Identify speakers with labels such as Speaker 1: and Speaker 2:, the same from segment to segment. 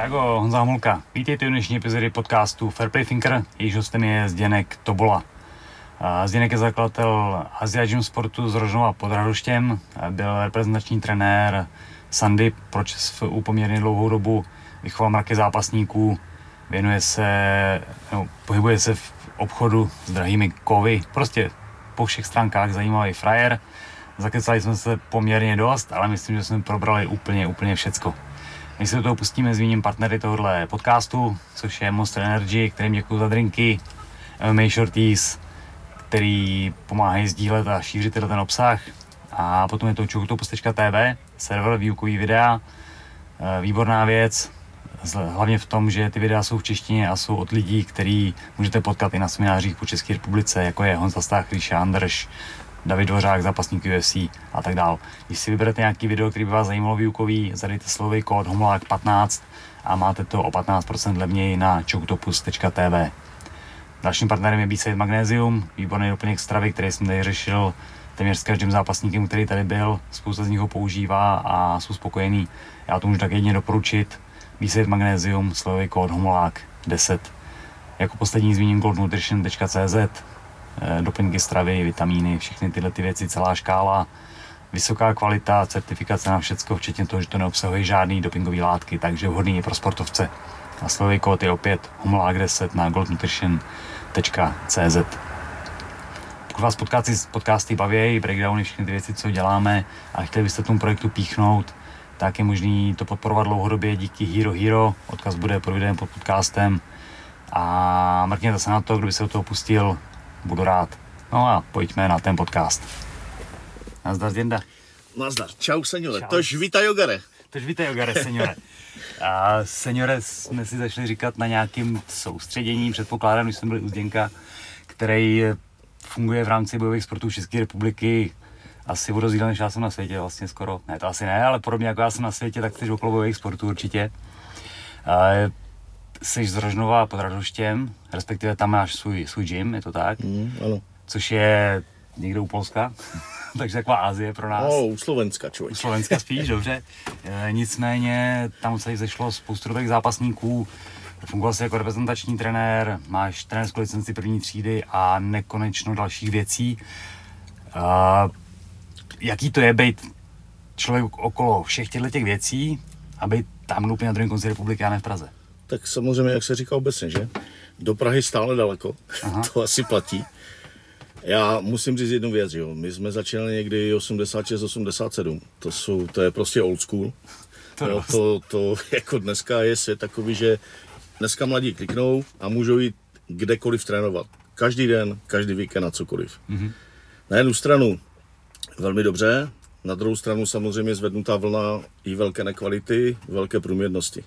Speaker 1: Čágo, Honza Homulka. Vítejte u dnešní epizody podcastu Fairplay Thinker, jejíž hostem je Zděnek Tobola. Zděnek je zakladatel Asia Gym Sportu z Rožnova pod Radoštěm, byl reprezentační trenér Sandy pro ČSFU poměrně dlouhou dobu, vychoval mraky zápasníků, věnuje se, no, pohybuje se v obchodu s drahými kovy, prostě po všech stránkách zajímavý frajer. Zakecali jsme se poměrně dost, ale myslím, že jsme probrali úplně, úplně všecko. My se do toho pustíme, zmíním partnery tohohle podcastu, což je Monster Energy, kterým děkuji za drinky, MMA Shorties, který pomáhají sdílet a šířit ten obsah. A potom je to čuchtopus.tv, server výukový videa, e, výborná věc, hlavně v tom, že ty videa jsou v češtině a jsou od lidí, který můžete potkat i na seminářích po České republice, jako je Honza Stach, Ríša Andrš, David Dvořák, zápasník UFC a tak dál. Když si vyberete nějaký video, který by vás zajímalo výukový, zadejte slovy kód homolák 15 a máte to o 15% levněji na choktopus.tv. Dalším partnerem je B-Side Magnesium, výborný doplněk stravy, který jsem tady řešil téměř s každým zápasníkem, který tady byl. Spousta z nich ho používá a jsou spokojení. Já to můžu tak jedině doporučit. B-Side Magnesium, slovy kód homolák 10. Jako poslední zmíním goldnutrition.cz, doplňky stravy, vitamíny, všechny tyhle ty věci, celá škála, vysoká kvalita, certifikace na všecko, včetně toho, že to neobsahuje žádný dopingové látky, takže vhodný je pro sportovce. A slovy kód je opět humlák 10 na goldnutrition.cz. Pokud vás podcasty, podcasty baví, breakdowny, všechny ty věci, co děláme a chtěli byste tomu projektu píchnout, tak je možný to podporovat dlouhodobě díky Hero Hero. Odkaz bude pod videem pod podcastem. A mrkněte se na to, kdo by se do toho pustil, budu rád. No a pojďme na ten podcast. Nazdar, Zděnda.
Speaker 2: Nazdar. Čau, seniore. Čau. Tož vítaj, Jogare.
Speaker 1: Tož vítaj, Jogare, seniore. A seniore jsme si začali říkat na nějakým soustředění, předpokládám, když jsme byli u Zděnka, který funguje v rámci bojových sportů České republiky asi o rozdíl než já jsem na světě vlastně skoro. Ne, to asi ne, ale podobně jako já jsem na světě, tak jsi okolo bojových sportů určitě. A jsi z Rožnova pod Radoštěm, respektive tam máš svůj, svůj gym, je to tak?
Speaker 2: Mm, ano.
Speaker 1: Což je někde u Polska, takže taková Azie pro nás.
Speaker 2: No, u Slovenska, člověk.
Speaker 1: U Slovenska spíš, dobře. E, nicméně tam se zešlo spoustu dobrých zápasníků, fungoval jsi jako reprezentační trenér, máš trenérskou licenci první třídy a nekonečno dalších věcí. E, jaký to je být člověk okolo všech těchto těch věcí a být tam úplně na druhém konci republiky a ne v Praze?
Speaker 2: Tak samozřejmě, jak se říká obecně, že? Do Prahy stále daleko, Aha. to asi platí. Já musím říct jednu věc, jo. My jsme začínali někdy 86, 87. To, jsou, to je prostě old school. To, jo, to, to jako dneska je svět takový, že dneska mladí kliknou a můžou jít kdekoliv trénovat. Každý den, každý víkend na cokoliv. Mm-hmm. Na jednu stranu velmi dobře, na druhou stranu samozřejmě zvednutá vlna i velké nekvality, velké průměrnosti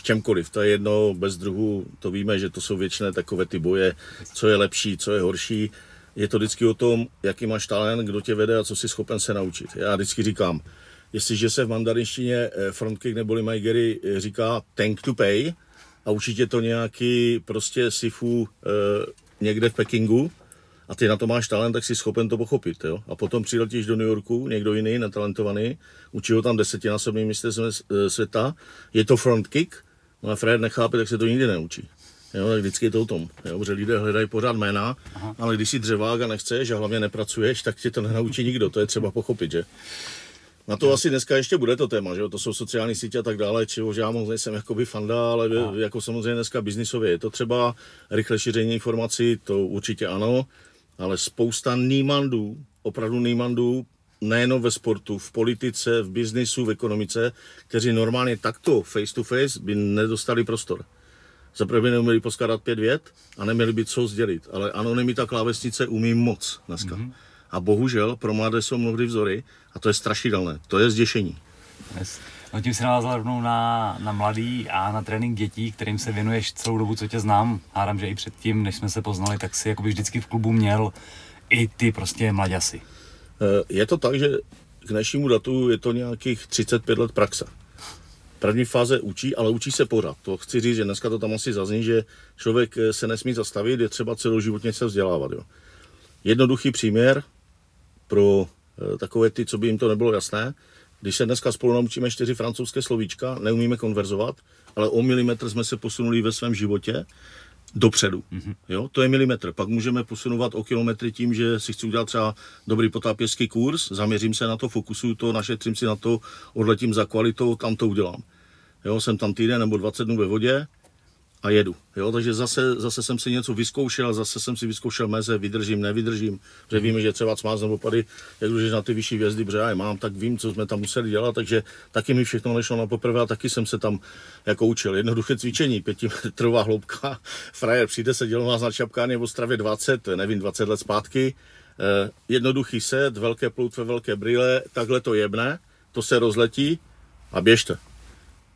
Speaker 2: v čemkoliv. To je jedno bez druhu, to víme, že to jsou většiné takové ty boje, co je lepší, co je horší. Je to vždycky o tom, jaký máš talent, kdo tě vede a co jsi schopen se naučit. Já vždycky říkám, jestliže se v mandarinštině eh, frontkick neboli Majgery eh, říká tank to pay a určitě to nějaký prostě sifu e, někde v Pekingu, a ty na to máš talent, tak jsi schopen to pochopit. Jo? A potom přiletíš do New Yorku, někdo jiný, netalentovaný, učí ho tam desetinásobný mistr světa, je to front kick, No a Fred nechápe, tak se to nikdy neučí. Jo, tak vždycky je to o tom, jo, protože lidé hledají pořád jména, Aha. ale když si dřevák a nechceš a hlavně nepracuješ, tak tě to nenaučí nikdo, to je třeba pochopit, že? Na to asi dneska ještě bude to téma, že jo? to jsou sociální sítě a tak dále, čehož já moc nejsem jakoby fanda, ale Aha. jako samozřejmě dneska biznisově je to třeba rychle šíření informací, to určitě ano, ale spousta nímandů, opravdu nímandů nejenom ve sportu, v politice, v biznisu, v ekonomice, kteří normálně takto face to face by nedostali prostor. Za prvé by neměli poskladat pět vět a neměli by co sdělit, ale anonymita klávesnice umí moc dneska. Mm-hmm. A bohužel pro mladé jsou mnohdy vzory a to je strašidelné, to je zděšení.
Speaker 1: Yes. No tím se navázal rovnou na, na mladý a na trénink dětí, kterým se věnuješ celou dobu, co tě znám. Hádám, že i předtím, než jsme se poznali, tak si jakoby vždycky v klubu měl i ty prostě mladěsi.
Speaker 2: Eh, je to tak, že k dnešnímu datu je to nějakých 35 let praxe. První fáze učí, ale učí se pořád. To chci říct, že dneska to tam asi zazní, že člověk eh, se nesmí zastavit, je třeba celoživotně se vzdělávat. Jo. Jednoduchý příměr pro eh, takové ty, co by jim to nebylo jasné. Když se dneska spolu naučíme čtyři francouzské slovíčka, neumíme konverzovat, ale o milimetr jsme se posunuli ve svém životě dopředu. Mm-hmm. Jo, to je milimetr. Pak můžeme posunovat o kilometry tím, že si chci udělat třeba dobrý potápěřský kurz, zaměřím se na to, fokusuju to, našetřím si na to, odletím za kvalitou, tam to udělám. Jo, jsem tam týden nebo 20 dnů ve vodě, a jedu. Jo, takže zase, zase jsem si něco vyzkoušel, zase jsem si vyzkoušel meze, vydržím, nevydržím, že víme, že třeba smázne opady, jak když na ty vyšší hvězdy, protože já je mám, tak vím, co jsme tam museli dělat, takže taky mi všechno nešlo na poprvé a taky jsem se tam jako učil. Jednoduché cvičení, pětimetrová hloubka, frajer přijde se dělat vás na čapkáně v Ostravě 20, nevím, 20 let zpátky, eh, jednoduchý set, velké ploutve, velké brýle, takhle to jebne, to se rozletí a běžte.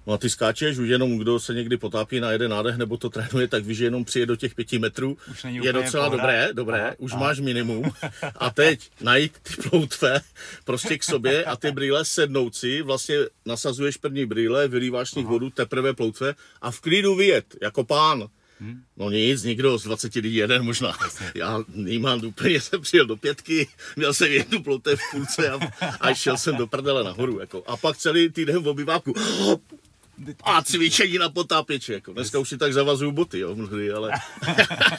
Speaker 2: No a ty skáčeš, už jenom kdo se někdy potápí na jeden nádech nebo to trénuje, tak víš, že jenom přijde do těch pěti metrů. je docela pohra. dobré, dobré, aha, už aha. máš minimum. A teď najít ty ploutve prostě k sobě a ty brýle sednout si, vlastně nasazuješ první brýle, vylíváš z nich vodu, teprve ploutve a v klidu vyjet, jako pán. Hmm. No nic, nikdo z 20 lidí jeden možná. Já nemám úplně, jsem přijel do pětky, měl jsem jednu ploutev v půlce a, a šel jsem do prdele nahoru. Jako. A pak celý týden v obyváku a cvičení na potápěče, jako. Dneska už si tak zavazuju boty, jo, mnohdy, ale...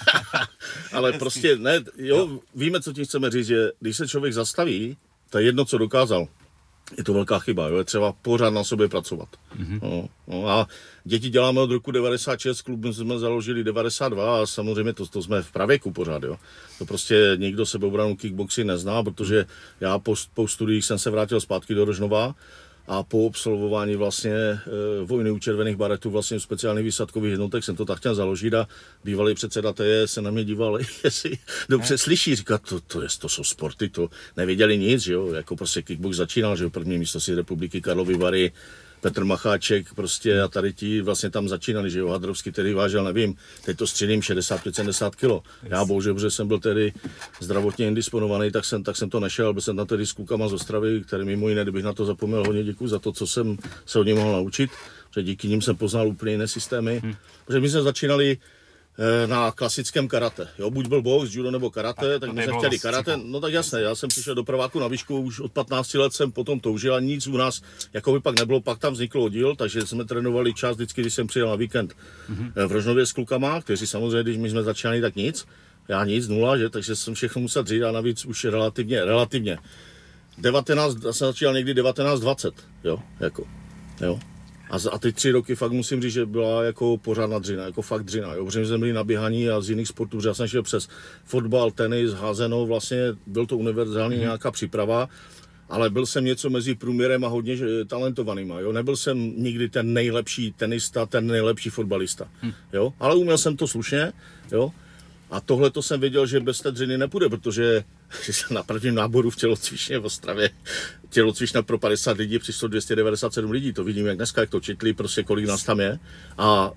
Speaker 2: ale prostě, ne, jo, víme, co ti chceme říct, že když se člověk zastaví, to je jedno, co dokázal. Je to velká chyba, jo? je třeba pořád na sobě pracovat. Mm-hmm. No, no a děti děláme od roku 96, klub jsme založili 92 a samozřejmě to, to jsme v pravěku pořád. Jo? To prostě nikdo sebeobranu kickboxy nezná, protože já po, po studiích jsem se vrátil zpátky do Rožnova a po absolvování vlastně e, vojny u červených baretů, vlastně speciálních výsadkových jednotek jsem to tak chtěl založit a bývalý předseda TE se na mě díval, jestli dobře slyší, říká, to, to, je, to jsou sporty, to nevěděli nic, že jo, jako prostě kickbox začínal, že jo, první místo si republiky Karlovy Vary, Petr Macháček prostě a tady ti vlastně tam začínali, že jo, Hadrovský tedy vážil, nevím, teď to středím 65-70 kg. Já bohužel, že jsem byl tedy zdravotně indisponovaný, tak jsem, tak jsem to nešel, byl jsem na tedy s klukama z Ostravy, který mimo jiné, kdybych na to zapomněl, hodně děkuji za to, co jsem se od něj mohl naučit, že díky nim jsem poznal úplně jiné systémy. Hmm. Protože my jsme začínali na klasickém karate. Jo, buď byl box, judo nebo karate, a tak my jsme chtěli karate. No tak jasné, já jsem přišel do prváku na výšku, už od 15 let jsem potom toužil a nic u nás jako by pak nebylo, pak tam vznikl oddíl, takže jsme trénovali čas vždycky, když jsem přijel na víkend mm-hmm. v Rožnově s klukama, kteří samozřejmě, když my jsme začínali, tak nic. Já nic, nula, že, takže jsem všechno musel dřít a navíc už relativně, relativně. 19, já jsem začínal někdy 1920, jo, jako, jo. A, za, a ty tři roky fakt musím říct, že byla jako pořádná dřina, jako fakt dřina. Jo, protože jsme byli na běhaní a z jiných sportů, protože já jsem šel přes fotbal, tenis, házenou, vlastně byl to univerzální mm. nějaká příprava, ale byl jsem něco mezi průměrem a hodně talentovaným. Jo? Nebyl jsem nikdy ten nejlepší tenista, ten nejlepší fotbalista. Mm. Jo? Ale uměl jsem to slušně. Jo? A tohle to jsem věděl, že bez té dřiny nepůjde, protože na prvním náboru v tělocvičně v Ostravě tělocvična pro 50 lidí přišlo 297 lidí. To vidím, jak dneska, jak to četli, prostě kolik nás tam je. A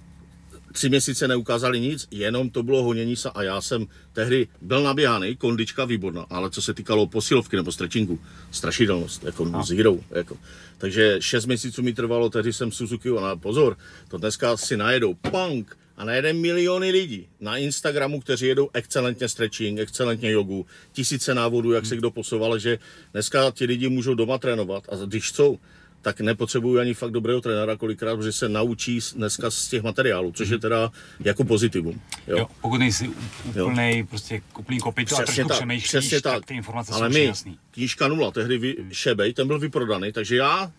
Speaker 2: tři měsíce neukázali nic, jenom to bylo honění se a já jsem tehdy byl naběhaný, kondička výborná, ale co se týkalo posilovky nebo stretchingu, strašidelnost, jako no. zero, jako. Takže šest měsíců mi trvalo, tehdy jsem Suzuki, a pozor, to dneska si najedou, punk, a najede miliony lidí na Instagramu, kteří jedou excelentně stretching, excelentně jogu, tisíce návodů, jak se kdo posouval, že dneska ti lidi můžou doma trénovat a když chcou, tak nepotřebují ani fakt dobrého trenéra kolikrát, protože se naučí dneska z těch materiálů, což je mhm. teda jako pozitivum.
Speaker 1: Jo. Jo, pokud nejsi úplný, prostě úplný kopič a trošku tak, přemýšlíš, přesně tak. tak ty informace
Speaker 2: Ale
Speaker 1: jsou my, jasný.
Speaker 2: knížka nula, tehdy vy. Šebej, ten byl vyprodaný, takže já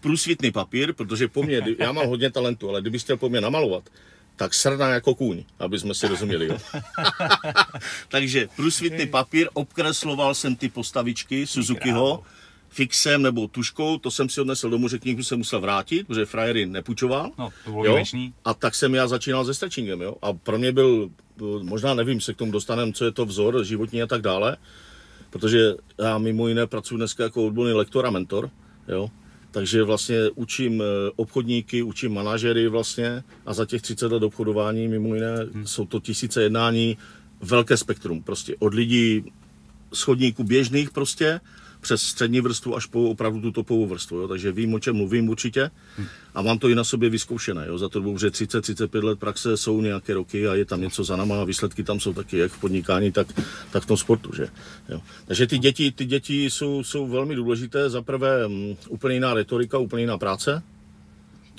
Speaker 2: průsvitný papír, protože po mně, já mám hodně talentu, ale kdybyste chtěl po mně namalovat, tak srná jako kůň, aby jsme si rozuměli. Jo. Takže průsvitný papír, obkresloval jsem ty postavičky Suzukiho, fixem nebo tuškou, to jsem si odnesl domů, že knihu jsem musel vrátit, protože frajery nepůjčoval.
Speaker 1: No, to bylo jo?
Speaker 2: A tak jsem já začínal se stretchingem. Jo? A pro mě byl, možná nevím, se k tomu dostaneme, co je to vzor životní a tak dále, protože já mimo jiné pracuji dneska jako odborný lektor a mentor. Jo? Takže vlastně učím eh, obchodníky, učím manažery vlastně a za těch 30 let obchodování mimo jiné hmm. jsou to tisíce jednání, velké spektrum prostě od lidí schodníků běžných prostě přes střední vrstvu až po opravdu tu topovou vrstvu. Jo? Takže vím, o čem mluvím určitě a mám to i na sobě vyzkoušené. Jo? Za to dobu, že 30-35 let praxe jsou nějaké roky a je tam něco za náma a výsledky tam jsou taky jak v podnikání, tak, tak v tom sportu. Že? Jo? Takže ty děti, ty děti jsou, jsou velmi důležité. Za prvé um, úplně jiná retorika, úplně jiná práce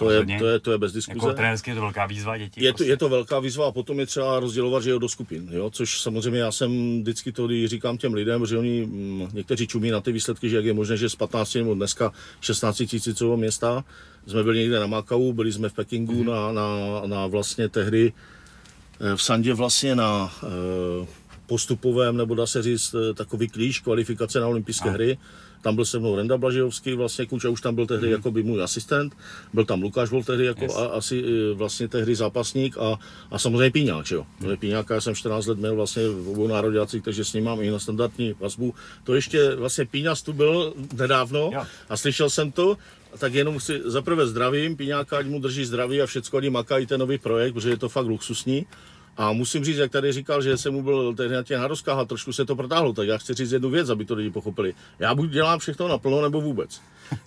Speaker 2: to je, to, je, to je bez diskuze.
Speaker 1: Jako trenérsky je to velká výzva dětí.
Speaker 2: Je to, prostě. je to velká výzva a potom je třeba rozdělovat že jo, do skupin, jo? což samozřejmě já jsem vždycky to říkám těm lidem, že oni m, někteří čumí na ty výsledky, že jak je možné, že z 15 nebo dneska 16 tisícového města jsme byli někde na Makau, byli jsme v Pekingu mm-hmm. na, na, na vlastně tehdy eh, v Sandě vlastně na e, postupovém, nebo dá se říct, eh, takový klíč kvalifikace na olympijské hry tam byl se mnou Renda Blažejovský, vlastně Kuča už tam byl tehdy mm. jako by můj asistent, byl tam Lukáš, byl tehdy jako yes. a, asi e, vlastně tehdy zápasník a, a samozřejmě Píňák, že jo. Mm. Píňáka jsem 14 let měl vlastně v obou nároďácích, takže s ním mám i na standardní vazbu. To ještě vlastně Píňas tu byl nedávno jo. a slyšel jsem to, tak jenom si zaprvé zdravím, Píňáka, ať mu drží zdraví a všecko, ať makají ten nový projekt, protože je to fakt luxusní. A musím říct, jak tady říkal, že se mu byl tehdy na těch naroskách a trošku se to protáhlo, tak já chci říct jednu věc, aby to lidi pochopili. Já buď dělám všechno naplno, nebo vůbec.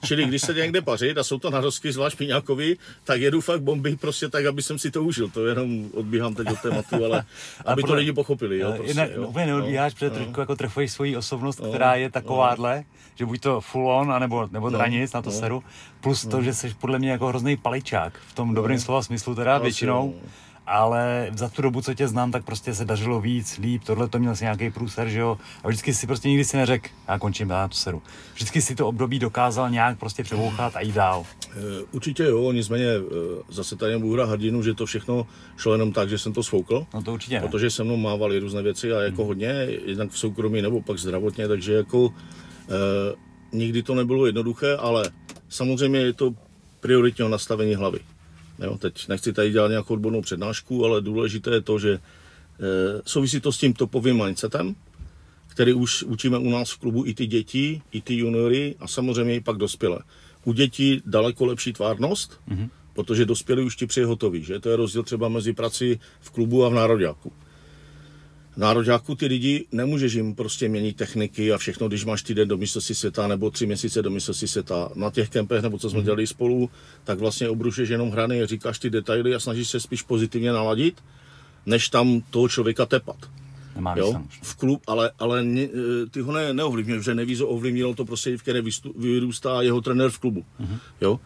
Speaker 2: Čili když se někde pařit a jsou to narosky zvlášť Piňákovi, tak jedu fakt bomby prostě tak, aby jsem si to užil. To jenom odbíhám teď od tématu, ale aby to lidi pochopili. Jo, prostě,
Speaker 1: ne, jo. Úplně neodbíháš, no, protože no. trošku jako trefuješ svoji osobnost, no, která je takováhle, no. že buď to full on, anebo, nebo no, dranic no, na to no. seru, plus no. to, že jsi podle mě jako hrozný paličák, v tom dobrém no. slova smyslu teda většinou. No ale za tu dobu, co tě znám, tak prostě se dařilo víc, líp, tohle to měl si nějaký průser, že jo, a vždycky si prostě nikdy si neřekl, já končím, já to seru. Vždycky si to období dokázal nějak prostě přebouchat a jít dál.
Speaker 2: Eh, určitě jo, nicméně eh, zase tady nebudu hrát hrdinu, že to všechno šlo jenom tak, že jsem to svoukl.
Speaker 1: No to určitě
Speaker 2: ne. Protože se mnou mávali různé věci a jako hmm. hodně, jednak v soukromí nebo pak zdravotně, takže jako eh, nikdy to nebylo jednoduché, ale samozřejmě je to prioritního nastavení hlavy. Jo, teď nechci tady dělat nějakou odbornou přednášku, ale důležité je to, že e, souvisí to s tím topovým mindsetem, který už učíme u nás v klubu i ty děti, i ty juniory a samozřejmě i pak dospělé. U dětí daleko lepší tvárnost, mm-hmm. protože dospělí už ti přihotoví, že to je rozdíl třeba mezi prací v klubu a v nároďáku nároďáku ty lidi nemůžeš jim prostě měnit techniky a všechno, když máš týden do mistrovství světa nebo tři měsíce do mistrovství světa. Na těch kempech, nebo co jsme mhm. dělali spolu, tak vlastně obrušeš jenom hrany, říkáš ty detaily a snažíš se spíš pozitivně naladit, než tam toho člověka tepat. jo? V klub, ale, ale e, ty ho ne, neovlivňuješ, že nevíš, ovlivnilo to prostě, v které vyrůstá jeho trenér v klubu. Mm-hmm. Jo?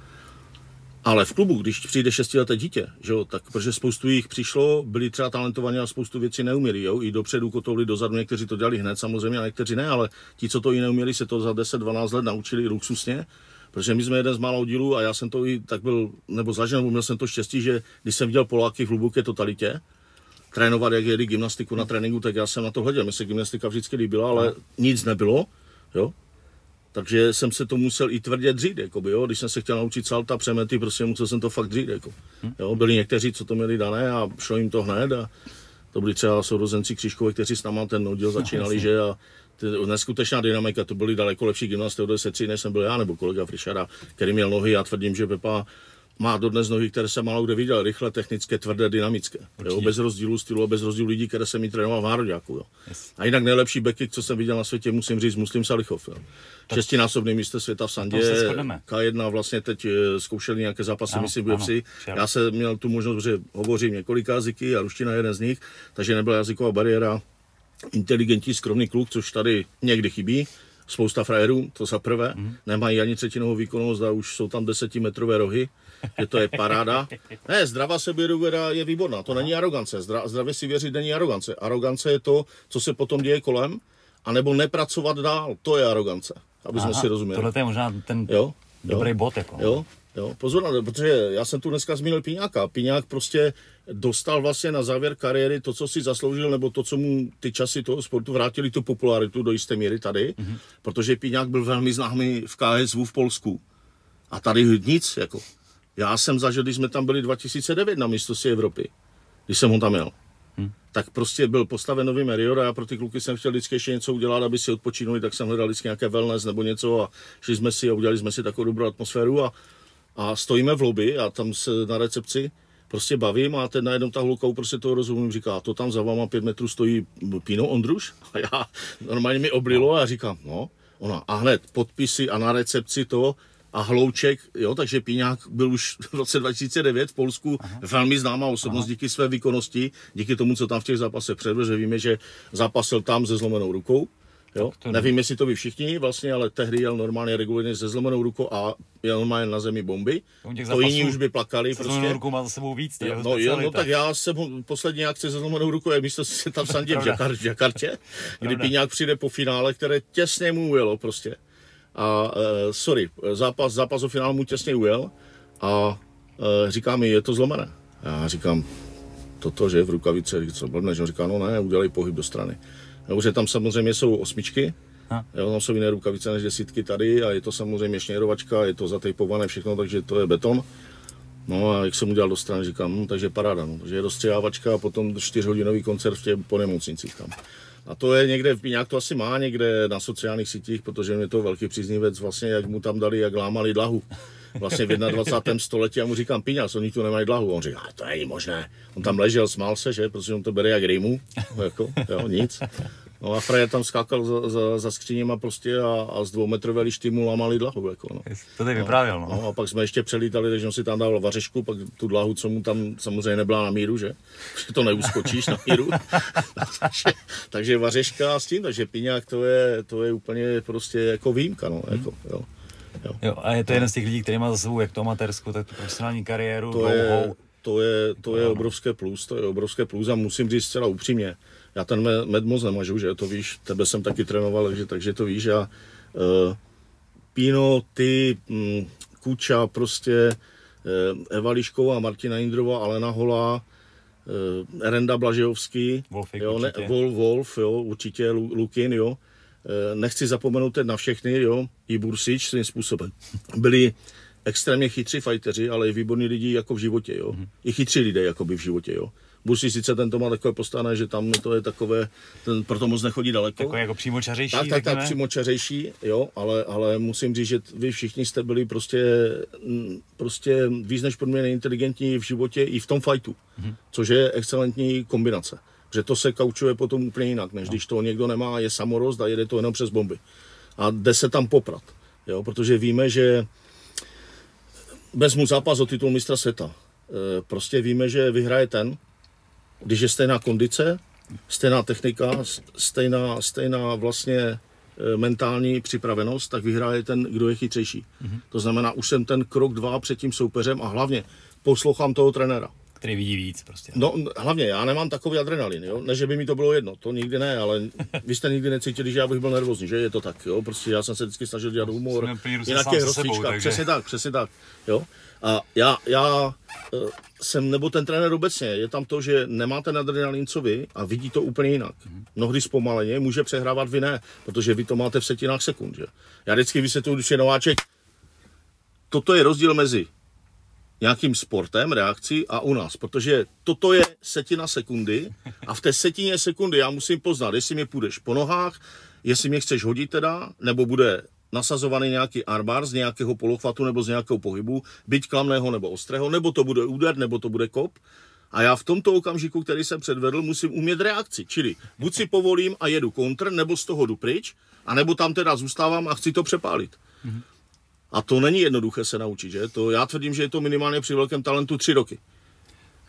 Speaker 2: Ale v klubu, když přijde šestileté dítě, že jo, tak protože spoustu jich přišlo, byli třeba talentovaní a spoustu věcí neuměli, jo, i dopředu kotovli dozadu, někteří to dělali hned samozřejmě a někteří ne, ale ti, co to i neuměli, se to za 10-12 let naučili luxusně, protože my jsme jeden z málo dílů a já jsem to i tak byl, nebo zažil, nebo měl jsem to štěstí, že když jsem viděl Poláky v hluboké totalitě, trénovat, jak jeli gymnastiku na tréninku, tak já jsem na to hleděl. Mně se gymnastika vždycky líbila, ale nic nebylo. Jo? Takže jsem se to musel i tvrdě dřít, jakoby, jo? když jsem se chtěl naučit salta, přemety, prostě musel jsem to fakt dřít. Jako. Jo? Byli někteří, co to měli dané a šlo jim to hned a to byli třeba sourozenci Křížkové, kteří s náma ten oddíl začínali, no, že a ty, neskutečná dynamika, to byli daleko lepší gymnasty od 10 než jsem byl já, nebo kolega Frišara, který měl nohy, já tvrdím, že Pepa má dodnes nohy, které jsem málo kde viděl, rychle, technické, tvrdé, dynamické. Jo, bez rozdílu stylu a bez rozdílu lidí, které jsem mi trénoval v Národňáku. Jo. Yes. A jinak nejlepší beky, co jsem viděl na světě, musím říct, Muslim Salichov. Jo. Šestinásobný místo světa v Sandě. K1 vlastně teď eh, zkoušeli nějaké zápasy, ano, myslím, UFC. Já jsem měl tu možnost, že hovořím několik jazyky a ruština je jeden z nich, takže nebyla jazyková bariéra. Inteligentní, skromný kluk, což tady někdy chybí spousta frajerů, to za prvé, mm. nemají ani třetinovou výkonnost a už jsou tam desetimetrové rohy, že to je paráda. Ne, zdravá sebědůvěra je výborná, to není arogance, Zdra, zdravě si věřit není arogance. Arogance je to, co se potom děje kolem, anebo nepracovat dál, to je arogance, aby Aha, jsme si rozuměli.
Speaker 1: Tohle je možná ten jo, dobrý jo, bod. Jako.
Speaker 2: Jo, Jo, pozor na to, protože já jsem tu dneska zmínil Píňáka. Píňák prostě dostal vlastně na závěr kariéry to, co si zasloužil, nebo to, co mu ty časy toho sportu vrátili tu popularitu do jisté míry tady, mm-hmm. protože Píňák byl velmi známý v KSV v Polsku. A tady nic, jako. Já jsem zažil, když jsme tam byli 2009 na mistrovství Evropy, když jsem ho tam měl. Hmm. Tak prostě byl postaven nový Merior a já pro ty kluky jsem chtěl vždycky ještě něco udělat, aby si odpočinuli, tak jsem hledal vždycky nějaké wellness nebo něco a šli jsme si a udělali jsme si takovou dobrou atmosféru a a stojíme v lobby a tam se na recepci prostě bavím a ten najednou ta hluka prostě toho rozumím, říká, to tam za váma pět metrů stojí Pino Ondruš a já normálně mi oblilo a říkám, no, Ona. A hned podpisy a na recepci to a Hlouček, jo, takže Píňák byl už v roce 2009 v Polsku Aha. velmi známá osobnost Aha. díky své výkonnosti, díky tomu, co tam v těch zápasech předvedl, že víme, že zápasil tam se zlomenou rukou. Jo? Nevím, jestli to ví všichni vlastně, ale tehdy jel normálně regulárně se zlomenou rukou a jel normálně na zemi bomby. To jiní už by plakali.
Speaker 1: Se prostě. rukou má za sebou víc.
Speaker 2: Tě, no, jo, no tak já jsem poslední akce se zlomenou rukou je místo se tam v Sandě v, Jakar, v Jakartě, kdy Píňák přijde po finále, které těsně mu ujelo prostě. A uh, sorry, zápas, zápas o finále mu těsně ujel a uh, říká mi, je to zlomené. Já říkám, toto, že v rukavice, co blbne, že on říká, no ne, udělej pohyb do strany. Jo, že tam samozřejmě jsou osmičky, jo, tam jsou jiné rukavice než desítky tady a je to samozřejmě šněrovačka, je to zatejpované všechno, takže to je beton. No a jak jsem udělal do strany, říkám, hm, takže paráda, no, takže je dostřelávačka a potom čtyřhodinový koncert v těch po nemocnicích tam. A to je někde, nějak to asi má někde na sociálních sítích, protože mě to velký příznivec vlastně, jak mu tam dali, jak lámali dlahu. Vlastně v 21. století a mu říkám, Píňas, oni tu nemají dlahu. On říká, to není možné. On tam ležel, smál se, že, protože on to bere jak rýmu, jako, jo, nic. No a frajer tam skákal za, za, za skříněma prostě a, a z dvoumetrové lišty mu lámali dlahu. Jako, no.
Speaker 1: To teď vyprávěl, no.
Speaker 2: no. a pak jsme ještě přelítali, takže on si tam dal vařešku, pak tu dlahu, co mu tam samozřejmě nebyla na míru, že? Že to neuskočíš na míru. takže, takže vařeška s tím, takže piňák to je, to je úplně prostě jako výjimka, no. Jako, jo.
Speaker 1: Jo. jo. a je to jeden z těch lidí, který má za sebou jak to amatérskou, tak tu profesionální kariéru
Speaker 2: to dlouhou. Je, to je, to je obrovské plus, to je obrovské plus a musím říct zcela upřímně, já ten med moc nemažu, že to víš, tebe jsem taky trénoval, takže, takže to víš a uh, Pino, ty, um, Kuča, prostě uh, Eva Lišková, Martina Indrová, Alena Holá, uh, Renda Blažejovský,
Speaker 1: Wolfik,
Speaker 2: jo,
Speaker 1: ne,
Speaker 2: Wolf, Wolf, jo, určitě Lukin, jo. Nechci zapomenout na všechny, jo, i Bursič svým způsobem. Byli extrémně chytří fajteři, ale i výborní lidi jako v životě, jo. Mm-hmm. I chytří lidé jako by v životě, jo. Bursi sice tento má takové postané, že tam to je takové, ten proto moc nechodí daleko.
Speaker 1: Takové jako přímočařejší.
Speaker 2: Tak, tak, tak, přímočařejší, jo, ale, ale musím říct, že vy všichni jste byli prostě, prostě víc než podměrně inteligentní v životě i v tom fajtu, mm-hmm. což je excelentní kombinace. Že to se kaučuje potom úplně jinak, než no. když to někdo nemá, je samorost a jede to jenom přes bomby. A jde se tam poprat, jo, protože víme, že vezmu zápas o titul mistra světa. E, prostě víme, že vyhraje ten, když je stejná kondice, stejná technika, stejná, stejná vlastně e, mentální připravenost, tak vyhraje ten, kdo je chytřejší. Mm-hmm. To znamená, už jsem ten krok dva před tím soupeřem a hlavně poslouchám toho trenéra.
Speaker 1: Který vidí víc prostě.
Speaker 2: No hlavně, já nemám takový adrenalin, jo? ne, že by mi to bylo jedno, to nikdy ne, ale vy jste nikdy necítili, že já bych byl nervózní, že je to tak, jo? prostě já jsem se vždycky snažil dělat humor,
Speaker 1: na těch rozcvičkách, takže...
Speaker 2: přesně tak, přesně tak, jo. A já, já uh, jsem, nebo ten trenér obecně, je tam to, že nemá ten adrenalin, co vy, a vidí to úplně jinak. Mm-hmm. Mnohdy zpomaleně, může přehrávat vy ne, protože vy to máte v setinách sekund, že? Já vždycky vysvětluji, když je nováček, toto je rozdíl mezi nějakým sportem, reakcí a u nás, protože toto je setina sekundy a v té setině sekundy já musím poznat, jestli mě půjdeš po nohách, jestli mě chceš hodit teda, nebo bude nasazovaný nějaký armbar z nějakého polochvatu nebo z nějakého pohybu, byť klamného nebo ostrého, nebo to bude úder, nebo to bude kop. A já v tomto okamžiku, který jsem předvedl, musím umět reakci. Čili buď si povolím a jedu kontr, nebo z toho jdu pryč, a nebo tam teda zůstávám a chci to přepálit. Mm-hmm. A to není jednoduché se naučit, že? To, já tvrdím, že je to minimálně při velkém talentu tři roky.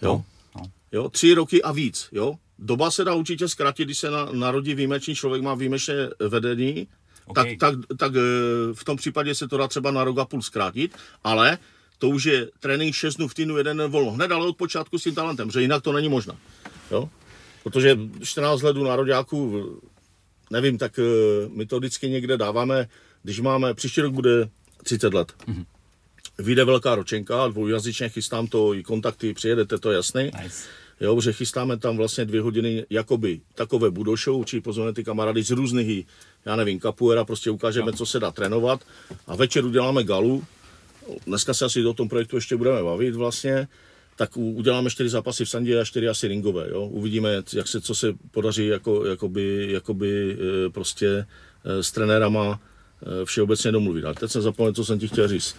Speaker 2: Jo? No, no. jo? Tři roky a víc, jo? Doba se dá určitě zkrátit, když se na, narodí výjimečný člověk, má výjimečné vedení, okay. tak, tak, tak eh, v tom případě se to dá třeba na rok a půl zkrátit, ale to už je trénink 6 dnů v týdnu, jeden den volno. Hned ale od počátku s tím talentem, že jinak to není možné. Jo? Protože 14 let na roďáku, nevím, tak eh, my to vždycky někde dáváme, když máme, příští rok bude 30 let. Mm-hmm. Vyjde velká ročenka, dvoujazyčně chystám to, i kontakty, přijedete, to jasný. Nice. Jo, že chystáme tam vlastně dvě hodiny jakoby takové budoušou, či pozveme ty kamarády z různých, já nevím, kapuera, prostě ukážeme, no. co se dá trénovat a večer uděláme galu. Dneska se asi o tom projektu ještě budeme bavit vlastně tak uděláme čtyři zápasy v Sandě a čtyři asi ringové. Jo? Uvidíme, jak se, co se podaří jako, jakoby, jakoby e, prostě e, s trenérama všeobecně domluvit. Ale teď jsem zapomněl, co jsem ti chtěl říct.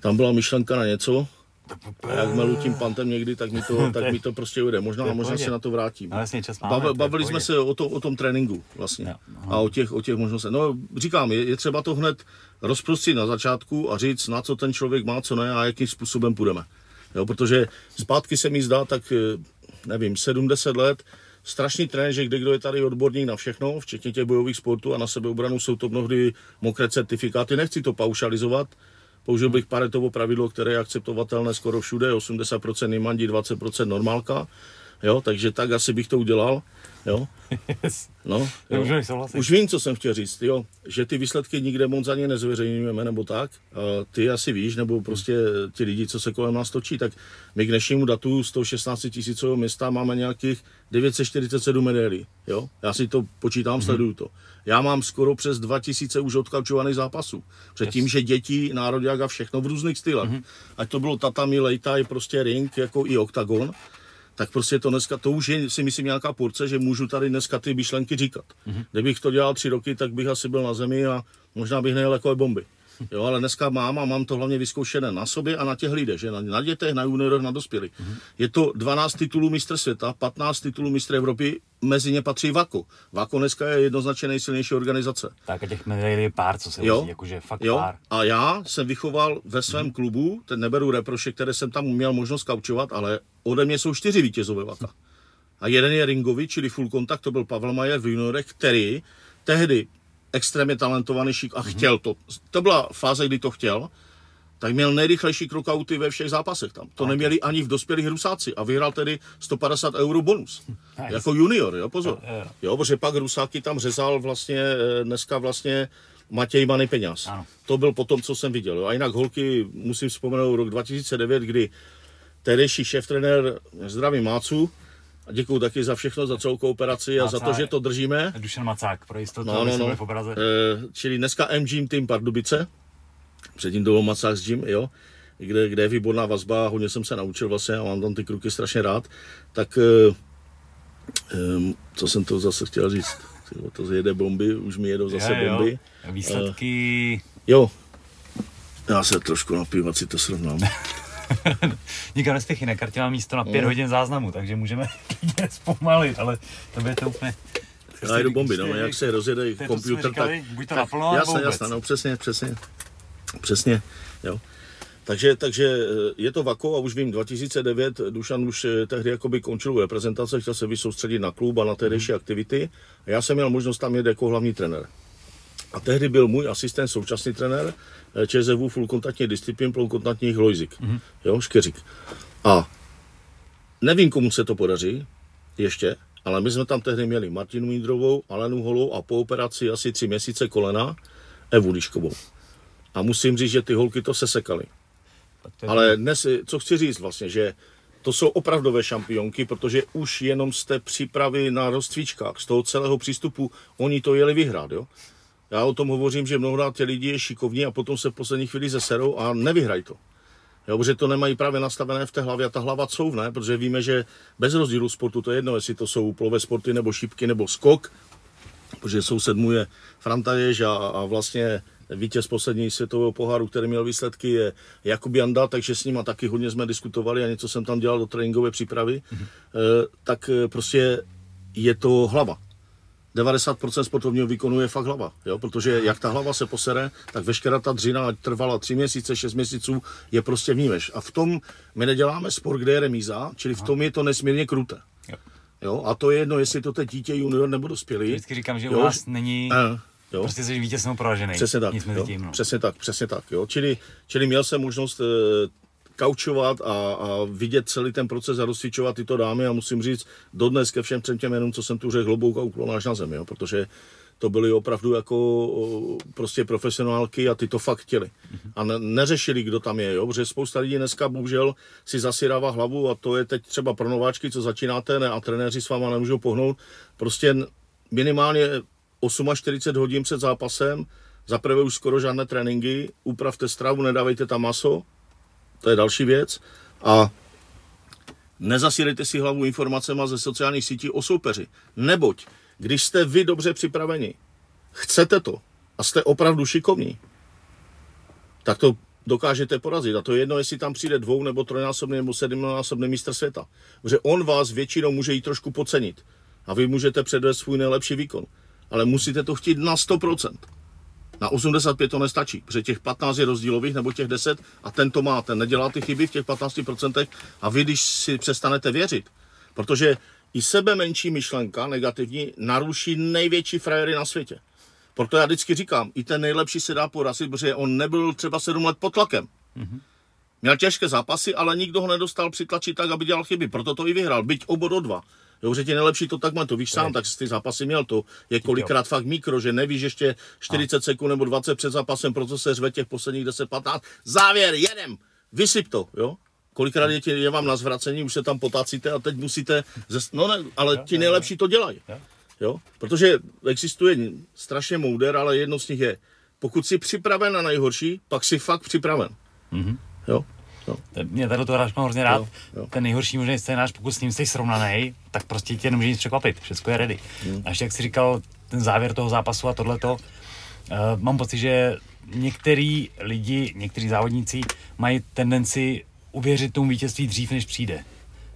Speaker 2: Tam byla myšlenka na něco, A jak melu tím pantem někdy, tak mi to, tak mi to prostě ujde. Možná, možná se na to vrátím.
Speaker 1: No, jasně, čas máme,
Speaker 2: Bav, bavili jsme se o, to, o tom tréninku vlastně.
Speaker 1: Jo,
Speaker 2: a o těch, o těch možnostech. No, říkám, je, je třeba to hned rozprostřit na začátku a říct, na co ten člověk má, co ne a jakým způsobem půjdeme. Jo, protože zpátky se mi zdá, tak eh, nevím, 70 let, strašný trend, že kde kdo je tady odborník na všechno, včetně těch bojových sportů a na sebeobranu jsou to mnohdy mokré certifikáty. Nechci to paušalizovat, použil bych paretovo pravidlo, které je akceptovatelné skoro všude, 80% imandi, 20% normálka. Jo, takže tak asi bych to udělal. Jo.
Speaker 1: Yes.
Speaker 2: No, jo. Už vím, co jsem chtěl říct, jo. že ty výsledky nikde moc ani nezveřejňujeme, nebo tak. Ty asi víš, nebo prostě ti lidi, co se kolem nás točí, tak my k dnešnímu datu 116 tisícového města máme nějakých 947 medailí. Jo? Já si to počítám, sleduju to. Já mám skoro přes 2000 už odkaučovaných zápasů. Předtím, že děti, národák a všechno v různých stylech. Ať to bylo tatami, lejtaj, prostě ring, jako i oktagon tak prostě to dneska, to už je si myslím nějaká porce, že můžu tady dneska ty myšlenky říkat. Mm-hmm. Kdybych to dělal tři roky, tak bych asi byl na zemi a možná bych nejel jako bomby. Jo, ale dneska mám a mám to hlavně vyzkoušené na sobě a na těch lidech, že na, na dětech, na juniorech, na dospělých. Mm-hmm. Je to 12 titulů mistr světa, 15 titulů mistr Evropy, mezi ně patří VAKO. VAKO dneska je jednoznačně nejsilnější organizace.
Speaker 1: Tak a těch medailí je pár, co se
Speaker 2: Jo.
Speaker 1: vozí, jakože fakt
Speaker 2: Jo,
Speaker 1: pár.
Speaker 2: a já jsem vychoval ve svém klubu, ten neberu reproše, které jsem tam měl možnost kaučovat, ale ode mě jsou čtyři vítězové vaka. A jeden je ringový, čili full contact, to byl Pavel Majer v juniorech, který tehdy extrémně talentovaný šik a chtěl to. To byla fáze, kdy to chtěl, tak měl nejrychlejší knockouty ve všech zápasech tam. To neměli ani v dospělých Rusáci a vyhrál tedy 150 euro bonus.
Speaker 1: Nice.
Speaker 2: Jako junior, jo, pozor.
Speaker 1: Jo,
Speaker 2: protože pak Rusáky tam řezal vlastně, eh, dneska vlastně Matěj Many.
Speaker 1: Ano.
Speaker 2: To byl potom, co jsem viděl. Jo. A jinak holky, musím vzpomenout rok 2009, kdy tehdejší šéf-trenér, zdravím Mácu, a děkuju taky za všechno, za celou kooperaci a za to, že to držíme.
Speaker 1: Dušan Macák, pro jistotu,
Speaker 2: No, no, no.
Speaker 1: v obraze.
Speaker 2: Eh, čili dneska M-Gym Team Pardubice, předtím to byl Macář Gym, jo, kde, kde je výborná vazba, hodně jsem se naučil vlastně a mám tam ty kruky strašně rád, tak eh, eh, co jsem to zase chtěl říct, Ty vole, to jede bomby, už mi jedou zase
Speaker 1: Jo, jo.
Speaker 2: bomby.
Speaker 1: Výsledky...
Speaker 2: Jo, já se trošku napiju, si to srovnám.
Speaker 1: Nikam nespěchy, na kartě mám místo na pět
Speaker 2: No.
Speaker 1: hodin záznamu, takže můžeme klidně zpomalit, ale to bude to úplně...
Speaker 2: Já jedu bomby, no, jak se rozjede počítač, tak...
Speaker 1: buď to naplno, nebo
Speaker 2: jasně,
Speaker 1: vůbec.
Speaker 2: jasně, no přesně, přesně, přesně, jo. Takže, takže eh, je to Vako a už vím, 2009 Dušan už eh, tehdy jakoby končil u reprezentace, chtěl se vysoustředit na klub a na tehdejší
Speaker 1: Mhm.
Speaker 2: aktivity a já jsem měl možnost tam jet jako hlavní trenér. A tehdy byl můj asistent, současný trenér eh, ČSV full kontaktní disciplín, plnokontaktních Lojzik,
Speaker 1: Mhm.
Speaker 2: mm-hmm. jo, Škeřík. A nevím, komu se to podaří ještě, ale my jsme tam tehdy měli Martinu Mídrovou, Alenu Holou a po operaci asi tři měsíce kolena Evu Liškovou. A musím říct, že ty holky to sesekaly.
Speaker 1: Je
Speaker 2: Ale dnes, co chci říct vlastně, že to jsou opravdové šampionky, protože už jenom z té přípravy na rozcvičkách, z toho celého přístupu, oni to jeli vyhrát, jo. Já o tom hovořím, že mnohokrát ti lidi je šikovní a potom se v poslední chvíli zeserou a nevyhrají to. Jo, protože to nemají právě nastavené v té hlavě a ta hlava couvne, protože víme, že bez rozdílu sportu to je jedno, jestli to jsou plové sporty nebo šipky nebo skok, protože soused mu je Franta Jež a, a vlastně vítěz poslední světového poháru, který měl výsledky, je Jakub Janda, takže s nima taky hodně jsme diskutovali a něco jsem tam dělal do tréninkové přípravy, mm-hmm. e, tak e, prostě je to hlava. 90% sportovního výkonu je fakt hlava, jo? protože jak ta hlava se posere, tak veškerá ta dřina ať trvala 3 měsíce, 6 měsíců, je prostě vnímeš. A v tom my neděláme sport, kde je remíza, čili v tom je to nesmírně kruté.
Speaker 1: Jo.
Speaker 2: Jo? A to je jedno, jestli to teď dítě junior nebo dospělý.
Speaker 1: Vždycky říkám, že u
Speaker 2: Jo,
Speaker 1: nás není...
Speaker 2: Eh, jo.
Speaker 1: Prostě jsi vítěz nebo poražený.
Speaker 2: Přesně tak,
Speaker 1: Nic
Speaker 2: jo,
Speaker 1: tím, no.
Speaker 2: přesně tak, přesně tak, jo. Čili, čili měl jsem možnost e, kaučovat a, a, vidět celý ten proces a rozcvičovat tyto dámy a musím říct, dodnes ke všem třem těm jmenům, co jsem tu řekl, hlobouk a uklon až na zemi, jo, protože to byly opravdu jako prostě profesionálky a ty to fakt chtěli. A ne, neřešili, kdo tam je, jo, protože spousta lidí dneska bohužel si zasírává hlavu a to je teď třeba pro nováčky, co začínáte ne, a trenéři s váma nemůžou pohnout. Prostě minimálně 48 hodin před zápasem, za prvé už skoro žádné tréninky, upravte stravu, nedávejte tam maso, to je další věc. A nezasírejte si hlavu informacemi ze sociálních sítí o soupeři. Neboť, když jste vy dobře připraveni, chcete to a jste opravdu šikovní, tak to dokážete porazit. A to je jedno, jestli tam přijde dvou nebo trojnásobný nebo sedmnásobný mistr světa. Protože on vás většinou může jít trošku pocenit. A vy můžete předvést svůj nejlepší výkon. Ale musíte to chtít na 100%. Na 85 to nestačí, protože těch 15 je rozdílových nebo těch 10 a ten to má, ten nedělá ty chyby v těch 15% a vy, když si přestanete věřit, protože i sebe menší myšlenka negativní naruší největší frajery na světě. Proto já vždycky říkám, i ten nejlepší se dá porazit, protože on nebyl třeba 7 let pod tlakem. Mm-hmm. Měl těžké zápasy, ale nikdo ho nedostal přitlačit tak, aby dělal chyby. Proto to i vyhrál, byť o bod o dva. Jo, že ti nejlepší to tak má, to víš sám, tak ty zápasy měl to. Je kolikrát fakt mikro, že nevíš ještě 40 a. sekund nebo 20 před zápasem, proto se řve těch posledních 10-15. Závěr, jedem, vysyp to, jo. Kolikrát je, tě, je vám na zvracení, už se tam potácíte a teď musíte, zes, no ne, ale ti nejlepší to dělají. Jo? Protože existuje strašně mouder, ale jedno z nich je, pokud jsi připraven na nejhorší, pak jsi fakt připraven. Mm-hmm. Jo?
Speaker 1: Jo. Mě tady to hráč mám hrozně rád. Jo, jo. Ten nejhorší možný scénář, pokud s ním jsi srovnaný, tak prostě tě nemůže nic překvapit. Všechno je ready. Hmm. A ještě jak jsi říkal, ten závěr toho zápasu a tohleto, uh, mám pocit, že některý lidi, někteří závodníci mají tendenci uvěřit tomu vítězství dřív, než přijde.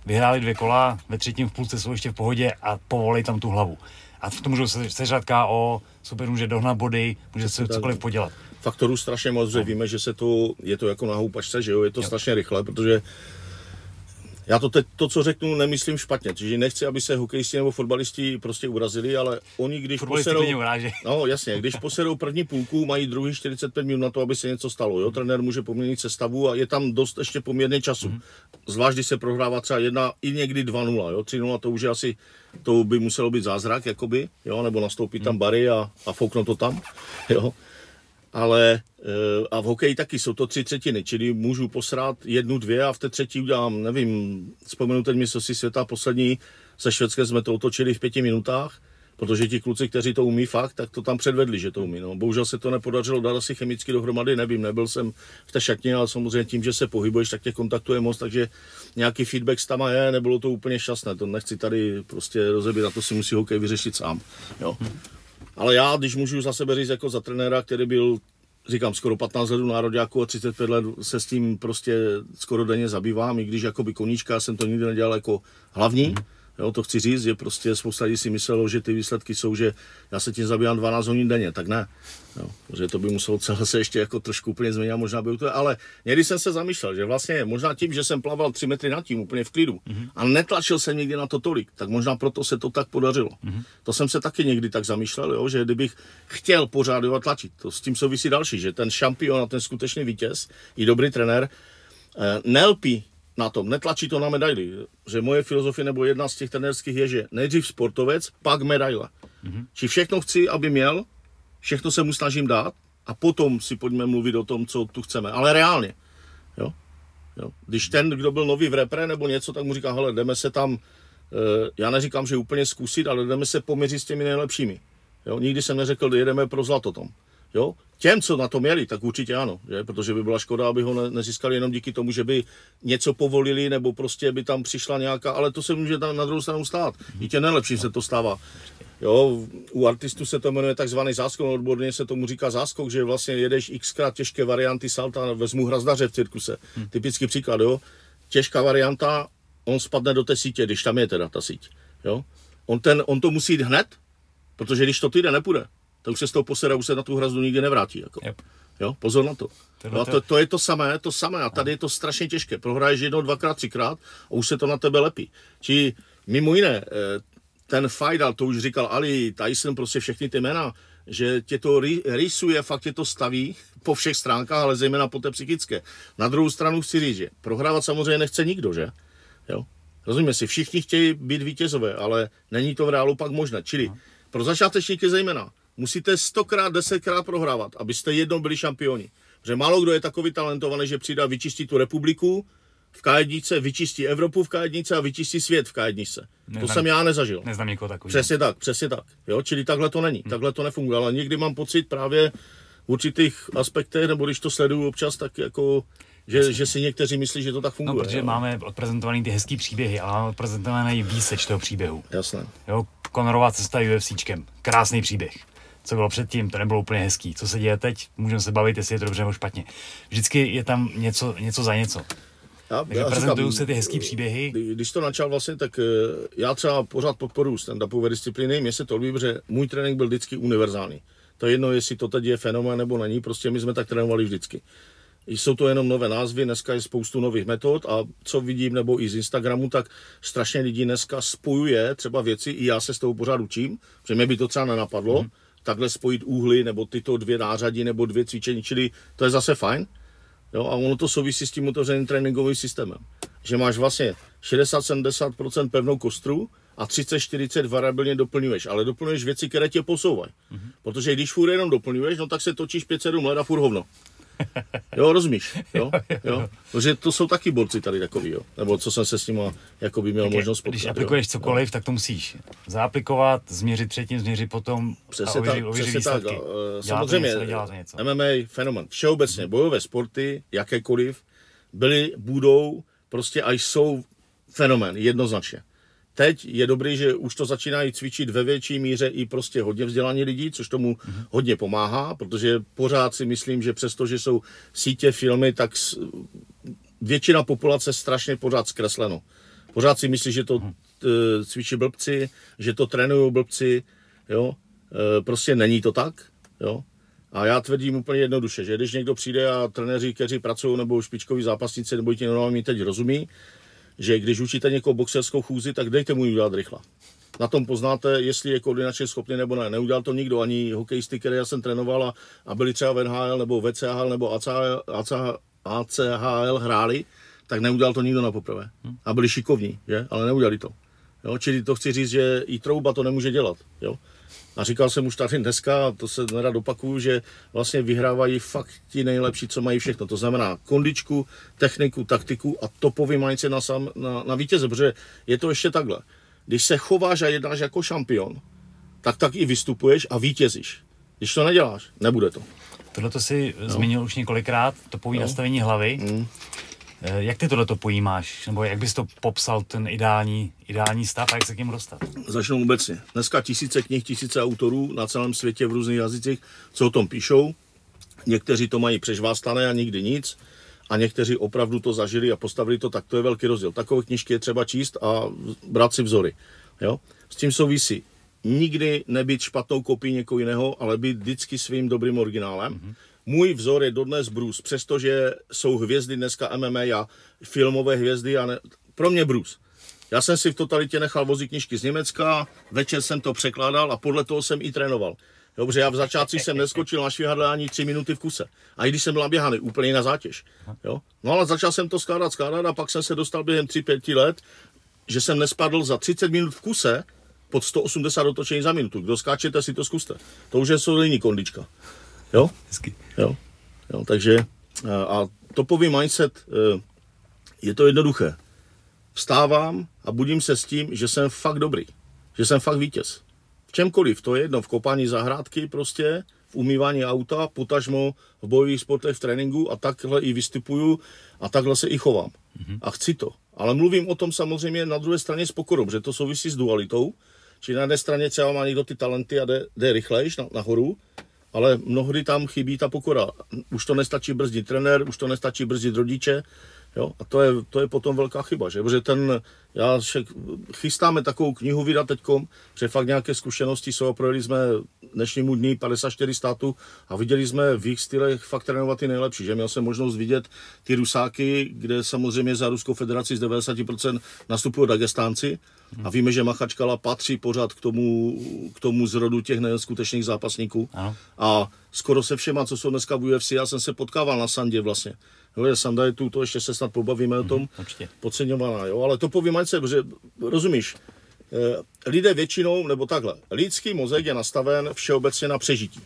Speaker 1: Vyhráli dvě kola, ve třetím v půlce jsou ještě v pohodě a povolej tam tu hlavu. A v tom můžou se, sežrat KO, super může dohnat body, může se cokoliv podělat
Speaker 2: faktorů strašně moc, že víme, že se to, je to jako na houpačce, že jo, je to jo. strašně rychle, protože já to teď, to, co řeknu, nemyslím špatně, čiže nechci, aby se hokejisti nebo fotbalisti prostě urazili, ale oni, když
Speaker 1: poserou,
Speaker 2: no jasně, když poserou první půlku, mají druhý 45 minut na to, aby se něco stalo, jo, trenér může poměnit sestavu a je tam dost ještě poměrně času, mm-hmm. zvlášť, když se prohrává třeba jedna, i někdy 2-0, jo, 3-0 to už je asi, to by muselo být zázrak, jakoby, jo, nebo nastoupit mm-hmm. tam mhm. bary a, a fouknout to tam, jo, ale eh, a v hokeji taky jsou to tři třetiny, čili můžu posrát jednu, dvě a v té třetí udělám, nevím, vzpomenu teď mistrovství světa poslední se Švédskem jsme to otočili v pěti minutách, protože ti kluci, kteří to umí fakt, tak to tam předvedli, že to umí. No. Bohužel se to nepodařilo dát asi chemicky dohromady, nevím, nebyl jsem v té šatně, ale samozřejmě tím, že se pohybuješ, tak tě kontaktuje moc, takže nějaký feedback tam je, nebylo to úplně šťastné, to nechci tady prostě rozebírat, to si musí hokej vyřešit sám. Jo. Ale já, když můžu za sebe říct jako za trenéra, který byl říkám, skoro 15 let nároďáku a 35 let se s tím prostě skoro denně zabývám, i když jako by koníčka jsem to nikdy nedělal jako hlavní, mm. Jo, to chci říct, že prostě spousta lidí si myslelo, že ty výsledky jsou, že já se tím zabývám 12 hodin denně, tak ne. Jo, že to by muselo celé se ještě jako trošku úplně změnit, možná by to, ale někdy jsem se zamýšlel, že vlastně možná tím, že jsem plaval 3 metry nad tím úplně v klidu mm-hmm. a netlačil jsem nikdy na to tolik, tak možná proto se to tak podařilo. Mm-hmm. To jsem se taky někdy tak zamýšlel, jo, že kdybych chtěl pořád tlačit, to s tím souvisí další, že ten šampion a ten skutečný vítěz i dobrý trenér eh, nelpí na tom, netlačí to na medaily. Že moje filozofie nebo jedna z těch trenérských je, že nejdřív sportovec, pak medaile. Mm-hmm. Či všechno chci, aby měl, všechno se mu snažím dát a potom si pojďme mluvit o tom, co tu chceme. Ale reálně. Jo? Jo? Když ten, kdo byl nový v repre nebo něco, tak mu říká, hele, jdeme se tam, e, já neříkám, že úplně zkusit, ale jdeme se poměřit s těmi nejlepšími. Jo? Nikdy jsem neřekl, jedeme pro zlato tom. Jo? Těm, co na to měli, tak určitě ano, že? protože by byla škoda, aby ho ne, nezískali jenom díky tomu, že by něco povolili, nebo prostě by tam přišla nějaká, ale to se může tam na druhou stranu stát. I tě nejlepším se to stává. Jo, u artistů se to jmenuje takzvaný záskok, odborně se tomu říká záskok, že vlastně jedeš xkrát těžké varianty salta, vezmu hrazdaře v cirkuse. Hmm. Typický příklad, jo. Těžká varianta, on spadne do té sítě, když tam je teda ta síť. Jo. On, ten, on to musí jít hned, protože když to týden nepůjde, tak už se z toho posera, už se na tu hrazdu nikdy nevrátí. Jako. Yep. Jo, pozor na to. No, to, to, je to samé, to samé. A tady je to strašně těžké. Prohraješ jednou, dvakrát, třikrát a už se to na tebe lepí. Či mimo jiné, eh, ten Fajdal, to už říkal Ali, Tyson, prostě všechny ty jména, že tě to rysuje, fakt tě to staví po všech stránkách, ale zejména po té psychické. Na druhou stranu chci říct, že prohrávat samozřejmě nechce nikdo, že? Jo? Rozumíme si, všichni chtějí být vítězové, ale není to v reálu pak možné. Čili pro začátečníky zejména, musíte stokrát, desetkrát prohrávat, abyste jednou byli šampioni. Protože málo kdo je takový talentovaný, že přijde a vyčistí tu republiku v k vyčistí Evropu v k a vyčistí svět v k To jsem já nezažil.
Speaker 1: Neznám někoho takový.
Speaker 2: Přesně tak, přesně tak. Jo? Čili takhle to není, hmm. takhle to nefunguje. Ale někdy mám pocit právě v určitých aspektech, nebo když to sleduju občas, tak jako že, že si někteří myslí, že to tak funguje.
Speaker 1: No, protože jo. máme odprezentovaný ty hezký příběhy, ale máme odprezentovaný výseč toho příběhu.
Speaker 2: Jasné.
Speaker 1: Jo, Konorová cesta UFCčkem. Krásný příběh co bylo předtím, to nebylo úplně hezký. Co se děje teď, můžeme se bavit, jestli je to dobře nebo špatně. Vždycky je tam něco, něco za něco. Já, Takže já prezentují se ty hezký příběhy.
Speaker 2: Když to načal vlastně, tak eh, já třeba pořád podporuji stand-upové disciplíny. Mně se to líbí, že můj trénink byl vždycky univerzální. To je jedno, jestli to teď je fenomén nebo není, prostě my jsme tak trénovali vždycky. Jsou to jenom nové názvy, dneska je spoustu nových metod a co vidím, nebo i z Instagramu, tak strašně lidí dneska spojuje třeba věci, i já se s tou pořád učím, že mě by to třeba nenapadlo, mm. Takhle spojit úhly, nebo tyto dvě nářadí, nebo dvě cvičení, čili to je zase fajn. Jo, a ono to souvisí s tím otevřeným tréninkovým systémem. Že máš vlastně 60-70% pevnou kostru a 30-40 variabilně doplňuješ, ale doplňuješ věci, které tě posouvají. Mm-hmm. Protože když furt jenom doplňuješ, no tak se točíš 5-7 let a furt hovno. Jo, rozumíš, jo, jo. Protože to jsou taky borci tady takový, jo. Nebo co jsem se s nimi jako by měl tak možnost potkat,
Speaker 1: Když aplikuješ jo. cokoliv, tak to musíš zaaplikovat, změřit předtím, změřit potom
Speaker 2: přesně a ověřit, tak, ověřit přesně výsledky. Tak, uh, samozřejmě, něco, něco. MMA, fenomen, všeobecně, hmm. bojové sporty, jakékoliv, byly, budou, prostě a jsou fenomén, jednoznačně. Teď je dobrý, že už to začínají cvičit ve větší míře i prostě hodně vzdělaní lidí, což tomu mm-hmm. hodně pomáhá, protože pořád si myslím, že přesto, že jsou sítě filmy, tak většina populace strašně pořád zkresleno. Pořád si myslí, že to mhm. cvičí blbci, že to trénují blbci, jo. E, prostě není to tak, jo. A já tvrdím úplně jednoduše, že když někdo přijde a trenéři, kteří pracují nebo špičkoví zápasníci nebo ti normálně teď rozumí, že když učíte někoho boxerskou chůzi, tak dejte mu ji udělat rychle. Na tom poznáte, jestli je koordinačně schopný nebo ne. Neudělal to nikdo, ani hokejisty, které já jsem trénoval a, a byli třeba v NHL nebo VCHL nebo ACHL, ACHL hráli, tak neudělal to nikdo na poprvé. A byli šikovní, že? ale neudělali to. Jo? Čili to chci říct, že i trouba to nemůže dělat. Jo? A říkal jsem už tady dneska, a to se nerad opakuju, že vlastně vyhrávají fakt ti nejlepší, co mají všechno. To znamená kondičku, techniku, taktiku a topový mindset na, sam, na, na vítěze, protože je to ještě takhle. Když se chováš a jednáš jako šampion, tak tak i vystupuješ a vítězíš. Když to neděláš, nebude to.
Speaker 1: Tohle to si no. zmínil už několikrát, topový no. nastavení hlavy. Mm. Eh, jak ty tohleto pojímáš? Nebo jak bys to popsal, ten ideální, ideální stav a jak se k němu dostat?
Speaker 2: Začnu obecně. Dneska tisíce knih, tisíce autorů na celém světě v různých jazycích, co o tom píšou. Někteří to mají přežvástané a nikdy nic. A někteří opravdu to zažili a postavili to, tak to je velký rozdíl. Takové knižky je třeba číst a brát si vzory. Jo? S tím souvisí nikdy nebýt špatnou kopií někoho jiného, ale být vždycky svým dobrým originálem. Mm-hmm. Můj vzor je dodnes Bruce, přestože jsou hvězdy dneska MMA a filmové hvězdy a ne, pro mě Bruce. Já jsem si v totalitě nechal vozit knižky z Německa, večer jsem to překládal a podle toho jsem i trénoval. Dobře, já v začátci jsem neskočil na švihadle ani tři minuty v kuse. A i když jsem byl naběhaný, úplně na zátěž. Jo? No ale začal jsem to skládat, skládat a pak jsem se dostal během 3-5 let, že jsem nespadl za 30 minut v kuse pod 180 otočení za minutu. Kdo skáčete, si to zkuste. To už je solidní kondička. Jo?
Speaker 1: Hezky.
Speaker 2: Jo. jo takže a topový mindset, e, je to jednoduché. Vstávám a budím se s tím, že jsem fakt dobrý. Že jsem fakt vítěz. V čemkoliv, to je jedno, v kopání zahrádky prostě, v umývání auta, potažmo v bojových sportech, v tréninku a takhle i vystupuju a takhle se i chovám. Mm-hmm. A chci to. Ale mluvím o tom samozřejmě na druhé straně s pokorou, že to souvisí s dualitou. Či na jedné straně třeba má někdo ty talenty a jde, jde rychlejš na, nahoru, ale mnohdy tam chybí ta pokora. Už to nestačí brzdit trenér, už to nestačí brzdit rodiče, jo, a to je, to je potom velká chyba, že? Protože ten, já však, chystáme takovou knihu vydat teďkom, že fakt nějaké zkušenosti jsou, projeli jsme dnešnímu dní 54 států a viděli jsme v jejich stylech fakt trénovat ty nejlepší, že? Měl jsem možnost vidět ty Rusáky, kde samozřejmě za Ruskou federaci z 90% nastupují Dagestánci, a víme, že Machačkala patří pořád k tomu, k tomu zrodu těch neskutečných zápasníků. Ano. A skoro se všema, co jsou dneska v UFC, já jsem se potkával na Sandě vlastně. Jo, Sanda je tu, to ještě se snad pobavíme mm-hmm, o tom, určitě. podceňovaná, jo, ale to povím se, protože rozumíš, eh, lidé většinou, nebo takhle, lidský mozek je nastaven všeobecně na přežití.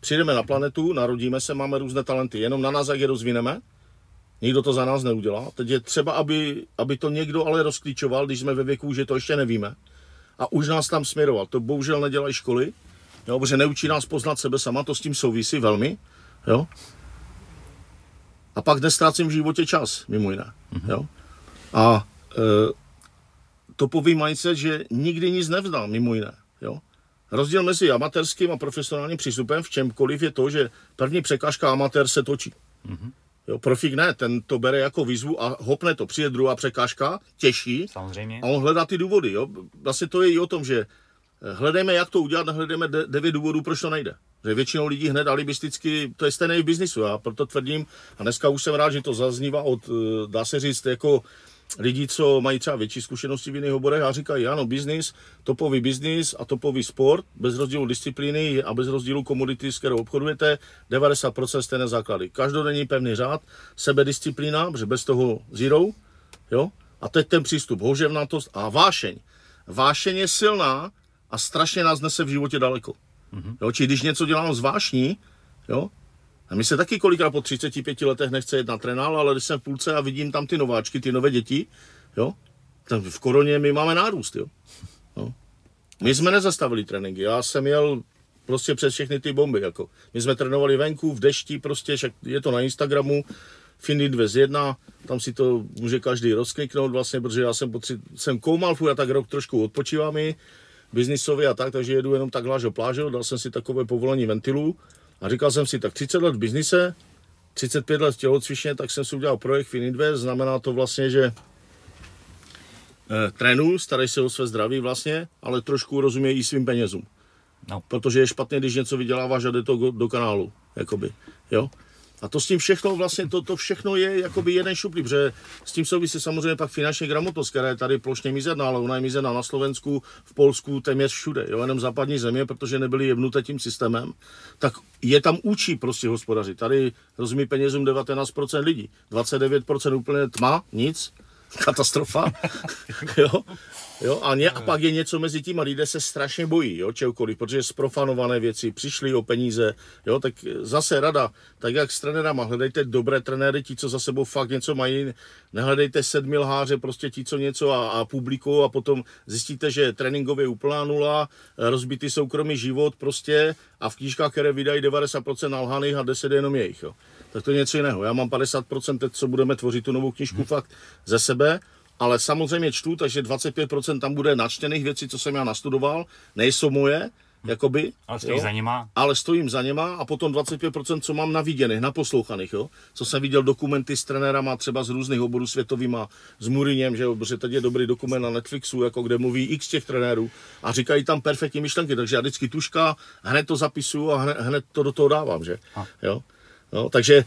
Speaker 2: Přijdeme na planetu, narodíme se, máme různé talenty, jenom na nás, jak je rozvineme, Nikdo to za nás neudělá. Teď je třeba, aby, aby to někdo ale rozklíčoval, když jsme ve věku, že to ještě nevíme. A už nás tam směroval. To bohužel nedělají školy, jo, protože neučí nás poznat sebe sama, to s tím souvisí velmi. Jo. A pak nestrácím v životě čas, mimo jiné. Mm-hmm. Jo. A e, to poví mindset, že nikdy nic nevzdal, mimo jiné. Jo. rozdíl mezi amatérským a profesionálním přístupem v čemkoliv je to, že první překážka amatér se točí. Mm-hmm. Jo, profík ne, ten to bere jako výzvu a hopne to. Přijde druhá překážka, těžší.
Speaker 1: Samozřejmě.
Speaker 2: A on hledá ty důvody. Jo. Vlastně to je i o tom, že eh, hledejme, jak to udělat, hledejme devět důvodů, proč to nejde. Že většinou lidí hned alibisticky, to je stejné v biznisu, já proto tvrdím, a dneska už jsem rád, že to zaznívá od, eh, dá se říct, jako lidí, co mají třeba větší zkušenosti v jiných oborech a říkají, ano, biznis, topový biznis a topový sport, bez rozdílu disciplíny a bez rozdílu komodity, s kterou obchodujete, 90% stejné základy. Každodenní pevný řád, sebedisciplína, protože bez toho zero, jo? A teď ten přístup, houževnatost a vášeň. Vášeň je silná a strašně nás nese v životě daleko. Mm-hmm. Jo, či když něco dělám z vášní, jo, a mi se taky kolikrát po 35 letech nechce jít na trénál, ale když jsem v půlce a vidím tam ty nováčky, ty nové děti, jo, tak v koroně my máme nárůst, jo. No. My jsme nezastavili tréninky, já jsem jel prostě přes všechny ty bomby, jako. My jsme trénovali venku, v dešti, prostě, však je to na Instagramu, Findy 201, tam si to může každý rozkliknout vlastně, protože já jsem, potři- jsem koumal a tak rok trošku odpočívám i biznisově a tak, takže jedu jenom tak lážo plážo, dal jsem si takové povolení ventilů a říkal jsem si, tak 30 let v biznise, 35 let v tělocvičně, tak jsem si udělal projekt Fininvest, znamená to vlastně, že eh, trénuju, starají se o své zdraví vlastně, ale trošku rozumějí i svým penězům. No. Protože je špatně, když něco vyděláváš a jde to do, do kanálu, jakoby, jo. A to s tím všechno, vlastně to, to všechno je jakoby jeden šuplík, protože s tím souvisí samozřejmě pak finanční gramotnost, která je tady plošně mizerná, ale ona je mizerná na Slovensku, v Polsku, téměř všude, jo, jenom západní země, protože nebyly jevnuté tím systémem, tak je tam učí prostě hospodařit. Tady rozumí penězům 19% lidí, 29% úplně tma, nic, katastrofa, jo, jo, a, ně, a pak je něco mezi tím a lidé se strašně bojí, jo, čehokoliv, protože sprofanované věci, přišli o peníze, jo, tak zase rada, tak jak s trenérama, hledejte dobré trenéry, ti, co za sebou fakt něco mají, nehledejte sedmi lháře, prostě ti, co něco a, a publiku a potom zjistíte, že tréninkově je úplná nula, rozbitý soukromý život prostě a v knížkách, které vydají 90% nalhaných a 10 jenom jejich, jo tak to je něco jiného. Já mám 50% teď, co budeme tvořit tu novou knižku hmm. fakt ze sebe, ale samozřejmě čtu, takže 25% tam bude načtených věcí, co jsem já nastudoval, nejsou moje, jakoby.
Speaker 1: Ale stojí za něma.
Speaker 2: Ale stojím za něma a potom 25%, co mám naviděných, naposlouchaných, jo. Co jsem viděl dokumenty s trenérama třeba z různých oborů světovýma, s Muriněm, že jo, protože teď je dobrý dokument na Netflixu, jako kde mluví x těch trenérů a říkají tam perfektní myšlenky, takže já vždycky tuška, hned to zapisuju a hned, hned to do toho dávám, že. Jo. No, takže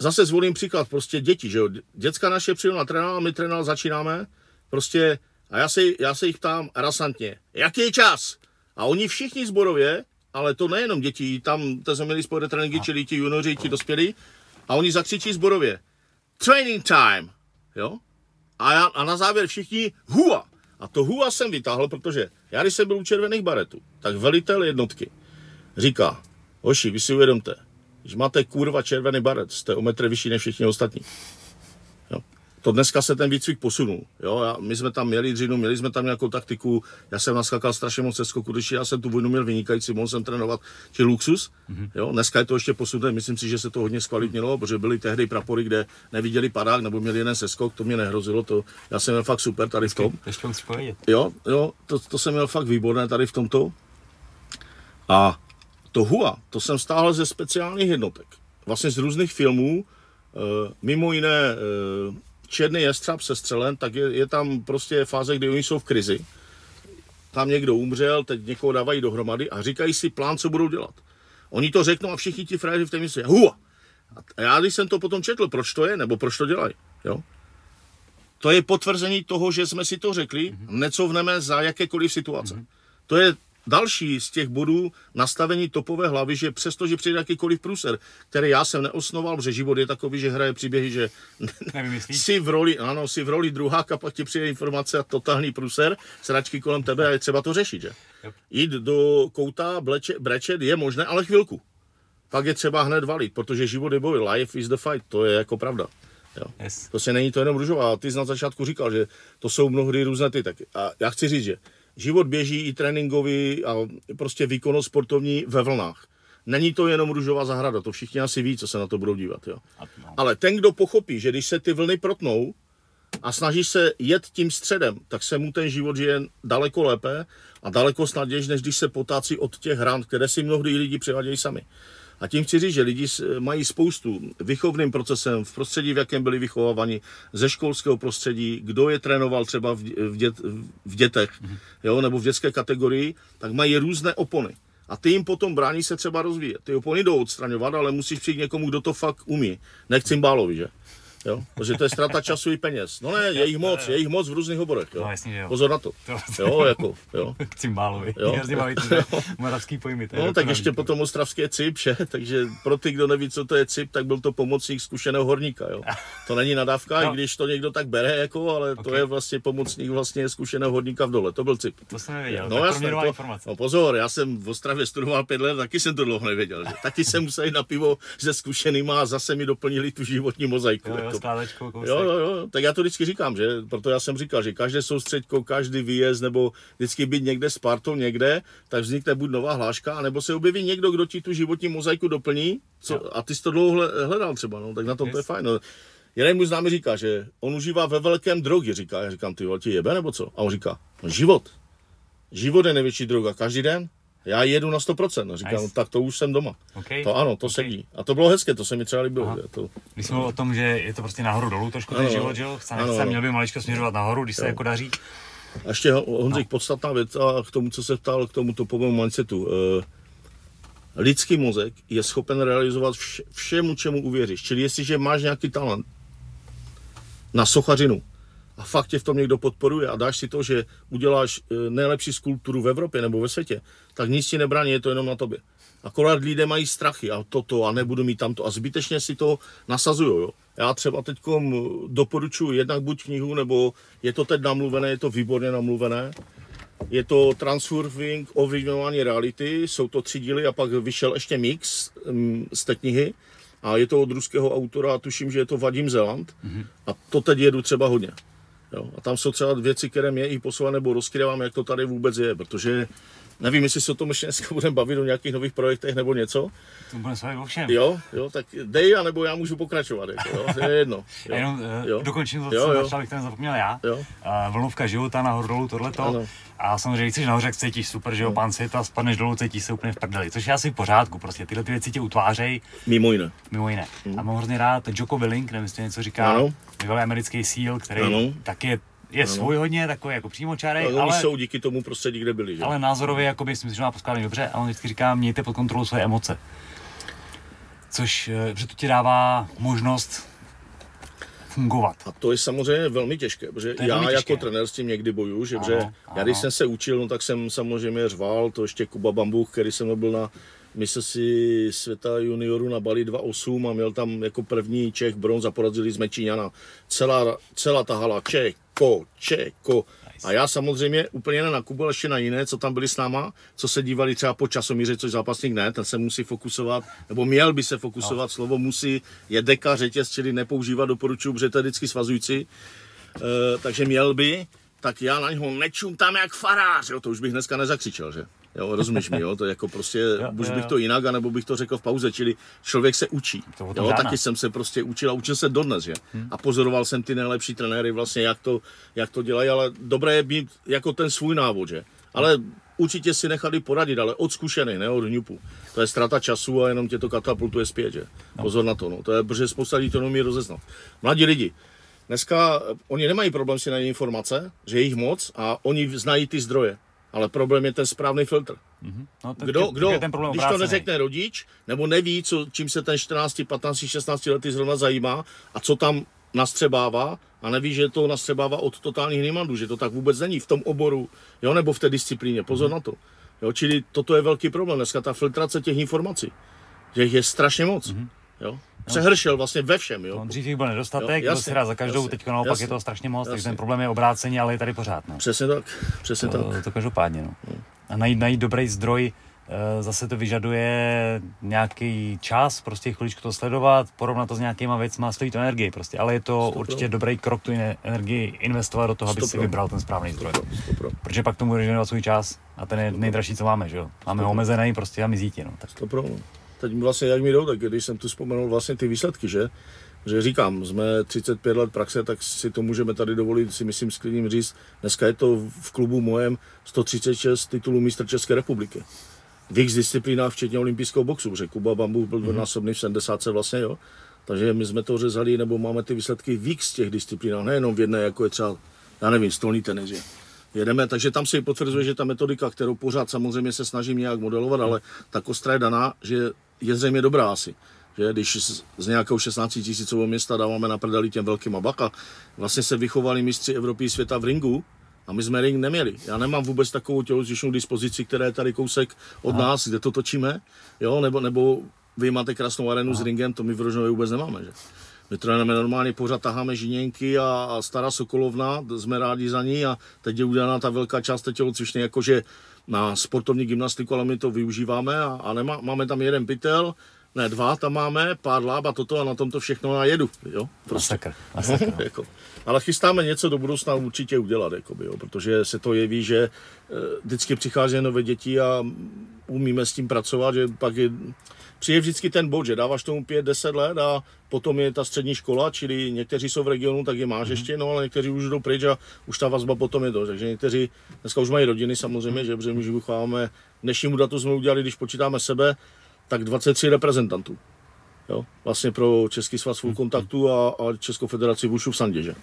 Speaker 2: zase zvolím příklad, prostě děti, že jo. Děcka naše přijdu na trénál, my trénál začínáme, prostě a já se, já se jich ptám rasantně, jaký je čas? A oni všichni zborově, ale to nejenom děti, tam to jsme měli spojité tréninky, čili ti junioři, ti dospělí, a oni zakřičí zborově, training time, jo? A, já, a na závěr všichni hua. A to hua jsem vytáhl, protože já, když jsem byl u červených baretů, tak velitel jednotky říká, hoši, vy si uvědomte, když máte kurva červený baret, jste o metr vyšší než všichni ostatní. Jo. To dneska se ten výcvik posunul. Jo. Já, my jsme tam měli dřinu, měli jsme tam nějakou taktiku, já jsem naskakal strašně moc skoku, když já jsem tu vojnu měl vynikající, mohl jsem trénovat, či luxus. Mm-hmm. Jo. Dneska je to ještě posunuté, myslím si, že se to hodně zkvalitnilo, protože byly tehdy prapory, kde neviděli padák nebo měli jeden seskok, to mě nehrozilo, to já jsem měl fakt super tady v tom. Jo, jo, to, to jsem měl fakt výborné tady v tomto. A to HUA, to jsem stáhl ze speciálních jednotek. Vlastně z různých filmů, eh, mimo jiné eh, Černý jestřab se střelen, tak je, je tam prostě fáze, kdy oni jsou v krizi. Tam někdo umřel, teď někoho dávají dohromady a říkají si plán, co budou dělat. Oni to řeknou a všichni ti frajeři v té mysli, hua! A já, když jsem to potom četl, proč to je, nebo proč to dělají, jo? To je potvrzení toho, že jsme si to řekli, mm-hmm. necovneme za jakékoliv situace. Mm-hmm. To je další z těch bodů nastavení topové hlavy, že přestože přijde jakýkoliv průser, který já jsem neosnoval, protože život je takový, že hraje příběhy, že si v roli, ano, si v roli druháka, pak ti přijde informace a totální průser, sračky kolem tebe a je třeba to řešit, že? Yep. Jít do kouta, bleče, brečet je možné, ale chvilku. Pak je třeba hned valit, protože život je boj, life is the fight, to je jako pravda. Jo. Yes. To se není to jenom růžová. Ty jsi na začátku říkal, že to jsou mnohdy různé ty. Tak a já chci říct, že život běží i tréninkový a prostě výkonnost sportovní ve vlnách. Není to jenom růžová zahrada, to všichni asi ví, co se na to budou dívat. Jo. No. Ale ten, kdo pochopí, že když se ty vlny protnou a snaží se jet tím středem, tak se mu ten život žije daleko lépe A daleko snadněji, než když se potácí od těch hran, které si mnohdy lidi přivádějí sami. A tím chci říct, že lidi mají spoustu vychovným procesem v prostředí, v jakém byli vychováváni, ze školského prostředí, kdo je trénoval třeba v, dět, v dětech, mm-hmm. jo, nebo v dětské kategorii, tak mají různé opony. A ty jim potom brání se třeba rozvíjet. Ty opony jdou odstraňovat, ale musíš přijít někomu, kdo to fakt umí. Nechci bálovi, že? Jo? Protože to je ztráta času i peněz. No ne, je jich moc, je jich moc v různých oborech. Jo?
Speaker 1: No, jasně, jo.
Speaker 2: Pozor na to. Jo, jako, jo.
Speaker 1: Cimbálovi.
Speaker 2: Jo.
Speaker 1: Hrozně baví moravský pojmy.
Speaker 2: No, tak ještě potom ostravské cip, že? Takže pro ty, kdo neví, co to je cip, tak byl to pomocník zkušeného horníka, jo. To není nadávka, no. i když to někdo tak bere, jako, ale okay. to je vlastně pomocník vlastně zkušeného horníka v dole. To byl cip.
Speaker 1: To jsem nevěděl.
Speaker 2: No, jasně, to, no pozor, já jsem v Ostravě studoval pět let, taky jsem to dlouho nevěděl. Že? Taky jsem musel jít na pivo se zkušenýma a zase mi doplnili tu životní mozaiku.
Speaker 1: Jo, jo,
Speaker 2: jako jo, jo, jo, tak já to vždycky říkám, že proto já jsem říkal, že každé soustředko, každý výjezd nebo vždycky být někde s partou někde, tak vznikne buď nová hláška, nebo se objeví někdo, kdo ti tu životní mozaiku doplní co, a ty jsi to dlouho hledal třeba, no, tak na tom yes. to je fajn. No. Jeden můj známý říká, že on užívá ve velkém drogy, říká, já říkám, ty ti jebe nebo co? A on říká, no život. Život je největší droga, každý den. Já jedu na 100%, no, říkám, nice. tak to už jsem doma.
Speaker 1: Okay.
Speaker 2: To ano, to okay. sedí. A to bylo hezké, to se mi třeba líbilo. Že to...
Speaker 1: Když jsme o tom, že je to prostě nahoru dolů trošku ten život, že jo? Chce, nechce, měl by maličko směřovat nahoru, když se jo. jako daří.
Speaker 2: A ještě Honzik, no. podstatná věc a k tomu, co se ptal, k tomu topovému mindsetu. Uh, lidský mozek je schopen realizovat vše, všemu, čemu uvěříš. Čili jestliže máš nějaký talent na sochařinu, a fakt tě v tom někdo podporuje a dáš si to, že uděláš e, nejlepší skulpturu v Evropě nebo ve světě, tak nic ti nebrání, je to jenom na tobě. Akorát lidé mají strachy a toto a nebudu mít tamto a zbytečně si to nasazují. Jo. Já třeba teď doporučuji jednak buď knihu, nebo je to teď namluvené, je to výborně namluvené. Je to Transforming ovlivňování reality, jsou to tři díly a pak vyšel ještě mix mm, z té knihy a je to od ruského autora, tuším, že je to Vadim Zeland mm-hmm. a to teď jedu třeba hodně. Jo? A tam jsou třeba věci, které mě i posouvají nebo rozkrývám, jak to tady vůbec je, protože nevím, jestli se o tom ještě dneska budeme bavit o nějakých nových projektech nebo něco.
Speaker 1: To bude se o všem.
Speaker 2: Jo, jo, tak dej, anebo já můžu pokračovat, jako, jo, to je jedno.
Speaker 1: Jo. Jenom uh, jo. dokončím to, co jo, jo. začal, to zapomněl já.
Speaker 2: Jo.
Speaker 1: Uh, vlnovka života nahoru dolů, tohleto. Ano. A samozřejmě, když jsi nahoře, jak cítíš super, že jo, pán světa, spadneš dolů, cítíš se úplně v prdeli, což je asi v pořádku, prostě tyhle ty věci tě utvářejí.
Speaker 2: Mimo jiné.
Speaker 1: Mimo jiné. Hmm. A mám hrozně rád Joko Willink, nevím, jestli něco říká, ano. americký síl, který ano. taky je je ano. svůj hodně takový jako přímočarej,
Speaker 2: ale,
Speaker 1: ale
Speaker 2: jsou díky tomu prostředí, kde byli. Že?
Speaker 1: Ale názorově jako by si myslím, že má poskládaný dobře a on vždycky říká, mějte pod kontrolou své emoce. Což, eh, že to ti dává možnost fungovat.
Speaker 2: A to je samozřejmě velmi těžké, protože já těžké. jako trenér s tím někdy bojuju, že ano, já když jsem se učil, no, tak jsem samozřejmě řval, to ještě Kuba Bambuch, který jsem byl na si světa juniorů na Bali 2.8 a měl tam jako první Čech bronz a porazili jsme Číňana. Celá, celá ta hala Čeko, Čeko. A já samozřejmě úplně ne na Kubu, ale ještě na jiné, co tam byli s náma, co se dívali třeba po časomíře, což zápasník ne, ten se musí fokusovat, nebo měl by se fokusovat, no. slovo musí je deka řetěz, čili nepoužívat doporučuji, protože to je vždycky svazující. E, takže měl by, tak já na něho nečum tam jak farář, jo, to už bych dneska nezakřičel, že? Jo, rozumíš mi, jo, to jako prostě, jo, buď jo, bych to jinak, anebo bych to řekl v pauze, čili člověk se učí. To jo, taky jsem se prostě učil a učil se dodnes, že? Hmm. A pozoroval jsem ty nejlepší trenéry vlastně, jak to, jak to dělají, ale dobré je mít jako ten svůj návod, že? Ale určitě si nechali poradit, ale od zkušených, ne od hňupu. To je strata času a jenom tě to katapultuje zpět, že? No. Pozor na to, no. To je, protože spousta lidí to nemí rozeznat. Mladí lidi, dneska oni nemají problém si najít informace, že je jich moc a oni znají ty zdroje ale problém je ten správný filtr. Mm-hmm. No, tak kdo, kdo ten problém když to neřekne rodič, nebo neví, co, čím se ten 14, 15, 16 lety zrovna zajímá a co tam nastřebává a neví, že to nastřebává od totálních nímandů, že to tak vůbec není v tom oboru, jo, nebo v té disciplíně, pozor mm-hmm. na to. Jo, čili toto je velký problém, dneska ta filtrace těch informací, že jich je strašně moc. Mm-hmm. Jo? Přehršel vlastně ve všem. Jo?
Speaker 1: No, dřív jich byl nedostatek, jo, jasně, byl za každou, teď naopak jasně, je to strašně moc, jasně. takže ten problém je obráceně, ale je tady pořád. No.
Speaker 2: Přesně tak, přesně
Speaker 1: to,
Speaker 2: tak.
Speaker 1: To každopádně. No. A najít, najít dobrý zdroj, eh, zase to vyžaduje nějaký čas, prostě chviličku to sledovat, porovnat to s nějakýma věcma, stojí to energii prostě, ale je to Stopro. určitě dobrý krok tu energii investovat do toho, aby si vybral ten správný zdroj. Protože pak tomu budeš svůj čas a ten je nejdražší, co máme, že jo. Máme Stopro. omezený prostě a mizítě, no. Tak.
Speaker 2: Stopro teď vlastně jak mi jdou, tak když jsem tu vzpomenul vlastně ty výsledky, že? že říkám, jsme 35 let praxe, tak si to můžeme tady dovolit, si myslím s klidným říct. Dneska je to v klubu mojem 136 titulů mistra České republiky. V x disciplínách, včetně olympijského boxu, že Kuba Bambu byl dvojnásobný v 70 vlastně, jo. Takže my jsme to řezali, nebo máme ty výsledky v x těch disciplínách, nejenom v jedné, jako je třeba, já nevím, stolní tenis, je. Jedeme, takže tam si potvrzuje, že ta metodika, kterou pořád samozřejmě se snažím nějak modelovat, ale ta kostra je daná, že je zřejmě dobrá asi že když z nějakého 16 tisícového města dáváme na prdeli těm velkým baka, vlastně se vychovali mistři Evropy světa v ringu, a my jsme ring neměli. Já nemám vůbec takovou tělocvičnou dispozici, která je tady kousek od Aha. nás, kde to točíme, jo, nebo, nebo vy máte krásnou arenu Aha. s ringem, to my v Rožnově vůbec nemáme, že? My trénujeme normálně, pořád taháme žiněnky a, a stará Sokolovna, jsme rádi za ní a teď je udělaná ta velká část tělocvičny, jakože na sportovní gymnastiku, ale my to využíváme a, a nemá, máme tam jeden pytel, ne dva tam máme, pár láb a toto a na tom to všechno najedu, jo.
Speaker 1: Prostě. Masakr, masakr. No.
Speaker 2: jako. Ale chystáme něco do budoucna určitě udělat, jakoby, jo, protože se to jeví, že e, vždycky přichází nové děti a umíme s tím pracovat, že pak je, přijde vždycky ten bod, že dáváš tomu 5-10 let a potom je ta střední škola, čili někteří jsou v regionu, tak je máš mm. ještě, no ale někteří už jdou pryč a už ta vazba potom je to. Takže někteří dneska už mají rodiny samozřejmě, že protože my vychováváme, dnešnímu datu jsme udělali, když počítáme sebe, tak 23 reprezentantů. Jo? Vlastně pro Český svaz full kontaktu a, a Českou federaci Vušu v Sandě, že?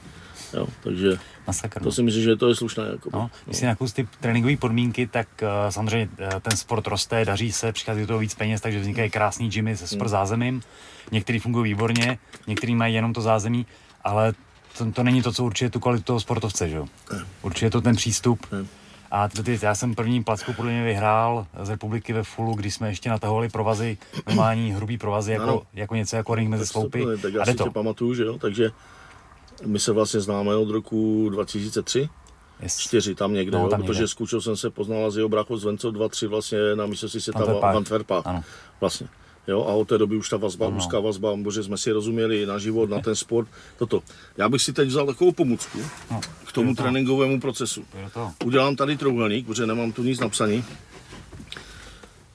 Speaker 2: Jo, takže Masakr, to no. si myslím, že to je slušné. Jako,
Speaker 1: no, když si no. ty tréninkové podmínky, tak uh, samozřejmě uh, ten sport roste, daří se, přichází do toho víc peněz, takže vznikají krásný gymy se super hmm. zázemím. Některý fungují výborně, některý mají jenom to zázemí, ale to, to není to, co určuje tu kvalitu toho sportovce, že jo? Určuje to ten přístup. Hmm a ty, já jsem první placku podle mě vyhrál z republiky ve Fullu, když jsme ještě natahovali provazy, normální hrubý provazy, jako, jako něco jako ring mezi sloupy.
Speaker 2: To, tak já a si to. pamatuju, že jo, takže my se vlastně známe od roku 2003. Yes. Čtyři tam někde, no, jo, tam protože někde. s Kučou jsem se poznala z jeho bráchu z Venco 2-3 vlastně na mistrovství světa v Antwerpách. Vlastně. Jo, a od té doby už ta vazba, no. úzká vazba, bože, jsme si rozuměli na život, na ten sport, toto. Já bych si teď vzal takovou pomůcku no, k tomu to. tréninkovému procesu. To. Udělám tady trouhelník, protože nemám tu nic napsaný.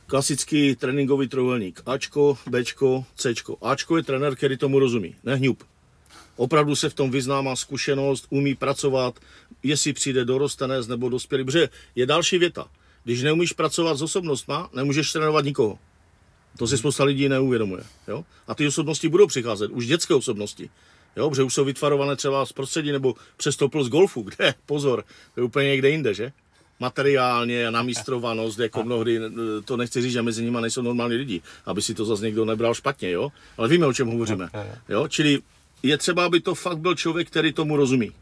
Speaker 2: Klasický tréninkový trouhelník. Ačko, Bčko, Cčko. Ačko je trenér, který tomu rozumí, nehňup. Opravdu se v tom vyzná, má zkušenost, umí pracovat, jestli přijde dorostenec nebo dospělý. Protože je další věta. Když neumíš pracovat s osobnostma, nemůžeš trénovat nikoho. To si spousta lidí neuvědomuje. Jo? A ty osobnosti budou přicházet, už dětské osobnosti. Jo, protože už jsou vytvarované třeba z prostředí nebo přes z golfu, kde, pozor, to je úplně někde jinde, že? Materiálně a namístrovanost, jako mnohdy, to nechci říct, že mezi nimi nejsou normální lidi, aby si to zase někdo nebral špatně, jo? Ale víme, o čem hovoříme. Jo? Čili je třeba, aby to fakt byl člověk, který tomu rozumí.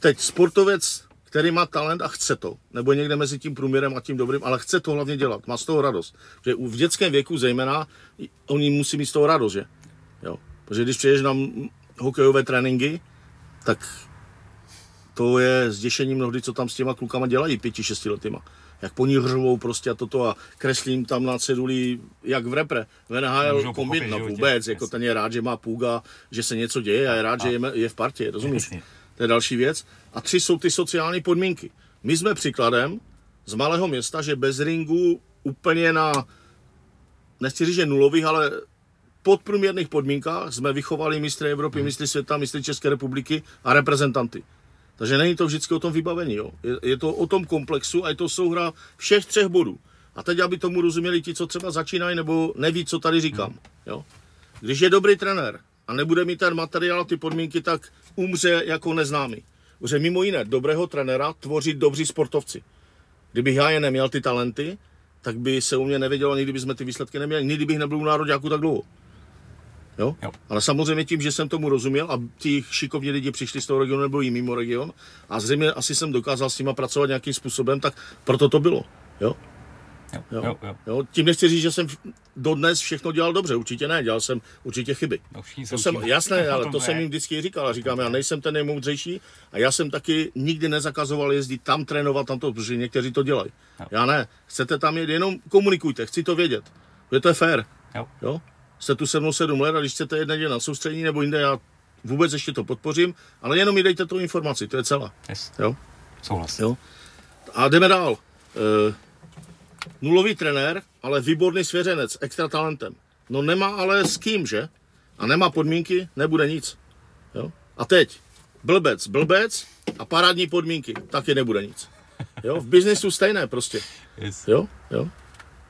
Speaker 2: Teď sportovec který má talent a chce to, nebo někde mezi tím průměrem a tím dobrým, ale chce to hlavně dělat, má z toho radost. Že v dětském věku zejména oni musí mít z toho radost, že? Jo. Protože když přijdeš na hokejové tréninky, tak to je zděšení mnohdy, co tam s těma klukama dělají, pěti, šesti letýma. Jak po ní hřovou prostě a toto a kreslím tam na ceduli, jak v repre. V NHL kombin, no vůbec, jako ten je rád, že má půga, že se něco děje a je rád, a. že je, je v partě, rozumíš? Jasně. To je další věc. A tři jsou ty sociální podmínky. My jsme příkladem z malého města, že bez ringu úplně na, nechci říct, že nulových, ale podprůměrných podmínkách jsme vychovali mistry Evropy, hmm. mistry světa, mistry České republiky a reprezentanty. Takže není to vždycky o tom vybavení. Jo. Je, je to o tom komplexu a je to souhra všech třech bodů. A teď, aby tomu rozuměli ti, co třeba začínají nebo neví, co tady říkám. Hmm. Jo. Když je dobrý trenér a nebude mít ten materiál, ty podmínky, tak umře jako neznámý. Protože mimo jiné, dobrého trenéra tvoří dobří sportovci. Kdybych já je neměl ty talenty, tak by se u mě nevědělo, nikdy bychom ty výsledky neměli, nikdy bych nebyl u národňáku tak dlouho. Jo? jo? Ale samozřejmě tím, že jsem tomu rozuměl a ti šikovní lidi přišli z toho regionu nebo i mimo region a zřejmě asi jsem dokázal s nimi pracovat nějakým způsobem, tak proto to bylo. Jo? Jo, jo, jo. Jo, tím nechci říct, že jsem dodnes všechno dělal dobře, určitě ne, dělal jsem určitě chyby. No, to jsem, jasné, ale to jsem jim vždycky říkal a říkám, já nejsem ten nejmoudřejší a já jsem taky nikdy nezakazoval jezdit tam trénovat, tam to, protože někteří to dělají. Jo. Já ne, chcete tam jet, jenom komunikujte, chci to vědět, že to je fér. Jo. jo. Jste tu se mnou sedm let a když chcete jedna na soustředění nebo jinde, já vůbec ještě to podpořím, ale jenom mi dejte tu informaci, to je celá.
Speaker 1: Yes. Jo? Souhlas. Jo?
Speaker 2: A jdeme dál. E, nulový trenér, ale výborný svěřenec, extra talentem. No nemá ale s kým, že? a nemá podmínky, nebude nic. Jo? A teď, blbec, blbec a parádní podmínky, taky nebude nic. Jo? V biznesu stejné prostě.
Speaker 1: Yes.
Speaker 2: Jo? Jo?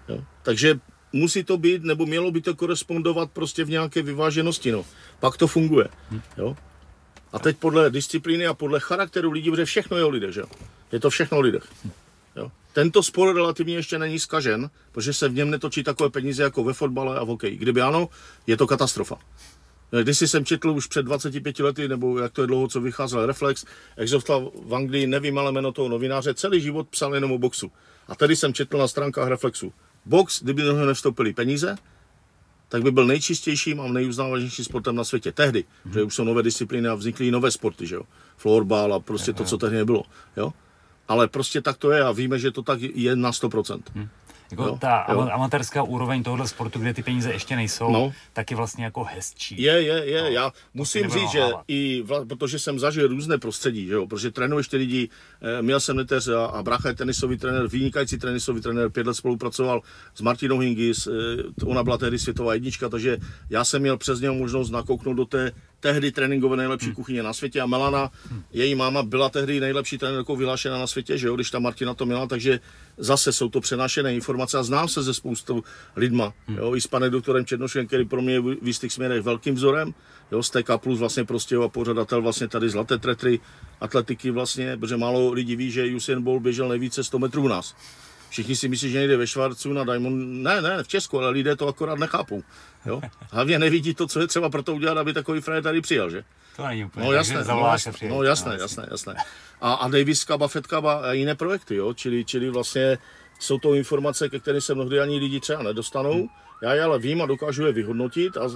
Speaker 2: Jo? Takže musí to být, nebo mělo by to korespondovat prostě v nějaké vyváženosti, no. Pak to funguje, jo. A teď podle disciplíny a podle charakteru lidí, protože všechno je o lidech, že jo. Je to všechno o lidech. Jo. Tento sport relativně ještě není zkažen, protože se v něm netočí takové peníze jako ve fotbale a v hokeji. Kdyby ano, je to katastrofa. Když jsem četl už před 25 lety, nebo jak to je dlouho, co vycházel Reflex, Exoslav v Anglii, nevím ale jméno toho novináře, celý život psal jenom o boxu. A tady jsem četl na stránkách Reflexu. Box, kdyby do něho nevstoupily peníze, tak by byl nejčistějším a nejuznávanějším sportem na světě. Tehdy, hmm. že už jsou nové disciplíny a vznikly nové sporty, že jo. Florbal a prostě to, co tehdy nebylo, jo. Ale prostě tak to je a víme, že to tak je na 100%. Hmm.
Speaker 1: Jako jo, ta jo. amatérská úroveň tohohle sportu, kde ty peníze ještě nejsou, no. tak je vlastně jako hezčí.
Speaker 2: Je, je, je. No, Já musím říct, že i, vla, protože jsem zažil různé prostředí, že jo, protože trénuješ ty lidi, eh, měl jsem neteř a, a brácha je tenisový trenér, vynikající tenisový trenér, pět let spolupracoval s Martinou Hingis, eh, ona byla tehdy světová jednička, takže já jsem měl přes něho možnost nakouknout do té tehdy tréninkové nejlepší hmm. kuchyně na světě a Melana, hmm. její máma byla tehdy nejlepší trenérkou vyhlášena na světě, že jo, když ta Martina to měla, takže zase jsou to přenášené informace a znám se ze spoustou lidma, hmm. jo, i s panem doktorem Černošem, který pro mě je v jistých směrech velkým vzorem, jo, z TK plus vlastně prostě a pořadatel vlastně tady zlaté tretry atletiky vlastně, protože málo lidí ví, že Usain Bolt běžel nejvíce 100 metrů u nás. Všichni si myslí, že někde ve Švarcu na Diamond. Ne, ne, v Česku, ale lidé to akorát nechápou. Jo? Hlavně nevidí to, co je třeba pro to udělat, aby takový frajer tady přijel, že?
Speaker 1: To není úplně.
Speaker 2: No jasné, no, jasné, no, jasné, no, jasné, jasné. A, a Davis Cup a a jiné projekty, jo? Čili, čili vlastně jsou to informace, ke kterým se mnohdy ani lidi třeba nedostanou. Hmm já je ale vím a dokážu je vyhodnotit a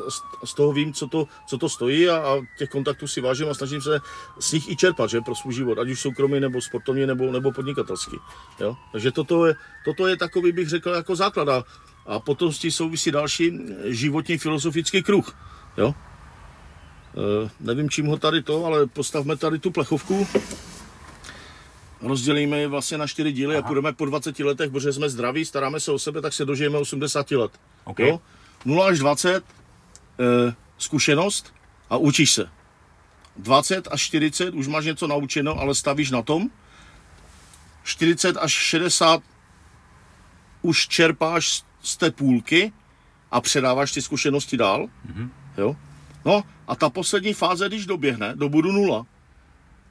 Speaker 2: z toho vím, co to, co to stojí a, a těch kontaktů si vážím a snažím se z nich i čerpat, že, pro svůj život, ať už soukromý, nebo sportovní, nebo, nebo podnikatelský. Jo? Takže toto je, toto je takový, bych řekl, jako základ. A, a potom s tím souvisí další životní filozofický kruh. Jo? E, nevím, čím ho tady to, ale postavme tady tu plechovku rozdělíme je vlastně na čtyři díly Aha. a půjdeme po 20 letech, protože jsme zdraví, staráme se o sebe, tak se dožijeme 80 let.
Speaker 1: Okay. Jo?
Speaker 2: 0 až 20 e, zkušenost a učíš se. 20 až 40 už máš něco naučeno, ale stavíš na tom. 40 až 60 už čerpáš z té půlky a předáváš ty zkušenosti dál. Mm-hmm. Jo? No a ta poslední fáze, když doběhne do bodu nula,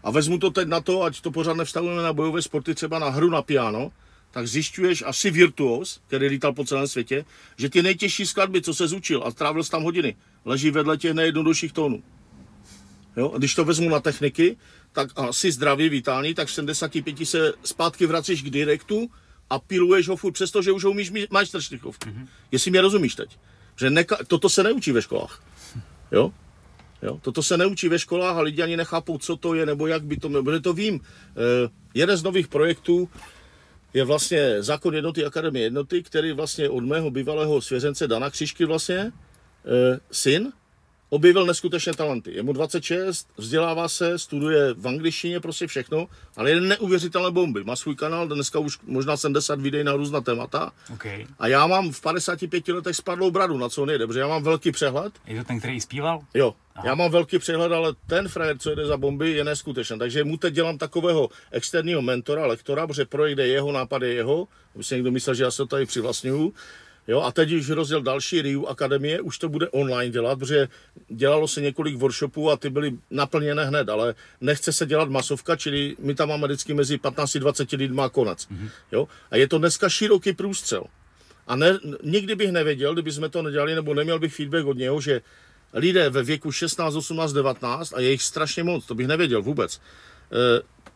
Speaker 2: a vezmu to teď na to, ať to pořád nevstavujeme na bojové sporty, třeba na hru na piano, tak zjišťuješ asi virtuos, který lítal po celém světě, že ty nejtěžší skladby, co se zučil a trávil tam hodiny, leží vedle těch nejjednodušších tónů. Jo? A když to vezmu na techniky, tak asi zdravý, vitální, tak v 75 se zpátky vracíš k direktu a piluješ ho furt, přestože už ho umíš majstrštychovky. Mm-hmm. Jestli mě rozumíš teď. Že neka- toto se neučí ve školách. Jo? Jo? Toto se neučí ve školách a lidi ani nechápou, co to je, nebo jak by to mělo. Protože to vím. Eh, jeden z nových projektů je vlastně zákon jednoty Akademie jednoty, který vlastně od mého bývalého svěřence Dana Křišky vlastně, eh, syn, objevil neskutečné talenty. Je mu 26, vzdělává se, studuje v angličtině, prostě všechno, ale je neuvěřitelné bomby. Má svůj kanál, dneska už možná 70 videí na různá témata.
Speaker 1: Okay.
Speaker 2: A já mám v 55 letech spadlou bradu, na co nejde, protože já mám velký přehled.
Speaker 1: Je to ten, který zpíval?
Speaker 2: Jo, Aha. já mám velký přehled, ale ten frajer, co jde za bomby, je neskutečný. Takže mu teď dělám takového externího mentora, lektora, protože projekt je jeho, nápad je jeho, aby si někdo myslel, že já se to tady přivlastňuju Jo, a teď už rozděl další Riu Akademie, už to bude online dělat, protože dělalo se několik workshopů a ty byly naplněné hned, ale nechce se dělat masovka, čili my tam máme vždycky mezi 15 a 20 lidmi a konec. Mm-hmm. Jo, a je to dneska široký průstřel. A ne, nikdy bych nevěděl, kdyby jsme to nedělali, nebo neměl bych feedback od něho, že lidé ve věku 16, 18, 19, a je jich strašně moc, to bych nevěděl vůbec,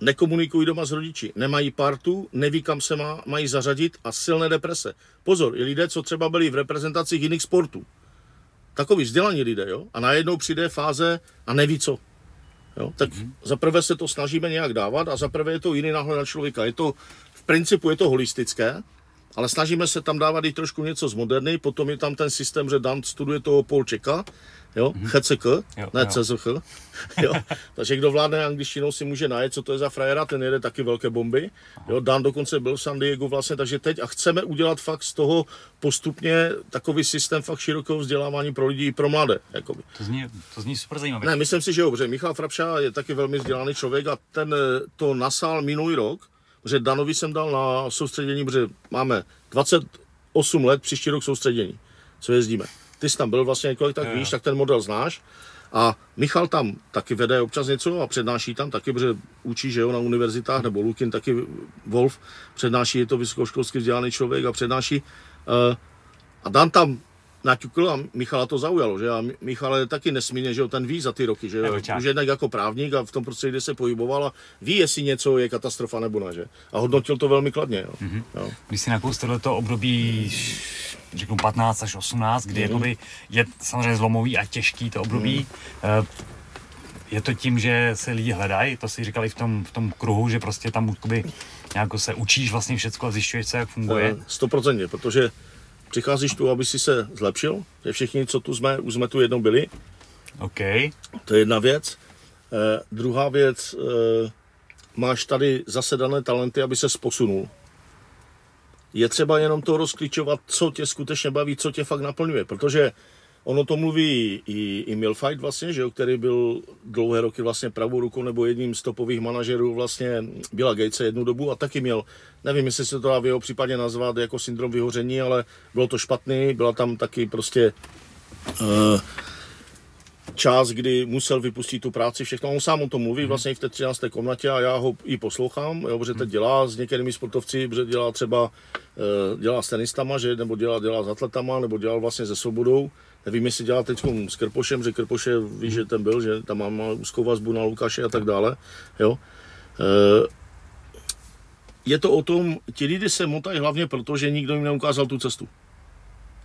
Speaker 2: nekomunikují doma s rodiči, nemají partu, neví, kam se má, mají zařadit a silné deprese. Pozor, i lidé, co třeba byli v reprezentacích jiných sportů. Takový vzdělaní lidé, jo? A najednou přijde fáze a neví co. Jo? Tak mm-hmm. zaprvé se to snažíme nějak dávat a zaprvé je to jiný náhled na člověka. Je to, v principu je to holistické ale snažíme se tam dávat i trošku něco z moderny, potom je tam ten systém, že Dan studuje toho Polčeka, jo, mm-hmm. HCK, jo, ne jo. CZH, jo. takže kdo vládne angličtinou si může najít, co to je za frajera, ten jede taky velké bomby, jo, Dan dokonce byl v San Diego vlastně, takže teď a chceme udělat fakt z toho postupně takový systém fakt širokého vzdělávání pro lidi i pro mladé. Jakoby.
Speaker 1: To zní, to zní super zajímavé.
Speaker 2: Ne, myslím si, že jo, protože Michal Frapša je taky velmi vzdělaný člověk a ten to nasál minulý rok, že Danovi jsem dal na soustředění, protože máme 28 let příští rok soustředění, co jezdíme. Ty jsi tam byl vlastně několik, tak víš, tak ten model znáš. A Michal tam taky vede občas něco a přednáší tam taky, protože učí, že jo, na univerzitách, nebo Lukin taky, Wolf, přednáší, je to vysokoškolsky vzdělaný člověk a přednáší. Uh, a Dan tam naťukl a Michala to zaujalo, že a Michal je taky nesmírně, že jo, ten ví za ty roky, že jo, už jednak jako právník a v tom prostředí, kde se pohyboval a ví, jestli něco je katastrofa nebo ne, že? A hodnotil to velmi kladně, jo. Mm-hmm. jo.
Speaker 1: Když si nakous tohleto období řeknu 15 až 18, kdy mm-hmm. jakoby je samozřejmě zlomový a těžký to období, mm-hmm. je to tím, že se lidi hledají, to si říkali v tom, v tom kruhu, že prostě tam jakoby, nějak se učíš vlastně všechno a zjišťuješ se, jak funguje.
Speaker 2: 100%, protože přicházíš tu, aby si se zlepšil, že všichni, co tu jsme, už jsme tu jednou byli.
Speaker 1: OK.
Speaker 2: To je jedna věc. Eh, druhá věc, eh, máš tady zasedané talenty, aby se posunul. Je třeba jenom to rozklíčovat, co tě skutečně baví, co tě fakt naplňuje, protože Ono to mluví i, i Milfight vlastně, že jo, který byl dlouhé roky vlastně pravou rukou nebo jedním z topových manažerů vlastně Billa Gatese jednu dobu a taky měl, nevím, jestli se to dá v jeho případě nazvat jako syndrom vyhoření, ale bylo to špatný, byla tam taky prostě uh, čas, kdy musel vypustit tu práci, všechno. On sám o tom mluví vlastně i v té 13. komnatě a já ho i poslouchám, jo, protože teď dělá s některými sportovci, protože dělá třeba uh, dělá s tenistama, že, nebo dělá, dělá s atletama, nebo dělal vlastně se svobodou Nevím, jestli dělá teď s Krpošem, že Krpoše ví, že ten byl, že tam má úzkou vazbu na Lukáše a tak dále. Jo. E, je to o tom, ti lidi se motají hlavně proto, že nikdo jim neukázal tu cestu.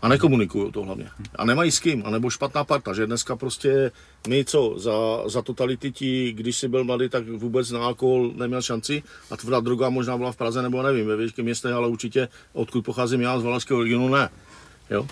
Speaker 2: A nekomunikují to hlavně. A nemají s kým, anebo špatná parta, že dneska prostě my co, za, za totality ti, když jsi byl mladý, tak vůbec na alkohol neměl šanci a tvrdá droga možná byla v Praze nebo nevím, ve větším městě, ale určitě odkud pocházím já z Valašského regionu ne. Jo?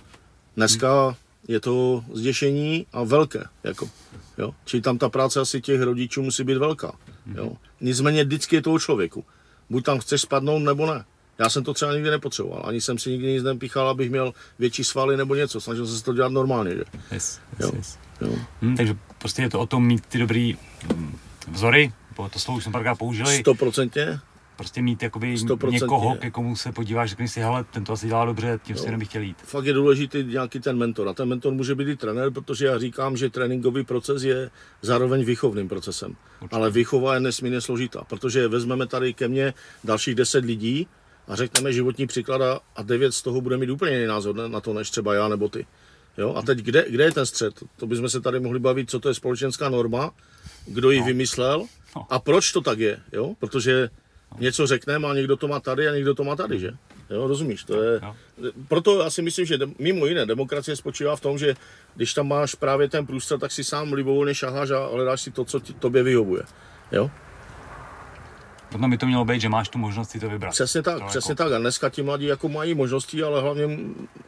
Speaker 2: Dneska je to zděšení a velké. Jako, jo? Čili tam ta práce asi těch rodičů musí být velká. Jo? Nicméně vždycky je to o člověku. Buď tam chceš spadnout, nebo ne. Já jsem to třeba nikdy nepotřeboval. Ani jsem si nikdy nic nepíchal, abych měl větší svaly nebo něco. Snažil jsem se to dělat normálně. Že?
Speaker 1: Yes, yes, jo? Yes. Jo? Hmm, takže prostě je to o tom mít ty dobrý mm, vzory, to slovo už jsme párkrát použili.
Speaker 2: Stoprocentně
Speaker 1: prostě mít jakoby někoho, ke komu se podíváš, řekni si, hele, ten to asi dělá dobře, tím si bych chtěl jít.
Speaker 2: Fakt je důležitý nějaký ten mentor. A ten mentor může být i trenér, protože já říkám, že tréninkový proces je zároveň výchovným procesem. Určitě. Ale výchova je nesmírně složitá, protože vezmeme tady ke mně dalších deset lidí a řekneme životní příklad a devět z toho bude mít úplně jiný názor na to, než třeba já nebo ty. Jo? A teď kde, kde je ten střed? To bychom se tady mohli bavit, co to je společenská norma, kdo ji no. vymyslel no. a proč to tak je. Jo? Protože něco řekneme a někdo to má tady a někdo to má tady, že? Jo, rozumíš, to je... Proto já si myslím, že mimo jiné demokracie spočívá v tom, že když tam máš právě ten průstřed, tak si sám libovolně šaháš a hledáš si to, co ti, tobě vyhovuje. Jo?
Speaker 1: Potom by to mělo být, že máš tu možnost si to vybrat.
Speaker 2: Přesně tak, to přesně jako... tak. A dneska ti mladí jako mají možnosti, ale hlavně,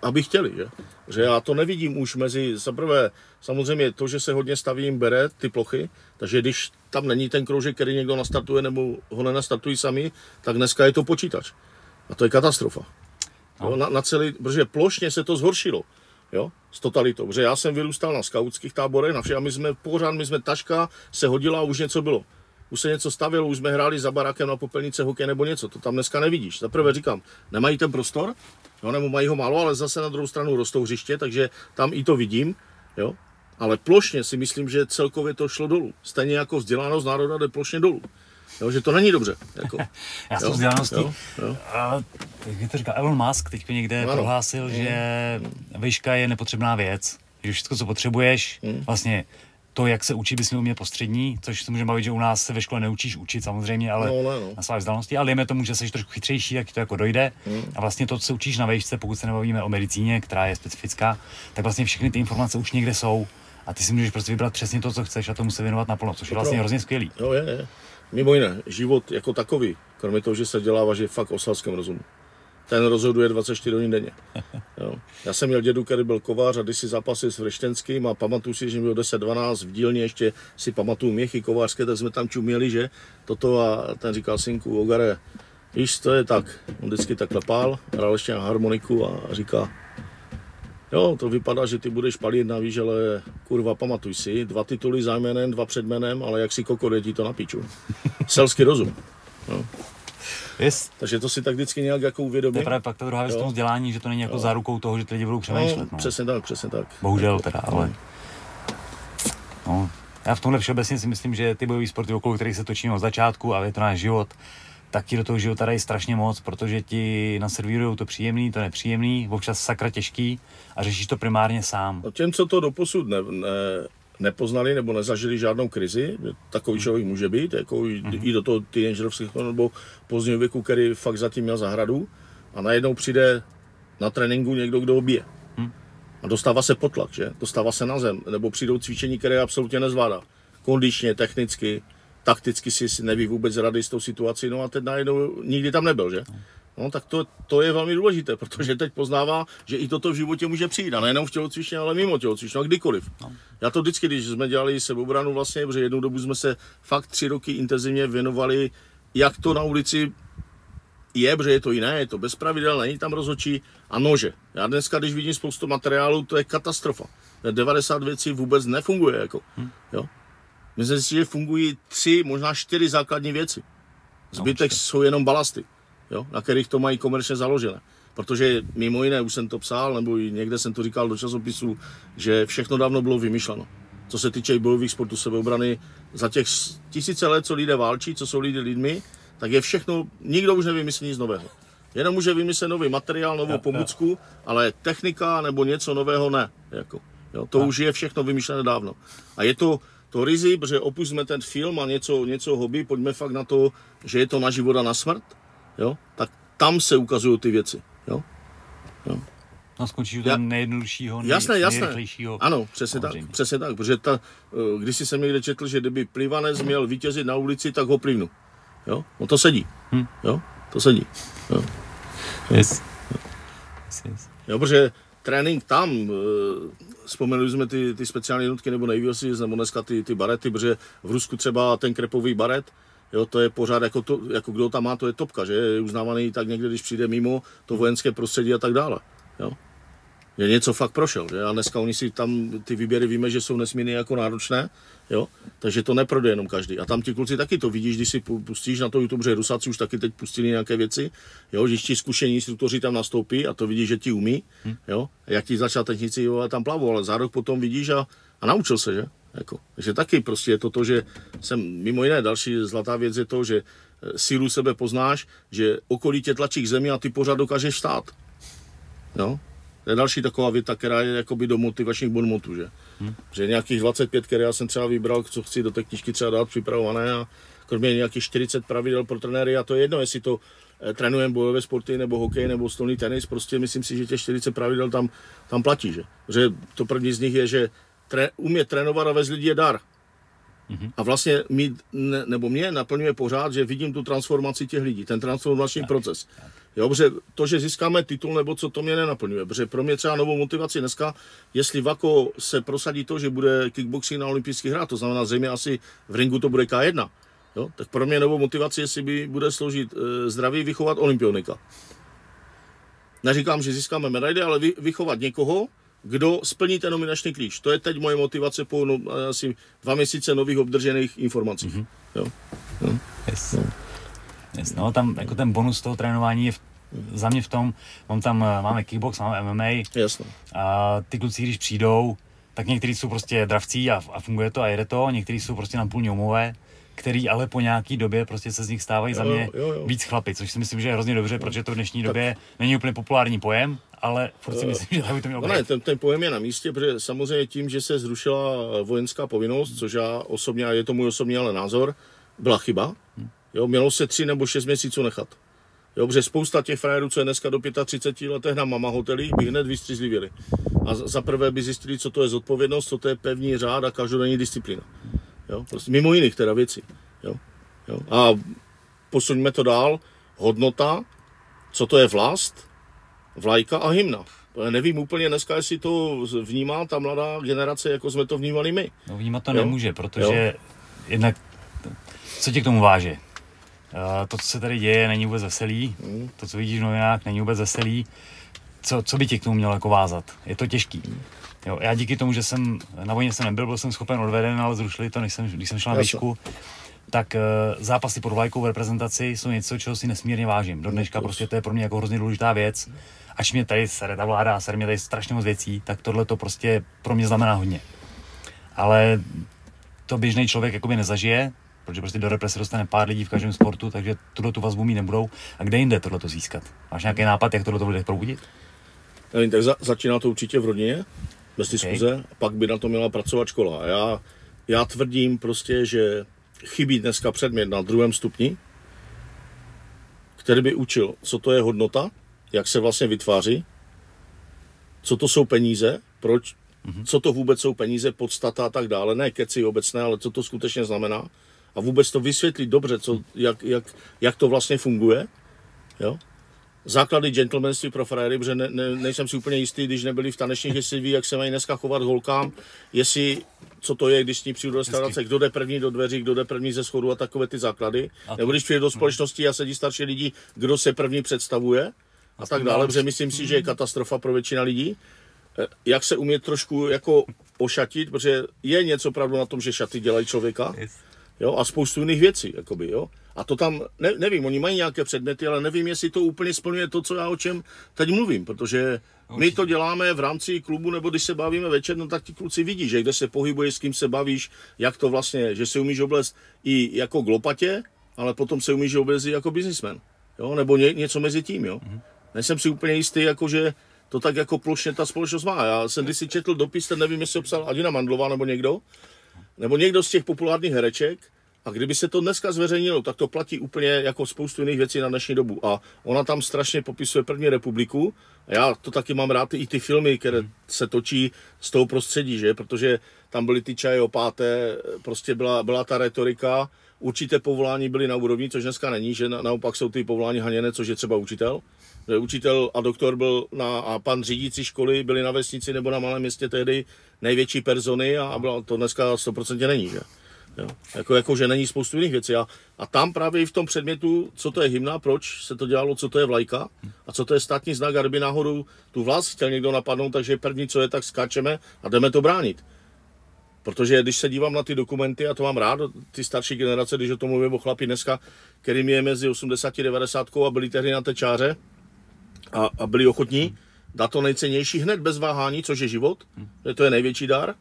Speaker 2: aby chtěli. Že? že já to nevidím už mezi, za prvé, samozřejmě to, že se hodně staví jim bere ty plochy, takže když tam není ten kroužek, který někdo nastartuje nebo ho nenastartují sami, tak dneska je to počítač. A to je katastrofa. No. Jo, na, na celý, protože plošně se to zhoršilo. Jo, s totalitou. Protože já jsem vyrůstal na skautských táborech, na a my jsme pořád, my jsme taška, se hodila a už něco bylo už se něco stavilo, už jsme hráli za barakem na popelnice hokej nebo něco, to tam dneska nevidíš. Za prvé říkám, nemají ten prostor, jo, nebo mají ho málo, ale zase na druhou stranu rostou hřiště, takže tam i to vidím, jo. Ale plošně si myslím, že celkově to šlo dolů. Stejně jako vzdělanost národa jde plošně dolů. Jo, že to není dobře. Jako.
Speaker 1: Já jsem vzdělaností. Jo, jo. A, jak to říká Elon Musk, teď někde ano. prohlásil, mm. že výška je nepotřebná věc, že všechno, co potřebuješ, mm. vlastně to, jak se učit, bys měl umět postřední, což se může bavit, že u nás se ve škole neučíš učit samozřejmě, ale no, no, no. na své vzdálenosti, ale dejme tomu, že jsi trošku chytřejší, tak to jako dojde. Hmm. A vlastně to, co se učíš na vejšce, pokud se nebavíme o medicíně, která je specifická, tak vlastně všechny ty informace už někde jsou. A ty si můžeš prostě vybrat přesně to, co chceš a tomu se věnovat naplno, což je vlastně hrozně skvělý.
Speaker 2: Jo, je, je. Mimo jiné, život jako takový, kromě toho, že se dělá, že fakt o selském rozumu. Ten rozhoduje 24 hodin denně. Jo. Já jsem měl dědu, který byl kovář a když si zápasil s Vreštenským a pamatuju si, že měl 10-12 v dílně, ještě si pamatuju měchy kovářské, tak jsme tam čuměli, že toto a ten říkal synku, Ogare, víš, to je tak. On vždycky tak lepál, hrál ještě na harmoniku a říká, Jo, to vypadá, že ty budeš palit na víš, ale kurva, pamatuj si, dva tituly za jménem, dva před jménem, ale jak si kokode ti to napíču. Selský rozum. No.
Speaker 1: Yes.
Speaker 2: Takže to si tak vždycky nějak jako
Speaker 1: je právě pak ta druhá věc tomu vzdělání, že to není jako jo. zárukou toho, že ty lidi budou přemýšlet. No,
Speaker 2: no. Přesně tak, přesně tak.
Speaker 1: Bohužel teda, ale... No. Já v tomhle všeobecně si myslím, že ty bojové sporty, okolo kterých se točíme od začátku a je to náš život, tak ti do toho života dají strašně moc, protože ti naservírují to příjemný, to nepříjemný, občas sakra těžký a řešíš to primárně sám.
Speaker 2: No těm, co to doposud ne, ne, nepoznali nebo nezažili žádnou krizi, takový člověk může být, jako mm-hmm. i do toho teenagerovského nebo pozdního věku, který fakt zatím měl zahradu a najednou přijde na tréninku někdo, kdo ho bije. Mm. A dostává se potlak, že? Dostává se na zem, nebo přijdou cvičení, které absolutně nezvládá. Kondičně, technicky, takticky si neví vůbec rady s tou situací, no a teď najednou nikdy tam nebyl, že? No tak to, to je velmi důležité, protože teď poznává, že i toto v životě může přijít. A nejenom v tělocvičně, ale mimo tělocvičně, a kdykoliv. No. Já to vždycky, když jsme dělali sebobranu vlastně, protože jednou dobu jsme se fakt tři roky intenzivně věnovali, jak to na ulici je, protože je to jiné, je to bez pravidel, není tam rozhodčí a nože. Já dneska, když vidím spoustu materiálu, to je katastrofa. 90 věcí vůbec nefunguje. Jako, hm. jo? Myslím si, že fungují tři, možná čtyři základní věci. Zbytek no, jsou jenom balasty, jo, na kterých to mají komerčně založené. Protože mimo jiné, už jsem to psal, nebo i někde jsem to říkal do časopisu, že všechno dávno bylo vymyšleno. Co se týče bojových sportů sebeobrany, za těch tisíce let, co lidé válčí, co jsou lidi lidmi, tak je všechno, nikdo už nevymyslí nic nového. Jenom může vymyslet nový materiál, novou pomůcku, ale technika nebo něco nového ne. Jako, jo, to ja. už je všechno vymyšlené dávno. A je to, to rizi, protože opustíme ten film a něco, něco hobby, pojďme fakt na to, že je to na život a na smrt, jo, tak tam se ukazují ty věci, jo.
Speaker 1: jo. No skončíš u toho nejjednoduššího, nej,
Speaker 2: jasné, jasné. Ano, přesně tak, přesně tak, protože ta, eh, když jsem někde četl, že kdyby plivanec měl vítězit na ulici, tak ho plivnu. Jo, no to sedí, hm. jo, to sedí. Jo.
Speaker 1: Yes.
Speaker 2: Yes, yes. Jo, protože trénink tam, eh, vzpomenuli jsme ty, ty speciální jednotky nebo nejvíc, nebo dneska ty, ty barety, protože v Rusku třeba ten krepový baret, Jo, to je pořád jako, to, jako kdo tam má, to je topka, že je uznávaný tak někde, když přijde mimo to vojenské prostředí a tak dále. Jo že něco fakt prošel. Že? A dneska oni si tam ty výběry víme, že jsou nesmírně jako náročné, jo? takže to neprodej jenom každý. A tam ti kluci taky to vidíš, když si pustíš na to YouTube, že Rusáci už taky teď pustili nějaké věci, jo? když ti zkušení instruktoři tam nastoupí a to vidíš, že ti umí, hm. jo? jak ti technici jo, tam plavou, ale za rok potom vidíš a, a naučil se, že? Jako, že taky prostě je to to, že jsem, mimo jiné, další zlatá věc je to, že eh, sílu sebe poznáš, že okolí tě tlačí k zemi a ty pořád dokážeš stát. Jo? To je další taková věta, která je jakoby do motivačních bonmotů, že? Hmm. Že nějakých 25, které já jsem třeba vybral, co chci do té knižky třeba dát připravované a kromě nějakých 40 pravidel pro trenéry a to je jedno, jestli to eh, trénujeme bojové sporty nebo hokej nebo stolný tenis, prostě myslím si, že těch 40 pravidel tam, tam platí, že? Že to první z nich je, že tre, umět trénovat a vést lidi je dar. Mm-hmm. A vlastně mít, ne, nebo mě naplňuje pořád, že vidím tu transformaci těch lidí, ten transformační tak, proces. Tak. Jo, protože to, že získáme titul nebo co, to mě nenaplňuje. Protože pro mě třeba novou motivaci dneska, jestli Vako se prosadí to, že bude kickboxing na olympijských hrách, to znamená zřejmě asi v ringu to bude K1, jo, tak pro mě novou motivaci, jestli by bude složit e, zdraví vychovat olympionika. Neříkám, že získáme medaily, ale vy, vychovat někoho, kdo splní ten nominační klíč. To je teď moje motivace po no, asi dva měsíce nových obdržených informací. Mm-hmm. Jo.
Speaker 1: Jo. Yes. No. Yes, no, tam jako ten bonus toho trénování je v, za mě v tom, mám tam, eh, máme kickbox, máme MMA.
Speaker 2: Jasno.
Speaker 1: A ty kluci, když přijdou, tak někteří jsou prostě dravcí a, a funguje to a jede to, někteří jsou prostě napůl ňoumové, který ale po nějaký době prostě se z nich stávají jo, za mě jo, jo. víc chlapy, což si myslím, že je hrozně dobře, protože to v dnešní tak. době není úplně populární pojem, ale furt si myslím, že tak by to mělo
Speaker 2: no Ne, ten, ten pojem je na místě, protože samozřejmě tím, že se zrušila vojenská povinnost, což já osobně, a je to můj osobní ale názor, byla chyba. Jo, mělo se tři nebo šest měsíců nechat. Jo, protože spousta těch frajerů, co je dneska do 35 letech na mama hotely, by hned vystřízlivěli. A za prvé by zjistili, co to je zodpovědnost, co to je pevný řád a každodenní disciplína. Jo, prostě mimo jiných teda věcí. Jo, jo. A posuňme to dál. Hodnota co to je vlast, vlajka a hymna. Nevím úplně dneska, jestli to vnímá ta mladá generace, jako jsme to vnímali my.
Speaker 1: No vnímat to jo? nemůže, protože jo? jednak, co tě k tomu váže? to, co se tady děje, není vůbec veselý. Hmm. To, co vidíš v novinách, není vůbec veselý. Co, co by tě k tomu mělo jako vázat? Je to těžký. Hmm. Jo, já díky tomu, že jsem na vojně jsem nebyl, byl jsem schopen odveden, ale zrušili to, než jsem, když jsem šel na výšku, tak uh, zápasy pod vlajkou v reprezentaci jsou něco, čeho si nesmírně vážím. Do dneška prostě to je pro mě jako hrozně důležitá věc. Ač mě tady sere ta vláda a sere mě tady strašně moc věcí, tak tohle to prostě pro mě znamená hodně. Ale to běžný člověk jakoby nezažije, protože prostě do represe dostane pár lidí v každém sportu, takže tuto tu vazbu mít nebudou. A kde jinde tohle to získat? Máš nějaký nápad, jak tohle to lidech probudit?
Speaker 2: Nevím, tak za, začíná to určitě v rodině, bez diskuze, okay. pak by na to měla pracovat škola. Já, já tvrdím prostě, že chybí dneska předmět na druhém stupni, který by učil, co to je hodnota, jak se vlastně vytváří, co to jsou peníze, proč, mm-hmm. co to vůbec jsou peníze, podstata a tak dále, ne keci obecné, ale co to skutečně znamená a vůbec to vysvětlit dobře, co, jak, jak, jak to vlastně funguje. Jo? základy gentlemanství pro frajery, protože ne, ne, nejsem si úplně jistý, když nebyli v tanečních, jestli ví, jak se mají dneska chovat holkám, jestli co to je, když s ní přijdu do restaurace, kdo jde první do dveří, kdo jde první ze schodu a takové ty základy. A Nebo když přijde do společnosti a sedí starší lidi, kdo se první představuje a tak dále, protože myslím si, že je katastrofa pro většina lidí. Eh, jak se umět trošku jako ošatit, protože je něco pravdu na tom, že šaty dělají člověka. Jo, a spoustu jiných věcí, jakoby, jo. A to tam, ne, nevím, oni mají nějaké předměty, ale nevím, jestli to úplně splňuje to, co já o čem teď mluvím, protože my to děláme v rámci klubu, nebo když se bavíme večer, no tak ti kluci vidí, že kde se pohybuje, s kým se bavíš, jak to vlastně, že si umíš oblést i jako glopatě, ale potom se umíš oblést i jako biznismen, jo, nebo ně, něco mezi tím, jo. Mm-hmm. Nejsem si úplně jistý, jako že to tak jako plošně ta společnost má. Já jsem když si četl dopis, ten nevím, jestli obsal Adina Mandlová nebo někdo, nebo někdo z těch populárních hereček, a kdyby se to dneska zveřejnilo, tak to platí úplně jako spoustu jiných věcí na dnešní dobu. A ona tam strašně popisuje první republiku. A já to taky mám rád, i ty filmy, které se točí z toho prostředí, že? Protože tam byly ty čaje opáté, prostě byla, byla ta retorika, určité povolání byly na úrovni, což dneska není, že na, naopak jsou ty povolání haněné, což je třeba učitel. Učitel a doktor byl na, a pan řídící školy byli na vesnici nebo na malém městě tehdy největší persony a, a bylo, to dneska 100% není, že? Jo. Jako, jako, že není spoustu jiných věcí. A, a tam právě i v tom předmětu, co to je hymna, proč se to dělalo, co to je vlajka a co to je státní znak, a kdyby náhodou tu vlast chtěl někdo napadnout, takže první, co je, tak skáčeme a jdeme to bránit. Protože když se dívám na ty dokumenty, a to mám rád, ty starší generace, když o tom mluvím o chlapi dneska, kterým je mezi 80 a 90 a byli tehdy na té čáře a, a byli ochotní dát to nejcennější hned bez váhání, což je život, že to je největší dar,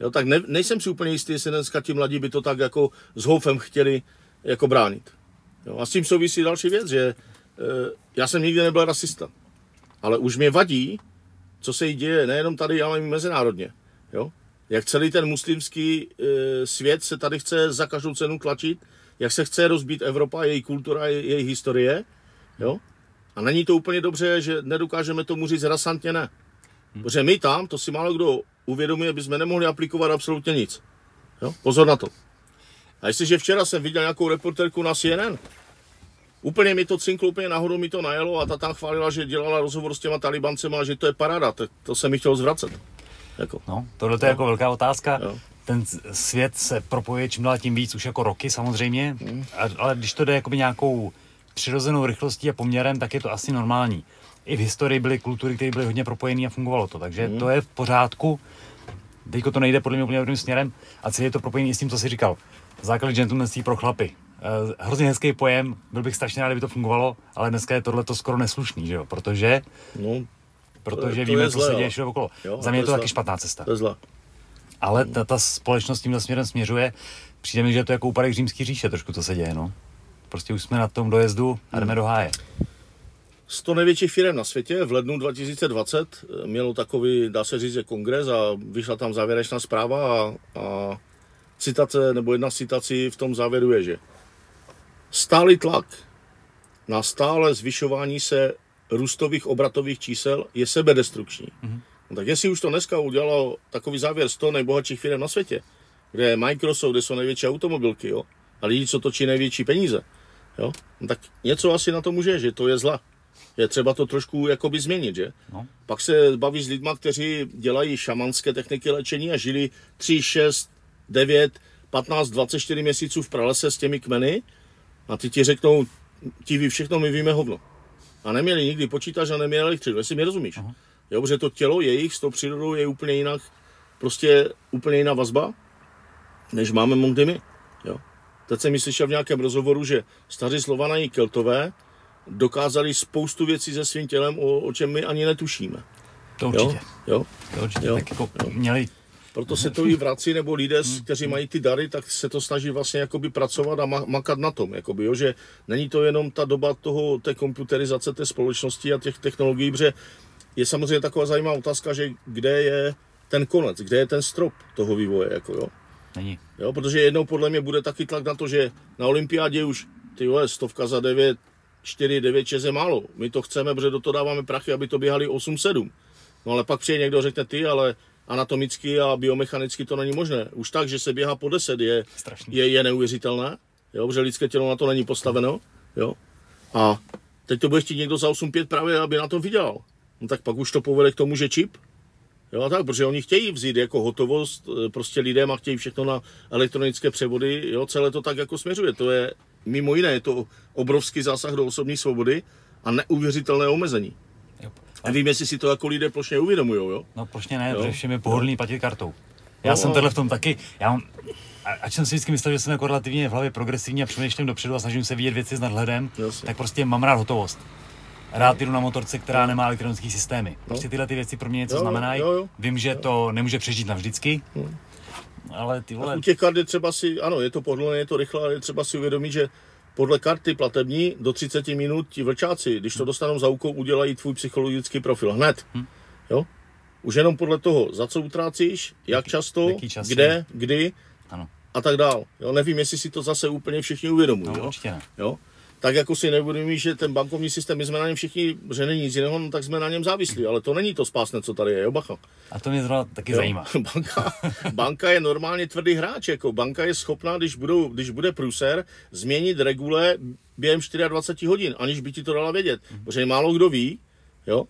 Speaker 2: Jo, tak ne, nejsem si úplně jistý, jestli dneska ti mladí by to tak jako s houfem chtěli jako bránit. Jo, a s tím souvisí další věc, že e, já jsem nikdy nebyl rasista, ale už mě vadí, co se jí děje nejenom tady, ale i mezinárodně. Jo? Jak celý ten muslimský e, svět se tady chce za každou cenu tlačit, jak se chce rozbít Evropa, její kultura, její, historie. Jo? A není to úplně dobře, že nedokážeme tomu říct rasantně ne. Protože my tam, to si málo kdo uvědomuje, bychom nemohli aplikovat absolutně nic. Jo? Pozor na to. A jestliže včera jsem viděl nějakou reporterku na CNN, úplně mi to cinklo, úplně nahoru mi to najelo a ta tam chválila, že dělala rozhovor s těma talibancema a že to je paráda, tak to se mi chtělo zvracet.
Speaker 1: Jako. No, tohle to je no. jako velká otázka. Jo. Ten svět se propojuje čím dál tím víc, už jako roky samozřejmě, hmm. ale když to jde jakoby nějakou přirozenou rychlostí a poměrem, tak je to asi normální i v historii byly kultury, které byly hodně propojené a fungovalo to. Takže mm. to je v pořádku. Teď to nejde podle mě úplně dobrým směrem a celý je to propojený s tím, co jsi říkal. Základ gentlemanství pro chlapy. Uh, hrozně hezký pojem, byl bych strašně rád, kdyby to fungovalo, ale dneska je tohle to skoro neslušný, že jo? Protože, no, protože to víme, co se děje všude okolo. Jo, Za mě je to, to taky špatná cesta.
Speaker 2: To je zle.
Speaker 1: Ale ta, ta společnost tímhle směrem směřuje. Přijde mi, že je to jako úpadek římský říše, trošku to se děje, no. Prostě už jsme na tom dojezdu a jdeme do háje.
Speaker 2: 100 největších firm na světě v lednu 2020 eh, mělo takový, dá se říct, kongres a vyšla tam závěrečná zpráva a, a citace, nebo jedna z citací v tom závěru je, že stálý tlak na stále zvyšování se růstových obratových čísel je sebedestrukční. Mm-hmm. No tak jestli už to dneska udělalo takový závěr 100 nejbohatších firm na světě, kde je Microsoft, kde jsou největší automobilky, jo, a lidi, co točí největší peníze, jo, no tak něco asi na to může, že to je zla. Je třeba to trošku jakoby změnit, že?
Speaker 1: No.
Speaker 2: Pak se baví s lidmi, kteří dělají šamanské techniky léčení a žili 3, 6, 9, 15, 24 měsíců v pralese s těmi kmeny a ty ti řeknou, ti ví všechno, my víme hovno. A neměli nikdy počítač a neměli elektřinu, jestli mi rozumíš. Uh-huh. Jo, protože to tělo jejich s tou přírodou je úplně jinak, prostě úplně jiná vazba, než máme mnohdy my. Jo. Teď jsem slyšel v nějakém rozhovoru, že staří Slované keltové dokázali spoustu věcí se svým tělem, o, o čem my ani netušíme.
Speaker 1: To určitě.
Speaker 2: Jo? Jo?
Speaker 1: To určitě.
Speaker 2: Jo.
Speaker 1: Tak jako měli
Speaker 2: Proto se to i vrací, nebo lidé,
Speaker 1: Hmm.
Speaker 2: kteří mají ty dary, tak se to snaží vlastně jakoby pracovat a ma- makat na tom. Jakoby, jo, že není to jenom ta doba toho, té komputerizace té společnosti a těch technologií, protože je samozřejmě taková zajímavá otázka, že kde je ten konec, kde je ten strop toho vývoje. Jako, jo?
Speaker 1: Není.
Speaker 2: Jo, protože jednou podle mě bude taky tlak na to, že na olympiádě už ty vole, stovka za 9, 4, 9, 6 je málo. My to chceme, protože do toho dáváme prachy, aby to běhali 8, 7. No ale pak přijde někdo a řekne ty, ale anatomicky a biomechanicky to není možné. Už tak, že se běhá po 10 je,
Speaker 1: Strašný.
Speaker 2: je, je neuvěřitelné, jo, protože lidské tělo na to není postaveno. Jo. A teď to bude chtít někdo za 8-5 právě, aby na to vydělal. No tak pak už to povede k tomu, že čip, Jo, a tak, protože oni chtějí vzít jako hotovost eh, prostě lidem a chtějí všechno na elektronické převody, jo, celé to tak jako směřuje. To je, mimo jiné, je to obrovský zásah do osobní svobody a neuvěřitelné omezení.
Speaker 1: Jo.
Speaker 2: Nevím, jestli si to jako lidé plošně uvědomují, jo?
Speaker 1: No plošně ne,
Speaker 2: Jo.
Speaker 1: protože všem je pohodlný platit kartou. Já
Speaker 2: No,
Speaker 1: jsem
Speaker 2: no.
Speaker 1: tohle v tom taky, já mám, a- ač jsem si vždycky myslel, že jsem jako relativně v hlavě progresivní a přemýšlím dopředu a snažím se vidět věci s nadhledem,
Speaker 2: Jasně.
Speaker 1: tak prostě mám rád hotovost. Rád jdu na motorce, která nemá elektronické systémy. Prostě tyhle ty věci pro mě něco
Speaker 2: Jo,
Speaker 1: znamenají.
Speaker 2: jo, jo.
Speaker 1: Vím, že to nemůže přežít navždycky, ale ty vole,
Speaker 2: U těch kart je třeba si, ano, je to pohodlné, je to rychle, ale je třeba si uvědomit, že podle karty platební do 30 minut ti vlčáci, když to dostanou za úkol, udělají tvůj psychologický profil hned. Jo? Už jenom podle toho, za co utrácíš, jak často,
Speaker 1: jaký čas
Speaker 2: kde, kdy
Speaker 1: ano,
Speaker 2: a tak dál. Jo? Nevím, jestli si to zase úplně všichni uvědomují.
Speaker 1: no,
Speaker 2: jo?
Speaker 1: určitě ne.
Speaker 2: Jo? Tak jako si neuvědomí, že ten bankovní systém, my jsme na něm všichni, že není nic jiného, no, tak jsme na něm závislí, ale to není to spásné, co tady je, jo, bacha.
Speaker 1: A to mě zrovna taky
Speaker 2: Jo.
Speaker 1: zajímá.
Speaker 2: Banka, banka je normálně tvrdý hráč, jako banka je schopná, když, budou, když bude pruser, změnit regule během 24 hodin, aniž by ti to dala vědět. Protože málo kdo ví, jo,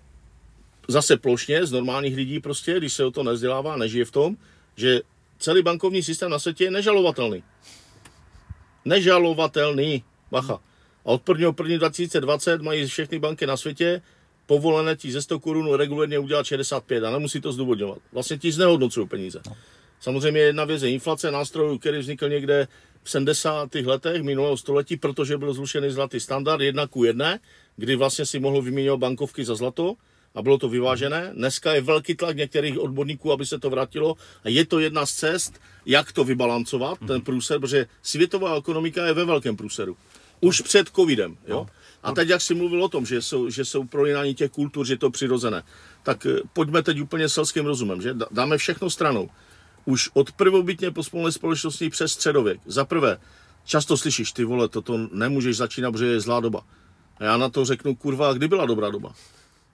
Speaker 2: zase plošně z normálních lidí prostě, když se o to nezdělává, nežije v tom, že celý bankovní systém na světě je nežalovatelný. Nežalovatelný, bacha. A od 1. 1. 2020 mají všechny banky na světě povolené ti ze 100 korun regulérně udělat 65 a nemusí to zdůvodňovat. Vlastně ti znehodnocují peníze. Samozřejmě jedna věc je inflace nástrojů, který vznikl někde v 70. letech minulého století, protože byl zrušený zlatý standard jedna ku jedné, kdy vlastně si mohl vyměňovat bankovky za zlato a bylo to vyvážené. Dneska je velký tlak některých odborníků, aby se to vrátilo a je to jedna z cest, jak to vybalancovat, ten průser, protože světová ekonomika je ve velkém průseru. Už před covidem, jo? A teď, jak jsi mluvil o tom, že jsou, že jsou prolínání těch kultur, že je to přirozené, tak eh, pojďme teď úplně selským rozumem, že? Dá- Dáme všechno stranou. Už od prvobytně pospolné společnosti přes středověk. Za prvé, často slyšíš, ty vole, toto nemůžeš začínat, protože je zlá doba. A já na to řeknu, kurva, kdy byla dobrá doba?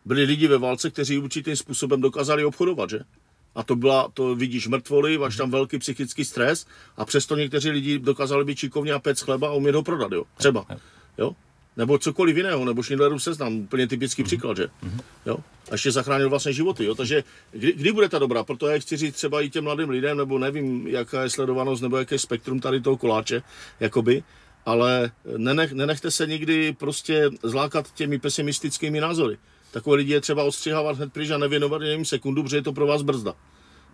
Speaker 2: Byli lidi ve válce, kteří určitým způsobem dokázali obchodovat, že? A to byla, to vidíš mrtvoly, máš tam velký psychický stres a přesto někteří lidi dokázali být šikovní a pec chleba a umět ho prodat, jo? Třeba. Jo? Nebo cokoliv jiného, nebo Schindlerův seznam, úplně typický příklad, že? Jo? A ještě zachránil vlastně životy, jo? Takže kdy, kdy bude ta dobrá? Proto já chci říct třeba i těm mladým lidem, nebo nevím, jaká je sledovanost, nebo jaké je spektrum tady toho koláče, jakoby, ale nenech, nenechte se nikdy prostě zlákat těmi pesimistickými názory. Takové lidi je třeba odstřihávat hned pryč a nevěnovat jim sekundu, protože je to pro vás brzda.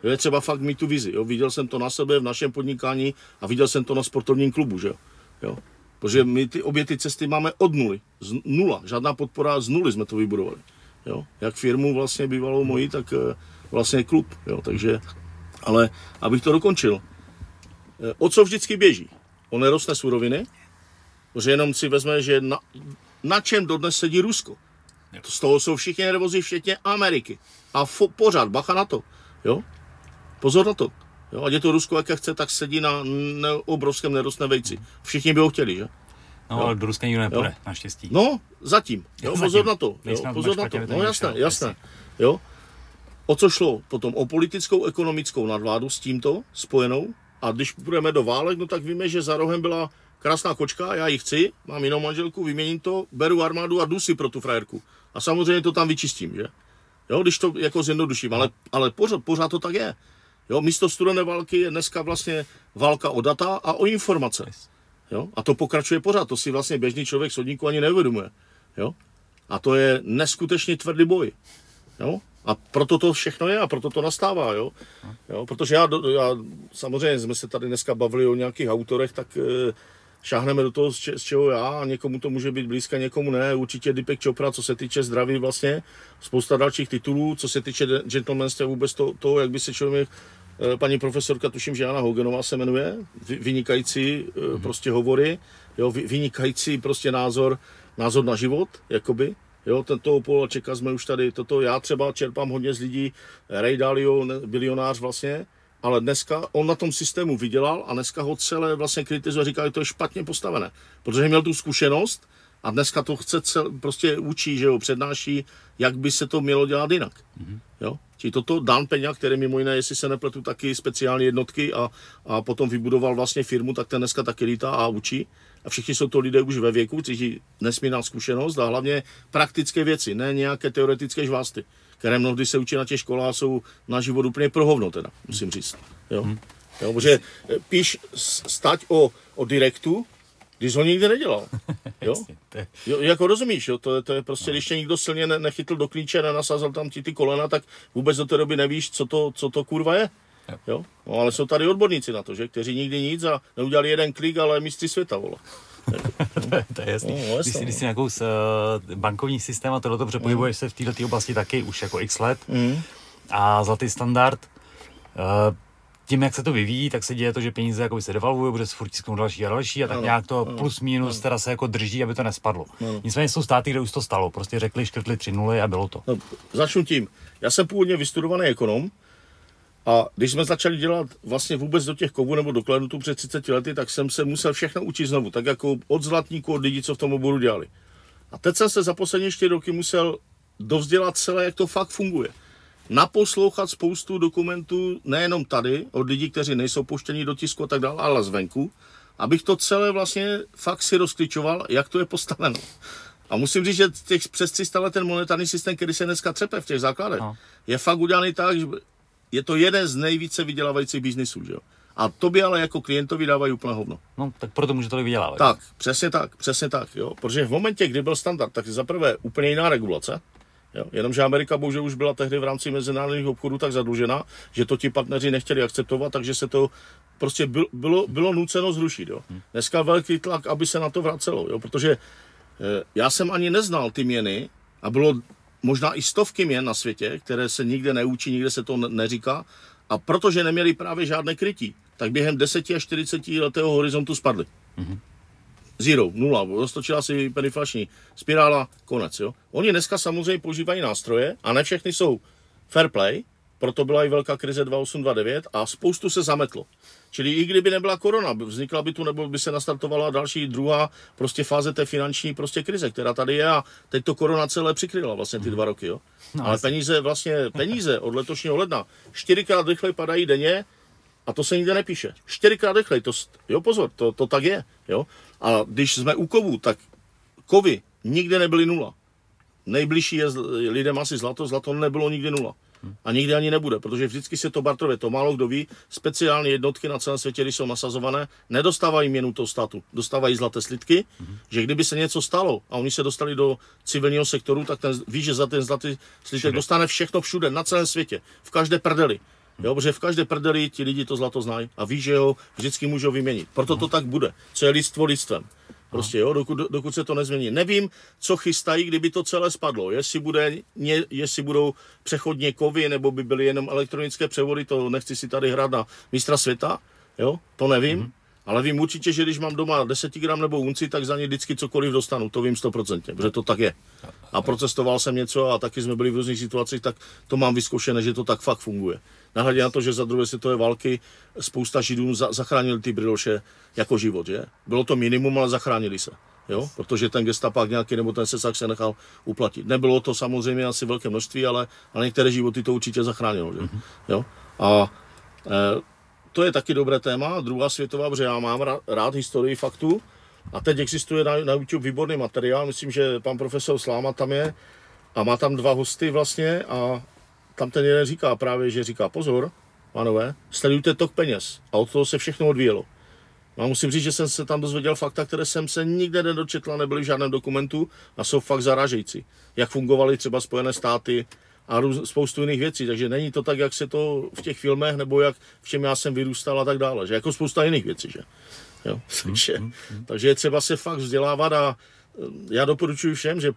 Speaker 2: Je třeba fakt mít tu vizi. Jo. Viděl jsem to na sebe v našem podnikání a viděl jsem to na sportovním klubu. Že? jo. Jo. Protože my ty, obě ty cesty máme od nuly. Z nula. Žádná podpora z nuly jsme to vybudovali. Jo. Jak firmu vlastně bývalou moji, tak eh, vlastně klub. Jo. Takže, ale abych to dokončil. Eh, O co vždycky běží? O nerostné suroviny, protože jenom si vezme, že na, na čem dodnes sedí Rusko. To z toho jsou všichni nervózní, včetně Ameriky. A fo, pořád, bacha na to. Jo? Pozor na to. Jo? Ať je to Rusko, jaké chce, tak sedí na ne, obrovském nerostné vejci. Všichni by ho chtěli, že?
Speaker 1: No, ale do Ruska nikdo nepůjde, naštěstí.
Speaker 2: No, zatím. Jo,
Speaker 1: Zatím.
Speaker 2: pozor na to. Jo, pozor na to. No jasné, jasné. Jo. O co šlo? Potom o politickou, ekonomickou nadvládu s tímto spojenou. A když budeme do válek, no tak víme, že za rohem byla krásná kočka, já ji chci, mám jinou manželku, vyměním to, beru armádu a jdu si pro tu frajerku. A samozřejmě to tam vyčistím, že? Jo, když to jako zjednoduším, ale, ale pořád, pořád to tak je. Jo, místo studené války je dneska vlastně válka o data a o informace. Jo? A to pokračuje pořád, to si vlastně běžný člověk sodníku ani neuvědomuje. Jo? A to je neskutečně tvrdý boj. Jo? A proto to všechno je a proto to nastává, jo. jo protože já, já, samozřejmě jsme se tady dneska bavili o nějakých autorech, tak e, šáhneme do toho, z, če, z čeho já, a někomu to může být blízka, někomu ne. Určitě Dipek Chopra, co se týče zdraví vlastně, spousta dalších titulů, co se týče gentlemanství vůbec to, to, jak by se člověk e, paní profesorka, tuším, že Jana Hogenová se jmenuje, vynikající mm-hmm. prostě hovory, jo, vynikající prostě názor, názor na život, jakoby, Jo, tento Polačeka jsme už tady, toto já třeba čerpám hodně z lidí, Ray Dalio, bilionář vlastně, ale dneska on na tom systému vydělal a dneska ho celé vlastně kritizuje, říká, že to je špatně postavené, protože měl tu zkušenost a dneska to chce cel, prostě učí, že jo, přednáší, jak by se to mělo dělat jinak. Mm-hmm. Jo? Či toto Dan Peňa, který mimo jiné, jestli se nepletu, taky speciální jednotky a, a potom vybudoval vlastně firmu, tak ten dneska taky lítá a učí a všichni jsou to lidé už ve věku, kteří nesmírná zkušenost a hlavně praktické věci, ne nějaké teoretické žvásty, které mnohdy se učí na těch školách jsou na život úplně prohovno teda, musím říct. Jo? Hmm. Jo, protože eh, píš stať o, o direktu, když ho nikdy nedělal. Jo? jo jako rozumíš, jo? To, je, to je prostě, když tě někdo silně ne, nechytl do klíče, nenasázal tam ti ty kolena, tak vůbec do té doby nevíš, co to, co to kurva je. Jo? No, ale jsou tady odborníci na to, že? kteří nikdy nic a neudělali jeden klik, ale mistři světa, vole.
Speaker 1: to, je, to je jasný. No, když, si, když si nějakou uh, bankovní systém a tohle dobře mm. pohybuješ se v této oblasti taky už jako x let mm. a zlatý standard, uh, tím, jak se to vyvíjí, tak se děje to, že peníze jako se devalují, bude se furt další a další a tak ano, nějak to ano, plus minus ano. teda se jako drží, aby to nespadlo. Ano. Nicméně jsou státy, kde už to stalo. Prostě řekli, škrtli tři nuly a bylo to. No,
Speaker 2: začnu tím. Já jsem původně vystudovaný ekonom, a když jsme začali dělat vlastně vůbec do těch kovů nebo do tu před 30 lety, tak jsem se musel všechno učit znovu, tak jako od zlatníků, od lidí, co v tom oboru dělali. A teď jsem se za poslední čtyři roky musel dovzdělat celé, jak to fakt funguje. Naposlouchat spoustu dokumentů, nejenom tady, od lidí, kteří nejsou puštěni do tisku a tak dále, ale zvenku, abych to celé vlastně fakt si rozklíčoval, jak to je postaveno. A musím říct, že těch přes 300 let ten monetární systém, který se dneska třepe v těch základech, no. je fakt udělaný tak, že je to jeden z nejvíce vydělávajících biznisů, že jo. A to by ale jako klientovi dávají úplně hovno.
Speaker 1: No, tak proto může to vydělávat.
Speaker 2: Tak, přesně tak, přesně tak, jo. Protože v momentě, kdy byl standard, tak za prvé úplně jiná regulace, Jo. Jenomže Amerika bohužel už byla tehdy v rámci mezinárodních obchodů tak zadlužena, že to ti partneři nechtěli akceptovat, takže se to prostě bylo, bylo, bylo nuceno zrušit. Jo. Hm. Dneska velký tlak, aby se na to vracelo, jo, protože eh, já jsem ani neznal ty měny a bylo možná i stovky měn na světě, které se nikde neučí, nikde se to neříká. A protože neměli právě žádné krytí, tak během 10 až 40 letého horizontu spadly. Mm-hmm. Zero, nula, roztočila si periflační spirála, konec. Jo? Oni dneska samozřejmě používají nástroje a ne všechny jsou fair play, proto byla i velká krize 2829 a spoustu se zametlo. Čili i kdyby nebyla korona, vznikla by tu nebo by se nastartovala další druhá prostě fáze té finanční prostě krize, která tady je a teď to korona celé přikryla vlastně ty dva roky. Jo. No, Ale peníze vlastně, peníze od letošního ledna čtyřikrát rychleji padají denně a to se nikde nepíše. Čtyřikrát rychleji, to, jo pozor, to, to tak je. Jo. A když jsme u kovů, tak kovy nikde nebyly nula. Nejbližší je lidem asi zlato, zlato nebylo nikdy nula. A nikdy ani nebude, protože vždycky se to bartruje. To málo kdo ví. Speciální jednotky na celém světě, když jsou nasazované, nedostávají měnu toho státu. Dostávají zlaté slitky, mm-hmm. že kdyby se něco stalo a oni se dostali do civilního sektoru, tak ten ví, že za ten zlatý slitek dostane všechno všude, na celém světě, v každé prdeli. Jo, protože v každé prdeli ti lidi to zlato znají a ví, že ho vždycky můžou vyměnit. Proto to tak bude. Co je lidstvo lidstvem. Prostě jo, dokud, dokud se to nezmění. Nevím, co chystají, kdyby to celé spadlo. Jestli, bude, ně, jestli budou přechodně kovy, nebo by byly jenom elektronické převody, to nechci si tady hrát na mistra světa, jo, to nevím. Mm-hmm. Ale vím určitě, že když mám doma 10 gram nebo unci, tak za ně vždycky cokoliv dostanu, to vím 100%, protože to tak je. A procestoval jsem něco a taky jsme byli v různých situacích, tak to mám vyzkoušené, že to tak fakt funguje. Nahledě na to, že za druhé světové války spousta Židů za, zachránili ty briloše jako život, že? Bylo to minimum, ale zachránili se. Jo? Protože ten gestapák nějaký nebo ten sesák se nechal uplatit. Nebylo to samozřejmě asi velké množství, ale, ale některé životy to určitě zachránilo. Že? Mm-hmm. Jo? A e, to je taky dobré téma. Druhá světová, protože já mám rád, rád historii faktu. A teď existuje na, na YouTube výborný materiál, myslím, že pan profesor Sláma tam je a má tam dva hosty vlastně a tam ten jeden říká právě, že říká pozor, pánové, sledujte tok peněz a od toho se všechno odvíjelo. No a musím říct, že jsem se tam dozvěděl fakta, které jsem se nikde nedočetl, nebyly v žádném dokumentu a jsou fakt zarážející. Jak fungovaly třeba Spojené státy a růz, spoustu jiných věcí. Takže není to tak, jak se to v těch filmech, nebo jak v čem já jsem vyrůstal a tak dále. Že jako spousta jiných věcí. Že? Jo? Takže, takže je třeba se fakt vzdělávat a eh, já doporučuji všem, že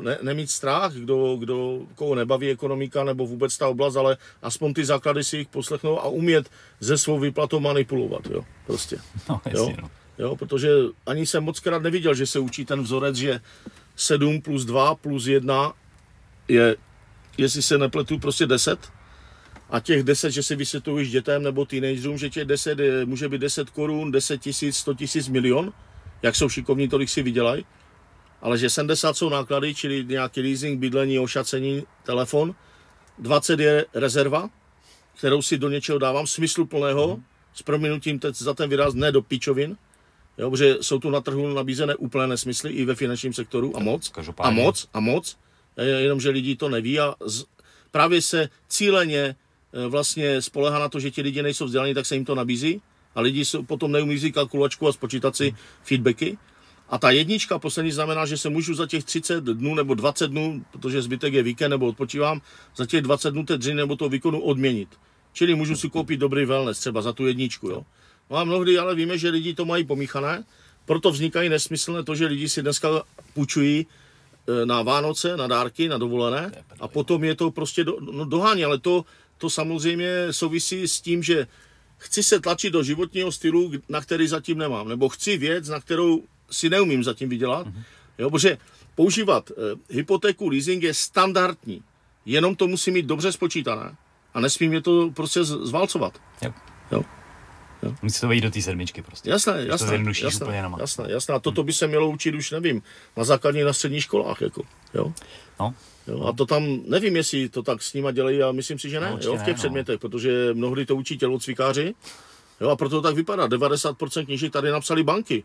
Speaker 2: ne, nemít strach, kdo, kdo, koho nebaví ekonomika nebo vůbec ta oblast, ale aspoň ty základy si jich poslechnou a umět ze svou výplatou manipulovat, jo, prostě.
Speaker 1: No, jasně,
Speaker 2: jo? No. jo, protože ani jsem moc krát neviděl, že se učí ten vzorec, že 7 plus 2 plus 1 je, jestli se nepletu, prostě 10 a těch 10, že si vysvětluješ dětem nebo teenagerům, že těch 10 je, může být 10 korun, 10 tisíc, 100 tisíc, milion, jak jsou šikovní, tolik si vydělají, ale že 70 jsou náklady, čili nějaký leasing, bydlení, ošacení, telefon, 20 je rezerva, kterou si do něčeho dávám, smysluplného, mm. s prominutím teď za ten výraz, ne do pičovin, jo, protože jsou tu na trhu nabízené úplné nesmysly i ve finančním sektoru. A moc, a moc, a moc, jenomže lidi to neví a z, právě se cíleně Eh, vlastně spolehá na to, že ti lidi nejsou vzdělaní, tak se jim to nabízí a lidi potom neumí vzít kalkulačku a spočítat si feedbacky. A ta jednička poslední znamená, že se můžu za těch 30 dnů nebo 20 dnů, protože zbytek je víkend nebo odpočívám, za těch 20 dnů té dřiny nebo toho výkonu odměnit. Čili můžu si koupit dobrý wellness třeba za tu jedničku. Jo. No a mnohdy ale víme, že lidi to mají pomíchané, proto vznikají nesmyslné to, že lidi si dneska půjčují na Vánoce, na dárky, na dovolené a potom je to prostě do, no, dohání, ale to, to samozřejmě souvisí s tím, že chci se tlačit do životního stylu, na který zatím nemám, nebo chci věc, na kterou si neumím zatím vydělat. Mm-hmm. Jo, protože používat e, hypotéku, leasing je standardní, jenom to musí mít dobře spočítané a nesmím je to prostě zválcovat.
Speaker 1: Jo. Jo. Jo. Musí to vejít do té sedmičky prostě.
Speaker 2: Jasné, jasné,
Speaker 1: to
Speaker 2: jasné,
Speaker 1: úplně
Speaker 2: jasné, jasné. A toto by se mělo učit už, nevím, na základní, na středních školách, jako, jo.
Speaker 1: No.
Speaker 2: Jo, a to tam, nevím, jestli to tak s nima dělají, a myslím si, že ne, no, jo, v těch ne, no. předmětech, no. protože mnohdy to učí tělocvikáři, jo, a proto to tak vypadá. 90% knížek tady napsali banky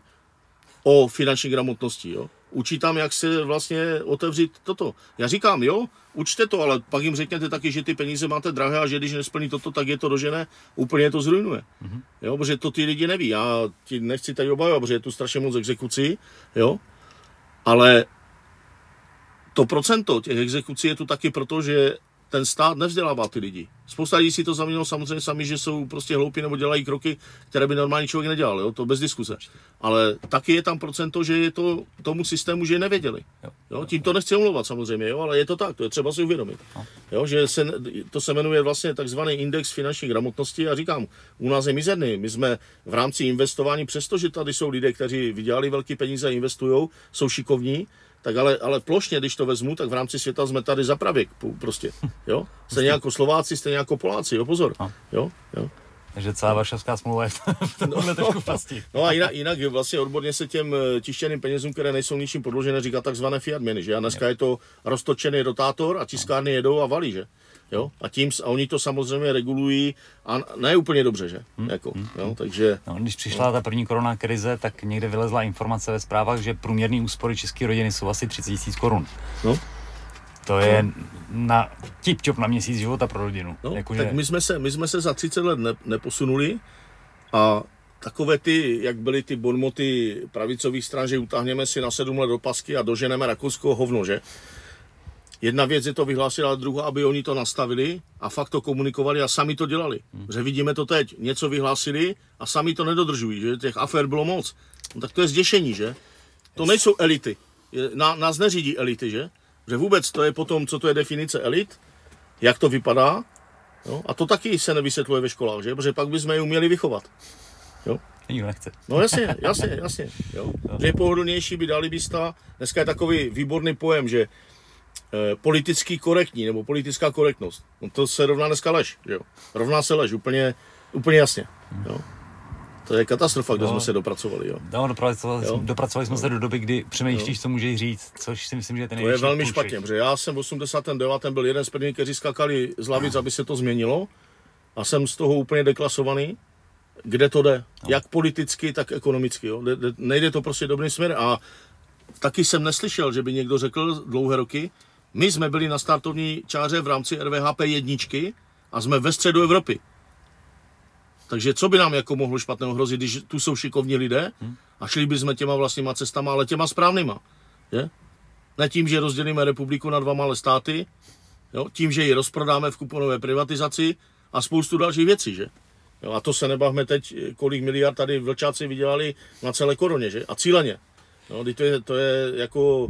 Speaker 2: o finanční gramotnosti, jo. Učí tam, jak se vlastně otevřít toto. Já říkám, jo, učte to, ale pak jim řekněte taky, že ty peníze máte drahé a že když nesplní toto, tak je to dožené, úplně to zrujnuje. Mm-hmm. Jo, protože to ty lidi neví. Já ti nechci tady obavovat, protože je tu strašně moc exekucí, jo, ale to procento těch exekucí je tu taky proto, že ten stát nevzdělává ty lidi. Spousta lidí si to zavinilo samozřejmě sami, že jsou prostě hloupí nebo dělají kroky, které by normální člověk nedělal, jo? to bez diskuse. Ale taky je tam procento, že je to tomu systému, že nevěděli. Jo? Tím to nechci omlouvat samozřejmě, jo? ale je to tak, to je třeba si uvědomit. No. Jo? Že se, to se jmenuje vlastně takzvaný index finanční gramotnosti a říkám, u nás je mizerný. My jsme v rámci investování, přestože tady jsou lidé, kteří vydělali velké peníze a investují, jsou šikovní, tak ale, ale plošně, když to vezmu, tak v rámci světa jsme tady za pravěk, prostě, jo. Stejně jako Slováci, stejně jako Poláci, jo, pozor, no. jo, jo.
Speaker 1: Takže celá Varšavská smlouva je v tomhle no, trošku pasti.
Speaker 2: No a jinak, jinak vlastně odborně se těm eh, tištěným penězům, které nejsou ničím podložené, říká takzvané fiat měny, že? A dneska je to roztočený rotátor a tiskárny jedou a valí, že? Jo? A, tím, a oni to samozřejmě regulují a ne úplně dobře, že? Hmm. Jako, hmm. Jo? Takže,
Speaker 1: no, když přišla no. ta první korona krize, tak někde vylezla informace ve zprávách, že průměrný úspory české rodiny jsou asi 30 000 korun. No. To je na tip na měsíc života pro rodinu.
Speaker 2: No, jako, tak my jsme, se, my jsme se za 30 let ne, neposunuli a takové ty, jak byly ty bonmoty pravicových stran, že utáhneme si na sedm let do pasky a doženeme Rakousko hovno, že? Jedna věc je to vyhlásit, ale druhá, aby oni to nastavili a fakt to komunikovali a sami to dělali. Hmm. Že vidíme to teď, něco vyhlásili a sami to nedodržují, že těch afér bylo moc. No, tak to je zděšení, že? To nejsou elity. Na, nás neřídí elity, že? Že vůbec to je potom, co to je definice elit, jak to vypadá. Jo? A to taky se nevysvětluje ve školách, že? Protože pak bychom je uměli vychovat. Jo?
Speaker 1: Nikdo nechce.
Speaker 2: No jasně, jasně, jasně. Jo? Že je pohodlnější by dali bysta. Dneska je takový výborný pojem, že Eh, politicky korektní nebo politická korektnost. No to se rovná dneska lež, jo. Rovná se lež, úplně, úplně jasně. Jo. To je katastrofa, kde no, jsme se dopracovali. Jo.
Speaker 1: No, dopracovali, jo. dopracovali jsme no. se do doby, kdy přemýšlíš, co můžeš říct, což si myslím, že je ten
Speaker 2: To je velmi půjček. špatně, protože já jsem v 89. byl jeden z prvních, kteří skakali z lavic, aby se to změnilo. A jsem z toho úplně deklasovaný. kde to jde. No. Jak politicky, tak ekonomicky. Jo. Nejde to prostě dobrým směrem. A taky jsem neslyšel, že by někdo řekl dlouhé roky, my jsme byli na startovní čáře v rámci RVHP jedničky a jsme ve středu Evropy. Takže co by nám jako mohlo špatného hrozit, když tu jsou šikovní lidé a šli bychom těma vlastníma cestama, ale těma správnýma. Je? Ne tím, že rozdělíme republiku na dva malé státy, jo? tím, že ji rozprodáme v kuponové privatizaci a spoustu dalších věcí, že? Jo, a to se nebavme teď, kolik miliard tady vlčáci vydělali na celé koroně, že? A cíleně. No, to je, to je jako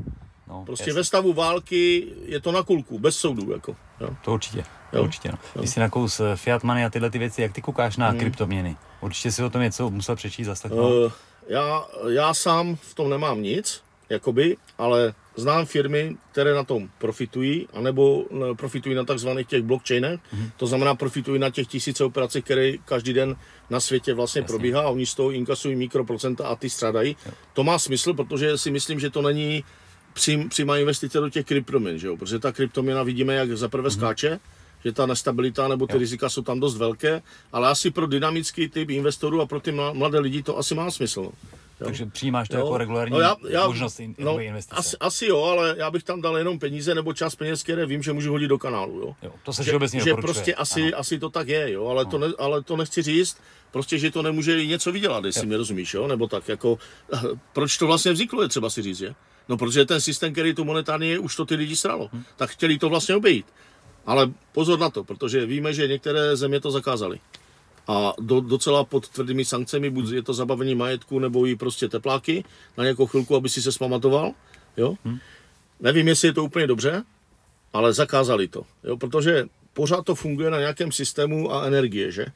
Speaker 2: No, prostě jasný. ve stavu války je to na kulku, bez soudu. Jako, jo.
Speaker 1: To určitě. To určitě no. Ty jsi nakous Fiat Money a tyhle ty věci, jak ty koukáš na hmm. kryptoměny? Určitě si o tom něco musel přečíst, zaslechnout. Uh,
Speaker 2: já, já sám v tom nemám nic, jakoby, ale znám firmy, které na tom profitují, anebo profitují na takzvaných těch blockchainech, mm-hmm. to znamená profitují na těch tisíce operací, které každý den na světě vlastně Jasně. probíhá a oni z toho inkasují mikroprocenta a ty strádají. Jo. To má smysl, protože si myslím, že to není přímá investice do těch kryptoměn, že jo? protože ta kryptoměna vidíme, jak zaprvé mm-hmm. skáče, že ta nestabilita nebo ty jo. rizika jsou tam dost velké, ale asi pro dynamický typ investorů a pro ty mladé lidi to asi má smysl. No.
Speaker 1: Jo. Takže přijímáš to jo. jako regulární no já, já, možnost in, no, investice.
Speaker 2: Asi, asi jo, ale já bych tam dal jenom peníze nebo čas peněz, které vím, že můžu hodit do kanálu. Jo.
Speaker 1: Jo, to se že, obecně
Speaker 2: že prostě asi, asi to tak je, jo, ale, to ne, ale to nechci říct, prostě, že to nemůže něco vydělat, jestli jo. mi rozumíš, jo, nebo tak jako, proč to vlastně vzniklo, je třeba si říct, je? No, protože ten systém, který tu monetární je, už to ty lidi sralo, hmm. tak chtěli to vlastně obejít. Ale pozor na to, protože víme, že některé země to zakázaly a do, docela pod tvrdými sankcemi, buď je to zabavení majetku, nebo i prostě tepláky na nějakou chvilku, aby si se spamatoval, jo. Hmm. Nevím, jestli je to úplně dobře, ale zakázali to, jo, protože pořád to funguje na nějakém systému a energie, že?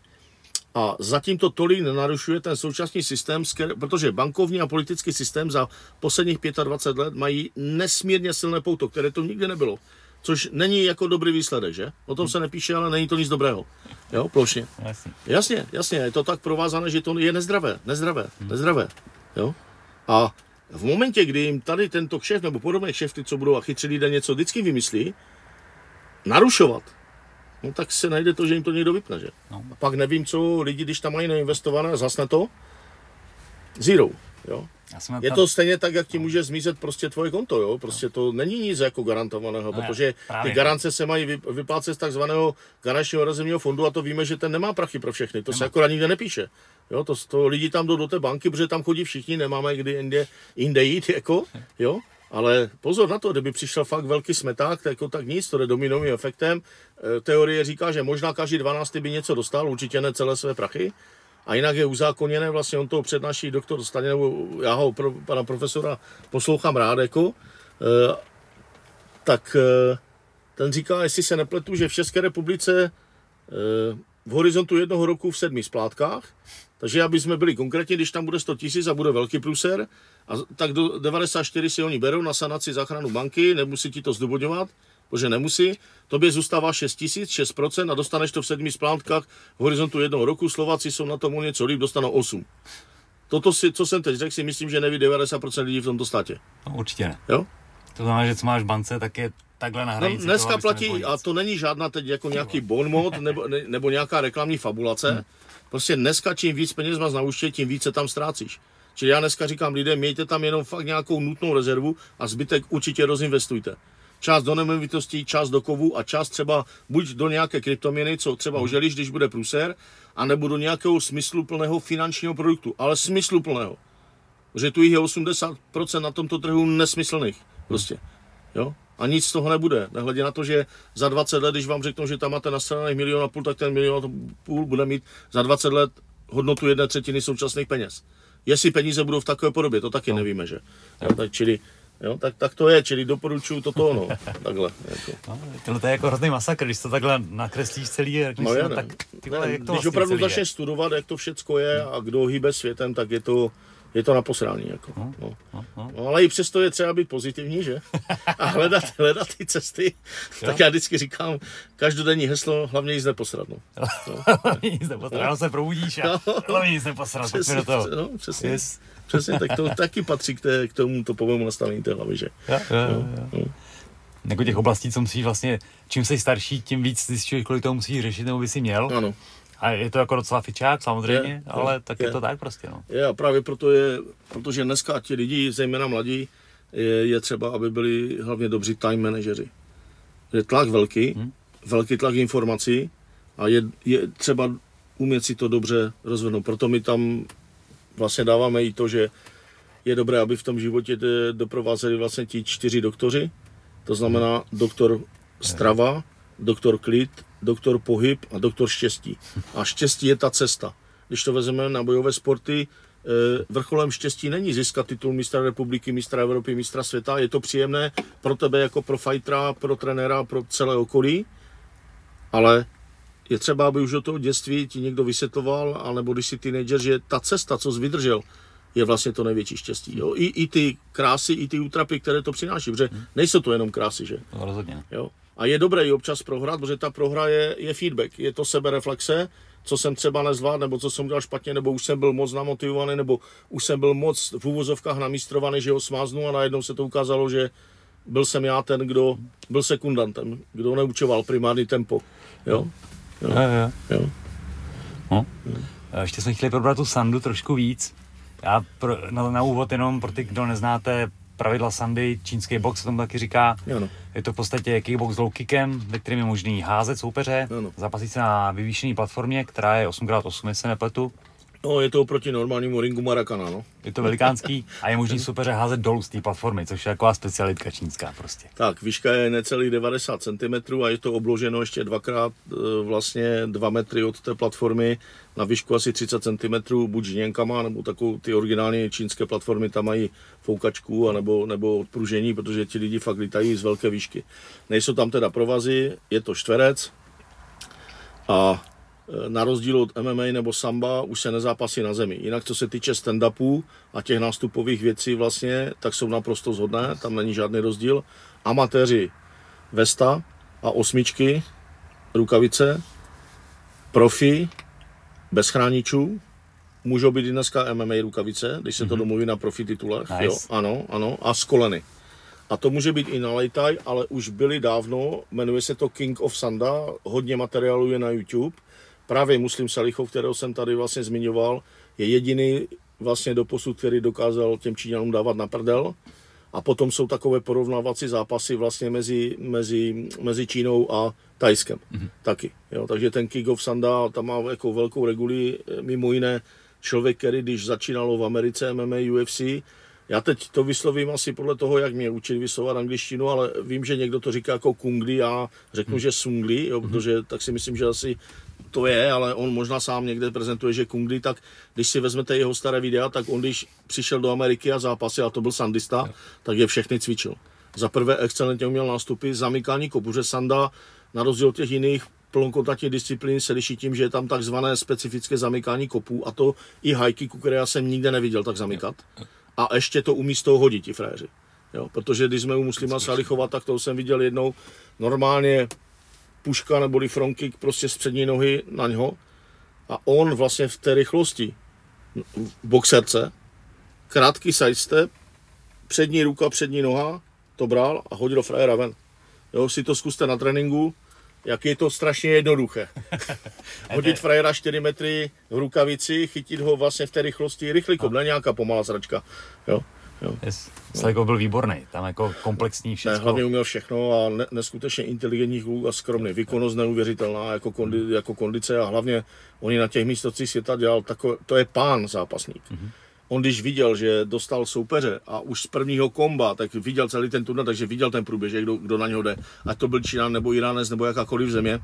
Speaker 2: A zatím to tolik nenarušuje ten současný systém, protože bankovní a politický systém za posledních 25 let mají nesmírně silné pouto, které to nikdy nebylo což není jako dobrý výsledek, že? O tom se nepíše, ale není to nic dobrého. Jo, plošně. Jasně. Jasně, jasně, je to tak provázané, že to je nezdravé, nezdravé, hmm. nezdravé. Jo? A v momentě, kdy jim tady tento šéf nebo podobné šéfy, co budou a chytří lidé něco vždycky vymyslí, narušovat, no tak se najde to, že jim to někdo vypne, že? No. A pak nevím, co lidi, když tam mají neinvestované, zasne to, zero, jo? Je tam... to stejně tak, jak ti může zmizet prostě tvoje konto, jo? Prostě to není nic jako garantovaného, no, protože právě. ty garance se mají vyplácet z takzvaného garančního rezervního fondu a to víme, že ten nemá prachy pro všechny, to nemá. se akorát nikde nepíše. Jo, to, to lidi tam jdou do té banky, protože tam chodí všichni, nemáme kdy jinde, jinde jít, jako, jo. Ale pozor na to, kdyby přišel fakt velký smeták, tak, jako tak nic, to jde dominovým efektem. E, teorie říká, že možná každý 12 by něco dostal, určitě ne celé své prachy, a jinak je uzákoněné, vlastně on to přednáší doktor Staně, nebo já ho, pro, pana profesora, poslouchám rád, jako, e, tak e, ten říká, jestli se nepletu, že v České republice e, v horizontu jednoho roku v sedmi splátkách, takže aby jsme byli konkrétní, když tam bude 100 tisíc a bude velký pruser, a tak do 94 si oni berou na sanaci záchranu banky, nemusí ti to zdůvodňovat, protože nemusí. Tobě zůstává 6 tisíc, 6% a dostaneš to v sedmi splátkách v horizontu jednoho roku. Slováci jsou na tom něco líp, dostanou 8. Toto, si, co jsem teď řekl, si myslím, že neví 90% lidí v tomto státě.
Speaker 1: No, určitě ne.
Speaker 2: Jo?
Speaker 1: To znamená, že co máš v bance, tak je takhle na hranici.
Speaker 2: No, dneska toho, platí, a to není žádná teď jako nějaký bon mod nebo, ne, nebo nějaká reklamní fabulace. Hmm. Prostě dneska čím víc peněz máš na účtě, tím více tam ztrácíš. Čili já dneska říkám lidem, mějte tam jenom fakt nějakou nutnou rezervu a zbytek určitě rozinvestujte část do nemovitostí, část do kovu a část třeba buď do nějaké kryptoměny, co třeba hmm. oželíš, když bude pruser, anebo do nějakého smysluplného finančního produktu, ale smysluplného. Protože tu jich je 80% na tomto trhu nesmyslných. Prostě. Jo? A nic z toho nebude. Nehledě na to, že za 20 let, když vám řeknou, že tam máte nastraných milion a půl, tak ten milion a půl bude mít za 20 let hodnotu jedné třetiny současných peněz. Jestli peníze budou v takové podobě, to taky no. nevíme, že? Jo, tak čili Jo, tak, tak to je, čili doporučuju toto, no, takhle. Jako. No,
Speaker 1: tohle to je jako hrozný masakr, když to takhle nakreslíš celý, a
Speaker 2: no, je, no, tak ty vole, jak to Když vlastně opravdu začneš studovat, jak to všecko je a kdo hýbe světem, tak je to, je to na posrání. Jako. No, no. No, no. no, ale i přesto je třeba být pozitivní, že? A hledat, hledat ty cesty. Jo. Tak já vždycky říkám, každodenní heslo, hlavně jíst neposrat. No.
Speaker 1: No. hlavně jíst neposrat, no. se probudíš a no. hlavně jíst neposrat. Přesně, do toho.
Speaker 2: No, přesně. Yes. Přesně, tak to taky patří k, té, k tomu topovému nastavení té hlavy, že? Jo, jo,
Speaker 1: jo. No, Jako těch oblastí, co musíš vlastně, čím jsi starší, tím víc zjišťuješ, kolik toho musíš řešit, nebo by si měl.
Speaker 2: Ano.
Speaker 1: A je to jako docela fičák samozřejmě, je, ale je, tak je, je to tak prostě. No.
Speaker 2: Je a právě proto je, protože dneska ti lidi, zejména mladí, je, je třeba, aby byli hlavně dobří time manažeři. Je tlak velký, hmm. velký tlak informací a je, je třeba umět si to dobře rozvednout. Proto my tam vlastně dáváme i to, že je dobré, aby v tom životě doprovázeli vlastně ti čtyři doktory, to znamená doktor strava, doktor klid, doktor pohyb a doktor štěstí. A štěstí je ta cesta. Když to vezmeme na bojové sporty, eh, vrcholem štěstí není získat titul mistra republiky, mistra Evropy, mistra světa. Je to příjemné pro tebe jako pro fightera, pro trenéra, pro celé okolí, ale je třeba, aby už do toho dětství ti někdo vysvětloval, anebo když jsi teenager, že ta cesta, co jsi vydržel, je vlastně to největší štěstí. Jo? I, I ty krásy, i ty útrapy, které to přináší, protože nejsou to jenom krásy, že?
Speaker 1: No, rozhodně.
Speaker 2: Jo? A je dobré i občas prohrát, protože ta prohra je, je feedback, je to sebereflexe, co jsem třeba nezvládl, nebo co jsem udělal špatně, nebo už jsem byl moc namotivovaný, nebo už jsem byl moc v úvozovkách namístrovaný, že ho smáznu a najednou se to ukázalo, že byl jsem já ten, kdo byl sekundantem, kdo neučoval primární tempo. Jo?
Speaker 1: Jo. Jo, jo. jo. No. Ještě jsme chtěli probrat tu sandu trošku víc. Já pro, na, na úvod jenom pro ty, kdo neznáte pravidla sandy, čínský box se tomu taky říká.
Speaker 2: Ano.
Speaker 1: Je to v podstatě kickbox s low kickem, ve kterém je možný házet soupeře, ano. zapasit se na vyvýšené platformě, která je 8x8, jestli nepletu.
Speaker 2: No, je to oproti normálnímu ringu Marakana, no.
Speaker 1: Je to velikánský a je možný soupeře házet dolů z té platformy, což je taková specialitka čínská prostě.
Speaker 2: Tak, výška je necelých 90 cm a je to obloženo ještě dvakrát e, vlastně 2 metry od té platformy na výšku asi 30 cm, buď žněnkama, nebo takovou ty originální čínské platformy tam mají foukačku, anebo, nebo odpružení, protože ti lidi fakt lítají z velké výšky. Nejsou tam teda provazy, je to čtverec a na rozdíl od MMA nebo samba už se nezápasí na zemi. Jinak co se týče stand-upů a těch nástupových věcí vlastně, tak jsou naprosto zhodné, tam není žádný rozdíl. Amatéři vesta a osmičky, rukavice, profi, bez chráničů, můžou být i dneska MMA rukavice, když se to mm-hmm. domluví na profi titulech, nice. jo, ano, ano, a z koleny. A to může být i na lejtaj, ale už byli dávno, jmenuje se to King of Sanda, hodně materiálu je na YouTube, právě Muslim Salichov, kterého jsem tady vlastně zmiňoval, je jediný vlastně doposud, který dokázal těm Číňanům dávat na prdel. A potom jsou takové porovnávací zápasy vlastně mezi, mezi, mezi Čínou a Tajskem mm-hmm. taky. Jo, takže ten King of Sanda tam má jako velkou reguli, mimo jiné člověk, který když začínalo v Americe MMA, UFC, já teď to vyslovím asi podle toho, jak mě učili vyslovovat angličtinu, ale vím, že někdo to říká jako kungli, já řeknu, hmm. že sungli, jo, mhm. protože tak si myslím, že asi to je, ale on možná sám někde prezentuje, že Kungli, tak když si vezmete jeho staré videa, tak on když přišel do Ameriky a zápasil, a to byl sandista, tak je všechny cvičil. Za prvé excelentně uměl nástupy, zamykání kopuře sanda, na rozdíl od těch jiných plnokontaktních disciplín se liší tím, že je tam takzvané specifické zamykání kopů a to i hajky, které já jsem nikde neviděl tak zamykat. A ještě to umí z toho hodit ti fréři. Jo, protože když jsme u muslima Salichova, tak to jsem viděl jednou normálně puška neboli frontkick prostě z přední nohy na něho a on vlastně v té rychlosti boxerce, krátký sidestep, přední ruka, přední noha, to bral a hodil frajera ven. Jo, si to zkuste na tréninku, jak je to strašně jednoduché. Hodit frajera 4 metry v rukavici, chytit ho vlastně v té rychlosti, rychlý kop, ne nějaká pomalá zračka. Jo. Jo.
Speaker 1: Yes. No. byl výborný, tam jako komplexní všechno.
Speaker 2: Ne, hlavně uměl všechno a ne, neskutečně inteligentní kluk a skromný. Výkonnost neuvěřitelná jako, kondi, jako kondice a hlavně oni na těch místocích světa dělal tako, to je pán zápasník. Mm-hmm. On když viděl, že dostal soupeře a už z prvního komba, tak viděl celý ten turnaj, takže viděl ten průběh, kdo, kdo na něho jde. Ať to byl Čínan nebo Iránec nebo jakákoliv země.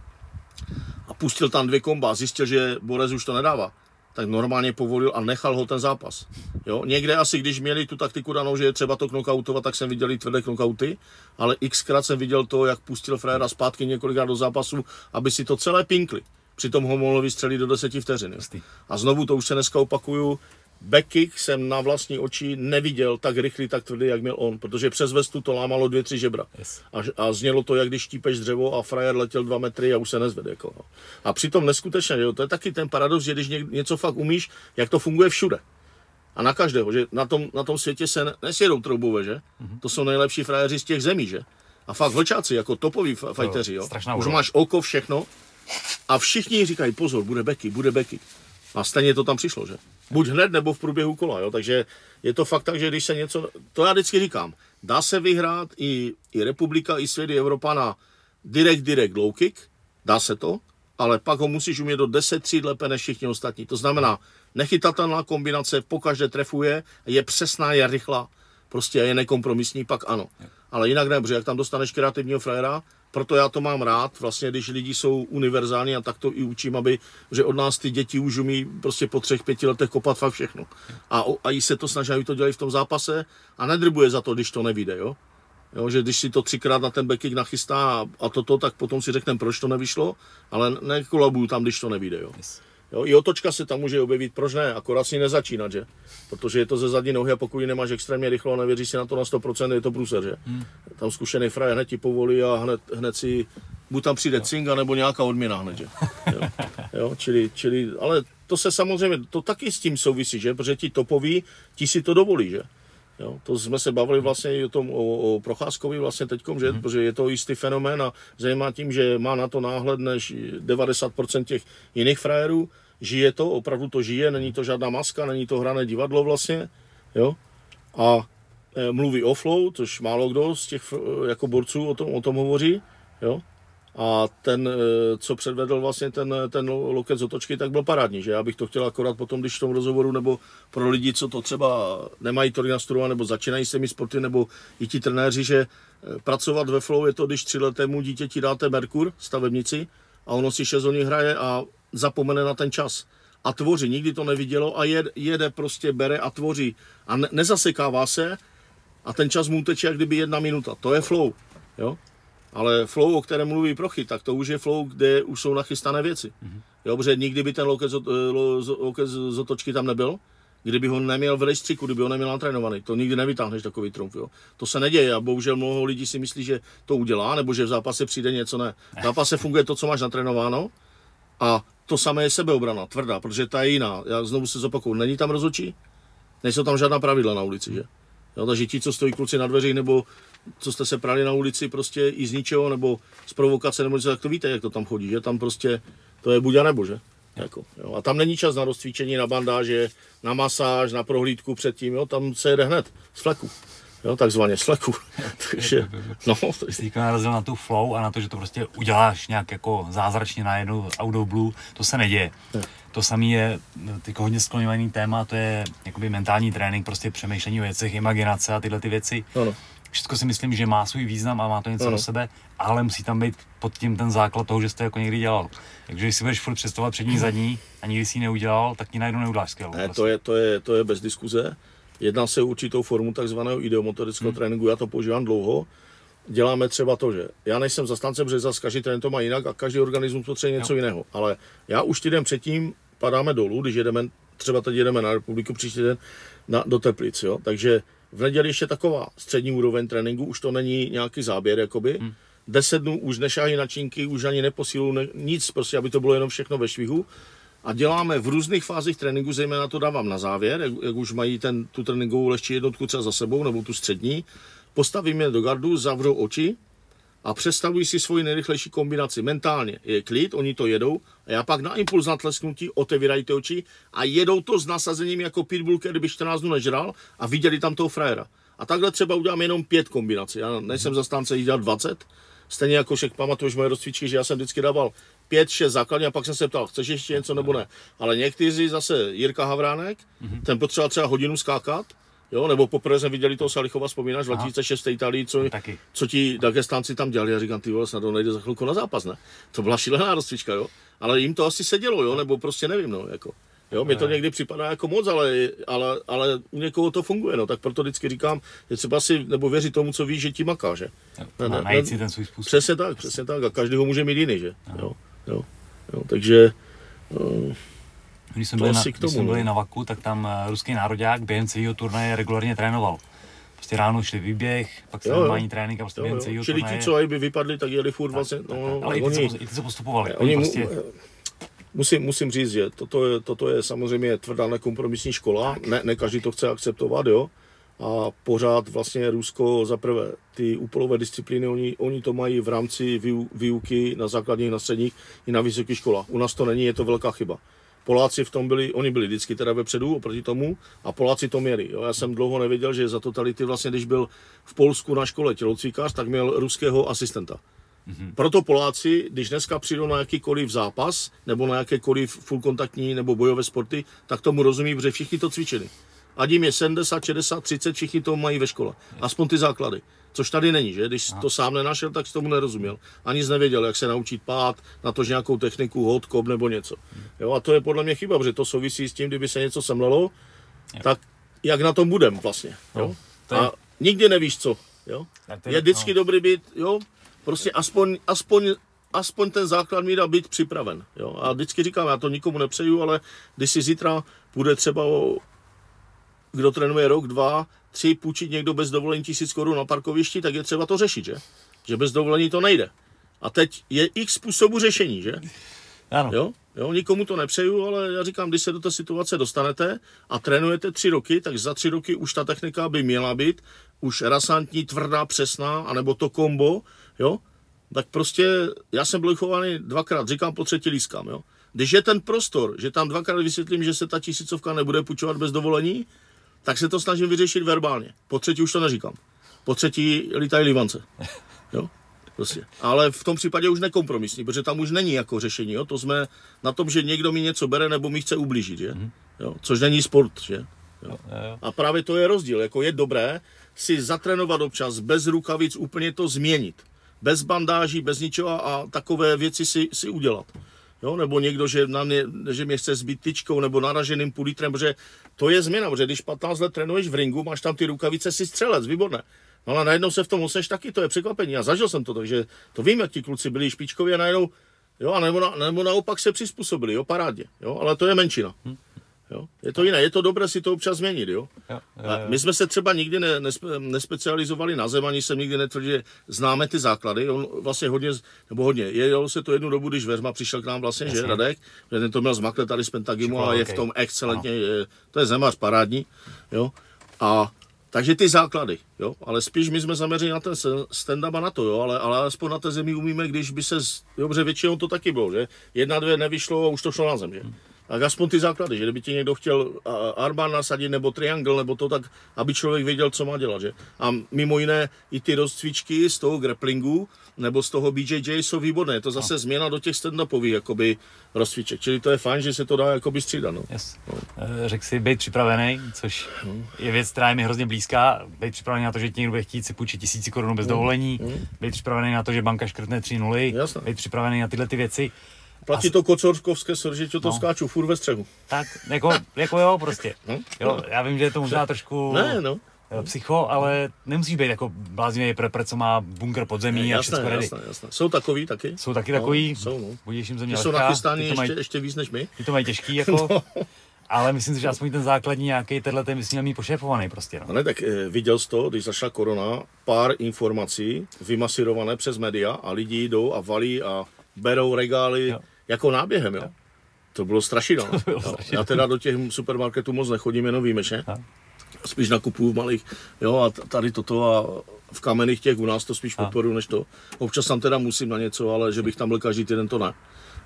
Speaker 2: A pustil tam dvě komba a zjistil, že Borez už to nedává tak normálně povolil a nechal ho ten zápas. Jo? Někde asi, když měli tu taktiku danou, že je třeba to knockoutovat, tak jsem viděl i tvrdé knockouty, ale xkrát jsem viděl to, jak pustil Frera zpátky několikrát do zápasu, aby si to celé pinkli. Přitom ho mohl vystřelit do deseti vteřin. A znovu to už se dneska opakuju, backkick jsem na vlastní oči neviděl tak rychlý, tak tvrdý, jak měl on, protože přes vestu to lámalo dvě, tři žebra. Yes. A, a znělo to, jak když štípeš dřevo a frajer letěl dva metry a už se nezvede. Jako, no. A přitom neskutečně, jo, to je taky ten paradox, že když něco fakt umíš, jak to funguje všude. A na každého, že na tom, na tom světě se nesjedou troubové, že? Mm-hmm. To jsou nejlepší frajeři z těch zemí, že? A fakt vlčáci, jako topoví fajteři, jo. Už máš oko, všechno, A všichni říkají, pozor, bude beky, bude beky. A stejně to tam přišlo, že? Buď hned, nebo v průběhu kola, jo? Takže je to fakt tak, že když se něco, to já vždycky říkám, dá se vyhrát i, i republika, i svět, i Evropa na direct, direct, low kick, dá se to, ale pak ho musíš umět do 10 tříd lépe než všichni ostatní. To znamená, nechytatelná kombinace, pokaždé trefuje, je přesná, je rychlá, prostě je nekompromisní, pak ano. Ale jinak ne, protože jak tam dostaneš kreativního frajera, proto já to mám rád, vlastně, když lidi jsou univerzální a tak to i učím, aby, že od nás ty děti už umí prostě po třech, pěti letech kopat fakt všechno. A, a i se to snaží, aby to dělali v tom zápase a nedrbuje za to, když to nevíde, jo. Jo, že když si to třikrát na ten backkick nachystá a, a toto, tak potom si řekneme, proč to nevyšlo, ale nekolabuju tam, když to nevíde. Jo. Yes. Jo, I otočka se tam může objevit, proč ne, akorát si nezačínat, že? Protože je to ze zadní nohy a pokud ji nemáš extrémně rychlo a nevěří si na to na 100%, je to průser, že? Hmm. Tam zkušený frajer hned ti povolí a hned, hned si, buď tam přijde cinga nebo nějaká odměna hned, že? Jo. jo čili, čili, ale to se samozřejmě, to taky s tím souvisí, že? Protože ti topoví, ti si to dovolí, že? Jo, to jsme se bavili vlastně i o tom, o, o Procházkovi vlastně teďkom, že, mm. protože je to jistý fenomén a zajímá tím, že má na to náhled než 90% těch jiných frajerů, žije to, opravdu to žije, není to žádná maska, není to hrané divadlo vlastně, jo, a e, mluví o flow, což málo kdo z těch e, jako borců o tom, o tom hovoří, jo, a ten, eh, co předvedl vlastně ten, ten loket z otočky, tak byl parádní, že já bych to chtěl akorát potom, když v tom rozhovoru, nebo pro lidi, co to třeba nemají tolik nastudovat, nebo začínají s těmi sporty, nebo i ti trenéři, že eh, pracovat ve flow je to, když tři letému dítěti dáte Merkur, stavebnici, a ono si šest hraje a zapomene na ten čas. A tvoří, nikdy to nevidělo a jede, jede prostě, bere a tvoří. A ne, nezasekává se a ten čas mu teče jak kdyby jedna minuta. To je flow. Jo? Ale flow, o kterém mluví Prochy, tak to už je flow, kde už jsou nachystané věci. Mm-hmm. Jo, protože nikdy by ten loket z, loket z otočky tam nebyl, kdyby ho neměl v rejstříku, kdyby ho neměl natrénovaný. To nikdy nevytáhneš takový trumf. Jo. To se neděje a bohužel mnoho lidí si myslí, že to udělá, nebo že v zápase přijde něco ne. V zápase funguje to, co máš natrénováno a to samé je sebeobrana, tvrdá, protože ta je jiná. Já znovu se zopakuju, není tam rozhodčí, nejsou tam žádná pravidla na ulici, že? Jo, takže ti, co stojí kluci na dveřích, nebo co jste se prali na ulici prostě i z ničeho, nebo z provokace, nebo něco, tak to víte, jak to tam chodí, že tam prostě to je buď a nebo, že? Jako, jo. A tam není čas na rozcvičení, na bandáže, na masáž, na prohlídku předtím, jo, tam se jede hned z fleku. Jo, takzvaně z fleku. Takže, no.
Speaker 1: Jsi narazil na tu flow a na to, že to prostě uděláš nějak jako zázračně na jednu auto blue, to se neděje. Ne. To samé je jako hodně skloňovaný téma, to je jakoby mentální trénink, prostě přemýšlení o věcech, imaginace a tyhle ty věci. Ano všechno si myslím, že má svůj význam a má to něco ano. do sebe, ale musí tam být pod tím ten základ toho, že jste jako někdy dělal. Takže když si budeš furt představovat přední, zadní a nikdy si ji neudělal, tak ti najednou neuděláš skvělou.
Speaker 2: Ne, to je, to, je, to je bez diskuze. Jedná se o určitou formu takzvaného ideomotorického hmm. tréninku, já to používám dlouho. Děláme třeba to, že já nejsem zastánce, protože zase každý trénink to má jinak a každý organismus potřebuje něco jo. jiného. Ale já už týden předtím padáme dolů, když jedeme, třeba teď jedeme na republiku příští den na, do Teplic, jo? takže v neděli ještě taková střední úroveň tréninku, už to není nějaký záběr, jakoby. Hmm. Deset dnů už nešáhí na činky, už ani neposílu ne, nic, prostě, aby to bylo jenom všechno ve švihu. A děláme v různých fázích tréninku, zejména to dávám na závěr, jak, jak už mají ten, tu tréninkovou lehčí jednotku třeba za sebou, nebo tu střední. Postavím je do gardu, zavřou oči a představují si svoji nejrychlejší kombinaci. Mentálně je klid, oni to jedou a já pak na impuls na tlesknutí otevírají ty oči a jedou to s nasazením jako pitbull, kdyby 14 dnů nežral a viděli tam toho frajera. A takhle třeba udělám jenom pět kombinací. Já nejsem zastánce jich dělat 20, Stejně jako však pamatuješ moje rozcvičky, že já jsem vždycky dával pět, šest základní a pak jsem se ptal, chceš ještě něco nebo ne. Ale někteří zase Jirka Havránek, mm-hmm. ten potřeboval třeba hodinu skákat, Jo, nebo poprvé jsme viděli toho Salichova, vzpomínáš, v 2006 v Itálii, co, co ti Dagestánci tam dělali. Já říkám, ty vole, snad nejde za chvilku na zápas, ne? To byla šílená rozcvička, jo. Ale jim to asi sedělo, jo, nebo prostě nevím, no, jako. Jo, mi to někdy připadá jako moc, ale, ale, ale u někoho to funguje, no, tak proto vždycky říkám, je třeba si, nebo věřit tomu, co víš, že ti maká, že?
Speaker 1: Ne, ne, najít si ten svůj způsob.
Speaker 2: Přesně tak, přesně tak, a každý ho může mít jiný, že? Jo, jo, jo, takže... Uh,
Speaker 1: když jsme, byli na, když jsme byli no. na Vaku, tak tam eh, ruský národák během celého turnaje regulárně trénoval. Prostě ráno šli výběh, pak se normální trénink a prostě během celého
Speaker 2: Čili ti, co by vypadli, tak jeli furt vlastně... No,
Speaker 1: tak, ale oni, i ty, co postupovali.
Speaker 2: Oni, prostě... musím, musím říct, že toto je, toto je samozřejmě tvrdá nekompromisní škola, ne, ne každý to chce akceptovat, jo, a pořád vlastně Rusko za prvé ty úpolové disciplíny, oni, oni to mají v rámci výuky na základních, na středních i na vysokých školách. U nás to není, je to velká chyba. Poláci v tom byli, oni byli vždycky teda vepředu oproti tomu a Poláci to měli. Jo. Já jsem dlouho nevěděl, že za totality vlastně, když byl v Polsku na škole tělocvikář, tak měl ruského asistenta. Mm-hmm. Proto Poláci, když dneska přijdou na jakýkoliv zápas nebo na jakékoliv full kontaktní nebo bojové sporty, tak tomu rozumí, protože všichni to cvičili. Ať jim je 70, 60, 30, všichni to mají ve škole. Aspoň ty základy. Což tady není, že? Když to sám nenašel, tak tomu nerozuměl. Ani nevěděl, jak se naučit pát, na to, že nějakou techniku, hod, kop nebo něco. Jo, a to je podle mě chyba, protože to souvisí s tím, kdyby se něco semlelo, tak jak na tom budem vlastně. Jo? A nikdy nevíš co. Jo? Je vždycky no. dobrý být, jo, prostě aspoň, aspoň aspoň ten základ míra být připraven. Jo? A vždycky říkám, já to nikomu nepřeju, ale když si zítra bude třeba kdo trénuje rok, dva, tři, půjčit někdo bez dovolení tisíc korun na parkovišti, tak je třeba to řešit, že? Že bez dovolení to nejde. A teď je x způsobu řešení, že?
Speaker 1: Ano.
Speaker 2: Jo? jo, nikomu to nepřeju, ale já říkám, když se do té situace dostanete a trénujete tři roky, tak za tři roky už ta technika by měla být už rasantní, tvrdá, přesná, anebo to kombo, jo, tak prostě já jsem byl chovaný dvakrát, říkám po třetí lískám, jo. Když je ten prostor, že tam dvakrát vysvětlím, že se ta tisícovka nebude půjčovat bez dovolení, tak se to snažím vyřešit verbálně. Po třetí už to neříkám. Po třetí lítají livance. Jo? Prostě. Ale v tom případě už nekompromisní, protože tam už není jako řešení. Jo? To jsme na tom, že někdo mi něco bere nebo mi chce ublížit. Že? Mhm. Jo? Což není sport. Že? Jo? A právě to je rozdíl. Jako je dobré si zatrénovat občas bez rukavic, úplně to změnit. Bez bandáží, bez ničeho a takové věci si, si udělat. Jo, nebo někdo, že, na mě, že mě chce zbyt tyčkou nebo naraženým půl litrem, protože to je změna, protože když 15 let trénuješ v ringu, máš tam ty rukavice, si střelec, výborné. No ale najednou se v tom oseš taky, to je překvapení. Já zažil jsem to, takže to vím, jak ti kluci byli špičkoví a najednou, jo, a nebo, na, nebo naopak se přizpůsobili, jo, parádně, jo, ale to je menšina. Hm. Jo? Je to jiné, je to dobré si to občas změnit. Jo? Jo, jo, jo. My jsme se třeba nikdy ne, nespe, nespecializovali na zem, ani jsem nikdy netvrdil, že známe ty základy. On vlastně hodně, nebo hodně, jelo se to jednu dobu, když Verma přišel k nám vlastně, Jasně. že Radek, že ten to měl zmakle tady z Pentagimu a je okay. v tom excelentně, je, to je zemař parádní. Jo? A takže ty základy, jo, ale spíš my jsme zaměřili na ten stand-up a na to, jo, ale, ale aspoň na té zemi umíme, když by se, dobře, většinou to taky bylo, že jedna, dvě nevyšlo a už to šlo na zem, že. Tak aspoň ty základy, že kdyby ti někdo chtěl armán nasadit nebo triangle nebo to, tak aby člověk věděl, co má dělat. Že? A mimo jiné i ty rozcvičky z toho grapplingu nebo z toho BJJ jsou výborné. Je to zase no. změna do těch stand-upových jakoby, rozcviček. Čili to je fajn, že se to dá jakoby střídat. No.
Speaker 1: Yes. No. Eh, řekl si být připravený, což no. je věc, která je mi hrozně blízká. Být připravený na to, že ti někdo bude chtít si půjčit tisíci korun bez no. dovolení. No. Být připravený na to, že banka škrtne 3 nuly. Být připravený na tyhle ty věci.
Speaker 2: Platí to kocorkovské že to no. skáču furt ve střehu.
Speaker 1: Tak, jako, jako jo, prostě. No? Jo, já vím, že je to možná trošku
Speaker 2: ne, no.
Speaker 1: psycho, ale nemusíš být jako bláznivý prepr, co má bunker pod zemí
Speaker 2: a
Speaker 1: všechno
Speaker 2: ready. Jasné, jasné. Jsou takový taky?
Speaker 1: Jsou taky no, takový, jsou, no. budíš jim země
Speaker 2: Ty jsou nachystány ještě, mají, ještě víc než my.
Speaker 1: Ty to mají těžký, jako. no. Ale myslím si, že aspoň ten základní nějaký tenhle ten myslím, mít pošéfovaný prostě. No.
Speaker 2: ne, tak e, viděl jsi to, když zašla korona, pár informací vymasírované přes média a lidi jdou a valí a berou regály. Jo jako náběhem, jo. To bylo strašidelné. Já teda do těch supermarketů moc nechodím, jenom výjimečně. Spíš nakupuju v malých, jo, a tady toto a v kamenných těch u nás to spíš podporu než to. Občas tam teda musím na něco, ale že bych tam byl každý týden, to ne.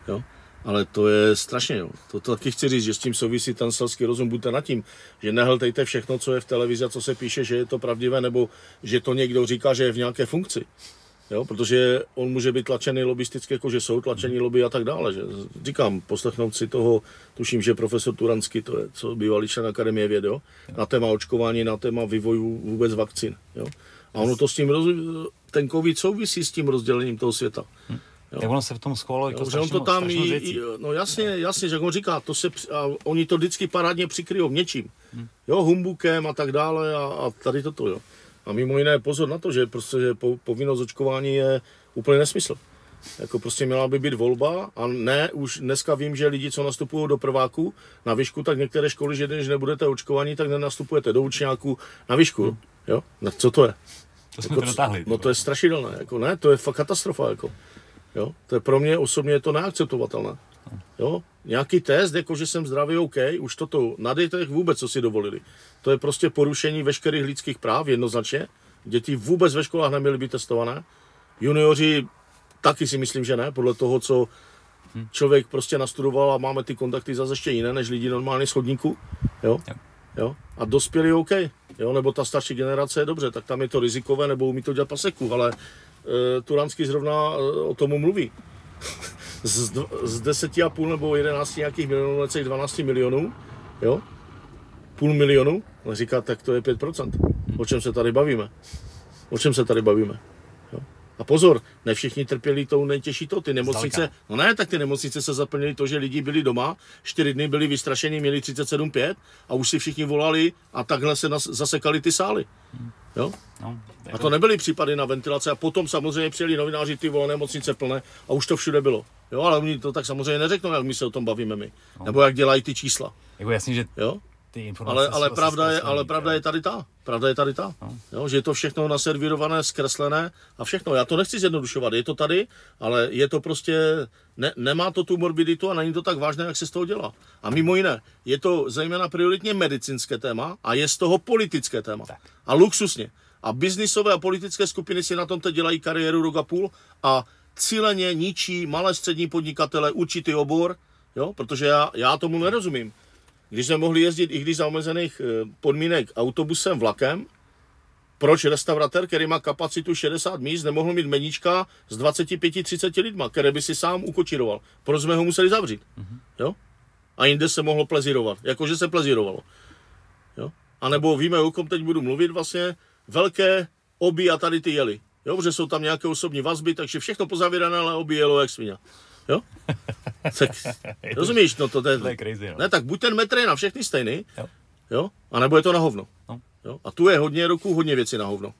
Speaker 2: Jo. Ale to je strašně, jo. To, to taky chci říct, že s tím souvisí ten selský rozum, buďte nad tím, že nehltejte všechno, co je v televizi a co se píše, že je to pravdivé, nebo že to někdo říká, že je v nějaké funkci. Jo, protože on může být tlačený lobisticky, jako že jsou tlačený lobby a tak dále. Že? Říkám, poslechnout si toho, tuším, že profesor Turansky, to je co bývalý člen Akademie věd, jo? na téma očkování, na téma vývoju vůbec vakcín. Jo? A ono to s tím, roz... ten covid souvisí s tím rozdělením toho světa.
Speaker 1: Hm. Jo. Jak ono se v tom schválilo jako
Speaker 2: že on to tam i, no jasně, jasně, že on říká, to se, a oni to vždycky parádně přikryjou něčím. Hm. Jo, humbukem a tak dále a, a tady toto, jo. A mimo jiné pozor na to, že prostě že povinnost očkování je úplně nesmysl. Jako prostě měla by být volba a ne, už dneska vím, že lidi, co nastupují do prváku na výšku, tak některé školy, že když nebudete očkovaní, tak nenastupujete do učňáku na výšku. Hmm. Jo? No, co to je?
Speaker 1: To jsme jako, dotáhli.
Speaker 2: No to je strašidelné, jako ne, to je fakt katastrofa, jako. Jo? To je pro mě osobně je to neakceptovatelné. Jo? Nějaký test, jako že jsem zdravý, OK, už toto na dětech vůbec, co si dovolili. To je prostě porušení veškerých lidských práv jednoznačně. Děti vůbec ve školách neměly být testované. Junioři taky si myslím, že ne, podle toho, co člověk prostě nastudoval a máme ty kontakty zase ještě jiné, než lidi normálně z chodníku. Jo?
Speaker 1: Jo.
Speaker 2: Jo? A dospělí OK. Jo? Nebo ta starší generace je dobře, tak tam je to rizikové, nebo umí to dělat paseku, ale e, Turanský zrovna e, o tomu mluví. Z, z 10,5 nebo 11 nějakých milionů, necelých 12 milionů, jo? Půl milionu, ale říká, tak to je 5%. O čem se tady bavíme? O čem se tady bavíme? Jo? A pozor, ne všichni trpěli tou nejtěžší to, ty nemocnice, no ne, tak ty nemocnice se zaplnily to, že lidi byli doma, čtyři dny byli vystrašení, měli 37,5 a už si všichni volali a takhle se nas, zasekali ty sály. Jo?
Speaker 1: No,
Speaker 2: A to nebyly případy na ventilace a potom samozřejmě přijeli novináři ty vole nemocnice plné a už to všude bylo. Jo, ale oni to tak samozřejmě neřeknou, jak my se o tom bavíme my. Nebo jak dělají ty čísla.
Speaker 1: jako jasně, že
Speaker 2: Jo?
Speaker 1: ty informace
Speaker 2: Ale, ale, pravda je, ale pravda je tady ta. Pravda je tady ta. Jo, že je to všechno naservírované, zkreslené a všechno. Já to nechci zjednodušovat, je to tady, ale je to prostě, ne, nemá to tu morbiditu a není to tak vážné, jak se z toho dělá. A mimo jiné, je to zejména prioritně medicínské téma a je z toho politické téma.
Speaker 1: Tak.
Speaker 2: A luxusně. A biznisové a politické skupiny si na tom teď dělají kariéru rok a půl a cíleně ničí malé střední podnikatele určitý obor, jo, protože já, já tomu nerozumím. Když jsme mohli jezdit i když za omezených eh, podmínek autobusem, vlakem, proč restauratér, který má kapacitu 60 míst, nemohl mít meníčka s 25-30 lidma, které by si sám ukočíroval? Proč jsme ho museli zavřít? Jo? A jinde se mohlo plezírovat, jakože se plezírovalo. Jo? A nebo víme, o kom teď budu mluvit, vlastně velké oby a tady ty jeli. Jo, protože jsou tam nějaké osobní vazby, takže všechno pozavírané, ale oby jelo jak svině. Jo? Tak, rozumíš, no to, to, je,
Speaker 1: To je crazy, no.
Speaker 2: Ne, tak buď ten metr je na všechny stejný,
Speaker 1: Jo.
Speaker 2: jo, a nebo je to na hovno.
Speaker 1: No.
Speaker 2: Jo? A tu je hodně roků, hodně věcí na hovno.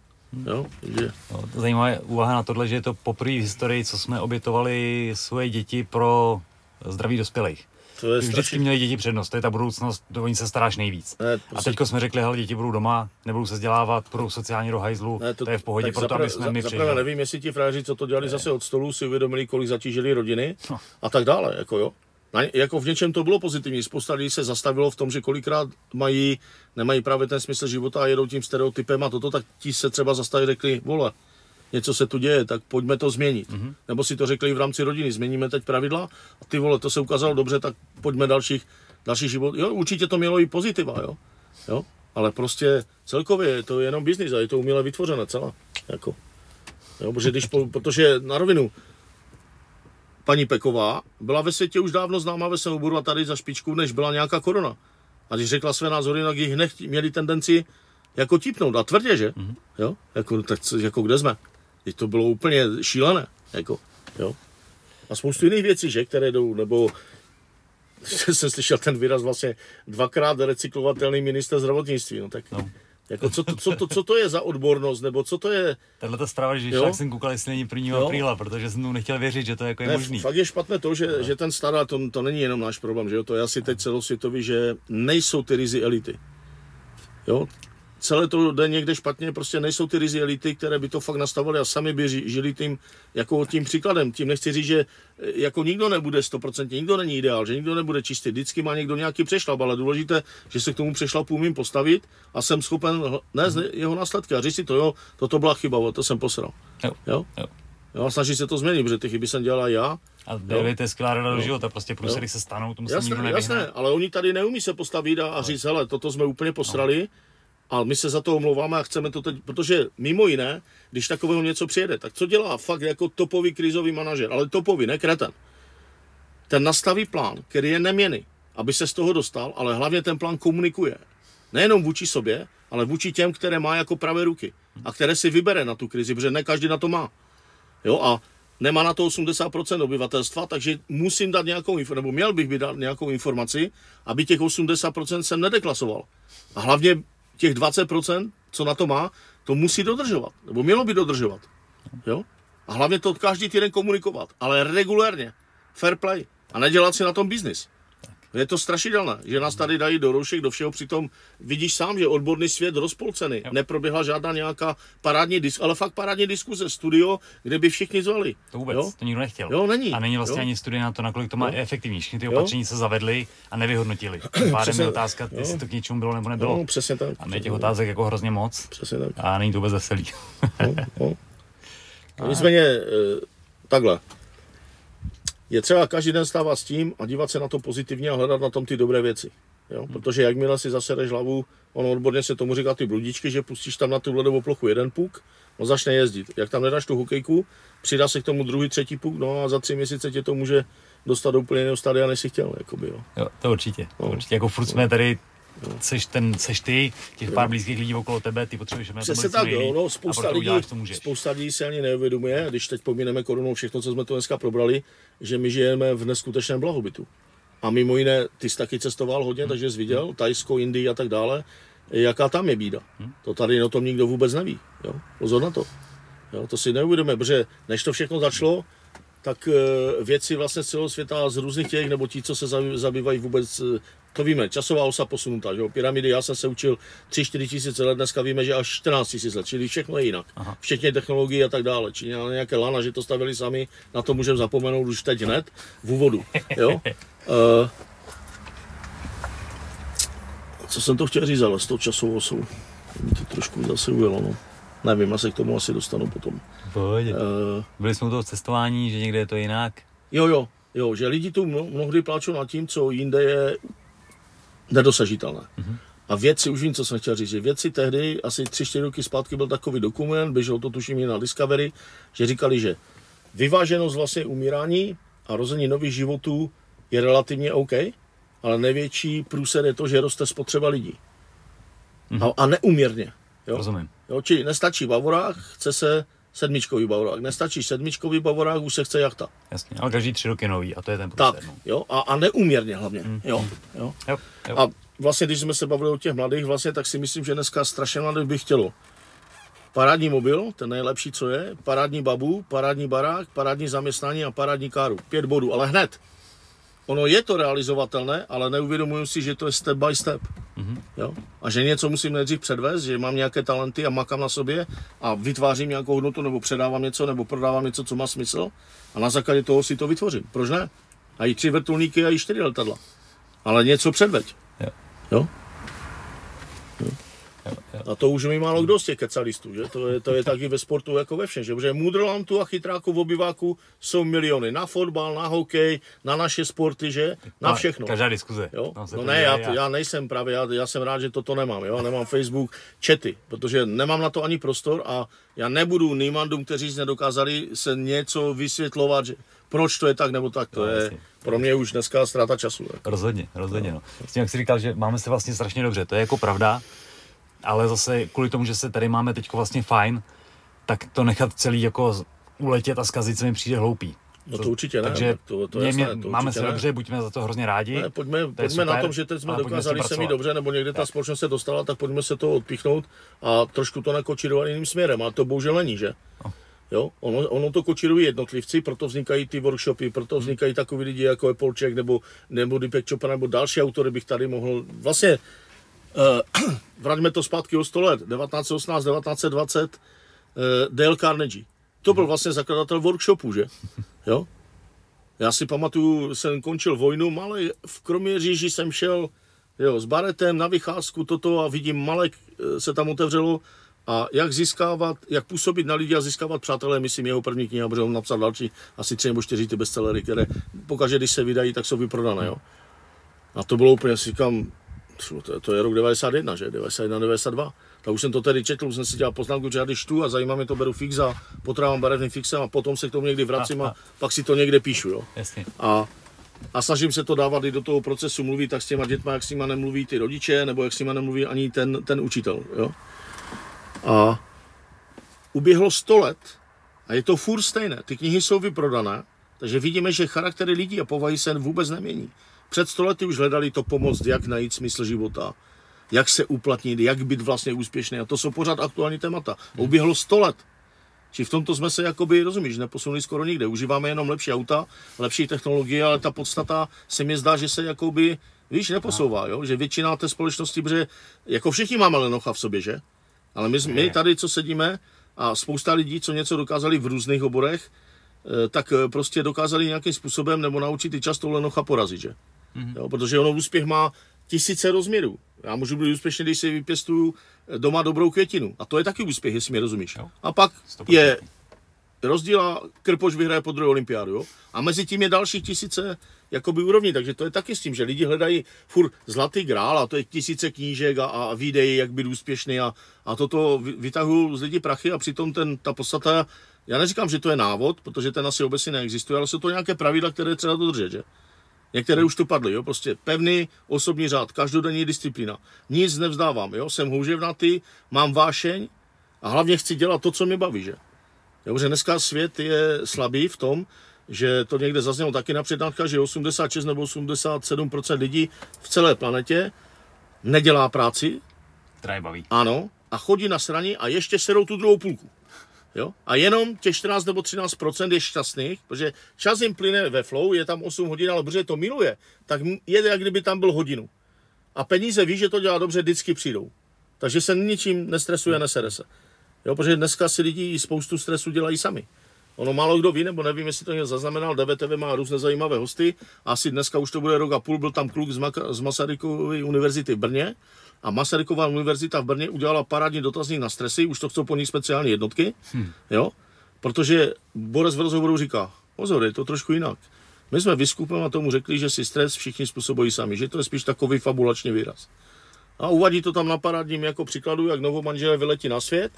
Speaker 2: Jo? Takže,
Speaker 1: No, to zajímavá úvaha na tohle, že je to poprvé v historii, co jsme obětovali svoje děti pro zdraví dospělých.
Speaker 2: To je
Speaker 1: Vždycky
Speaker 2: strašně...
Speaker 1: měli děti přednost, to je ta budoucnost, do ní se staráš nejvíc.
Speaker 2: Ne,
Speaker 1: A
Speaker 2: prostě-
Speaker 1: teďko jsme řekli, hele, děti budou doma, nebudou se vzdělávat, budou sociálně do hajzlu,
Speaker 2: Ne,
Speaker 1: to, to, je v pohodě, proto
Speaker 2: zaprvé-
Speaker 1: aby jsme
Speaker 2: za-
Speaker 1: my přežili.
Speaker 2: nevím, jestli ti frajeři, co to dělali zase od stolu, si uvědomili, kolik zatížili rodiny
Speaker 1: No.
Speaker 2: a tak dále. Jako jo. Na, jako v něčem to bylo pozitivní. Spousta lidí se zastavilo v tom, že kolikrát mají, nemají právě ten smysl života a jedou tím stereotypem a toto, tak ti se třeba zastavili řekli, vole, něco se tu děje, tak pojďme to změnit.
Speaker 1: Mhm.
Speaker 2: Mm-hmm. Nebo si to řekli v rámci rodiny, změníme teď pravidla a ty vole, to se ukázalo dobře, tak pojďme dalších, další život. Jo, určitě to mělo i pozitiva, jo. jo? Ale prostě celkově je to jenom biznis a je to uměle vytvořené celá. Jako. Jo, protože, když, po- protože na rovinu, paní Peková byla ve světě už dávno známá ve svém oboru a tady za špičku, než byla nějaká korona. A když řekla své názory, tak jich nechť, měli tendenci jako tipnout a tvrdě, že? Mm-hmm. Jo? Jako, tak jako kde jsme? Teď to bylo úplně šílené. Jako, jo? A spoustu jiných věcí, že? Které jdou, nebo jsem slyšel ten výraz vlastně dvakrát recyklovatelný minister zdravotnictví. No tak
Speaker 1: No.
Speaker 2: jako co, to, co, to, co to je za odbornost, nebo co to je?
Speaker 1: Tahle ta zpráva, že však jsem koukal, jestli není 1.
Speaker 2: Jo.
Speaker 1: apríla, protože jsem tomu nechtěl věřit, že to jako je
Speaker 2: Ne,
Speaker 1: možný.
Speaker 2: fakt je špatné to, že, že ten stará, to, to není jenom náš problém, že jo? to je asi teď celosvětový, že nejsou ty rizy elity. Jo? Celé to jde někde špatně, prostě nejsou ty rizy elity, které by to fakt nastavily a sami by ži- žili tím, jako tím příkladem. Tím nechci říct, že e, jako nikdo nebude 100%, nikdo není ideál, že nikdo nebude čistý, vždycky má někdo nějaký přešlap, ale důležité, že se k tomu přešlapu umím postavit a jsem schopen nést jeho následky a říct si to, jo, toto byla chyba, o to jsem posral.
Speaker 1: Jo.
Speaker 2: Jo?
Speaker 1: Jo.
Speaker 2: Jo, a snaží se to změnit, protože ty chyby jsem dělal já,
Speaker 1: A David, to je skvělá rada do života, prostě průsery se stanou, tomu se
Speaker 2: Jasné,
Speaker 1: nikdo nevyhne.
Speaker 2: jasné, ale oni tady neumí se postavit a, a říct, hele, toto jsme úplně posrali, a my se za to omlouváme a chceme to teď, protože mimo jiné, když takového něco přijede, tak co dělá fakt jako topový krizový manažer, ale topový, ne kreten. Ten nastaví plán, který je neměný, aby se z toho dostal, ale hlavně ten plán komunikuje. Nejenom vůči sobě, ale vůči těm, které má jako pravé ruky a které si vybere na tu krizi, protože ne každý na to má. Jo, a nemá na to 80% obyvatelstva, takže musím dát nějakou nebo měl bych by dát nějakou informaci, aby těch 80% jsem nedeklasoval. A hlavně těch 20%, co na to má, to musí dodržovat, nebo mělo by dodržovat. Jo? A hlavně to každý týden komunikovat, ale regulérně, fair play. A nedělat si na tom biznis. Je to strašidelné, že nás tady dají do roušek, do všeho, přitom vidíš sám, že odborný svět rozpolcený. Neproběhla žádná nějaká parádní disk, ale fakt parádní diskuze, studio, kde by všichni zvali.
Speaker 1: To vůbec,
Speaker 2: jo?
Speaker 1: to nikdo nechtěl.
Speaker 2: Jo, není.
Speaker 1: A není vlastně
Speaker 2: jo?
Speaker 1: ani studie na to, nakolik to má
Speaker 2: Jo.
Speaker 1: efektivní. Všechny ty opatření se zavedly a nevyhodnotili. Tím pádem je otázka,
Speaker 2: jo.
Speaker 1: jestli to k něčemu bylo nebo nebylo.
Speaker 2: No, přesně tak.
Speaker 1: A my těch otázek jako hrozně moc
Speaker 2: Přesně tak.
Speaker 1: a není to vůbec veselý.
Speaker 2: No, no. Nicméně eh, takhle. Je třeba každý den stávat s tím a dívat se na to pozitivně a hledat na tom ty dobré věci. Jo? Protože jakmile si zasereš hlavu, ono odborně se tomu říká ty bludičky, že pustíš tam na tu ledovou plochu jeden puk, on začne jezdit. Jak tam nedáš tu hokejku, přidá se k tomu druhý, třetí puk, no a za tři měsíce tě to může dostat do úplně jiného stadia, než si chtěl. Jakoby, jo.
Speaker 1: Jo, to určitě. To
Speaker 2: No.
Speaker 1: určitě. Jako furt jsme tady, seš, ten, seš ty, těch pár blízkých lidí okolo tebe, ty potřebuješ, na
Speaker 2: Přesně tak, jo, no, spousta lidí,
Speaker 1: uděláš, co můžeš.
Speaker 2: spousta lidí se ani neuvědomuje, když teď pomineme korunou všechno, co jsme tu dneska probrali, že my žijeme v neskutečném blahobytu. A mimo jiné, ty jsi taky cestoval hodně, takže jsi viděl Tajsko, Indii a tak dále, jaká tam je bída. To tady o tom nikdo vůbec neví. Jo? Pozor na to. Jo? To si neuvědomíme, protože než to všechno začalo, tak eh, věci vlastně z celého světa z různých těch, nebo ti, co se zabývají vůbec, eh, to víme, časová osa posunutá, že jo? pyramidy, já jsem se učil 3-4 tisíce let, dneska víme, že až 14 tisíc let, čili všechno je jinak,
Speaker 1: Aha.
Speaker 2: včetně technologií a tak dále, či nějaké lana, že to stavili sami, na to můžeme zapomenout už teď hned, v úvodu, jo? Eh, co jsem to chtěl říct, ale s tou časovou osou, mi to trošku zase ujelo, no. Nevím, já se k tomu asi dostanu potom.
Speaker 1: Pohodě.
Speaker 2: Eh,
Speaker 1: Byli jsme u toho cestování, že někde je to jinak.
Speaker 2: Jo, jo, jo, že lidi tu mno- mnohdy pláčou nad tím, co jinde je nedosažitelné. Mm-hmm. A věci, už vím, co jsem chtěl říct, že věci tehdy, asi tři, čtyři roky zpátky byl takový dokument, běžel to tuším i na Discovery, že říkali, že vyváženost vlastně umírání a rození nových životů je relativně OK, ale největší průser je to, že roste spotřeba lidí. Mm-hmm. A, a neuměrně. Jo?
Speaker 1: Rozumím.
Speaker 2: Jo, čili nestačí bavorák, chce se sedmičkový bavorák. Nestačí sedmičkový bavorák, už se chce jachta.
Speaker 1: Jasně, ale každý tři roky nový a to je ten
Speaker 2: Tak,
Speaker 1: průser. no.
Speaker 2: jo, a, a neuměrně hlavně, jo, jo.
Speaker 1: Jo, jo.
Speaker 2: A vlastně, když jsme se bavili o těch mladých, vlastně, tak si myslím, že dneska strašně mladých by chtělo. Parádní mobil, ten nejlepší, co je, parádní babu, parádní barák, parádní zaměstnání a parádní káru. Pět bodů, ale hned. Ono je to realizovatelné, ale neuvědomuju si, že to je step by step.
Speaker 1: Mhm.
Speaker 2: Jo? A že něco musím nejdřív předvést, že mám nějaké talenty a makám na sobě a vytvářím nějakou hodnotu, nebo předávám něco, nebo prodávám něco, co má smysl a na základě toho si to vytvořím. Proč ne? A i tři vrtulníky a i čtyři letadla. Ale něco předveď.
Speaker 1: Jo.
Speaker 2: Jo? A to už mi málo kdo z těch kecalistů, že? To je, to je taky ve sportu jako ve všem, že? Protože mudrlantů a chytráků v obyváku jsou miliony. Na fotbal, na hokej, na naše sporty, že? Na
Speaker 1: A
Speaker 2: všechno.
Speaker 1: Každá diskuze.
Speaker 2: Jo? No ne, já, já nejsem právě, já, já jsem rád, že toto nemám, jo? nemám Facebook, chaty, protože nemám na to ani prostor a já nebudu Nýmandům, kteří nedokázali se něco vysvětlovat, že proč to je tak nebo tak, to
Speaker 1: No,
Speaker 2: je
Speaker 1: jasně.
Speaker 2: pro mě už dneska ztráta času. Jako.
Speaker 1: Rozhodně, rozhodně. No. S tím, jak jsi říkal, že máme se vlastně strašně dobře, to je jako pravda, ale zase kvůli tomu, že se tady máme teď vlastně fajn, tak to nechat celý jako uletět a zkazit se mi přijde hloupý.
Speaker 2: No to určitě ne,
Speaker 1: Takže
Speaker 2: to, to jasné, to
Speaker 1: máme se
Speaker 2: ne.
Speaker 1: dobře, buďme za to hrozně rádi.
Speaker 2: Ne, pojďme,
Speaker 1: je
Speaker 2: pojďme na
Speaker 1: super,
Speaker 2: tom, že teď jsme dokázali se mít dobře, nebo někde ta společnost se dostala, tak pojďme se to odpíchnout a trošku to nakočírovat jiným směrem. A to bohužel není, že?
Speaker 1: No.
Speaker 2: Jo, ono, ono to kočírují jednotlivci, proto vznikají ty workshopy, proto vznikají takový lidi jako je Polček nebo, nebo Deepak Chopra nebo další autory bych tady mohl. Vlastně, vraťme to zpátky o 100 let, 1918, 1920, uh, Dale Carnegie. To byl vlastně zakladatel workshopu, že? Jo? Já si pamatuju, jsem končil vojnu, malý, v Kroměříži jsem šel jo, s baretem na vycházku toto a vidím Malek eh, se tam otevřelo a jak získávat, jak působit na lidi a získávat přátelé, myslím jeho první kniha, protože on napsal další asi tři nebo čtyři ty bestsellery, které pokaždé, když se vydají, tak jsou vyprodané, jo. A to bylo úplně, si říkám, to, to je rok 91, že? 91, 92. Tak už jsem to tady četl, už jsem si dělal poznámku, že já když tu a zajímá mě to, beru fix a potrávám barevným fixem a potom se k tomu někdy vracím
Speaker 1: A-
Speaker 2: a,
Speaker 1: a-
Speaker 2: pak si to někde píšu, jo.
Speaker 1: Jasně.
Speaker 2: A, a snažím se to dávat i do toho procesu mluvit tak s těma dětma, jak s nima nemluví ty rodiče, nebo jak s nima nemluví ani ten, ten učitel. Jo? A uběhlo 100 let a je to furt stejné. Ty knihy jsou vyprodané, takže vidíme, že charaktery lidí a povahy se vůbec nemění. Před 100 lety už hledali to pomoc, jak najít smysl života, jak se uplatnit, jak být vlastně úspěšný. A to jsou pořád aktuální témata. Uběhlo 100 let. Či v tomto jsme se, jakoby, rozumíš, neposunuli skoro nikde. Užíváme jenom lepší auta, lepší technologie, ale ta podstata se mi zdá, že se jakoby, víš, neposouvá, jo? že většina té společnosti, protože jako všichni máme lenocha v sobě, že? Ale my, my tady, co sedíme, a spousta lidí, co něco dokázali v různých oborech, eh, tak eh, prostě dokázali nějakým způsobem nebo naučit i často lenocha porazit, že? Mm-hmm. Jo, protože ono úspěch má tisíce rozměrů. Já můžu být úspěšný, když si vypěstuju doma dobrou květinu. A to je taky úspěch, jestli mě rozumíš. Jo. A pak 100%. je rozdíl a Krpoš vyhraje po druhé olympiádu. Jo? A mezi tím je další tisíce jakoby úrovní, takže to je taky s tím, že lidi hledají furt zlatý grál a to je tisíce knížek a, a videí, jak být úspěšný a, a toto vytahují z lidí prachy a přitom ten, ta podstata, já neříkám, že to je návod, protože ten asi obecně neexistuje, ale jsou to nějaké pravidla, které třeba dodržet, že? Některé už tu padly, jo, prostě pevný osobní řád, každodenní disciplína. Nic nevzdávám, jo, jsem houževnatý, mám vášeň a hlavně chci dělat to, co mě baví, že? Jo, že dneska svět je slabý v tom, že to někde zaznělo taky na přednáškách, že 86 nebo 87% lidí v celé planetě nedělá práci.
Speaker 1: Která je baví.
Speaker 2: Ano, a chodí na straně a ještě serou tu druhou půlku. Jo? A jenom těch 14 nebo 13 je šťastných, protože čas jim plyne ve flow, je tam 8 hodin, ale protože to miluje, tak je jak kdyby tam byl hodinu. A peníze ví, že to dělá dobře, vždycky přijdou. Takže se ničím nestresuje, nesere se. Jo, protože dneska si lidi spoustu stresu dělají sami. Ono málo kdo ví, nebo nevím, jestli to někdo zaznamenal, DVTV má různé zajímavé hosty. Asi dneska už to bude rok a půl, byl tam kluk z, Maka- z Masarykovy univerzity v Brně a Masaryková univerzita v Brně udělala parádní dotazník na stresy, už to chcou po ní speciální jednotky, hmm. jo, protože Boris v rozhovoru říká, pozor, je to trošku jinak. My jsme vyskupem a tomu řekli, že si stres všichni způsobují sami, že to je spíš takový fabulační výraz. A uvadí to tam na parádním jako příkladu, jak novomanželé vyletí na svět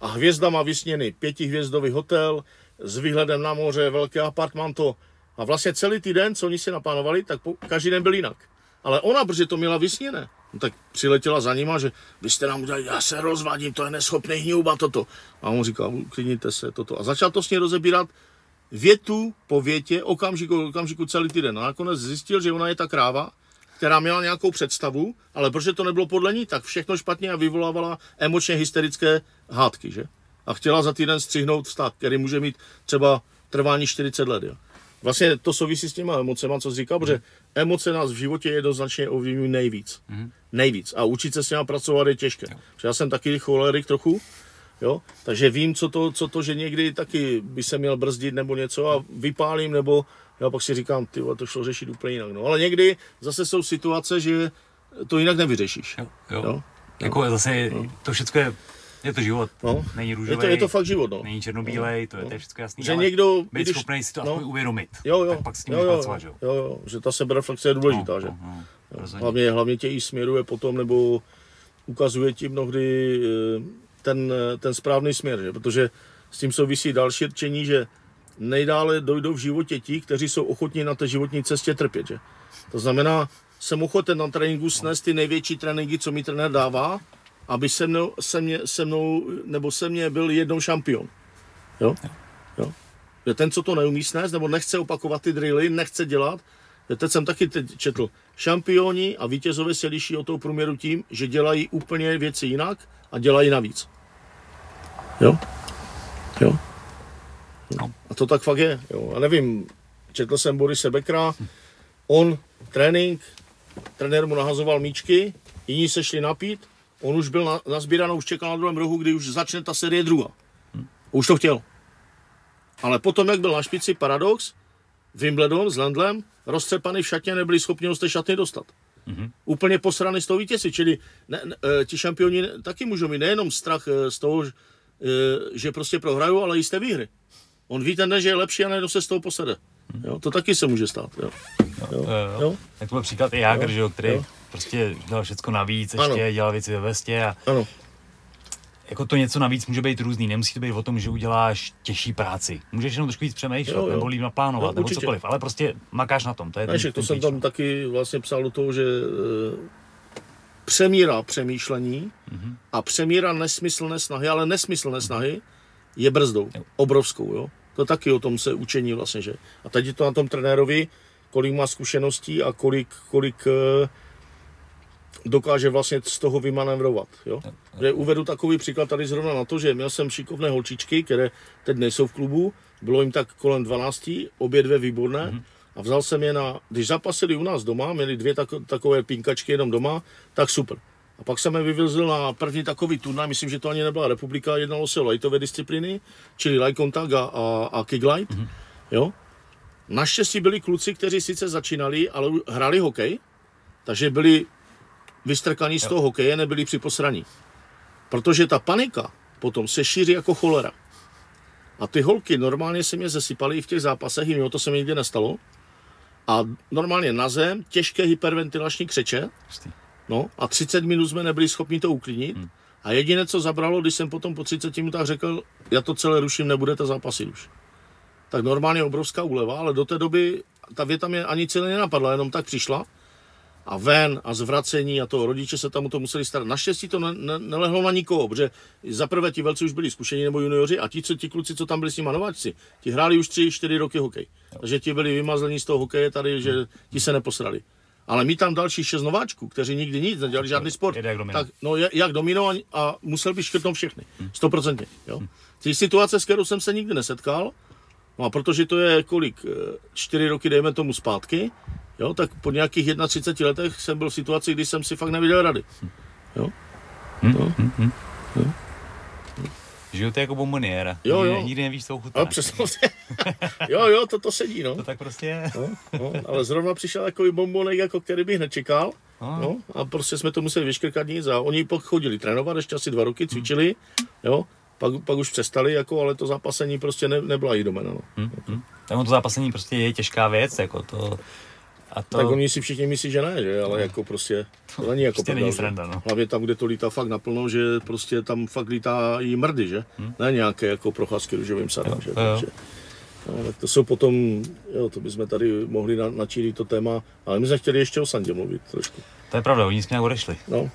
Speaker 2: a hvězda má vysněný pětihvězdový hotel s výhledem na moře, velké apartmanto. A vlastně celý týden, co oni si naplánovali, tak po, každý den byl jinak. Ale ona, protože to měla vysněné, no tak přiletěla za nima, že vy jste nám udělali, já se rozvadím, to je neschopný hňouba toto. A on říkal, uklidněte se, toto. A začal to s ní rozebírat větu po větě, okamžiku, okamžiku celý týden. A nakonec zjistil, že ona je ta kráva, která měla nějakou představu, ale protože to nebylo podle ní, tak všechno špatně a vyvolávala emočně hysterické hádky, že? A chtěla za týden střihnout vztah, který může mít třeba trvání 40 let, jo? Vlastně to souvisí s těma emocema, co jsi říkal, protože emoce nás v životě jednoznačně ovlivňují nejvíc. Mm. Nejvíc. A učit se s nimi pracovat je těžké. Jo. já jsem taky cholerik trochu, jo? takže vím, co to, co to, že někdy taky by se měl brzdit nebo něco a vypálím, nebo já pak si říkám, ty to šlo řešit úplně jinak. No, ale někdy zase jsou situace, že to jinak nevyřešíš. Jo,
Speaker 1: jo. jo? Jako zase no. to všechno je je to život, no. není růžový,
Speaker 2: je to, je to fakt život, no.
Speaker 1: není černobílej, to je, no. to je všechno jasný,
Speaker 2: že ale někdo,
Speaker 1: být když, schopný si to no. aspoň uvědomit,
Speaker 2: jo, jo,
Speaker 1: tak pak s tím
Speaker 2: jo, jo,
Speaker 1: pracovat,
Speaker 2: jo, jo, jo, že ta sebereflexe je důležitá, no, že? No, no, hlavně, hlavně tě i směruje potom, nebo ukazuje ti mnohdy eh, ten, ten správný směr, že? protože s tím souvisí další rčení, že nejdále dojdou v životě ti, kteří jsou ochotní na té životní cestě trpět. Že? To znamená, jsem ochoten na tréninku snést ty největší tréninky, co mi trenér dává, aby se mnou, se mě, se mnou, nebo se mě byl jednou šampion. Jo? jo? Že ten, co to neumí snést, nebo nechce opakovat ty drily, nechce dělat, teď jsem taky teď četl, šampioni a vítězové se liší od toho průměru tím, že dělají úplně věci jinak a dělají navíc. Jo? Jo? No. A to tak fakt je. Jo. A nevím, četl jsem Borise Bekra, on trénink, trenér mu nahazoval míčky, jiní se šli napít, on už byl na, nazbíranou, už čekal na druhém rohu, kdy už začne ta série druhá. Už to chtěl. Ale potom, jak byl na špici paradox, Wimbledon s Landlem, rozcepaný v šatně, nebyli schopni ho z té šatny dostat. Mm-hmm. Úplně posrany z toho vítězi, čili ne, ne, e, ti šampioni taky můžou mít nejenom strach e, z toho, Eh, že prostě prohrajou, ale jisté výhry. On ví ten že je lepší a najednou se z toho posede. Jo, to taky se může stát. Jo.
Speaker 1: Jo, jo, jo. jo. Tak to byl příklad i Jágr, jo. který jo. Prostě dělal všechno navíc, ještě ano. dělal věci ve vestě a
Speaker 2: ano.
Speaker 1: jako to něco navíc může být různý, nemusí to být o tom, že uděláš těžší práci. Můžeš jenom trošku víc přemýšlet, jo, jo. nebo líp naplánovat, jo, nebo cokoliv, ale prostě makáš na tom. To, je
Speaker 2: ten, ten to jsem tam taky vlastně psal do toho, že eh, přemíra přemýšlení mm-hmm. a přemíra nesmyslné snahy, ale nesmyslné snahy je brzdou, jo. obrovskou. Jo? To taky o tom se učení vlastně, že? A teď je to na tom trenérovi, kolik má zkušeností a kolik, kolik, eh, dokáže vlastně z toho vymanevrovat. Jo? Že uvedu takový příklad tady zrovna na to, že měl jsem šikovné holčičky, které teď nejsou v klubu, bylo jim tak kolem 12, obě dvě výborné, mm-hmm. a vzal jsem je na, když zapasili u nás doma, měli dvě tako, takové pinkačky jenom doma, tak super. A pak jsem je vyvezl na první takový turnaj, myslím, že to ani nebyla republika, jednalo se o lightové disciplíny, čili light contact a, a, a kick light, mm-hmm. jo. Naštěstí byli kluci, kteří sice začínali, ale hráli hokej, takže byli vystrkaní z toho hokeje, nebyli při posraní. Protože ta panika potom se šíří jako cholera. A ty holky normálně se mě zesypaly i v těch zápasech, jim to se mi nikdy nestalo. A normálně na zem, těžké hyperventilační křeče. No a 30 minut jsme nebyli schopni to uklidnit. Hmm. A jediné, co zabralo, když jsem potom po 30 minutách řekl, já to celé ruším, nebudete zápasit už. Tak normálně obrovská úleva, ale do té doby ta věta mě ani celé nenapadla, jenom tak přišla a ven a zvracení a to rodiče se tam o to museli starat. Naštěstí to ne, ne, nelehlo na nikoho, protože za prvé ti velcí už byli zkušení nebo junioři a ti, co, ti kluci, co tam byli s nimi nováčci, ti hráli už 3-4 roky hokej. Takže ti byli vymazlení z toho hokeje tady, že ti se neposrali. Ale my tam další šest nováčků, kteří nikdy nic, nedělali žádný sport.
Speaker 1: jak domino.
Speaker 2: Tak, no, jak domino a, a musel by škrtnout všechny. Stoprocentně. Jo. Ty situace, s kterou jsem se nikdy nesetkal, no a protože to je kolik, eh, čtyři roky, dejme tomu zpátky, Jo, tak po nějakých 31 letech jsem byl v situaci, kdy jsem si fakt neviděl rady. Jo?
Speaker 1: No. Hmm, hmm, hmm. Žiju to jako bomboniéra.
Speaker 2: Jo, jo.
Speaker 1: Nikdy, nevíš, co chutná.
Speaker 2: přesně. jo, jo, to, to sedí, no.
Speaker 1: To tak prostě je.
Speaker 2: No, no, ale zrovna přišel takový bombonek, jako který bych nečekal. No. no. a prostě jsme to museli vyškrkat nic a oni pak chodili trénovat, ještě asi dva roky cvičili, jo. Pak, pak už přestali, jako, ale to zápasení prostě ne, nebyla jich domena. No. Hmm,
Speaker 1: hmm. To zápasení prostě je těžká věc, jako to
Speaker 2: a to... Tak oni si všichni myslí, že ne, že? ale no. jako prostě to není jako
Speaker 1: prostě není sranda, no.
Speaker 2: Hlavně tam, kde to lítá fakt naplno, že prostě tam fakt lítá i mrdy, že? Hmm. Ne nějaké jako procházky růžovým sadem, že? Jo. Takže, no, tak to jsou potom, jo, to bychom tady mohli na, načílit to téma, ale my jsme chtěli ještě o Sandě mluvit trošku.
Speaker 1: To je pravda, oni jsme nějak odešli.
Speaker 2: No,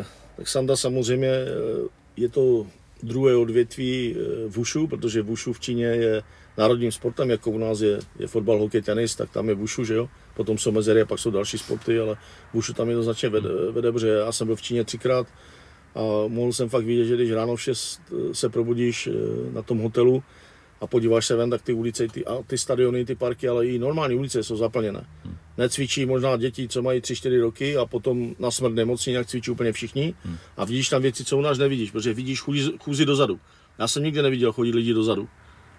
Speaker 2: e, tak Sanda samozřejmě eh, je to druhé odvětví eh, v Ušu, protože v Ušu v Číně je národním sportem, jako u nás je, je fotbal, hokej, tenis, tak tam je Wushu, že jo. Potom jsou mezery a pak jsou další sporty, ale Wushu tam jednoznačně vede, vede protože já jsem byl v Číně třikrát a mohl jsem fakt vidět, že když ráno v 6 se probudíš eh, na tom hotelu a podíváš se ven, tak ty ulice, ty, a ty stadiony, ty parky, ale i normální ulice jsou zaplněné. Necvičí možná děti, co mají 3-4 roky a potom na smrt nemocní, jak cvičí úplně všichni. A vidíš tam věci, co u nás nevidíš, protože vidíš chůzi, chůzi dozadu. Já jsem nikdy neviděl chodit lidi dozadu.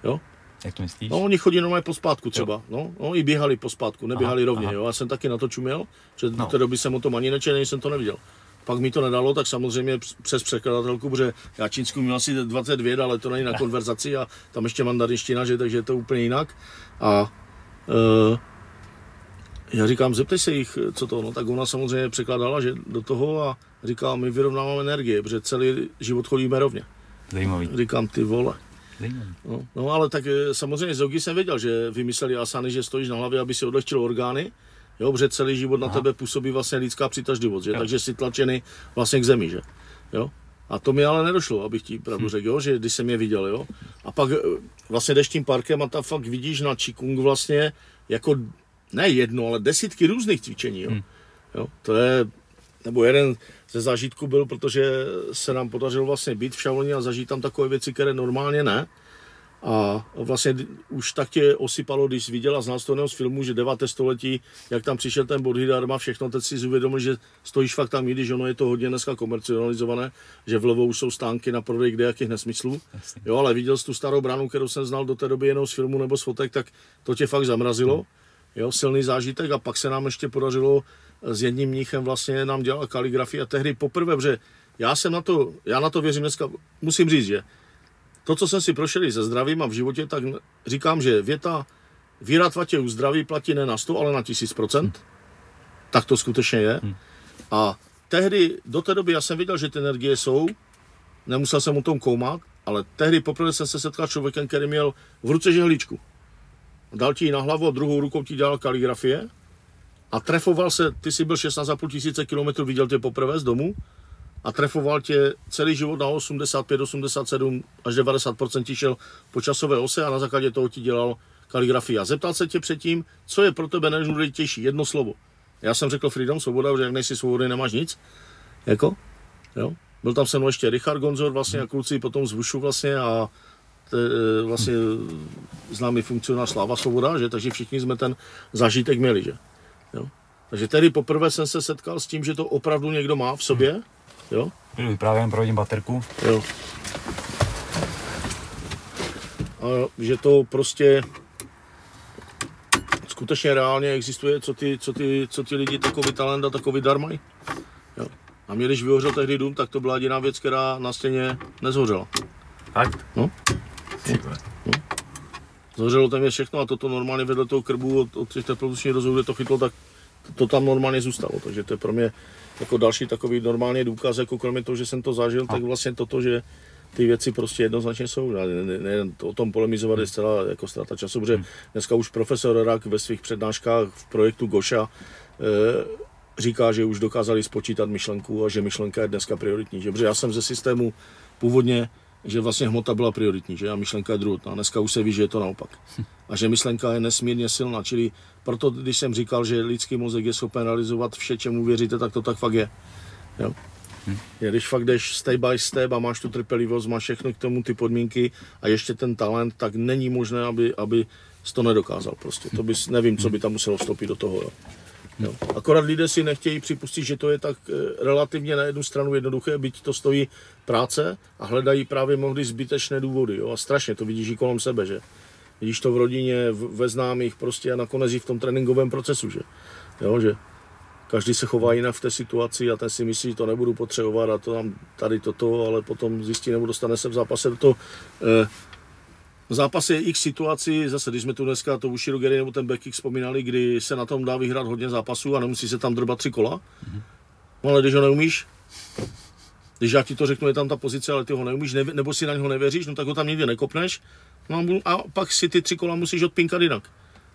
Speaker 2: Jo?
Speaker 1: Jak to myslíš?
Speaker 2: No, oni chodí normálně po spátku třeba. No, no, i běhali po spátku, neběhali aha, rovně. Aha. Jo. Já jsem taky na to čuměl, že no. té doby jsem o tom ani nečel, jsem to neviděl. Pak mi to nedalo, tak samozřejmě přes překladatelku, protože já čínsku měl asi 22, ale to není na konverzaci a tam ještě mandarinština, že, takže je to úplně jinak. A e, já říkám, zeptej se jich, co to, no tak ona samozřejmě překladala, že do toho a říká, my vyrovnáváme energie, protože celý život chodíme rovně.
Speaker 1: Zajímavý.
Speaker 2: Říkám, ty vole. No, no ale tak eh, samozřejmě z jsem věděl, že vymysleli asany, že stojíš na hlavě, aby si odlehčil orgány, jo, protože celý život Aha. na tebe působí vlastně lidská přitažlivost, že? takže jsi tlačený vlastně k zemi, že? Jo? A to mi ale nedošlo, abych ti pravdu hm. řekl, jo? že když jsem je viděl, jo. A pak eh, vlastně jdeš tím parkem a tam fakt vidíš na Qigong vlastně jako ne jedno, ale desítky různých cvičení, jo. Hm. jo? To je, nebo jeden ze zážitku byl, protože se nám podařilo vlastně být v Šavloni a zažít tam takové věci, které normálně ne. A vlastně už tak tě osypalo, když viděla z nástojného z filmu, že 9. století, jak tam přišel ten Bodhidharma, všechno, teď si uvědomil, že stojíš fakt tam, i když ono je to hodně dneska komercionalizované, že vlevo už jsou stánky na prodej kde jakých nesmyslů. Jo, ale viděl jsi tu starou bránu, kterou jsem znal do té doby jenom z filmu nebo z fotek, tak to tě fakt zamrazilo. Jo, silný zážitek a pak se nám ještě podařilo s jedním mnichem vlastně nám dělal kaligrafii a tehdy poprvé, protože já jsem na to, já na to věřím dneska, musím říct, že to, co jsem si prošel se zdravím a v životě, tak říkám, že věta víra tě u zdraví platí ne na 100, ale na 1000%. Hmm. Tak to skutečně je. Hmm. A tehdy, do té doby, já jsem viděl, že ty energie jsou, nemusel jsem o tom koumat, ale tehdy poprvé jsem se setkal člověkem, který měl v ruce žehličku. Dal ti ji na hlavu a druhou rukou ti dělal kaligrafie a trefoval se, ty jsi byl 16,5 tisíce kilometrů, viděl tě poprvé z domu a trefoval tě celý život na 85, 87 až 90% ti šel po časové ose a na základě toho ti dělal kaligrafii. A zeptal se tě předtím, co je pro tebe nejdůležitější, jedno slovo. Já jsem řekl freedom, svoboda, že jak nejsi svobodný, nemáš nic. Jako, jo. Byl tam se mnou ještě Richard Gonzor vlastně a kluci potom z Vušu vlastně a to je vlastně známý funkcionář Sláva Svoboda, že? takže všichni jsme ten zážitek měli. Že? Jo? Takže tedy poprvé jsem se setkal s tím, že to opravdu někdo má v sobě. Jo?
Speaker 1: Právě jen provodím baterku.
Speaker 2: Jo. A že to prostě skutečně reálně existuje, co ty, co ty, co ty lidi takový talent a takový dar mají. Jo. A mě, když vyhořel tehdy dům, tak to byla jediná věc, která na stěně nezhořela.
Speaker 1: Fakt?
Speaker 2: No. no. Zhořelo tam je všechno a toto normálně vedle toho krbu od, od těch teplotních rozhodů, kde to chytlo, tak to, to, tam normálně zůstalo. Takže to je pro mě jako další takový normálně důkaz, jako kromě toho, že jsem to zažil, tak vlastně toto, že ty věci prostě jednoznačně jsou. Ne, ne, ne, o tom polemizovat je zcela jako ztráta času, protože dneska už profesor Rak ve svých přednáškách v projektu Goša e, říká, že už dokázali spočítat myšlenku a že myšlenka je dneska prioritní. Že? Protože já jsem ze systému původně, že vlastně hmota byla prioritní, že a myšlenka je druhotná. Dneska už se ví, že je to naopak. A že myšlenka je nesmírně silná. Čili proto, když jsem říkal, že lidský mozek je schopen realizovat vše, čemu věříte, tak to tak fakt je. Jo? Hmm. Když fakt jdeš step by step a máš tu trpělivost, máš všechno k tomu ty podmínky a ještě ten talent, tak není možné, aby, aby to nedokázal prostě. To bys, nevím, co by tam muselo vstoupit do toho. Jo. Jo. Akorát lidé si nechtějí připustit, že to je tak eh, relativně na jednu stranu jednoduché, byť to stojí práce a hledají právě mnohdy zbytečné důvody. Jo. A strašně to vidíš i kolem sebe, že vidíš to v rodině, ve známých prostě a nakonec i v tom tréninkovém procesu, že, jo, že každý se chová jinak v té situaci a ten si myslí, že to nebudu potřebovat a to tam tady toto, ale potom zjistí nebo dostane se v zápase do toho. Eh, v zápase je x situací, zase když jsme tu dneska to Ushiro Gary nebo ten Becky vzpomínali, kdy se na tom dá vyhrát hodně zápasů a nemusí se tam drbat tři kola. Mm-hmm. No ale když ho neumíš, když já ti to řeknu, je tam ta pozice, ale ty ho neumíš, ne, nebo si na něho nevěříš, no tak ho tam nikdy nekopneš. No a pak si ty tři kola musíš odpinkat jinak.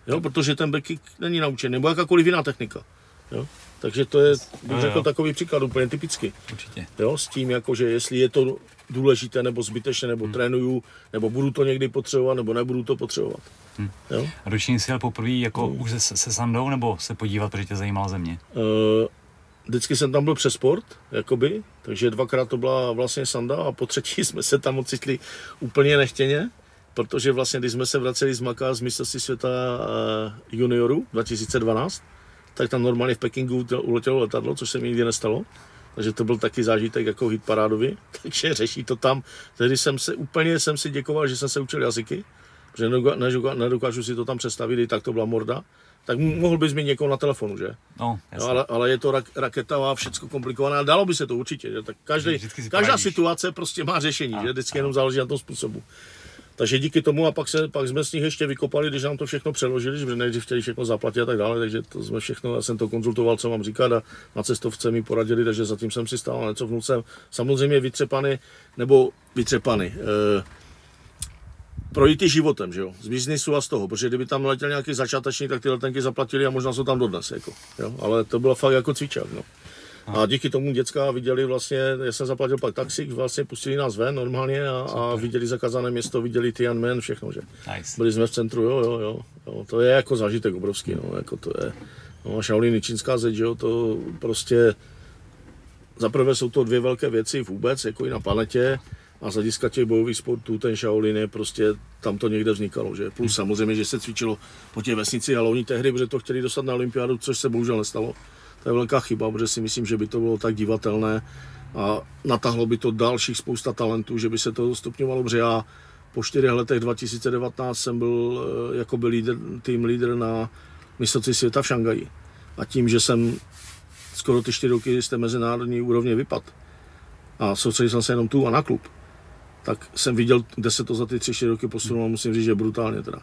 Speaker 2: Jo, protože ten backkick není naučen, nebo jakákoliv jiná technika. Jo? Takže to je, bych řekl, jo. takový příklad úplně typicky.
Speaker 1: Určitě.
Speaker 2: Jo, s tím, jako, že jestli je to důležité, nebo zbytečné, nebo hmm. trénuju, nebo budu to někdy potřebovat, nebo nebudu to potřebovat. Hmm.
Speaker 1: Jo? A roční si jel poprvé jako hmm. už se, se Sandou, nebo se podívat, protože tě zajímala země?
Speaker 2: Uh, vždycky jsem tam byl přes sport, jakoby, takže dvakrát to byla vlastně Sanda a po třetí jsme se tam ocitli úplně nechtěně, protože vlastně, když jsme se vraceli z Maka z mistrovství světa uh, juniorů 2012, tak tam normálně v Pekingu uletělo letadlo, což se mi nikdy nestalo. Takže to byl taky zážitek jako hit parádovi, takže řeší to tam. Tehdy jsem se úplně jsem si děkoval, že jsem se učil jazyky, protože nedokážu si to tam představit, i tak to byla morda. Tak mohl bys mít někoho na telefonu, že?
Speaker 1: No,
Speaker 2: no ale, ale, je to rak, raketa a všechno komplikované, ale dalo by se to určitě. Že? Tak každý, každá situace prostě má řešení, a, že? Vždycky a. jenom záleží na tom způsobu. Takže díky tomu a pak, se, pak jsme z nich ještě vykopali, když nám to všechno přeložili, že nejdřív chtěli všechno zaplatit a tak dále, takže to jsme všechno, já jsem to konzultoval, co mám říkat a na cestovce mi poradili, takže zatím jsem si stál něco vnucem. Samozřejmě vytřepany, nebo vytřepany. E, projít životem, že jo, z biznisu a z toho, protože kdyby tam letěl nějaký začáteční, tak ty letenky zaplatili a možná jsou tam dodnes, jako, jo? ale to bylo fakt jako cvičák, no. A díky tomu děcka viděli vlastně, já jsem zaplatil pak taxi, vlastně pustili nás ven normálně a, a viděli zakázané město, viděli Tianmen, všechno, že.
Speaker 1: Nice.
Speaker 2: Byli jsme v centru, jo, jo, jo, jo, to je jako zážitek obrovský, no, jako to je, no, Shaolin čínská zeď, jo, to prostě, zaprvé jsou to dvě velké věci vůbec, jako i na planetě, a z hlediska těch bojových sportů ten Shaolin je prostě, tam to někde vznikalo, že? Plus samozřejmě, že se cvičilo po těch vesnici a tehdy, protože to chtěli dostat na olympiádu, což se bohužel nestalo. To je velká chyba, protože si myslím, že by to bylo tak divatelné a natáhlo by to dalších spousta talentů, že by se to stupňovalo, protože já po čtyřech letech 2019 jsem byl eh, jako byl líder, tým lídr na mistrovství světa v Šangaji. A tím, že jsem skoro ty čtyři roky z té mezinárodní úrovně vypad a soustředil jsem se jenom tu a na klub, tak jsem viděl, kde se to za ty tři, čtyři roky posunulo, musím říct, že brutálně teda.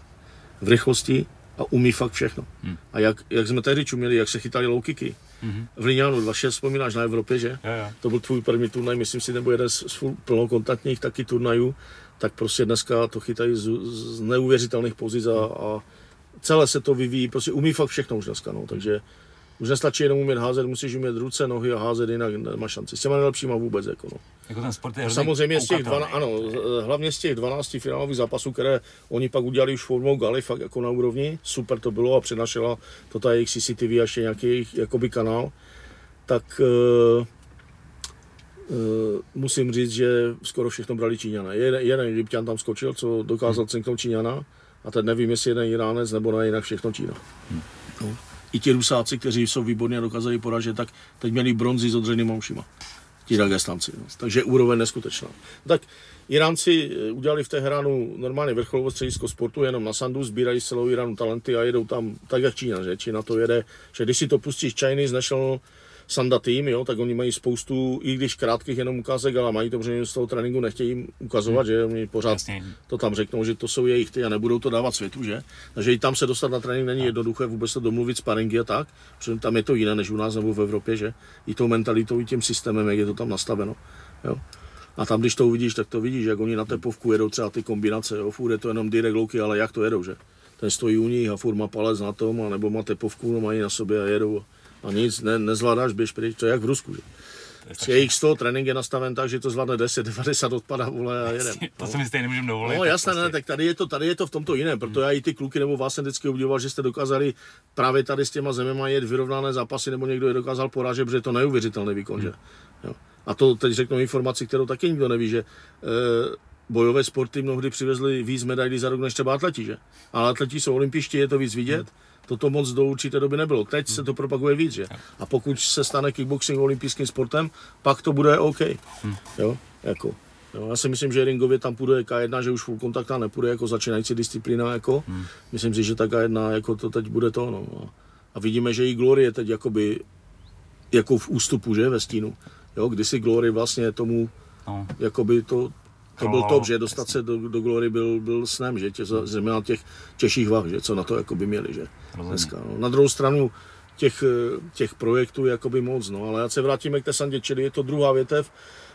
Speaker 2: V rychlosti a umí fakt všechno. Hmm. A jak, jak jsme tehdy čuměli, jak se chytali low kicky, Mm-hmm. V Líňánu 26 vzpomínáš na Evropě, že?
Speaker 1: Jo, jo.
Speaker 2: To byl tvůj první turnaj, myslím si, nebo jeden z, z plnokontaktních taky turnajů, tak prostě dneska to chytají z, z neuvěřitelných pozic a, a celé se to vyvíjí, prostě umí fakt všechno už dneska, no, takže Už nestačí jenom umět házet, musíš umět ruce, nohy a házet jinak nemáš šanci. S těma nejlepšíma vůbec. Jako no.
Speaker 1: Jako ten sport je
Speaker 2: samozřejmě z těch, 12, ano, hlavně z těch 12 finálových zápasů, které oni pak udělali už formou Gali, fakt jako na úrovni, super to bylo a přenašela to ta jejich CCTV a ještě nějaký jejich jakoby kanál, tak uh, uh, musím říct, že skoro všechno brali Číňana. Jeden, jeden Egyptian tam skočil, co dokázal hmm. cinknout Číňana a teď nevím, jestli jeden Iránec nebo ne jinak všechno Čína. Hmm. No. I ti Rusáci, kteří jsou výborní a dokázali poražet, tak teď měli bronzy s odřenýma ušima. Ti Dagestanci. No. Takže úroveň neskutečná. Tak Iránci eh, udělali v Teheránu normálně vrcholovo středisko sportu jenom na sandu, sbírají celou Iránu talenty a jedou tam tak, jak Čína, že Čína to jede, že když si to pustíš Chinese National Sanda tým, jo, tak oni mají spoustu, i když krátkých jenom ukázek, ale mají to, protože z toho tréninku nechtějí ukazovat, hmm. že oni pořád Jasně. to tam řeknou, že to jsou jejich ty a nebudou to dávat světu, že? Takže i tam se dostat na trénink není jednoduché vůbec to domluvit sparingy a tak, protože tam je to jiné než u nás nebo v Evropě, že? I tou mentalitou, i tím systémem, jak je to tam nastaveno. Jo? A tam, když to uvidíš, tak to vidíš, jak oni na tepovku jedou třeba ty kombinace, jo? furt je to jenom direct louky, ale jak to jedou, že? Ten stojí u nich a furt má palec na tom, a nebo má tepovku, no mají na sobě a jedou a nic, ne, nezvládáš, běž pryč, to je jak v Rusku. Že? Jejich 100 trénink je nastaven tak, že to zvládne 10, 90 odpadá vole a jedem.
Speaker 1: To no. se mi stejně nemůžeme dovolit.
Speaker 2: No jasné, prostě. ne, tak tady je, to, tady je to v tomto jiném, proto hmm. já i ty kluky nebo vás jsem vždycky obdivoval, že jste dokázali právě tady s těma zeměma jet vyrovnané zápasy, nebo někdo je dokázal porážet, protože je to neuvěřitelný výkon, hmm. že? Jo. A to teď řeknu informaci, kterou taky nikdo neví, že e, bojové sporty mnohdy přivezli víc medailí za rok než třeba atleti, že? Ale atleti jsou olympiští, je to víc vidět. Hmm toto moc do určité doby nebylo. Teď se to propaguje víc, že? A pokud se stane kickboxing olympijským sportem, pak to bude OK. Hmm. Jo, jako. Jo, já si myslím, že ringově tam půjde K1, že už full kontakta nepůjde jako začínající disciplína. Jako. Hmm. Myslím si, že ta K1 jako to teď bude to. No. A vidíme, že i Glory je teď jakoby, jako v ústupu, že, ve stínu. Jo, kdysi Glory vlastně tomu, no. jakoby to, to byl top, že dostat se do, do Glory byl, byl snem, že? Tě, zejména těch těžších vah, že? Co na to jako by měli, že? Dneska. No. Na druhou stranu těch, těch projektů jakoby moc, no, ale já se vrátíme k té sandě, čili je to druhá větev.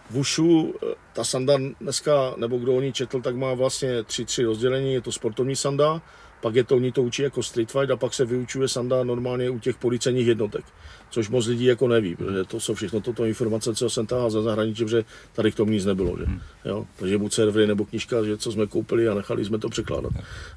Speaker 2: V Ušu. Ta sanda dneska, nebo kdo o ní četl, tak má vlastně tři, tři rozdělení, je to sportovní sanda, pak je to, oni to učí jako street fight a pak se vyučuje sanda normálně u těch policejních jednotek, což moc lidí jako neví, protože to jsou všechno toto informace, co jsem tahal za zahraničí, protože tady k tomu nic nebylo, že? Hmm. Jo? takže buď servery nebo knižka, že co jsme koupili a nechali jsme to překládat.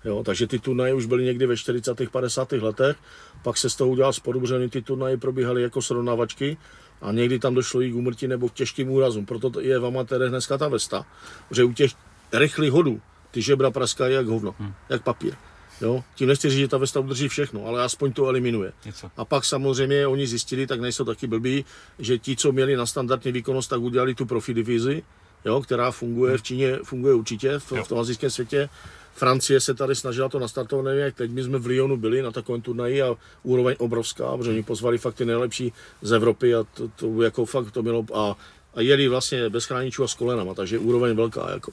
Speaker 2: Jo? Takže ty turnaje už byly někdy ve 40. 50. letech, pak se z toho udělal sport, protože ty turnaje probíhaly jako srovnávačky, a někdy tam došlo i k úmrtí nebo k těžkým úrazům. Proto je v amatérech dneska ta vesta, že u těch rychlých hodů ty žebra praskají jak hovno, hmm. jak papír. Jo? Tím nechci říct, že ta Vesta udrží všechno, ale aspoň to eliminuje. Něco. A pak samozřejmě oni zjistili, tak nejsou taky blbí, že ti, co měli na standardní výkonnost, tak udělali tu profi divizi, jo, která funguje v Číně, funguje určitě v, v tom azijském světě. Francie se tady snažila to nastartovat, nevím jak teď, my jsme v Lyonu byli na takovém turnaji a úroveň obrovská, protože oni pozvali fakt ty nejlepší z Evropy a to, to jako fakt to bylo a, a jeli vlastně bez chráničů a s kolenama, takže úroveň velká jako.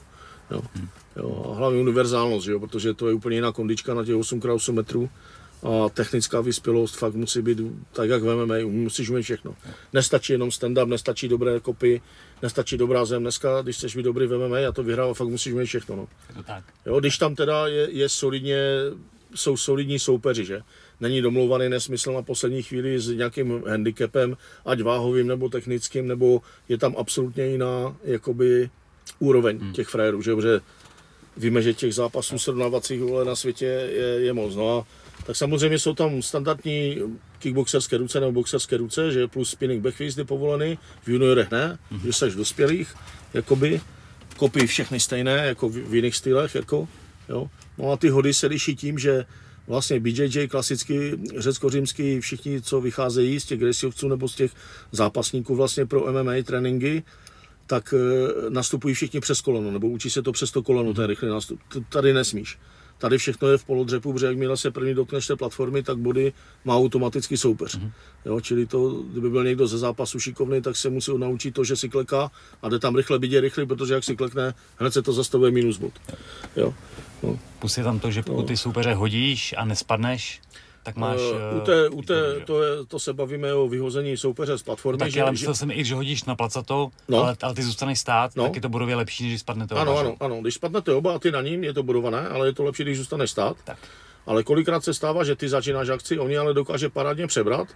Speaker 2: Jo. Jo, a hlavně univerzálnost, jo, protože to je úplně jiná kondička na těch 8x8 metrů a technická vyspělost fakt musí být tak, jak v MMA, musíš umět všechno. Nestačí jenom stand-up, nestačí dobré kopy, nestačí dobrá zem. Dneska, když chceš být dobrý v MMA a to vyhrál, fakt musíš umět všechno. No. Jo, když tam teda je, je solidně, jsou solidní soupeři, že? Není domlouvaný nesmysl na poslední chvíli s nějakým handicapem, ať váhovým nebo technickým, nebo je tam absolutně jiná jakoby, úroveň hmm. těch frajerů, že? Protože víme, že těch zápasů srovnávacích na světě je, je moc. No a tak samozřejmě jsou tam standardní kickboxerské ruce nebo boxerské ruce, že plus spinning backfist je povolený, v juniorech ne, mm-hmm. že jsi dospělých, jakoby, kopí všechny stejné, jako v, v jiných stylech, jako, jo. No a ty hody se liší tím, že vlastně BJJ klasicky řecko-římský, všichni, co vycházejí z těch gresivců nebo z těch zápasníků vlastně pro MMA tréninky, tak eh, nastupují všichni přes koleno, nebo učí se to přes to koleno, ten rychlý nástup. Tady nesmíš. Tady všechno je v polodřepu, protože jakmile se první dotkneš té platformy, tak body má automaticky soupeř. Mm-hmm. Jo, čili to, kdyby byl někdo ze zápasu šikovný, tak se musí naučit to, že si kleká a jde tam rychle, bydě rychle, protože jak si klekne, hned se to zastavuje minus bod. Jo.
Speaker 1: No. Plus je tam to, že pokud no. ty soupeře hodíš a nespadneš, tak máš...
Speaker 2: Uh, u té, u té, to, je, to se bavíme o vyhození soupeře z platformy.
Speaker 1: Tak, že, ale myslel že... jsem i, že hodíš na placato, no. ale, ale ty zůstaneš stát, no. tak je to bodově lepší, než když spadnete oba.
Speaker 2: Ano, ano, ano, když spadnete oba a ty na ním, je to bodované, ale je to lepší, když zůstaneš stát. Tak. Ale kolikrát se stává, že ty začínáš akci, oni ale dokáže parádně přebrat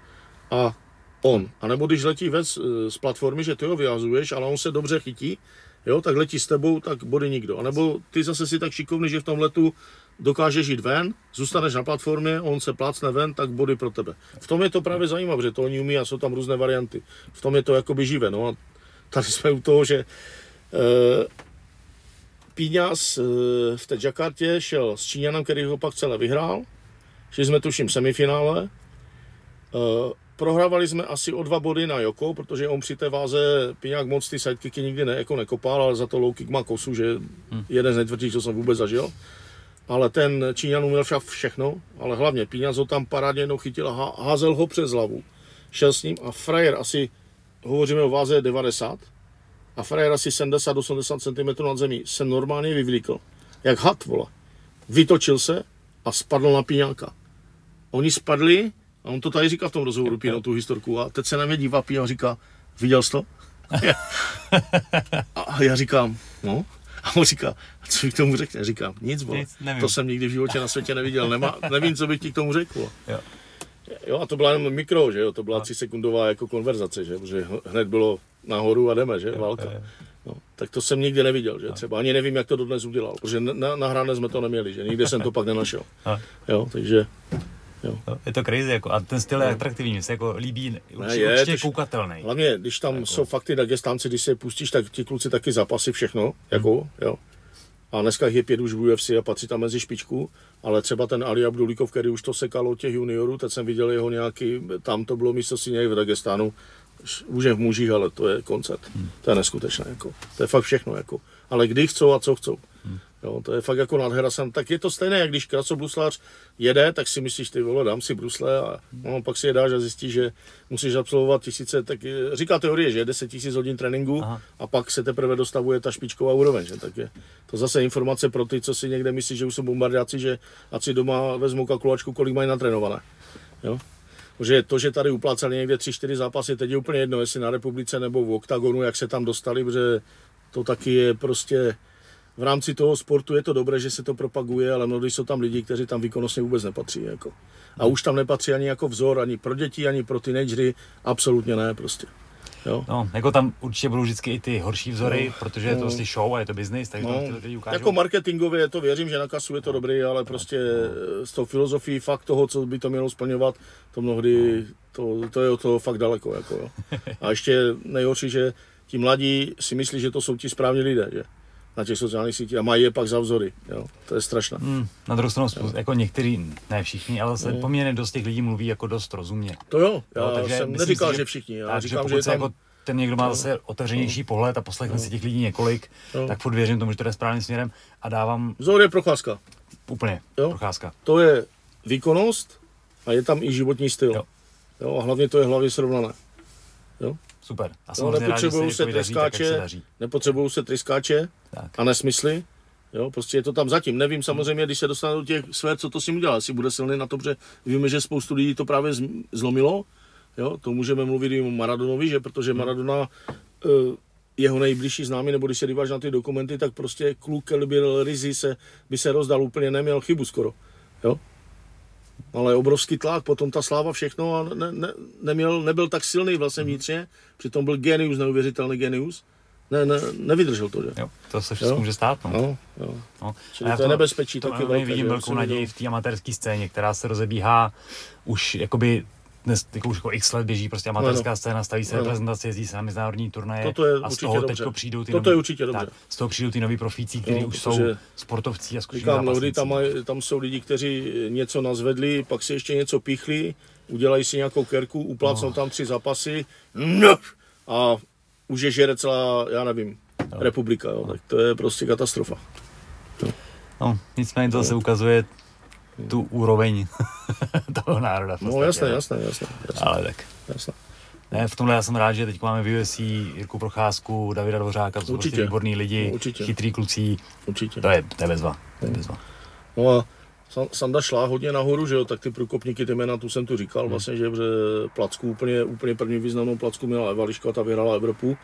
Speaker 2: a on. A nebo když letí ven z, z platformy, že ty ho vyhazuješ, ale on se dobře chytí, jo, tak letí s tebou, tak body nikdo. A nebo ty zase si tak šikovný, že v tom letu dokážeš jít ven, zůstaneš na platformě, on se plácne ven, tak body pro tebe. V tom je to právě zajímavé, že to oni umí a jsou tam různé varianty. V tom je to jakoby živé. No a tady jsme u toho, že e, Píňas e, v té Jakartě šel s Číňanem, který ho pak celé vyhrál. Šli jsme tuším semifinále. E, prohrávali jsme asi o dva body na Joko, protože on při té váze Píňák moc ty sidekicky nikdy ne, jako nekopal, ale za to low kick má kosu, že hmm. jeden z nejtvrdších, co jsem vůbec zažil ale ten Číňan uměl však všechno, ale hlavně Píňaz ho tam parádně jednou chytil a házel ho přes hlavu. Šel s ním a frajer asi, hovoříme o váze 90, a frajer asi 70-80 cm nad zemí se normálně vyvlíkl, jak had, vole. Vytočil se a spadl na Píňáka. Oni spadli a on to tady říká v tom rozhovoru, Píno, tu historku, a teď se na mě dívá Píno a říká, viděl jsi to? a já říkám, no, a on říká, co bych k tomu řekne? Říkám, nic, bo. nic to jsem nikdy v životě na světě neviděl, Nemá, nevím, co bych ti k tomu řekl. Jo. jo. a to byla jenom mikro, že jo, to byla tři sekundová jako konverzace, že, protože hned bylo nahoru a jdeme, že, jo, válka. Jo, jo. No, tak to jsem nikdy neviděl, že třeba ani nevím, jak to dodnes udělal, protože na, nahrané jsme to neměli, že nikdy jsem to pak nenašel. Jo, takže
Speaker 1: Jo. Je to crazy, jako, a ten styl je atraktivní, mě se jako líbí, ne, je, určitě koukatelný.
Speaker 2: Hlavně, když tam jako. jsou fakty Dagestánci, když se pustíš, tak ti kluci taky zapasy všechno, hmm. jako, jo. A dneska je pět už v UFC a patří tam mezi špičku, ale třeba ten Ali Abdulikov, který už to sekal od těch juniorů, teď jsem viděl jeho nějaký, tam to bylo místo si v Dagestánu, už je v mužích, ale to je koncert. Hmm. To je neskutečné, jako. To je fakt všechno, jako. Ale kdy chcou a co chcou. Jo, to je fakt jako nádhera. Jsem, tak je to stejné, jak když krasobruslař jede, tak si myslíš, ty vole, dám si brusle a no, pak si je dáš a zjistíš, že musíš absolvovat tisíce, tak říká teorie, že je 10 tisíc hodin tréninku Aha. a pak se teprve dostavuje ta špičková úroveň. Že? Tak je to zase informace pro ty, co si někde myslí, že už jsou bombardáci, že ať si doma vezmou kalkulačku, kolik mají natrénované. Jo? Protože to, že tady uplácali někde 3-4 zápasy, teď je úplně jedno, jestli na republice nebo v oktagonu, jak se tam dostali, protože to taky je prostě v rámci toho sportu je to dobré, že se to propaguje, ale mnohdy jsou tam lidi, kteří tam výkonnostně vůbec nepatří. Jako. A už tam nepatří ani jako vzor, ani pro děti, ani pro teenagery, absolutně ne prostě. Jo.
Speaker 1: No, jako tam určitě budou vždycky i ty horší vzory, no, protože no. je to prostě show a je to business, takže no, to lidi ukážou.
Speaker 2: Jako marketingově to věřím, že na kasu je to no. dobrý, ale prostě no. s tou filozofií fakt toho, co by to mělo splňovat, to mnohdy, to, to je o toho fakt daleko. Jako, jo. A ještě nejhorší, že ti mladí si myslí, že to jsou ti správní lidé, že? Na těch sociálních sítích a mají je pak za vzory. Jo. To je strašné. Hmm,
Speaker 1: na druhou stranu, jo. jako některý, ne všichni, ale se no. poměrně dost těch lidí mluví jako dost rozumně.
Speaker 2: To jo, já jo, takže jsem neříkal, si, že všichni. Já tak, říkám, že, že tam... jako
Speaker 1: ten někdo má zase otevřenější pohled a poslechne no. si těch lidí několik, no. tak furt věřím tomu, že to jde správným směrem a dávám...
Speaker 2: Vzor je procházka.
Speaker 1: Úplně, jo? procházka.
Speaker 2: To je výkonnost a je tam i životní styl. Jo. Jo, a hlavně to je hlavě srovnané. Jo?
Speaker 1: Super.
Speaker 2: A no, nepotřebují se, tryskáče, nepotřebují se tryskáče tak. a nesmysly. Jo, prostě je to tam zatím. Nevím samozřejmě, když se dostane do těch sfér, co to s ním udělá. Jestli bude silný na to, že víme, že spoustu lidí to právě zlomilo. Jo, to můžeme mluvit i o Maradonovi, že protože Maradona eh, jeho nejbližší známý, nebo když se díváš na ty dokumenty, tak prostě kluk byl Rizy se, by se rozdal úplně, neměl chybu skoro. Jo? Ale obrovský tlak, potom ta sláva, všechno a ne, ne, neměl, nebyl tak silný vlastně mhm. vnitřně, přitom byl genius, neuvěřitelný genius. Ne, ne, nevydržel to, že?
Speaker 1: Jo, to se všechno může stát. No.
Speaker 2: No, jo. No. Čili to je nebezpečí
Speaker 1: to taky velké. vidím velkou naději v té amatérské scéně, která se rozebíhá už jakoby dnes jako už jako x let běží prostě amatérská no, scéna, staví se no. reprezentace, jezdí se na mezinárodní turnaje
Speaker 2: Toto je
Speaker 1: a z toho teď přijdou ty
Speaker 2: Toto nový, je určitě dobře. Tak,
Speaker 1: z toho přijdou ty noví profíci, kteří no, už jsou sportovci a zkušení
Speaker 2: Říkám, mnohdy tam, tam jsou lidi, kteří něco nazvedli, pak si ještě něco píchli, udělají si nějakou kerku, uplácnou no. tam tři zápasy no, a už je žere celá, já nevím, no. republika, jo, tak to je prostě katastrofa.
Speaker 1: No nicméně to no. se ukazuje tu úroveň toho národa.
Speaker 2: No jasné, jasné, jasné,
Speaker 1: jasné. Ale tak. Jasné. Ne, v tomhle já jsem rád, že teď máme v UFC Jirku Procházku, Davida Dvořáka, to jsou prostě výborní lidi, no, Určitě. chytrý kluci.
Speaker 2: Určitě.
Speaker 1: To je, to je bezva. To je bezva.
Speaker 2: No a Sanda šla hodně nahoru, že jo, tak ty průkopníky, ty jména, tu jsem tu říkal, hmm. vlastně, že placku úplně, úplně první významnou placku měla Eva Liška, ta vyhrála Evropu.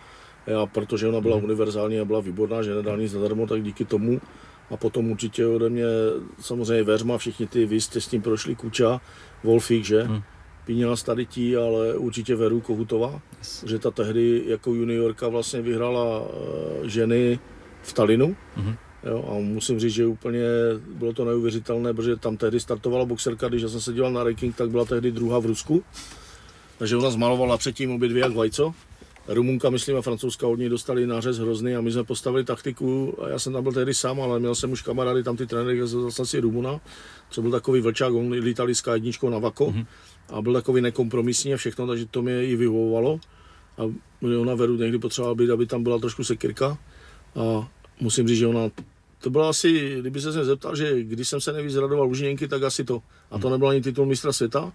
Speaker 2: A protože ona byla hmm. univerzální a byla výborná, že nedá nic zadarmo, tak díky tomu a potom určitě ode mě samozřejmě Veřma, všichni ty, vy jste s tím prošli, Kuča, Wolfík, že? Hmm. Píněla Starití, ale určitě Veru Kohutová, yes. že ta tehdy jako juniorka vlastně vyhrála uh, ženy v Talinu. Mm-hmm. Jo, a musím říct, že úplně bylo to neuvěřitelné, protože tam tehdy startovala boxerka, když já jsem se díval na ranking, tak byla tehdy druhá v Rusku. Takže ona zmalovala předtím obě dvě jak vajco. Rumunka, myslím, a francouzská od ní dostali nářez hrozný a my jsme postavili taktiku a já jsem tam byl tehdy sám, ale měl jsem už kamarády, tam ty trenéry, zase si Rumuna, co byl takový vlčák, on lítali s jedničkou na Vako mm-hmm. a byl takový nekompromisní a všechno, takže to mě i vyhovovalo. A ona Veru někdy potřebovala být, aby tam byla trošku sekirka a musím říct, že ona to bylo asi, kdyby se zeptal, že když jsem se nejvíc radoval Lužněnky, tak asi to. A to nebyl ani titul mistra světa,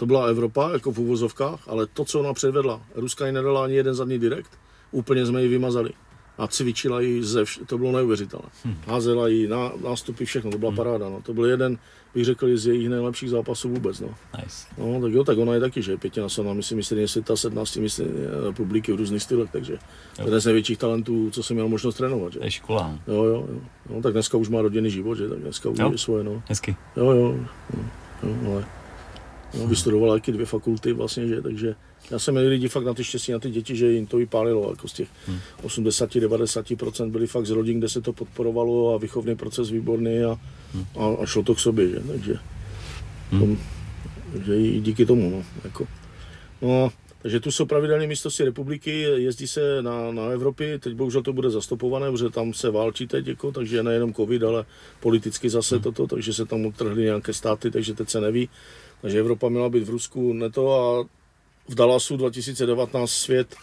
Speaker 2: to byla Evropa, jako v úvozovkách, ale to, co ona předvedla, Ruska ji nedala ani jeden zadní direkt, úplně jsme ji vymazali. A cvičila ji ze vš- to bylo neuvěřitelné. Hmm. Házela ji na nástupy, všechno, to byla hmm. paráda. No. To byl jeden, bych řekl, z jejich nejlepších zápasů vůbec. No.
Speaker 1: Nice.
Speaker 2: no tak jo, tak ona je taky, že pětina na myslím, myslím, světa, 17 myslím, republiky v různých stylech, takže jo. jeden z největších talentů, co jsem měl možnost trénovat. Že?
Speaker 1: Je škola.
Speaker 2: Jo, jo, jo. No, tak dneska už má rodinný život, že? Tak dneska už je svoje, no.
Speaker 1: Hezky.
Speaker 2: Jo, jo. jo, jo ale No, vystudovala taky dvě fakulty vlastně, že, takže já jsem měl lidi fakt na ty štěstí, na ty děti, že jim to vypálilo, jako z těch hmm. 80-90% byli fakt z rodin, kde se to podporovalo a výchovný proces výborný a, hmm. a, a šlo to k sobě, že, takže, hmm. tom, takže i díky tomu, no, jako. No, takže tu jsou pravidelné místnosti republiky, jezdí se na, na Evropy, teď bohužel to bude zastopované, protože tam se válčí teď, jako, takže nejenom covid, ale politicky zase hmm. toto, takže se tam utrhly nějaké státy, takže teď se neví. Takže Evropa měla být v Rusku neto a v Dallasu 2019 svět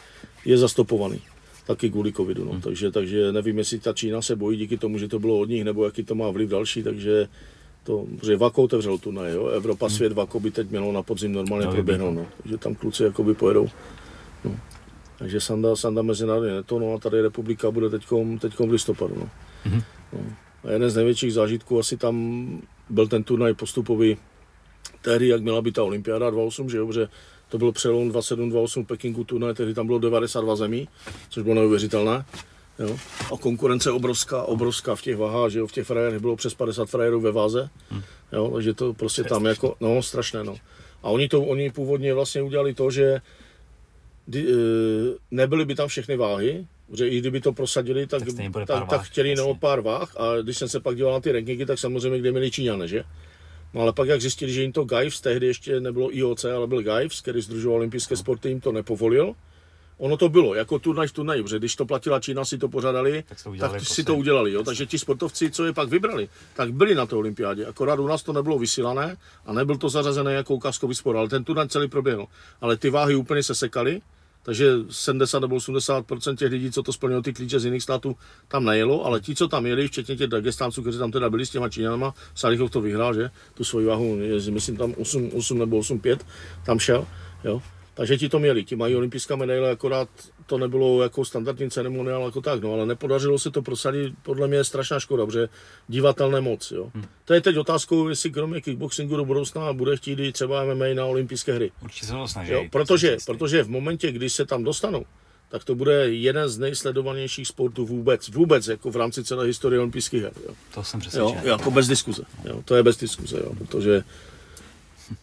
Speaker 2: je zastopovaný. Taky kvůli covidu. No. Hmm. Takže, takže nevím, jestli ta Čína se bojí díky tomu, že to bylo od nich, nebo jaký to má vliv další, takže to, že Vako otevřel turnaj, jo. Evropa, hmm. svět, Vako by teď mělo na podzim normálně no, proběhnout, no. Takže tam kluci jakoby pojedou. No. Takže Sanda, Sanda mezinárodně neto, no a tady republika bude teďkom, teďkom v listopadu, no. Hmm. no. A jeden z největších zážitků asi tam byl ten turnaj postupový tehdy, jak měla být ta olympiáda 28, že jo, že to byl přelom 27-28 Pekingu turnaj, tehdy tam bylo 92 zemí, což bylo neuvěřitelné. Jo. A konkurence obrovská, obrovská v těch vahách, že jo, v těch frajerech bylo přes 50 frajerů ve váze, hm. jo, takže to prostě tam jako, no strašné, no. A oni to, oni původně vlastně udělali to, že e, nebyly by tam všechny váhy, že i kdyby to prosadili, tak, tak, tak, tak chtěli no pár váh a když jsem se pak díval na ty rankingy, tak samozřejmě kde měli Číňané, že? No ale pak jak zjistili, že jim to Gajvs, tehdy ještě nebylo IOC, ale byl Gajvs, který združoval olympijské no. sporty, jim to nepovolil. Ono to bylo, jako turnaj v turnaji, protože když to platila Čína, si to pořádali, tak, to tak si to udělali. Jo? Takže ti sportovci, co je pak vybrali, tak byli na té olympiádě. Akorát u nás to nebylo vysílané a nebyl to zařazené jako ukázkový sport, ale ten turnaj celý proběhl. Ale ty váhy úplně se sekaly, takže 70 nebo 80% těch lidí, co to splnilo ty klíče z jiných států, tam nejelo, ale ti, co tam jeli, včetně těch Dagestánců, kteří tam teda byli s těma Číňanama, Salichov to vyhrál, že? Tu svoji váhu, myslím tam 8, 8 nebo 8,5 tam šel, jo. Takže ti to měli, ti mají olympijská medaile, akorát to nebylo jako standardní ceremoniál jako tak, no, ale nepodařilo se to prosadit, podle mě je strašná škoda, protože divatelné moc, jo. Hmm. To je teď otázkou, jestli kromě kickboxingu do budoucna bude chtít i třeba MMA na olympijské hry.
Speaker 1: Určitě se to snaží.
Speaker 2: Jo, protože, protože v momentě, kdy se tam dostanou, tak to bude jeden z nejsledovanějších sportů vůbec, vůbec jako v rámci celé historie olympijských her. Jo.
Speaker 1: To jsem přesvědčen.
Speaker 2: Jo, jako bez diskuze. Jo, to je bez diskuze, jo, protože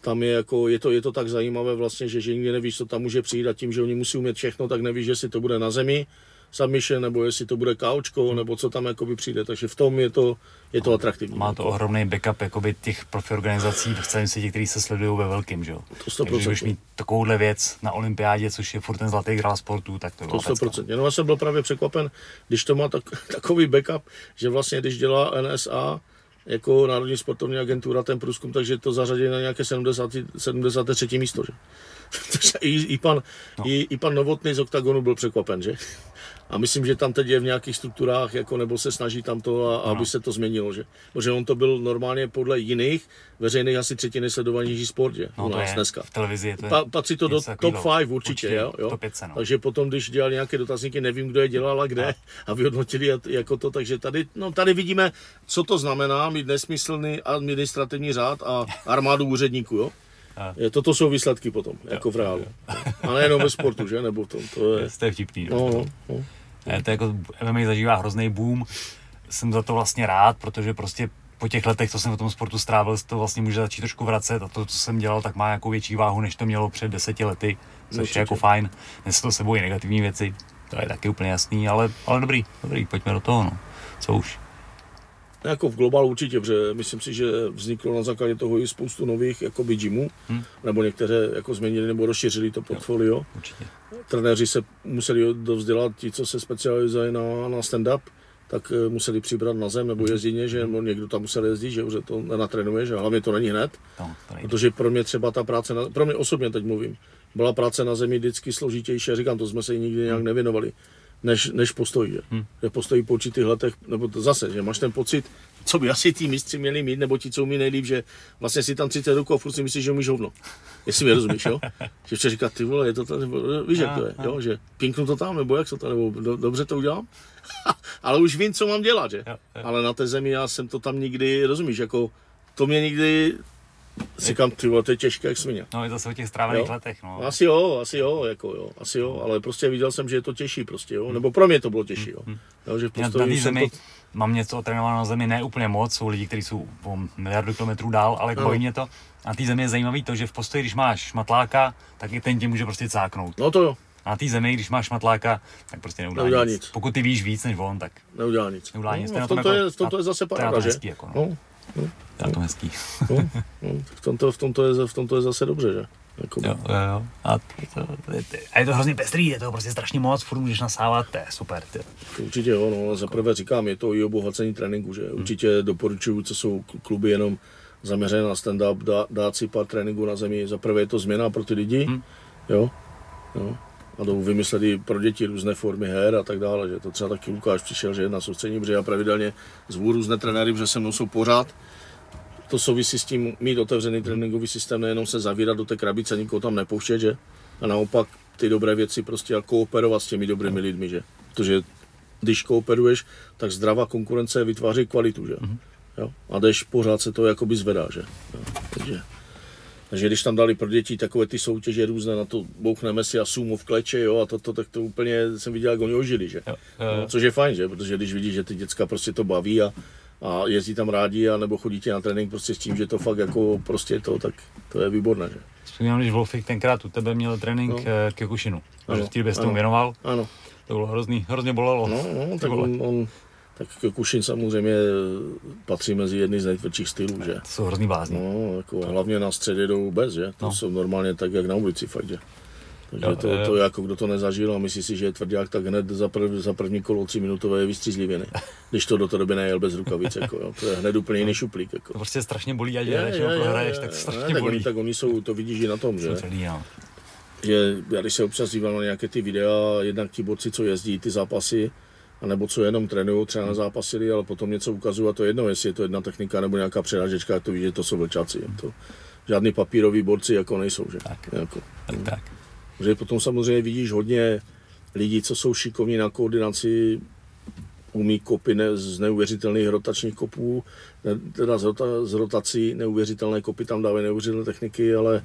Speaker 2: tam je, jako, je, to, je to tak zajímavé vlastně, že, že nikdy nevíš, co tam může přijít a tím, že oni musí umět všechno, tak nevíš, jestli to bude na zemi, submission, nebo jestli to bude kaučko, nebo co tam jakoby přijde. Takže v tom je to, je to atraktivní.
Speaker 1: Má to ohromný backup jakoby těch profi organizací v celém světě, kteří se sledují ve velkým, že jo?
Speaker 2: To 100%. Takže
Speaker 1: když mít takovouhle věc na olympiádě, což je furt ten zlatý grál sportu, tak to je
Speaker 2: To 100%. No já jsem byl právě překvapen, když to má tak, takový backup, že vlastně když dělá NSA, jako Národní sportovní agentura ten průzkum, takže to zařadí na nějaké 70, 73. místo. Že? I, i, pan, no. i, I pan Novotný z OKTAGONu byl překvapen, že? A myslím, že tam teď je v nějakých strukturách, jako nebo se snaží tam to, a, aby se to změnilo, že? Protože on to byl normálně podle jiných veřejných asi třetí nejsledovanější sport, že?
Speaker 1: No,
Speaker 2: u
Speaker 1: nás
Speaker 2: je, dneska.
Speaker 1: V televizi je to
Speaker 2: pa, Patří to do top 5 určitě, určitě jo? jo?
Speaker 1: Top 5, no.
Speaker 2: Takže potom, když dělali nějaké dotazníky, nevím, kdo je dělal a kde, a, a vyhodnotili jako to, takže tady, no, tady vidíme, co to znamená mít nesmyslný administrativní řád a armádu úředníků, jo? Je, toto jsou výsledky potom, jo, jako v reálu. A nejenom ve sportu, že? Nebo v tom. To je,
Speaker 1: to je vtipný. No, no, no. To je jako MMA zažívá hrozný boom. Jsem za to vlastně rád, protože prostě po těch letech, co jsem v tom sportu strávil, to vlastně může začít trošku vracet a to, co jsem dělal, tak má jako větší váhu, než to mělo před deseti lety, což je jako fajn. Dnes to sebou i negativní věci, to je taky úplně jasný, ale, ale dobrý, dobrý, pojďme do toho, no. Co už?
Speaker 2: Jako v globálu určitě, protože myslím si, že vzniklo na základě toho i spoustu nových jakoby gymů, hmm. nebo některé jako změnili nebo rozšířili to portfolio. Jo, určitě. Trenéři se museli dovzdělat, ti, co se specializují na, na stand-up, tak eh, museli přibrat na zem nebo hmm. jezdit, že nebo někdo tam musel jezdit, že už to nenatrénuje, že hlavně to není hned. No, protože pro mě třeba ta práce, na, pro mě osobně teď mluvím, byla práce na zemi vždycky složitější, říkám, to jsme se nikdy nějak nevěnovali než, než postoj. Že? Hmm. že postoj po určitých letech, nebo to zase, že máš ten pocit, co by asi ty mistři měli mít, nebo ti, co umí nejlíp, že vlastně si tam 30 roků a furt si myslíš, že umíš hovno. Jestli mi rozumíš, jo? Že včera říká, ty vole, je to tam, nebo, víš, jak to je, jo? Že pinknu to tam, nebo jak to tam, nebo do, dobře to udělám? Ale už vím, co mám dělat, že? Ale na té zemi já jsem to tam nikdy, rozumíš, jako to mě nikdy Říkám, ty vole, to je těžké jak svině.
Speaker 1: No, je to o těch strávených jo. letech, no.
Speaker 2: Asi jo, asi jo, jako jo, asi jo, ale prostě viděl jsem, že je to těžší prostě, jo, nebo pro mě to bylo těžší, jo. Hmm. jo že
Speaker 1: prostě na zemi, to... mám něco otrénováno na zemi, ne úplně moc, jsou lidi, kteří jsou o miliardu kilometrů dál, ale no. mě to. A té zemi je zajímavý to, že v postoji, když máš šmatláka, tak i ten tě může prostě cáknout.
Speaker 2: No to jo.
Speaker 1: A na té zemi, když máš šmatláka, tak prostě neudělá, neudělá nic. nic. Pokud ty víš víc než on, tak
Speaker 2: neudělá nic.
Speaker 1: Neudělá nic.
Speaker 2: No, v tom to, je, v tom to je zase paráda, že? Hezký,
Speaker 1: jako, no. No. No, je to hezký.
Speaker 2: no, no, v, tomto, v, tomto je, v tomto je zase dobře, že?
Speaker 1: Jako... Jo, jo, jo. A, to, a je to hrozně pestrý, je to prostě strašně moc, furt můžeš nasávat, to je super. Ty.
Speaker 2: Určitě jo, no, za prvé říkám, je to i obohacení tréninku, že? Hmm. Určitě doporučuju, co jsou kluby jenom zaměřené na stand-up, dá, dát si pár tréninků na zemi. Za prvé je to změna pro ty lidi, hmm. jo, jo. A jdou vymyslet i pro děti různé formy her a tak dále, že to třeba taky Lukáš přišel, že na soustřední, protože já pravidelně zvu různé trenéry, protože se mnou jsou pořád to souvisí s tím mít otevřený tréninkový systém, nejenom se zavírat do té krabice, nikoho tam nepouštět, že? A naopak ty dobré věci prostě a kooperovat s těmi dobrými lidmi, že? Protože když kooperuješ, tak zdravá konkurence vytváří kvalitu, že? Mm-hmm. Jo? A jdeš pořád se to jakoby zvedá, že? Jo? Takže, takže když tam dali pro děti takové ty soutěže různé, na to bouchneme si a sumo v kleče, jo, a to, to, tak to úplně jsem viděl, jak oni ožili, že? Jo, jo, jo. No, což je fajn, že? Protože když vidíš, že ty děcka prostě to baví a, a jezdí tam rádi, a nebo chodí na trénink prostě s tím, že to fakt jako prostě to, tak to je výborné, že?
Speaker 1: Vzpomínám, když Wolfik tenkrát u tebe měl trénink no. Eh, ke Kušinu, že v té době tomu věnoval.
Speaker 2: Ano.
Speaker 1: To bylo hrozný, hrozně bolelo.
Speaker 2: No, no tak on, on, tak Kušin samozřejmě patří mezi jedny z nejtvrdších stylů, že? To
Speaker 1: jsou hrozný blázni.
Speaker 2: No, jako hlavně na středě jdou vůbec, že? To no. jsou normálně tak, jak na ulici, fakt, že? Takže jo, to, jo. to, jako kdo to nezažil a myslí si, že je tvrdák, tak hned za, prv, za první kolo tři minutové je vystřízlivěný. Když to do té doby nejel bez rukavic, jako, jo. to je hned úplně jiný šuplík. Jako.
Speaker 1: To prostě strašně bolí, ať hraješ nebo prohraješ, tak strašně ne,
Speaker 2: tak
Speaker 1: bolí.
Speaker 2: Oni, tak oni jsou, to vidíš i na tom, že?
Speaker 1: Tvrdý.
Speaker 2: Že já když se občas dívám na nějaké ty videa, jednak ti borci, co jezdí ty zápasy, a nebo co jenom trénují, třeba na zápasili, ale potom něco ukazují a to jedno, jestli je to jedna technika nebo nějaká přerážečka, to vidíš, že to jsou vlčáci. To, žádný papíroví borci jako nejsou, že?
Speaker 1: Tak, jako, tak, tak.
Speaker 2: Protože potom samozřejmě vidíš hodně lidí, co jsou šikovní na koordinaci, umí kopy ne, z neuvěřitelných rotačních kopů, ne, teda z, rota, z rotací neuvěřitelné kopy, tam dávají neuvěřitelné techniky, ale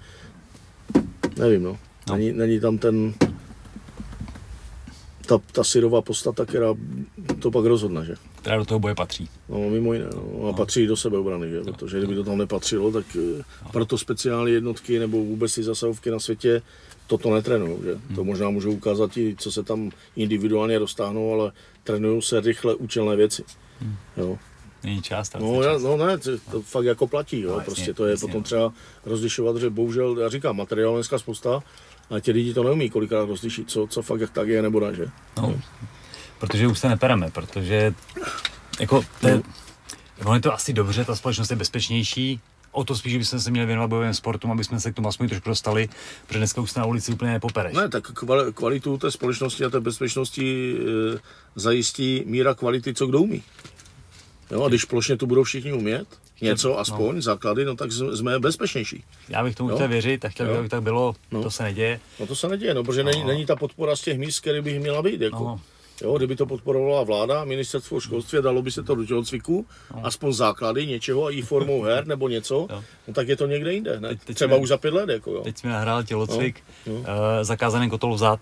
Speaker 2: nevím, no. no. Není, není tam ten, ta, ta syrová podstata, která to pak rozhodne, že?
Speaker 1: Která do toho boje patří.
Speaker 2: No, mimo jiné. No. A no. patří do sebeobrany, že? No. Protože kdyby to tam nepatřilo, tak no. proto speciální jednotky nebo vůbec ty zasahovky na světě toto netrénují, že? Hmm. To možná můžou ukázat i, co se tam individuálně roztáhnou, ale trénují se rychle účelné věci. Hmm. Jo.
Speaker 1: Není čas.
Speaker 2: No,
Speaker 1: čas.
Speaker 2: no ne, to, to fakt jako platí, jo. No, prostě jasně, to je jasně, potom třeba rozlišovat, že bohužel, já říkám, materiál dneska spousta, a ti lidi to neumí kolikrát rozlišit, co, co fakt jak tak je nebo ne, že?
Speaker 1: No, no. protože už se nepereme, protože jako to je, no. je to asi dobře, ta společnost je bezpečnější, o to spíš bychom se měli věnovat bojovým sportům, aby jsme se k tomu aspoň trošku dostali, protože dneska už na ulici úplně nepopereš.
Speaker 2: Ne, tak kvalitu té společnosti a té bezpečnosti e, zajistí míra kvality, co kdo umí. Jo, a když plošně to budou všichni umět, něco no. aspoň, no. základy, no tak jsme bezpečnější.
Speaker 1: Já bych tomu chtěl věřit a chtěl bych, aby tak bylo, no. to se neděje.
Speaker 2: No to se neděje, no, protože no. Není, není ta podpora z těch míst, které by měla být. Jako. No. Jo, kdyby to podporovala vláda, ministerstvo školství, dalo by se to do tělocviku, no. aspoň základy něčeho, i formou her nebo něco, no tak je to někde jinde. Ne? Teď, teď Třeba mě, už za pět let. Jako, jo.
Speaker 1: Teď jsme nahrál tělocvik, no. No. Uh, zakázaný kotol vzad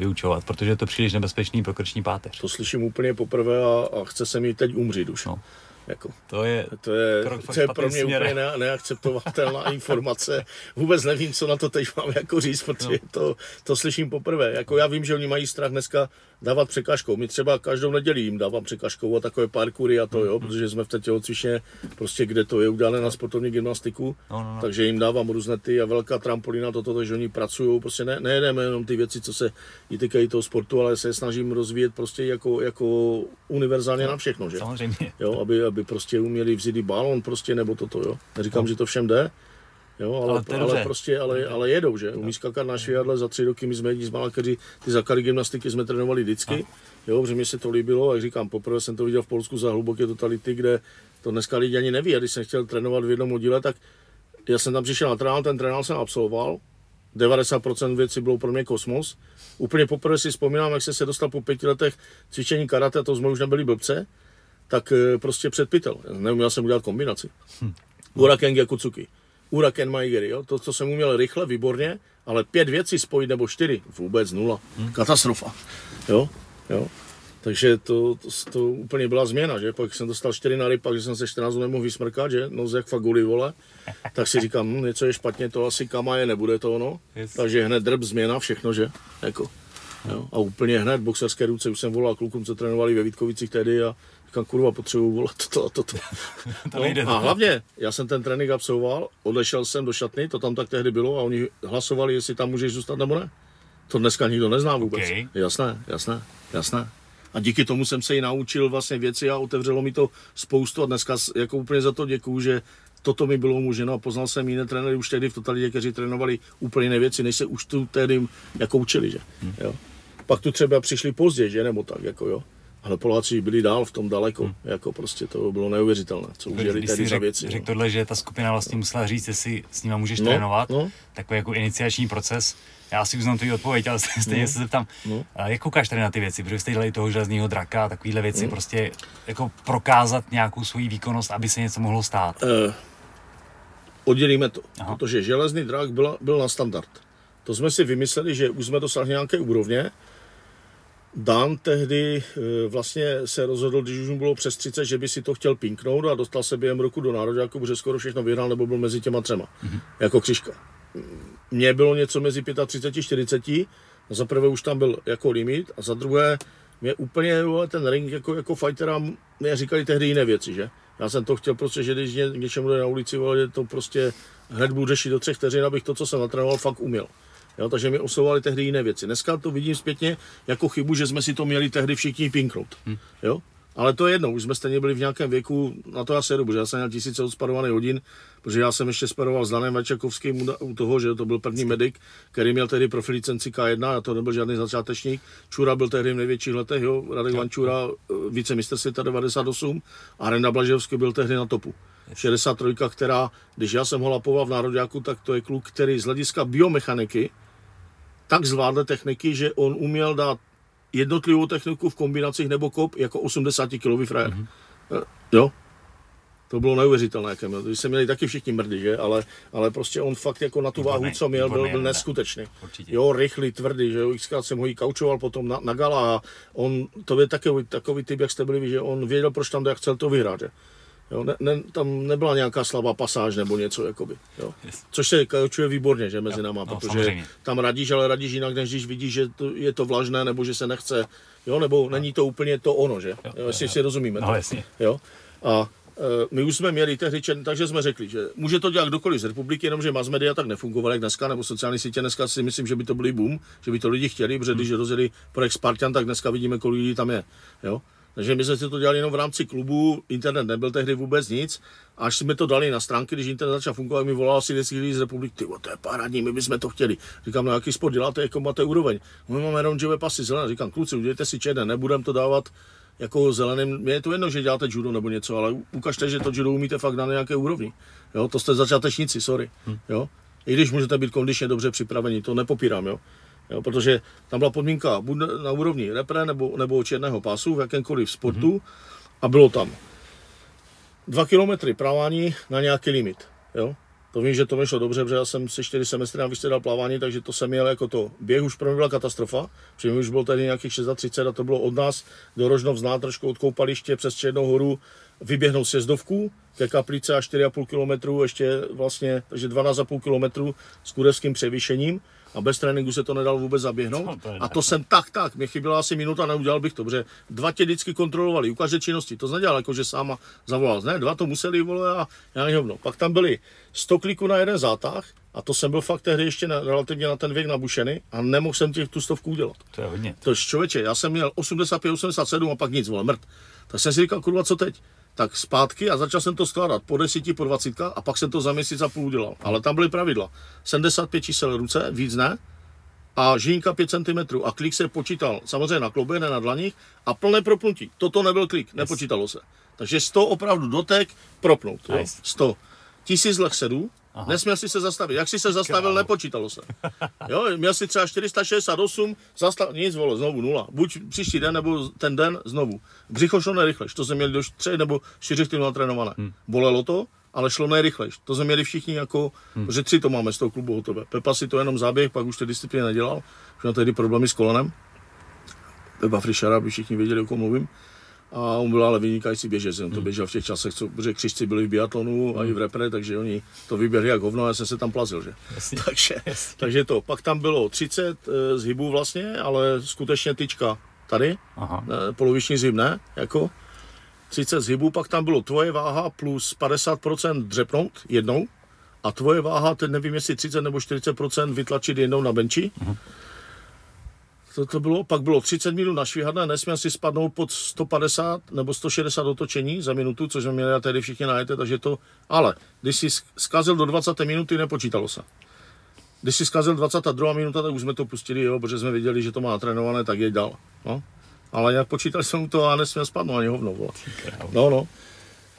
Speaker 1: vyučovat, protože je to příliš nebezpečný pro krční páteř.
Speaker 2: To slyším úplně poprvé a, a chce se mi teď umřít už. No. Jako.
Speaker 1: To je,
Speaker 2: to je, to je pro mě směr. úplně ne, neakceptovatelná informace. Vůbec nevím, co na to teď mám jako říct, protože no. to, to slyším poprvé. Jako já vím, že oni mají strach dneska dávat překažkou. My třeba každou neděli jim dávám překažkou a takové parkoury a to, jo, protože jsme v té tělocvičně, prostě kde to je udělané na sportovní gymnastiku, no, no, no. takže jim dávám různé ty a velká trampolína, toto, to, že oni pracují, prostě ne, nejedeme jenom ty věci, co se týkají toho sportu, ale se snažím rozvíjet prostě jako, jako univerzálně no, na všechno, že?
Speaker 1: Samozřejmě.
Speaker 2: Jo, aby, aby prostě uměli vzít balon prostě nebo toto, jo. Neříkám, no. že to všem jde, Jo, ale, ale, ale prostě, ale, ale jedou, že? Umí skákat na švihadle za tři roky, my jsme jedni z malá, kteří ty základy gymnastiky jsme trénovali vždycky. Jo, protože mi se to líbilo, jak říkám, poprvé jsem to viděl v Polsku za hluboké totality, kde to dneska lidi ani neví. A když jsem chtěl trénovat v jednom oddíle, tak já jsem tam přišel na trénál, ten trénál jsem absolvoval, 90% věcí bylo pro mě kosmos. Úplně poprvé si vzpomínám, jak jsem se dostal po pěti letech cvičení karate, to jsme už nebyli blbce, tak eh, prostě předpytel. Neuměl jsem udělat kombinaci. Hm. Uraken Gekutsuki. Uraken Maigery, jo? to, co jsem uměl rychle, výborně, ale pět věcí spojit nebo čtyři, vůbec nula. Hmm. Katastrofa. Jo? Jo? Takže to, to, to, úplně byla změna, že? Pak jsem dostal čtyři na ryb, pak že jsem se 14 dnů nemohl vysmrkat, že? No jak fakt guli, vole. Tak si říkám, hm, něco je špatně, to asi kama je, nebude to ono. Yes. Takže hned drb, změna, všechno, že? Jako. Jo? A úplně hned boxerské ruce, už jsem volal klukům, co trénovali ve Vítkovicích tehdy a Říkám, kurva, potřebuji volat toto a toto.
Speaker 1: to nejde,
Speaker 2: no, a hlavně, já jsem ten trénink absolvoval, odešel jsem do šatny, to tam tak tehdy bylo a oni hlasovali, jestli tam můžeš zůstat nebo ne. To dneska nikdo nezná vůbec. Okay. Jasné, jasné, jasné. A díky tomu jsem se i naučil vlastně věci a otevřelo mi to spoustu a dneska jako úplně za to děkuju, že toto mi bylo umožněno a poznal jsem jiné trenéry už tehdy v totalitě, kteří trénovali úplně jiné věci, než se už tu tehdy jako učili, že? Hmm. Jo. Pak tu třeba přišli později, že? Nebo tak, jako jo. Ale Poláci byli dál v tom daleko, hmm. jako prostě to bylo neuvěřitelné, co udělali tady za věci.
Speaker 1: Řekl no. tohle, že ta skupina vlastně musela říct, jestli s nima můžeš no, trénovat, no. takový jako iniciační proces. Já si uznám tu odpověď, ale stejně no. se zeptám, no. jak koukáš tady na ty věci, protože jste dělali toho železného draka a takovéhle věci, no. prostě jako prokázat nějakou svoji výkonnost, aby se něco mohlo stát. Uh,
Speaker 2: oddělíme to, Aha. protože železný drak byl, byl na standard. To jsme si vymysleli, že už jsme dosáhli nějaké úrovně, Dan tehdy eh, vlastně se rozhodl, když už mu bylo přes 30, že by si to chtěl pinknout a dostal se během roku do nároďáku, protože skoro všechno vyhrál nebo byl mezi těma třema, mm-hmm. jako křižka. Mně bylo něco mezi 35 a 40, za prvé už tam byl jako limit a za druhé mě úplně ten ring jako, jako fightera mě říkali tehdy jiné věci, že? Já jsem to chtěl prostě, že když ně, něčemu jde na ulici, že to prostě hned budu řešit do třech vteřin, abych to, co jsem natrénoval, fakt uměl. Jo, takže mi oslovovali tehdy jiné věci. Dneska to vidím zpětně jako chybu, že jsme si to měli tehdy všichni pinknout. Hmm. Jo? Ale to je jedno, už jsme stejně byli v nějakém věku, na to já se jedu, protože já jsem měl tisíce odsparovaných hodin, protože já jsem ještě sparoval s Danem Vačakovským u toho, že to byl první medic, který měl tehdy profil licenci K1, a to nebyl žádný začátečník. Čura byl tehdy v největších letech, jo, Radek Vančura, eh, více mistr světa 98 a Renda Blaževský byl tehdy na topu. 63, která, když já jsem ho lapoval v Národňáku, tak to je kluk, který z hlediska biomechaniky tak zvládl techniky, že on uměl dát jednotlivou techniku v kombinacích nebo kop jako 80 kg frajer. Mm-hmm. Jo, to bylo neuvěřitelné, jaké měl. Když se měli taky všichni mrdy, že? Ale, ale prostě on fakt jako na tu váhu, co měl, byl, byl neskutečný. Určitě. Jo, rychlý, tvrdý, že jo, xkrát jsem ho i kaučoval potom na, na gala a on, to je takový, takový typ, jak jste byli, že on věděl, proč tam jde, jak chcel to vyhrát, že? Jo, ne, ne, tam nebyla nějaká slabá pasáž nebo něco, jakoby, jo. Yes. Což se kaučuje výborně, že mezi jo, náma, no, protože samozřejmě. tam radíš, ale radíš jinak, než když vidíš, že to, je to vlažné nebo že se nechce, jo, nebo no. není to úplně to ono, že, jo, jo, jestli jo. si rozumíme.
Speaker 1: No, jasně.
Speaker 2: Jo, a e, my už jsme měli tehdy, takže jsme řekli, že může to dělat kdokoliv z republiky, jenomže mass media tak nefungovaly jak dneska, nebo sociální sítě dneska si myslím, že by to byly boom, že by to lidi chtěli, protože když rozjeli projekt Spartan, tak dneska vidíme, kolik lidí tam je. Jo? Takže my jsme si to dělali jenom v rámci klubu, internet nebyl tehdy vůbec nic. Až jsme to dali na stránky, když internet začal fungovat, mi volal asi 10 lidí z republiky, ty to je parádní, my bychom to chtěli. Říkám, no jaký sport děláte, jako máte úroveň. My máme oranžové pasy zelené, říkám, kluci, udělejte si černé, nebudem to dávat jako zeleným, mně je to jedno, že děláte judo nebo něco, ale ukažte, že to judo umíte fakt na nějaké úrovni. Jo, to jste začátečníci, sorry. Hm. Jo. I když můžete být kondičně dobře připraveni, to nepopírám, jo. Jo, protože tam byla podmínka buď na úrovni repre nebo, nebo černého pásu v jakémkoliv sportu mm-hmm. a bylo tam dva kilometry pravání na nějaký limit. Jo? To vím, že to mi šlo dobře, protože já jsem si čtyři semestry na dal plavání, takže to jsem měl jako to. Běh už pro mě byla katastrofa, protože mi už bylo tady nějakých 630 a to bylo od nás do Rožnov z nátrošku od koupaliště přes Černou horu, vyběhnout sjezdovku ke kaplice a 4,5 km, ještě vlastně, takže 12,5 km s kurevským převýšením a bez tréninku se to nedalo vůbec zaběhnout. A to jsem tak, tak, mě chyběla asi minuta, neudělal bych to, protože dva tě vždycky kontrolovali u každé činnosti. To nedělal jako, že sáma zavolal. Ne, dva to museli, vole, a já nehovno. Pak tam byli 100 kliků na jeden zátah, a to jsem byl fakt tehdy ještě na, relativně na ten věk nabušený a nemohl jsem těch tu stovku udělat.
Speaker 1: To je hodně.
Speaker 2: To je člověče, já jsem měl 85, 87 a pak nic, vole, mrt. Tak jsem si říkal, kurva, co teď? Tak zpátky a začal jsem to skládat po 10, po 20 a pak jsem to za měsíc a půl udělal. Ale tam byly pravidla. 75 čísel ruce, víc ne, a žínka 5 cm a klik se počítal samozřejmě na klobě, ne na dlaních a plné propnutí. Toto nebyl klik, nepočítalo se. Takže 100 opravdu dotek, propnout. Jo? 100. Tisíc leh sedů, Aha. Nesměl si se zastavit. Jak si se zastavil, Kámo. nepočítalo se. Jo, měl si třeba 468, zastav, nic vole, znovu nula. Buď příští den, nebo ten den znovu. Břicho šlo nejrychlejš, to jsme měli do 3 nebo 4 týdnů natrénované. Hmm. Bolelo to, ale šlo nejrychlejš. To jsme měli všichni jako, hmm. protože tři to máme z toho klubu hotové. Pepa si to jenom záběh, pak už ty disciplíny nedělal, už měl tehdy problémy s kolenem. Pepa Frišara, aby všichni věděli, o kom mluvím a on byl ale vynikající běžec, on to hmm. běžel v těch časech, co, protože křičci byli v biatlonu a i v hmm. repre, takže oni to vyběhli jak hovno a já jsem se tam plazil, že? Jasně, takže, jasně. takže to, pak tam bylo 30 e, zhybů vlastně, ale skutečně tyčka tady, Aha. E, poloviční zhyb ne, jako 30 zhybů, pak tam bylo tvoje váha plus 50% dřepnout jednou a tvoje váha, teď nevím jestli 30 nebo 40% vytlačit jednou na benči. Uh-huh to, to bylo, pak bylo 30 minut na švihadle, nesměl si spadnout pod 150 nebo 160 otočení za minutu, což jsme měli tady všichni najete, takže to, ale když si zkazil do 20 minuty, nepočítalo se. Když si zkazil 22 minuta, tak už jsme to pustili, jo, protože jsme viděli, že to má trénované, tak je dal. No. Ale jak počítali jsme mu to a nesměl spadnout ani hovno. Vole. No, no.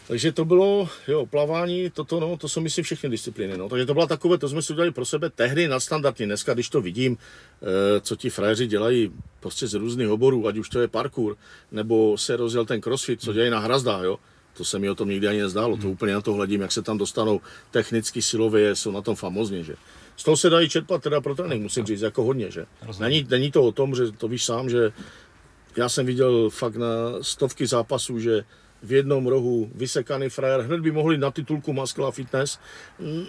Speaker 2: Takže to bylo, jo, plavání, toto, no, to jsou myslím všechny disciplíny, no. Takže to byla takové, to jsme si udělali pro sebe tehdy nadstandardní. Dneska, když to vidím, e, co ti frajeři dělají prostě z různých oborů, ať už to je parkour, nebo se rozjel ten crossfit, co dělají na hrazdách, jo. To se mi o tom nikdy ani nezdálo, to hmm. úplně na to hledím, jak se tam dostanou technicky, silově, jsou na tom famozně, že. Z toho se dají čerpat teda pro trénink, musím říct, jako hodně, že. Není, není to o tom, že to víš sám, že já jsem viděl fakt na stovky zápasů, že v jednom rohu vysekaný frajer, hned by mohli na titulku Maskla Fitness mm,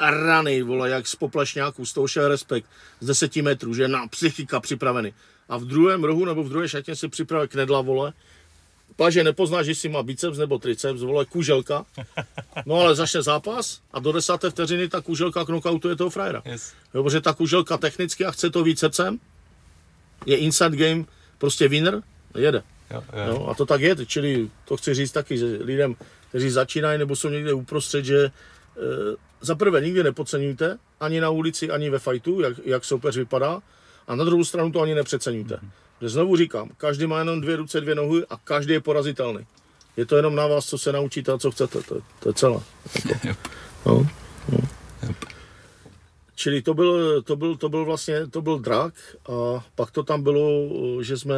Speaker 2: rany, vole, jak z poplešňáků, z toho šel respekt, z 10 metrů, že na psychika připravený. A v druhém rohu nebo v druhé šatně si připravil knedla, vole, Paže nepoznáš, jestli má biceps nebo triceps, vole, kuželka. No ale začne zápas a do desáté vteřiny ta kuželka knockoutuje toho frajera. Yes. Jo, protože ta kuželka technicky a chce to víc srdcem, je inside game, prostě winner, jede. Jo, jo. No, a to tak je, čili to chci říct taky, že lidem, kteří začínají nebo jsou někde uprostřed, že e, za prvé nikdy nepodceňujte, ani na ulici, ani ve fajtu, jak, jak soupeř vypadá, a na druhou stranu to ani nepřeceňujte. Mm-hmm. Znovu říkám, každý má jenom dvě ruce, dvě nohy a každý je porazitelný. Je to jenom na vás, co se naučíte a co chcete, to, to je celé. No, no. Čili to byl, to byl, to byl vlastně, to byl drak a pak to tam bylo, že jsme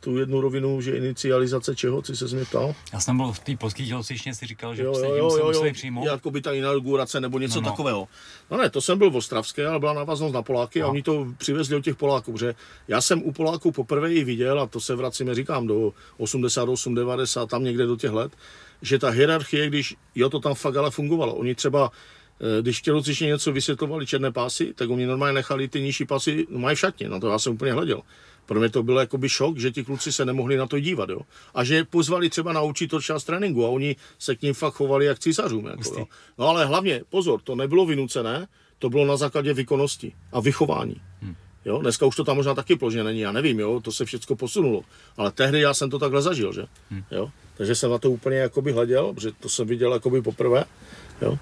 Speaker 2: tu jednu rovinu, že inicializace čeho, co se mě ptal?
Speaker 1: Já jsem byl v té polské tělocvičně, si říkal, že
Speaker 2: jo, jo, jo, jo, jo, přijmout. Jako by ta inaugurace nebo něco no, no. takového. No ne, to jsem byl v Ostravské, ale byla návaznost na Poláky no. a oni to přivezli od těch Poláků, že já jsem u Poláků poprvé i viděl, a to se vracíme, říkám, do 88, 90, tam někde do těch let, že ta hierarchie, když, jo, to tam fakt ale fungovalo. Oni třeba když tělocvičně něco vysvětlovali černé pásy, tak oni normálně nechali ty nižší pasy, no mají v šatně, na to já jsem úplně hleděl. Pro mě to bylo jakoby šok, že ti kluci se nemohli na to dívat, jo. A že pozvali třeba naučit to část tréninku a oni se k ním fakt chovali jak císařům. Jako, jo. No ale hlavně, pozor, to nebylo vynucené, to bylo na základě výkonnosti a vychování. Hmm. Jo, dneska už to tam možná taky pložně není, já nevím, jo, to se všechno posunulo. Ale tehdy já jsem to takhle zažil, že? Hmm. Jo? Takže jsem na to úplně jakoby hleděl, protože to jsem viděl jakoby poprvé. Jo?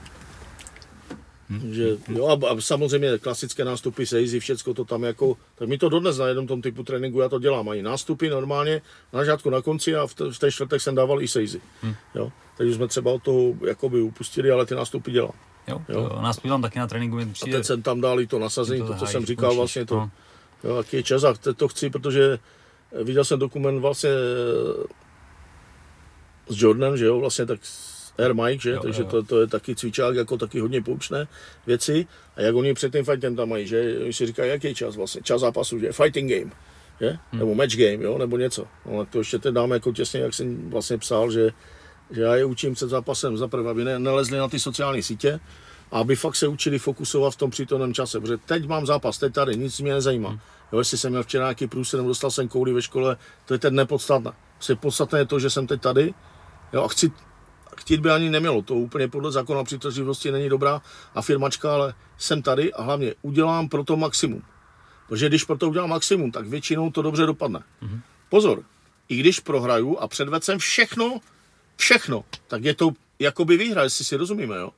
Speaker 2: Hmm. Že, jo, a, a, samozřejmě klasické nástupy, sejzy, všecko to tam jako, tak mi to dodnes na jednom tom typu tréninku já to dělám. Mají nástupy normálně na začátku, na konci a v, t- v té čtvrtek jsem dával i sejzy. Hmm. Jo, takže jsme třeba od toho jakoby upustili, ale ty nástupy dělám.
Speaker 1: Jo, jo. nástupy tam taky na tréninku.
Speaker 2: Přijde... A teď jsem tam dal i to nasazení, to, to co jsem říkal vlastně, to, no. jo, jaký je čas a to chci, protože viděl jsem dokument vlastně s Jordanem, že jo, vlastně tak Air Mike, že? Jo, takže jo. To, to, je taky cvičák, jako taky hodně poučné věci. A jak oni před tím fightem tam mají, že? Oni si říkají, jaký čas vlastně, čas zápasu, že? Fighting game, že? Hmm. Nebo match game, jo? Nebo něco. No, to ještě teď dáme jako těsně, jak jsem vlastně psal, že, že já je učím před zápasem zaprvé, aby ne, nelezli na ty sociální sítě, a aby fakt se učili fokusovat v tom přítomném čase, protože teď mám zápas, teď tady, nic mě nezajímá. Hmm. Jo, jestli jsem měl včera nějaký průser nebo dostal jsem kouli ve škole, to je teď nepodstatné. Prostě podstatné je to, že jsem teď tady jo, a chci, chtít by ani nemělo, to úplně podle zákona přitažlivosti není dobrá a firmačka, ale jsem tady a hlavně udělám pro to maximum. Protože když pro to udělám maximum, tak většinou to dobře dopadne. Mm-hmm. Pozor, i když prohraju a předvedl jsem všechno, všechno, tak je to jakoby výhra, jestli si rozumíme, jo.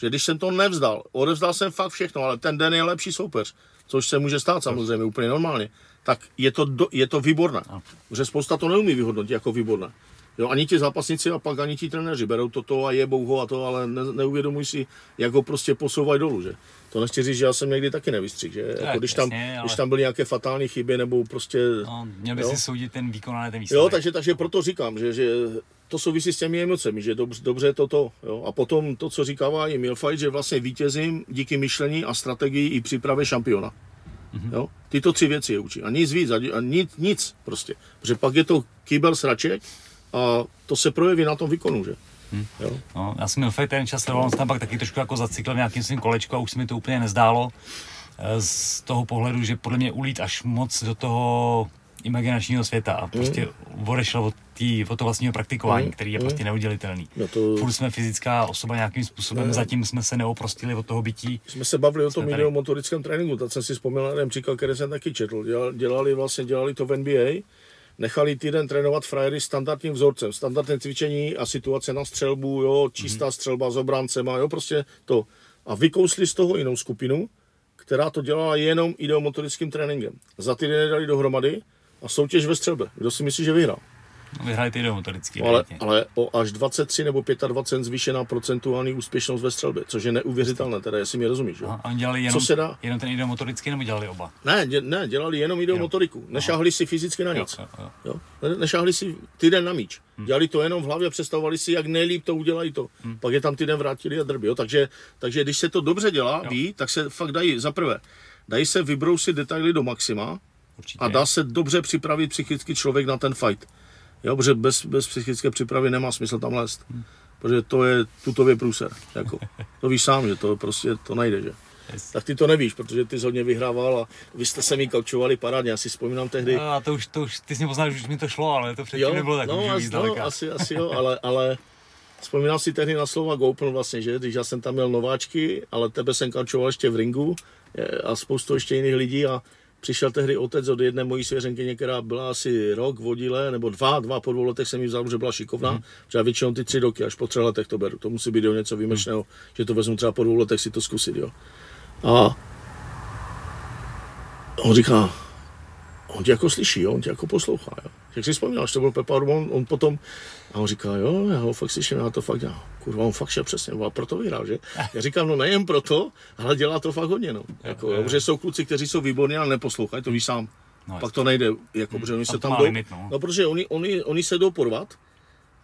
Speaker 2: Že když jsem to nevzdal, odevzdal jsem fakt všechno, ale ten den je lepší soupeř, což se může stát samozřejmě úplně normálně, tak je to, do, je to výborné. Protože spousta to neumí vyhodnotit jako výborné. Jo, ani ti zápasníci a pak ani ti trenéři berou toto a je ho a to, ale ne, neuvědomují si, jak ho prostě posouvají dolů, že? To nechci říct, že já jsem někdy taky nevystřih, že? Tak, jako když, tam, jasně, ale... když tam byly nějaké fatální chyby nebo prostě...
Speaker 1: No, měl by jo? si soudit ten výkon, ale ten
Speaker 2: výsledek. Jo, takže, takže proto říkám, že, že to souvisí s těmi emocemi, že dobře, dobře to to. Jo? A potom to, co říkává i Milfight, že vlastně vítězím díky myšlení a strategii i přípravě šampiona. Mm-hmm. Jo? Tyto tři věci je učí. A nic víc, a nic, nic prostě. Protože pak je to kýbel sraček a to se projeví na tom výkonu, že?
Speaker 1: Hmm. Jo? No, já jsem měl fakt ten čas, on tam pak taky trošku jako zacyklil nějakým svým kolečko a už se mi to úplně nezdálo eh, z toho pohledu, že podle mě ulít až moc do toho imaginačního světa a prostě mm. odešel od, tý, od toho vlastního praktikování, mm. který je mm. prostě neudělitelný. No to... Furt jsme fyzická osoba nějakým způsobem, ne. zatím jsme se neoprostili od toho bytí.
Speaker 2: Jsme se bavili o tom ideomotorickém tréninku, tak jsem si vzpomněl na jeden příklad, který jsem taky četl. Dělali, vlastně, dělali to v NBA, nechali týden trénovat frajery standardním vzorcem, standardní cvičení a situace na střelbu, jo, čistá mm. střelba s obráncema, jo, prostě to. A vykousli z toho jinou skupinu, která to dělala jenom ideomotorickým tréninkem. Za týden dali dohromady a soutěž ve střelbě. Kdo si myslí, že vyhrál?
Speaker 1: No, vyhrají ty motorický.
Speaker 2: Ale, ale o až 23 nebo 25 zvýšená procentuální úspěšnost ve střelbě, což je neuvěřitelné, teda jestli mi rozumíš. Jo?
Speaker 1: A oni dělali jenom, Co se dá? jenom ten ideomotorický nebo dělali oba?
Speaker 2: Ne, dě, ne dělali jenom ideomotoriku. Nešáhli si fyzicky na nic. Jo, jo, jo. Jo? Nešáhli si týden na míč. Hmm. Dělali to jenom v hlavě, představovali si, jak nejlíp to udělají to. Hmm. Pak je tam týden vrátili a drby. Jo? Takže, takže když se to dobře dělá, jo. ví, tak se fakt dají, za prvé, dají se vybrousit detaily do maxima, Určitě. a dá se dobře připravit psychicky člověk na ten fight. Jo, protože bez, bez psychické přípravy nemá smysl tam lézt. Hmm. Protože to je tutově průser. Jako. To víš sám, že to prostě to nejde, že? Yes. Tak ty to nevíš, protože ty jsi hodně vyhrával a vy jste se mi kaučovali parádně, já si vzpomínám tehdy.
Speaker 1: A to už, to už ty jsi mě poznal, že už mi to šlo, ale to předtím jo, nebylo tak
Speaker 2: no,
Speaker 1: už
Speaker 2: no, asi, asi jo, ale, ale vzpomínám si tehdy na slova GoPro vlastně, že, když já jsem tam měl nováčky, ale tebe jsem kaučoval ještě v ringu a spoustu ještě jiných lidí a přišel tehdy otec od jedné mojí svěřenkyně, která byla asi rok vodile, nebo dva, dva po dvou letech jsem jí vzal, že byla šikovná, mm. že já většinou ty tři roky, až po třech letech to beru. To musí být o něco výjimečného, mm. že to vezmu třeba po dvou letech si to zkusit, jo. A on říká, on tě jako slyší, jo? on tě jako poslouchá. Jo? Jak si vzpomínal, že to byl Pepa on, on potom, a on říká, jo, já ho fakt slyším, já to fakt dělám. Kurva, on fakt šel přesně, a proto vyhrál, že? Já říkám, no nejen proto, ale dělá to fakt hodně, no. Jako, jo, jo. Protože jsou kluci, kteří jsou výborní, ale neposlouchají, to víš sám. No, Pak to nejde, jako, protože oni se tam jdou, limit, no. no. protože oni, oni, oni se jdou porvat,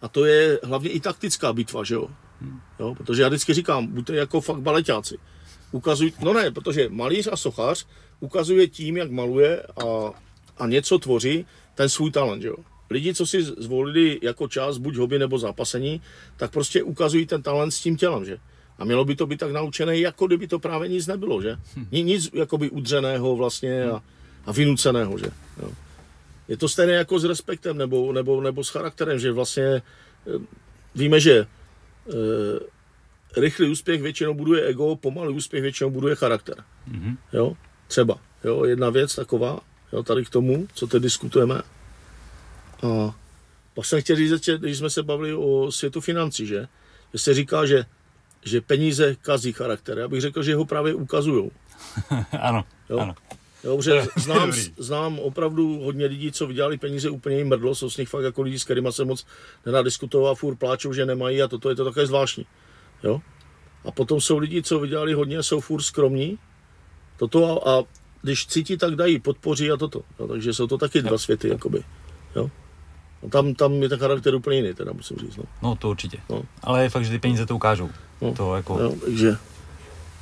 Speaker 2: a to je hlavně i taktická bitva, že jo? Hmm. jo protože já vždycky říkám, buďte jako fakt baletáci. Ukazuj, no ne, protože malíř a sochař ukazuje tím, jak maluje a, a něco tvoří, ten svůj talent, že jo. Lidi, co si zvolili jako část buď hobby nebo zápasení, tak prostě ukazují ten talent s tím tělem, že? A mělo by to být tak naučené, jako kdyby to právě nic nebylo, že? Hm. Nic jakoby udřeného vlastně a, a vynuceného, že? Jo. Je to stejné jako s respektem nebo, nebo, nebo s charakterem, že vlastně eh, víme, že e, rychlý úspěch většinou buduje ego, pomalý úspěch většinou buduje charakter. Mm-hmm. Jo, třeba. Jo, jedna věc taková, jo, tady k tomu, co teď diskutujeme. A pak jsem chtěl říct, když jsme se bavili o světu financí, že, že se říká, že, že peníze kazí charakter. Já bych řekl, že ho právě ukazují.
Speaker 1: ano,
Speaker 2: jo?
Speaker 1: ano.
Speaker 2: Jo, protože znám, znám opravdu hodně lidí, co vydělali peníze úplně jim mrdlo, jsou z nich fakt jako lidi, s kterými se moc nedá diskutovat, furt pláčou, že nemají a toto je to také zvláštní. Jo? A potom jsou lidi, co vydělali hodně, jsou furt skromní, toto a, a když cítí, tak dají, podpoří a toto. Jo? Takže jsou to taky dva světy, jakoby. Jo? No, tam, tam je ten charakter úplně jiný, teda musím říct. No,
Speaker 1: no to určitě. No. Ale je fakt, že ty peníze to ukážou.
Speaker 2: No.
Speaker 1: To jako...
Speaker 2: No, takže...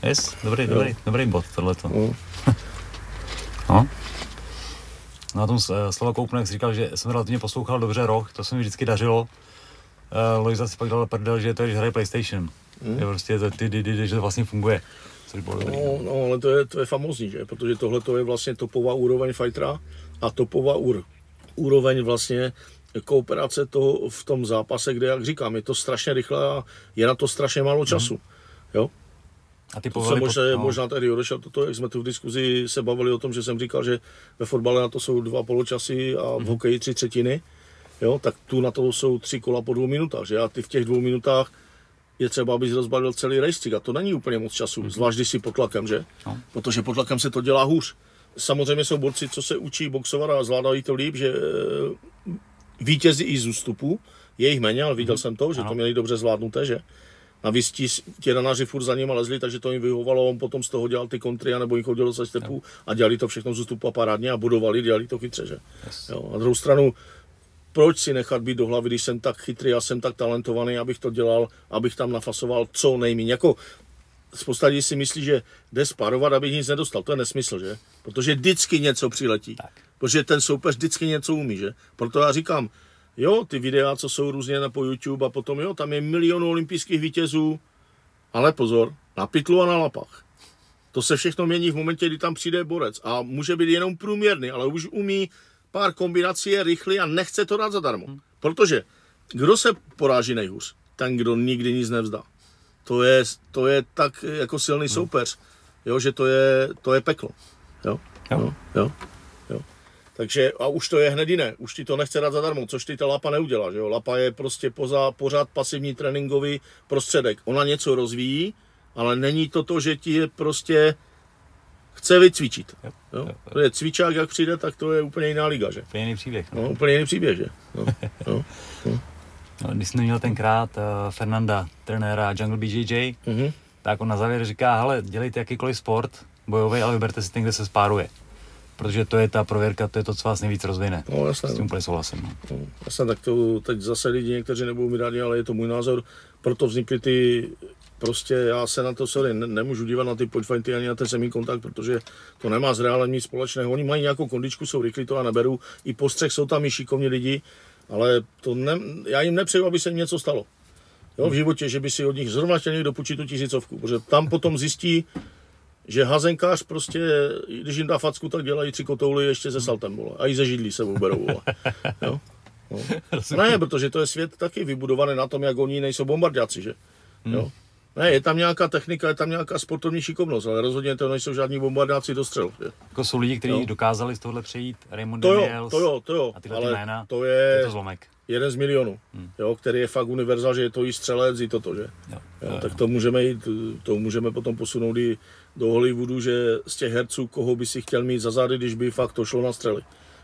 Speaker 1: Yes, dobrý, dobrý, dobrý bod tohleto. No. no. Na tom eh, Slova Koupne, jak jsi říkal, že jsem relativně poslouchal dobře rok, to se mi vždycky dařilo. Uh, Lojza si pak dal prdel, že to je, že hraje PlayStation. Hmm. Je prostě to, ty, ty, ty, že to vlastně funguje. Což bylo dobrý.
Speaker 2: No, no, ale to je, to je famózní, že? Protože tohle to je vlastně topová úroveň fightera a topová úr, úroveň vlastně kooperace toho v tom zápase, kde, jak říkám, je to strašně rychle a je na to strašně málo času. Hmm. Jo?
Speaker 1: A ty
Speaker 2: to se možná, pod... no. možná tady odešel toto, jak jsme tu v diskuzi se bavili o tom, že jsem říkal, že ve fotbale na to jsou dva poločasy a v mm-hmm. hokeji tři třetiny, jo, tak tu na to jsou tři kola po dvou minutách, že a ty v těch dvou minutách je třeba, abys rozbalil celý rejstřík a to není úplně moc času, mm-hmm. zvlášť když jsi pod tlakem, že? No. Protože pod tlakem se to dělá hůř. Samozřejmě jsou borci, co se učí boxovat a zvládají to líp, že eh, vítězí i z ústupu, je jich méně, ale viděl mm-hmm. jsem to, že ano. to měli dobře zvládnuté, že? Navíc ti, ti ranaři furt za nima lezli, takže to jim vyhovovalo, on potom z toho dělal ty kontry, nebo jim chodilo ze stepu a dělali to všechno z ústupu a parádně a budovali, dělali to chytře, že? Yes. Jo, a druhou stranu, proč si nechat být do hlavy, když jsem tak chytrý a jsem tak talentovaný, abych to dělal, abych tam nafasoval co nejméně. Jako spousta lidí si myslí, že jde sparovat, aby nic nedostal. To je nesmysl, že? Protože vždycky něco přiletí. Tak. Protože ten soupeř vždycky něco umí, že? Proto já říkám, Jo, ty videa, co jsou různě na po YouTube a potom, jo, tam je milion olympijských vítězů, ale pozor, na pytlu a na lapách. To se všechno mění v momentě, kdy tam přijde borec a může být jenom průměrný, ale už umí pár kombinací, je rychlý a nechce to dát zadarmo. Protože kdo se poráží nejhůř? Ten, kdo nikdy nic nevzdá. To je, to je tak jako silný hmm. soupeř, jo, že to je, to je peklo. Jo? Jo. jo, jo. Takže a už to je hned jiné, už ti to nechce dát zadarmo, což ty ta Lapa neudělá, že jo? Lapa je prostě poza, pořád pasivní tréninkový prostředek. Ona něco rozvíjí, ale není to to, že ti je prostě chce vycvičit. Jo? Jo? To je cvičák, jak přijde, tak to je úplně jiná liga, že?
Speaker 1: Úplně jiný příběh.
Speaker 2: No, no úplně jiný příběh, že? No, no,
Speaker 1: no. no když jsme měl tenkrát uh, Fernanda, trenéra Jungle BJJ, mm-hmm. tak on na závěr říká, hele, dělejte jakýkoliv sport bojový, ale vyberte si ten, kde se spáruje protože to je ta prověrka, to je to, co vás nejvíc rozvine.
Speaker 2: No, jasně.
Speaker 1: S tím úplně souhlasím. No.
Speaker 2: no jasně, tak to teď zase lidi někteří nebudou mi rádi, ale je to můj názor. Proto vznikly ty prostě já se na to sorry, ne, nemůžu dívat na ty podfighty ani na ten semí kontakt, protože to nemá s reálem nic společného. Oni mají nějakou kondičku, jsou rychlí, to a neberu. I postřeh jsou tam i šikovní lidi, ale to ne, já jim nepřeju, aby se jim něco stalo. Jo, v životě, že by si od nich zrovna chtěl někdo půjčit tu tisícovku, protože tam potom zjistí, že hazenkář prostě, když jim dá facku, tak dělají tři kotouly ještě se saltem, vole. A i ze židlí se berou, vole. Jo? No. Ne, protože to je svět taky vybudovaný na tom, jak oni nejsou bombardáci, že? Hmm. Jo? Ne, je tam nějaká technika, je tam nějaká sportovní šikovnost, ale rozhodně to nejsou žádní bombardáci do střel.
Speaker 1: Jako jsou lidi, kteří dokázali z tohle přejít, Raymond
Speaker 2: to
Speaker 1: Daniels
Speaker 2: to jo, to jo,
Speaker 1: a tyhle ale jména,
Speaker 2: to je,
Speaker 1: je to zlomek.
Speaker 2: jeden z milionů, hmm. jo, který je fakt univerzál, že je to i střelec, i toto, že? Jo, jo, jo, tak to můžeme jít, to můžeme potom posunout i do Hollywoodu, že z těch herců, koho by si chtěl mít za zády, když by fakt to šlo na střely.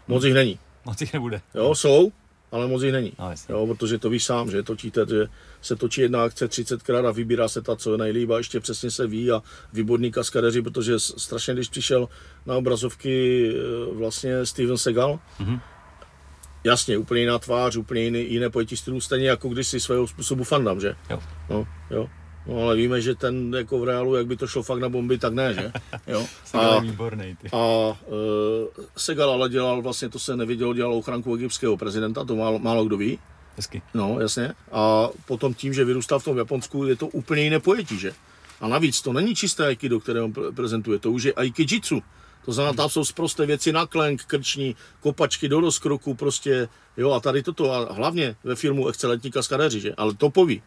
Speaker 2: Moc jich není.
Speaker 1: Moc jich nebude.
Speaker 2: Jo, jsou, ale moc jich není. No, jo, protože to víš sám, že točíte, že se točí jedna akce 30krát a vybírá se ta, co je nejlíp a ještě přesně se ví a výborný kaskadeři, protože strašně, když přišel na obrazovky e, vlastně Steven Segal, mm-hmm. jasně, úplně jiná tvář, úplně jiný, jiné pojetí stylu, stejně jako když si svého způsobu fandám, že?
Speaker 1: Jo.
Speaker 2: No, jo. No ale víme, že ten jako v reálu, jak by to šlo fakt na bomby, tak ne, že? Jo.
Speaker 1: a, výborný, ty.
Speaker 2: a uh, Segal ale dělal, vlastně to se nevidělo, dělal ochranku egyptského prezidenta, to málo, málo kdo ví.
Speaker 1: Hezky.
Speaker 2: No, jasně. A potom tím, že vyrůstal v tom Japonsku, je to úplně jiné pojetí, že? A navíc to není čisté aikido, které on prezentuje, to už je aikijitsu. To znamená, tam jsou zprosté věci na klenk, krční, kopačky do rozkroku, prostě, jo, a tady toto, a hlavně ve filmu Excelentní kaskadeři, že? Ale topový,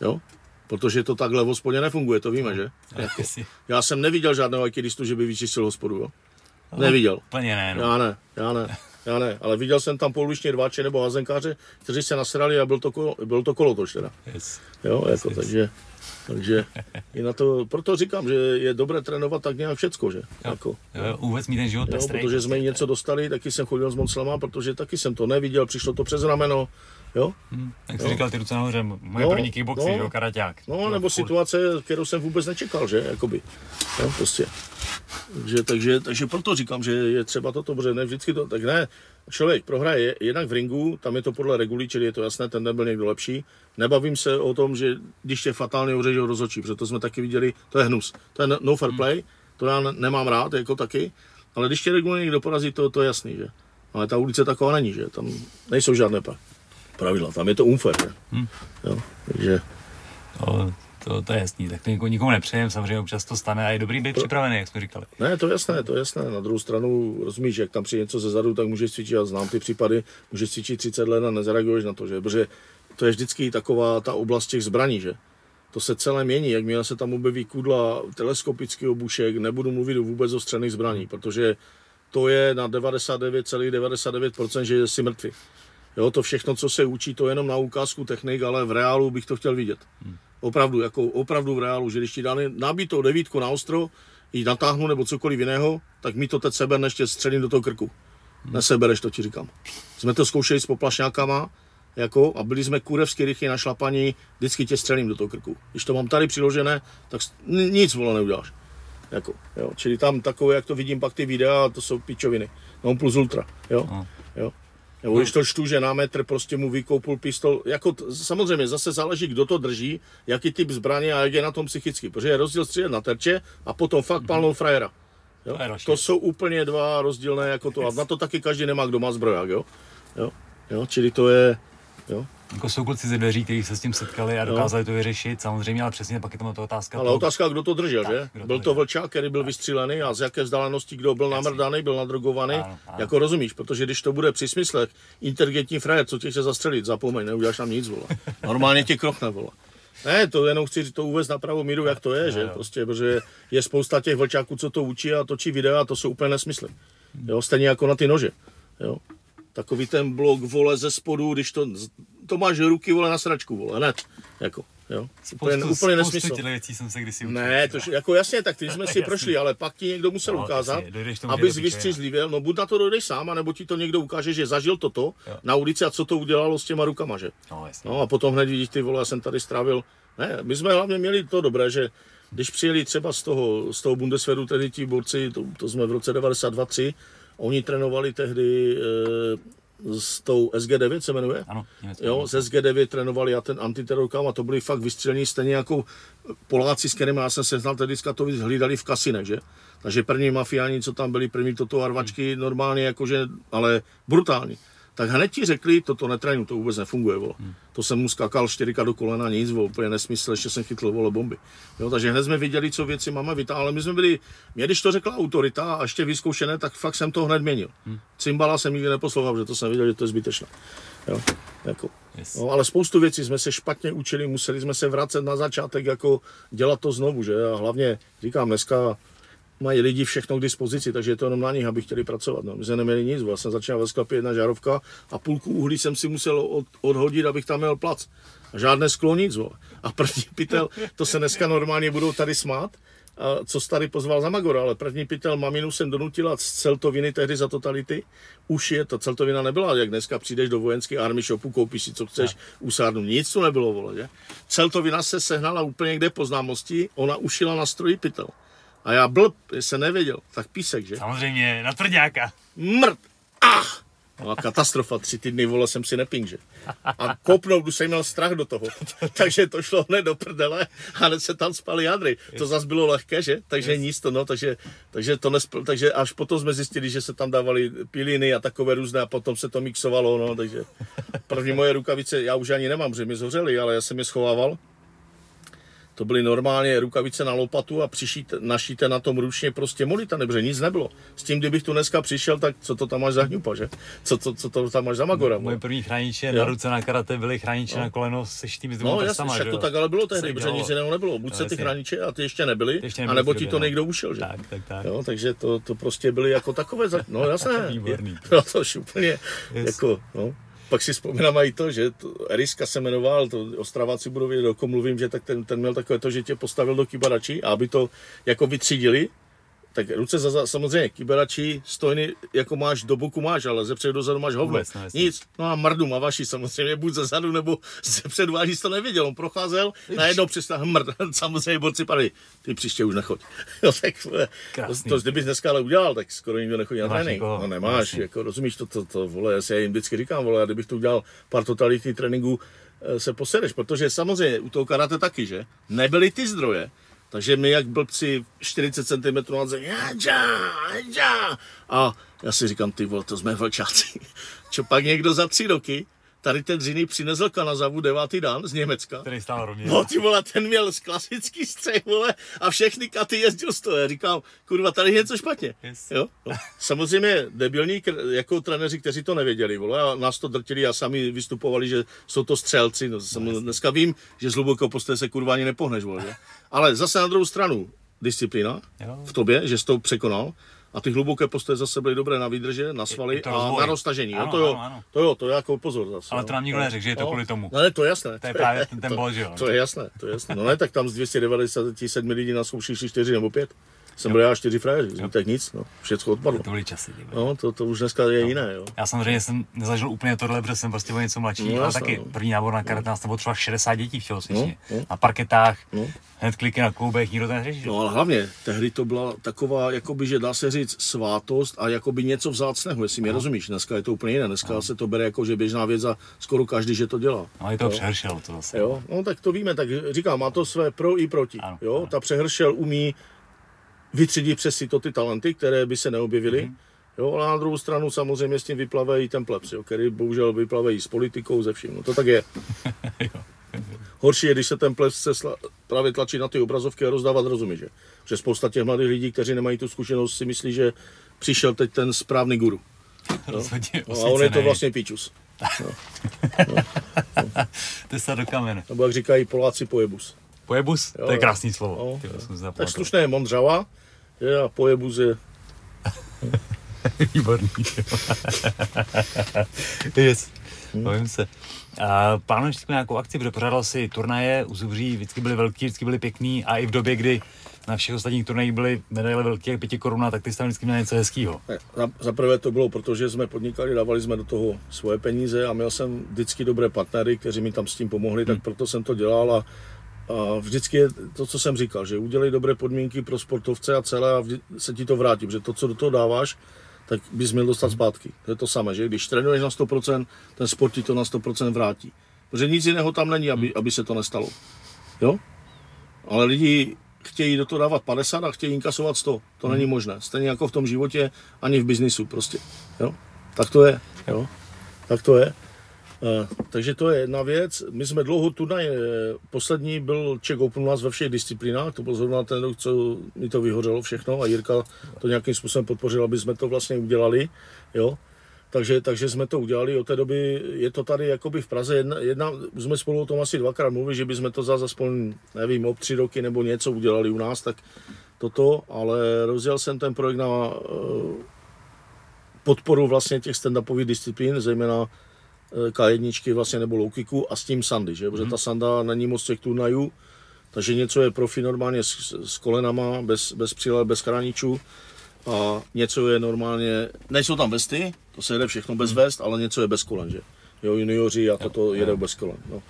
Speaker 2: jo. Protože to takhle v hospodě nefunguje, to víme, že? Jako, já jsem neviděl žádného aikidistu, že by vyčistil hospodu, jo? No, neviděl.
Speaker 1: Úplně ne, no.
Speaker 2: Já ne, já ne. Já ne, ale viděl jsem tam pouliční rváče nebo hazenkáře, kteří se nasrali a byl to, kolo, byl to kolotoč teda.
Speaker 1: Yes.
Speaker 2: Jo, jako, yes. takže, takže i na to, proto říkám, že je dobré trénovat tak nějak všecko, že?
Speaker 1: Jo.
Speaker 2: Jako,
Speaker 1: jo, vůbec mít ten život jo,
Speaker 2: Protože jsme prostě. něco dostali, taky jsem chodil s Monslama, protože taky jsem to neviděl, přišlo to přes rameno, Jo?
Speaker 1: Hmm, jak jsi jo? říkal, ty ruce nahoře, moje no, první kickboxy, no, jo, karaťák.
Speaker 2: No, nebo furt. situace, kterou jsem vůbec nečekal, že, jakoby, jo, prostě. Takže, takže, takže proto říkám, že je třeba toto, protože ne vždycky to, tak ne, člověk prohraje jednak v ringu, tam je to podle regulí, čili je to jasné, ten den byl někdo lepší. Nebavím se o tom, že když tě fatálně ořežou rozhodčí, protože jsme taky viděli, to je hnus. To je no fair play, to já nemám rád, jako taky, ale když tě reguluje někdo porazí, to, to je jasný, že? Ale ta ulice taková není, že? Tam nejsou žádné pravidla, tam je to unfair? Hmm. Jo, takže...
Speaker 1: To, to, to je jasný, tak to nikomu, nikomu nepřejem, samozřejmě občas to stane a je dobrý být to, připravený, jak jsme říkali.
Speaker 2: Ne, to je jasné, to je jasné. Na druhou stranu, rozumíš, jak tam přijde něco ze zadu, tak můžeš cvičit, já znám ty případy, můžeš cvičit 30 let a nezareaguješ na to, že? Protože to je vždycky taková ta oblast těch zbraní, že? To se celé mění, jakmile se tam objeví kudla, teleskopický obušek, nebudu mluvit vůbec o střelných zbraní, protože to je na 99,99%, ,99%, že jsi mrtvý. Jo, to všechno, co se učí, to je jenom na ukázku technik, ale v reálu bych to chtěl vidět. Hmm. Opravdu, jako opravdu v reálu, že když ti dá nabítou devítku na ostro, ji natáhnu nebo cokoliv jiného, tak mi to teď sebe ještě středím do toho krku. Hmm. Nesebereš, to ti říkám. Jsme to zkoušeli s poplašňákama, jako, a byli jsme kurevsky rychlí na šlapaní, vždycky tě střelím do toho krku. Když to mám tady přiložené, tak nic vole neuděláš. Jako, jo. Čili tam takové, jak to vidím pak ty videa, to jsou pičoviny. No plus ultra, jo. No. Nebo když to čtu, že na metr prostě mu vykoupil pistol, jako t- samozřejmě zase záleží, kdo to drží, jaký typ zbraně a jak je na tom psychicky, protože je rozdíl střílet na terče a potom fakt mm-hmm. palnou frajera. Jo? To jsou úplně dva rozdílné jako to a na to taky každý nemá, kdo má zbroják, jo. jo? jo? Čili to je, Jo?
Speaker 1: Jako jsou kluci ze dveří, kteří se s tím setkali a dokázali to vyřešit, samozřejmě, ale přesně pak je tam to otázka.
Speaker 2: Ale toho... otázka, kdo to držel, tak, že? Byl to vlčák, který byl tak. vystřílený a z jaké vzdálenosti, kdo byl namrdaný, byl nadrogovaný. Ano, ano. Jako rozumíš, protože když to bude při smyslech, inteligentní frajer, co tě chce zastřelit, zapomeň, neuděláš tam nic, vole. Normálně tě krochne, vole. Ne, to jenom chci to uvést na pravou míru, jak to je, že? Prostě, protože je spousta těch vlčáků, co to učí a točí videa a to jsou úplně nesmysly. Jo, stejně jako na ty nože. Jo takový ten blok, vole, ze spodu, když to, to máš ruky, vole, na sračku, vole, hned, jako, jo.
Speaker 1: Úplně, spoustu, úplně nesmysl. věcí jsem se kdysi
Speaker 2: učil. Ne, to, jako jasně, tak ty jsme si prošli, ale pak ti někdo musel no, ukázat, jasně, abys vystřízlivěl, no buď na to dojdeš sám, nebo ti to někdo ukáže, že zažil toto jo. na ulici a co to udělalo s těma rukama, že? No, jasně. no a potom hned vidíš, ty vole, já jsem tady strávil, ne, my jsme hlavně měli to dobré, že když přijeli třeba z toho, z toho Bundeswehru, tedy ti borci, to, to jsme v roce 92-3, Oni trénovali tehdy e, s tou SG9 se jmenuje?
Speaker 1: Ano,
Speaker 2: jo, z SG9 trénovali a ten antiterorkám a to byli fakt vystřelení stejně jako Poláci, s kterými já jsem se znal, tehdy to hlídali v kasinech, že? Takže první mafiáni, co tam byli, první toto arvačky, normálně jakože, ale brutální tak hned ti řekli, toto netrénu, to vůbec nefunguje, vole. Hmm. To jsem mu skakal čtyřika do kolena, nic, vole, úplně nesmysl, ještě jsem chytl, vole, bomby. Jo, takže hned jsme viděli, co věci máme vytáhnout, ale my jsme byli, mě když to řekla autorita a ještě vyzkoušené, tak fakt jsem to hned měnil. Hmm. Cymbala jsem nikdy neposlouchal, protože to jsem viděl, že to je zbytečné. Jo, jako. Yes. No, ale spoustu věcí jsme se špatně učili, museli jsme se vracet na začátek, jako dělat to znovu, že? A hlavně, říkám, dneska mají lidi všechno k dispozici, takže je to jenom na nich, aby chtěli pracovat. No. My jsme neměli nic, vlastně začínal ve sklepě jedna žárovka a půlku uhlí jsem si musel od, odhodit, abych tam měl plac. A žádné sklo nic. Vole. A první pytel, to se dneska normálně budou tady smát, a co tady pozval za Magora, ale první pytel maminu jsem donutila z celtoviny tehdy za totality. Už je, to celtovina nebyla, jak dneska přijdeš do vojenské army shopu, koupíš si, co chceš, usádnu. Nic tu nebylo, vole, že? Celtovina se sehnala úplně kde po známosti, ona ušila na stroji pytel. A já blb, se nevěděl, tak písek, že?
Speaker 1: Samozřejmě, na tvrdňáka.
Speaker 2: Mrt! Ach! No a katastrofa, tři týdny vole jsem si neping, že? A kopnout, už jsem měl strach do toho. takže to šlo hned do prdele a hned se tam spali jadry. To zase bylo lehké, že? Takže yes. nic to, no, takže, takže to nespl, takže až potom jsme zjistili, že se tam dávali piliny a takové různé a potom se to mixovalo, no, takže první moje rukavice, já už ani nemám, že mi zhořely, ale já jsem je schovával to byly normálně rukavice na lopatu a přišíte, našíte na tom ručně prostě molita, nebo nic nebylo. S tím, kdybych tu dneska přišel, tak co to tam máš za hňupa, že? Co, co, co to tam máš za magora?
Speaker 1: Moje první chrániče na ruce na karate byly chrániče no. na koleno se štým s
Speaker 2: No jasně, však to tak ale bylo tehdy, protože nic jiného nebylo. Buď no, se ty chrániče a ty ještě nebyly, ještě nebyly anebo ti to někdo ušel, že?
Speaker 1: Tak, tak, tak.
Speaker 2: Jo, takže to, to prostě byly jako takové, za... no jasné. Výborný. No to už úplně, jako, no pak si vzpomínám i to, že to, Eriska se jmenoval, to Ostraváci budou vědět, o mluvím, že tak ten, ten měl takové to, že tě postavil do kybaračí a aby to jako vytřídili, tak ruce za, za samozřejmě, kyberači, stojny, jako máš do boku máš, ale ze předu dozadu máš hovno.
Speaker 1: Vůbec, no, jasně.
Speaker 2: Nic, no a mardu má vaši samozřejmě, buď ze zadu, nebo ze předu, ani jsi to nevěděl, on procházel, najednou přestal mrd, samozřejmě borci padli, ty příště už nechoď. No tak to,
Speaker 1: Krásný.
Speaker 2: to, kdybys dneska ale udělal, tak skoro nikdo nechodí na trénink. No nemáš,
Speaker 1: vlastně.
Speaker 2: jako rozumíš to, to, to, vole, já si já jim vždycky říkám, vole, a kdybych to udělal pár totality tréninku, eh, se posereš, protože samozřejmě u toho karate taky, že? Nebyly ty zdroje, takže my jak blbci 40 cm. A já si říkám, ty vole, to jsme vlčáci. Čo pak někdo za tři roky tady ten dřiny přinesl Kanazavu devátý dan z Německa.
Speaker 1: Který stál rovně.
Speaker 2: No ty vole, ten měl z klasický střech, vole, a všechny katy jezdil z toho. Já říkám, kurva, tady je něco špatně.
Speaker 1: Yes.
Speaker 2: Jo? No. Samozřejmě debilní jako trenéři, kteří to nevěděli, vole, a nás to drtili a sami vystupovali, že jsou to střelci. No, jsem, dneska vím, že z hlubokého postoje se kurva ani nepohneš, vole, že? Ale zase na druhou stranu, disciplína
Speaker 1: Jo.
Speaker 2: v tobě, že jsi to překonal, a ty hluboké postoje zase byly dobré na výdrže, na svaly
Speaker 1: to
Speaker 2: a
Speaker 1: rozvoj.
Speaker 2: na roztažení. Jo,
Speaker 1: Ano,
Speaker 2: to jo,
Speaker 1: ano, ano.
Speaker 2: to jo, to je jako pozor zase.
Speaker 1: Ale
Speaker 2: no.
Speaker 1: to nám nikdo
Speaker 2: No.
Speaker 1: neřekl, že je to
Speaker 2: No.
Speaker 1: kvůli tomu.
Speaker 2: No ne, to je jasné.
Speaker 1: To je právě ten- ten bod, že jo.
Speaker 2: To je jasné, to je jasné. No ne, tak tam z 297 lidí naskoušeli šli 4 nebo 5. Jsem byl já 4 frajeři, zbytek nic, no. Všechno odpadlo.
Speaker 1: To byly časy.
Speaker 2: No, to, to už dneska je jiné, jo.
Speaker 1: Já samozřejmě jsem nezažil úplně tohle, protože jsem prostě byl něco mladší,
Speaker 2: No,
Speaker 1: ale taky
Speaker 2: no.
Speaker 1: první nábor na karate nás tam bylo třeba 60 dětí v tělocvičně.
Speaker 2: No, no.
Speaker 1: Na parketách,
Speaker 2: No.
Speaker 1: hned kliky na kloubech, nikdo to neřešil.
Speaker 2: No ale hlavně, tehdy to byla taková, jakoby, že dá se říct, svátost a jakoby něco vzácného, jestli mě rozumíš. Dneska je to úplně jiné, dneska se to bere jako, že běžná věc a skoro každý, že to dělá.
Speaker 1: No, je to
Speaker 2: Jo.
Speaker 1: přehršel to zase.
Speaker 2: Jo, no tak to víme, tak říkám, má to své pro i proti.
Speaker 1: Ano,
Speaker 2: jo,
Speaker 1: ano.
Speaker 2: ta přehršel umí vytřídit přes si to ty talenty, které by se neobjevily.
Speaker 1: Mhm.
Speaker 2: Jo, ale na druhou stranu samozřejmě s tím vyplavejí ten plebs, jo, který bohužel vyplavejí s politikou, ze vším. No to tak je. Horší je, když se ten plebs se sla, právě tlačí na ty obrazovky a rozdávat rozumy, že? Že spousta těch mladých lidí, kteří nemají tu zkušenost, si myslí, že přišel teď ten správný guru.
Speaker 1: Rozhodně
Speaker 2: No, a on je to vlastně píčus.
Speaker 1: Ty se do kamene.
Speaker 2: Nebo jak říkají Poláci pojebus.
Speaker 1: Pojebus?
Speaker 2: Jo,
Speaker 1: To je krásný slovo.
Speaker 2: No,
Speaker 1: jsem
Speaker 2: Tak slušné je Mondřava, že? a pojebus je
Speaker 1: Výborný. yes. Bavím se. A plánuješ teď nějakou akci, protože pořádal si turnaje, u Zubří vždycky byly velký, vždycky byly pěkný a i v době, kdy na všech ostatních turnajích byly medaile velké, jak pěti koruna, tak ty jsi tam vždycky měl něco hezkýho.
Speaker 2: Ne, za- prvé to bylo, protože jsme podnikali, dávali jsme do toho svoje peníze a měl jsem vždycky dobré partnery, kteří mi tam s tím pomohli, tak proto jsem to dělal a, a vždycky je to, co jsem říkal, že udělej dobré podmínky pro sportovce a celé a se ti to vrátí, protože to, co do toho dáváš, tak bys měl dostat zpátky. To je to samé, že když trénuješ na 100%, ten sport ti to na 100% vrátí. Protože nic jiného tam není, aby, aby se to nestalo. Jo? Ale lidi chtějí do toho dávat 50 a chtějí inkasovat 100. To není možné. Stejně jako v tom životě, ani v biznisu prostě. Jo? Tak to je. Jo? Tak to je. Eh, takže to je jedna věc. My jsme dlouho turnaj, eh, poslední byl Czech Open u nás ve všech disciplínách, to byl zrovna ten rok, co mi to vyhořelo všechno a Jirka to nějakým způsobem podpořil, aby jsme to vlastně udělali. Jo? Takže, takže jsme to udělali, od té doby je to tady jakoby v Praze, jedna, jedna jsme spolu o tom asi dvakrát mluvili, že bychom to zase aspoň, nevím, o tři roky nebo něco udělali u nás, tak toto, ale rozjel jsem ten projekt na eh, podporu vlastně těch stand-upových disciplín, zejména K1 vlastně nebo low kicku a s tím sandy, že? Protože ta sanda není moc těch turnajů, takže něco je profi normálně s, s kolenama, bez, bez přilel, bez chráničů a něco je normálně, nejsou tam vesty, to se jede všechno bez vest, ale něco je bez kolen, že? Jo, junioři a toto jede bez kolen, no.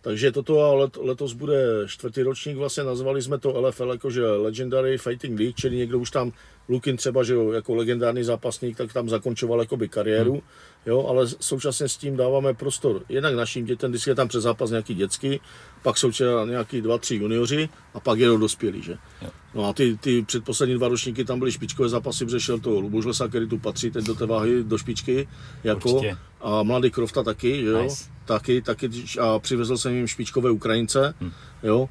Speaker 2: Takže toto a let, letos bude čtvrtý ročník, vlastně nazvali jsme to LFL jakože Legendary Fighting League, čili někdo už tam, Lukin třeba, že jo, jako legendární zápasník, tak tam zakončoval jakoby kariéru, hmm. Jo, ale současně s tím dáváme prostor jednak našim dětem, když je tam přes zápas nějaký dětský, pak jsou třeba nějaký dva, tři junioři a pak jedou dospělí, že? No a ty, ty předposlední dva ročníky tam byly špičkové zápasy, protože šel to Luboš Lesa, který tu patří teď do té váhy, do špičky, jako,
Speaker 1: Určitě.
Speaker 2: a mladý Krofta taky, jo,
Speaker 1: Nice.
Speaker 2: taky, taky a přivezl jsem jim špičkové Ukrajince,
Speaker 1: Hm.
Speaker 2: jo.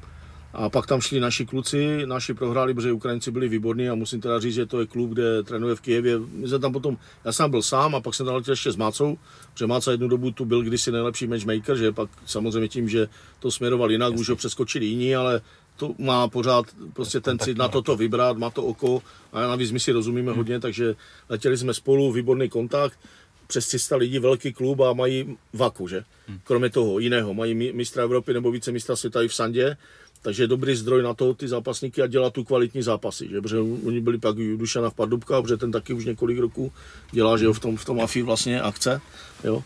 Speaker 2: A pak tam šli naši kluci, naši prohráli, protože Ukrajinci byli výborní a musím teda říct, že to je klub, kde trénuje v Kijevě. My jsme tam potom, já jsem byl sám a pak jsem tam letěl ještě s Mácou, protože Máca jednu dobu tu byl kdysi nejlepší matchmaker, že? Pak samozřejmě tím, že to směroval jinak, už ho přeskočili jiní, ale to má pořád prostě ten cit na toto vybrat, má to oko a navíc my si rozumíme hodně, takže letěli jsme spolu, výborný kontakt, přes 300 lidí, velký klub a mají vaku, že? Kromě toho jiného, mají mi- mistra Evropy nebo více mistra světa i v Sandě, takže je dobrý zdroj na to ty zápasníky a dělat tu kvalitní zápasy, že? protože oni byli pak u Dušana v Pardubka, protože ten taky už několik roků dělá, že jo, v tom, v tom AFI vlastně akce, jo.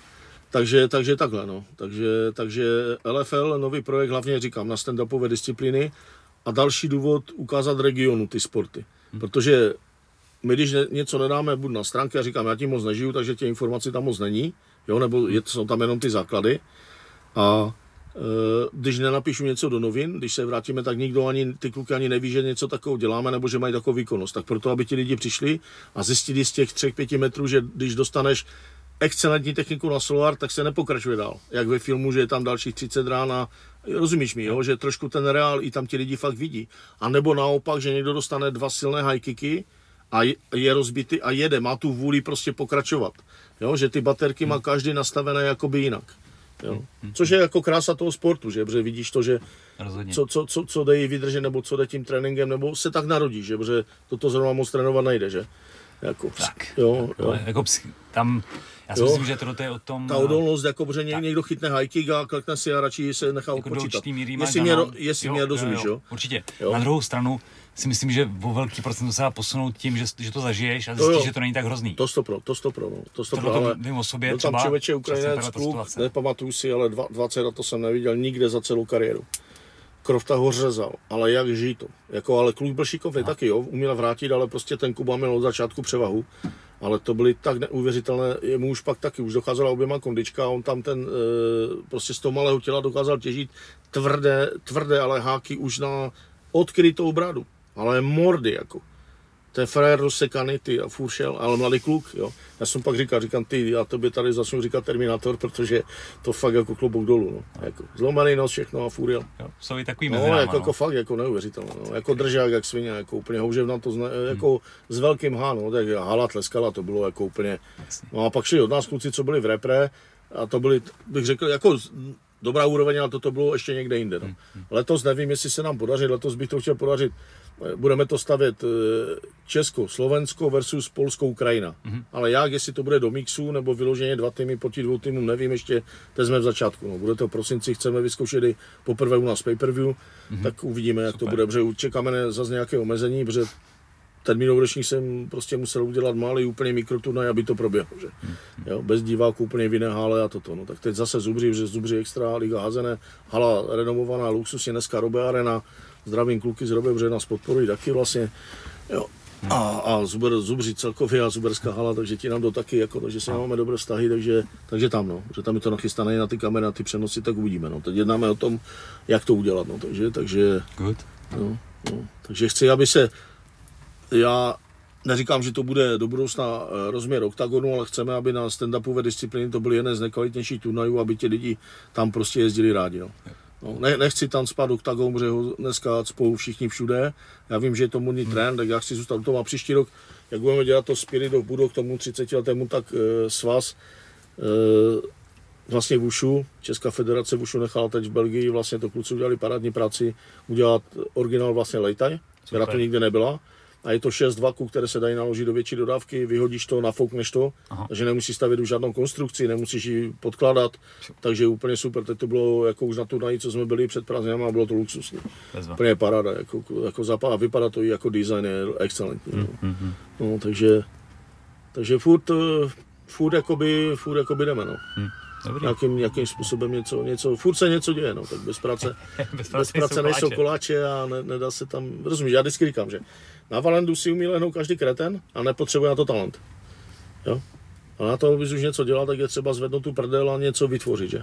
Speaker 2: Takže, takže takhle, no. Takže, takže LFL, nový projekt, hlavně říkám, na stand-upové disciplíny a další důvod ukázat regionu ty sporty. Hmm. Protože my, když něco nedáme buď na stránky a říkám, já tím moc nežiju, takže těch informací tam moc není, jo, nebo je, jsou tam jenom ty základy. A když nenapíšu něco do novin, když se vrátíme, tak nikdo ani, ty kluky ani neví, že něco takového děláme, nebo že mají takovou výkonnost. Tak proto, aby ti lidi přišli a zjistili z těch 3-5 metrů, že když dostaneš excelentní techniku na solar, tak se nepokračuje dál. Jak ve filmu, že je tam dalších 30 rán a rozumíš mi, jo? že trošku ten reál i tam ti lidi fakt vidí. A nebo naopak, že někdo dostane dva silné high kicky a je rozbitý a jede, má tu vůli prostě pokračovat. Jo? Že ty baterky má každý nastavené jakoby jinak. Jo? Což je jako krása toho sportu, že? Protože vidíš to, že co, co, co, co dej vydržet, nebo co jde tím tréninkem, nebo se tak narodí, že? Protože toto zrovna moc trénovat nejde, že?
Speaker 1: Jako, tak, jo, jo. Jako tam já si jo. myslím, že to je o tom...
Speaker 2: Ta odolnost, jako, protože někdo, někdo chytne high kick a klekne si a radši se nechá jako odpočítat. Jestli mě, jestli jo, mě rozumíš, jo, jo. jo?
Speaker 1: Určitě. Jo. Na druhou stranu si myslím, že o velký procent se dá posunout tím, že, že to zažiješ a zjistíš, že to není tak hrozný.
Speaker 2: To stopro, to stopro, no. To stopro,
Speaker 1: to ale vím o sobě
Speaker 2: byl
Speaker 1: třeba.
Speaker 2: tam člověče Ukrajinec, kluk, nepamatuju si, ale 20 let to jsem neviděl nikde za celou kariéru. Krofta ho řezal, ale jak žít to. Jako, ale kluk byl šikovný taky, jo, uměl vrátit, ale prostě ten Kuba měl od začátku převahu ale to byly tak neuvěřitelné, jemu už pak taky, už docházela oběma kondička a on tam ten, e, prostě z toho malého těla dokázal těžit tvrdé, tvrdé, ale háky už na odkrytou bradu, ale mordy jako ten frajer rozsekaný, ty a furt šel, ale mladý kluk, jo. Já jsem pak říkal, říkám, ty, já tobě tady začnu říkat Terminátor, protože to fakt jako klobouk dolů, no. Jako, zlomený nos, všechno a furt jel.
Speaker 1: Jo, jsou i takový
Speaker 2: no,
Speaker 1: mezi náma,
Speaker 2: jako, no. jako, fakt jako neuvěřitelné, no. Jako držák, jak svině, jako úplně houževna to zna, hmm. jako s velkým H, no, tak hala tleskala, to bylo jako úplně, no a pak šli od nás kluci, co byli v repre, a to byli, bych řekl, jako dobrá úroveň, ale toto bylo ještě někde jinde. No. Hmm, hmm. Letos nevím, jestli se nám podaří, letos bych to chtěl podařit budeme to stavět eh, Česko, Slovensko versus Polskou Ukrajina. Mm-hmm. Ale jak, jestli to bude do mixu, nebo vyloženě dva týmy proti dvou týmům, nevím, ještě teď jsme v začátku. No, bude to v prosinci, chceme vyzkoušet i poprvé u nás pay-per-view, mm-hmm. tak uvidíme, jak Super. to bude, protože čekáme zase nějaké omezení, protože termínový ročník jsem prostě musel udělat malý úplně mikroturnaj, aby to proběhlo. Že? Mm-hmm. Jo, bez diváků úplně v jiné hale a toto. No, tak teď zase Zubři, že Zubři extra, Liga Hazené, hala renomovaná, luxusně dneska Robe Arena, zdravím kluky z Robe, protože nás podporují taky vlastně. Jo. A, a Zuber, Zubři celkově a Zuberská hala, takže ti nám to taky, jako, takže si máme dobré vztahy, takže, takže tam, no, že tam je to nachystané na ty kamery, na ty přenosy, tak uvidíme, no. Teď jednáme o tom, jak to udělat, no, takže, takže,
Speaker 1: Good.
Speaker 2: No, no, takže chci, aby se, já neříkám, že to bude do budoucna eh, rozměr oktagonu, ale chceme, aby na stand-upové disciplíny to byl jeden z nejkvalitnějších turnajů, aby ti lidi tam prostě jezdili rádi, no. No, ne, nechci tam spát oktagon, protože ho dneska spolu všichni všude. Já vím, že je to modní hmm. trend, tak já chci zůstat u toho. A příští rok, jak budeme dělat to Spirit of Budo k tomu 30 letému, tak e, svaz e, vlastně Vušu, Česká federace Vušu nechala teď v Belgii, vlastně to kluci udělali parádní práci, udělat originál vlastně lejtaj, která to nikdy nebyla a je to 6 vaků, které se dají naložit do větší dodávky, vyhodíš to, nafoukneš to, Aha. takže nemusíš stavět už žádnou konstrukci, nemusíš ji podkládat, takže úplně super, teď to bylo jako už na turnaji, co jsme byli před prázdninami, bylo to luxusní. Bezva. Úplně paráda, jako, jako zapad, a vypadá to i jako design je excelentní. Mm, no. Mm, no, takže, takže furt, eh, furt, jakoby, furt jakoby jdeme, no. Mm. Dobrý. Nějakým, nějakým způsobem něco, něco, furt se něco děje, no, tak bez práce, bez práce, bez práce nejsou koláče a ne, nedá se tam, rozumíš, já vždycky říkám, že na Valendu si umí lehnout každý kreten a nepotřebuje na to talent. Jo? A na to, když už něco dělá, tak je třeba zvednout tu prdel a něco vytvořit, že?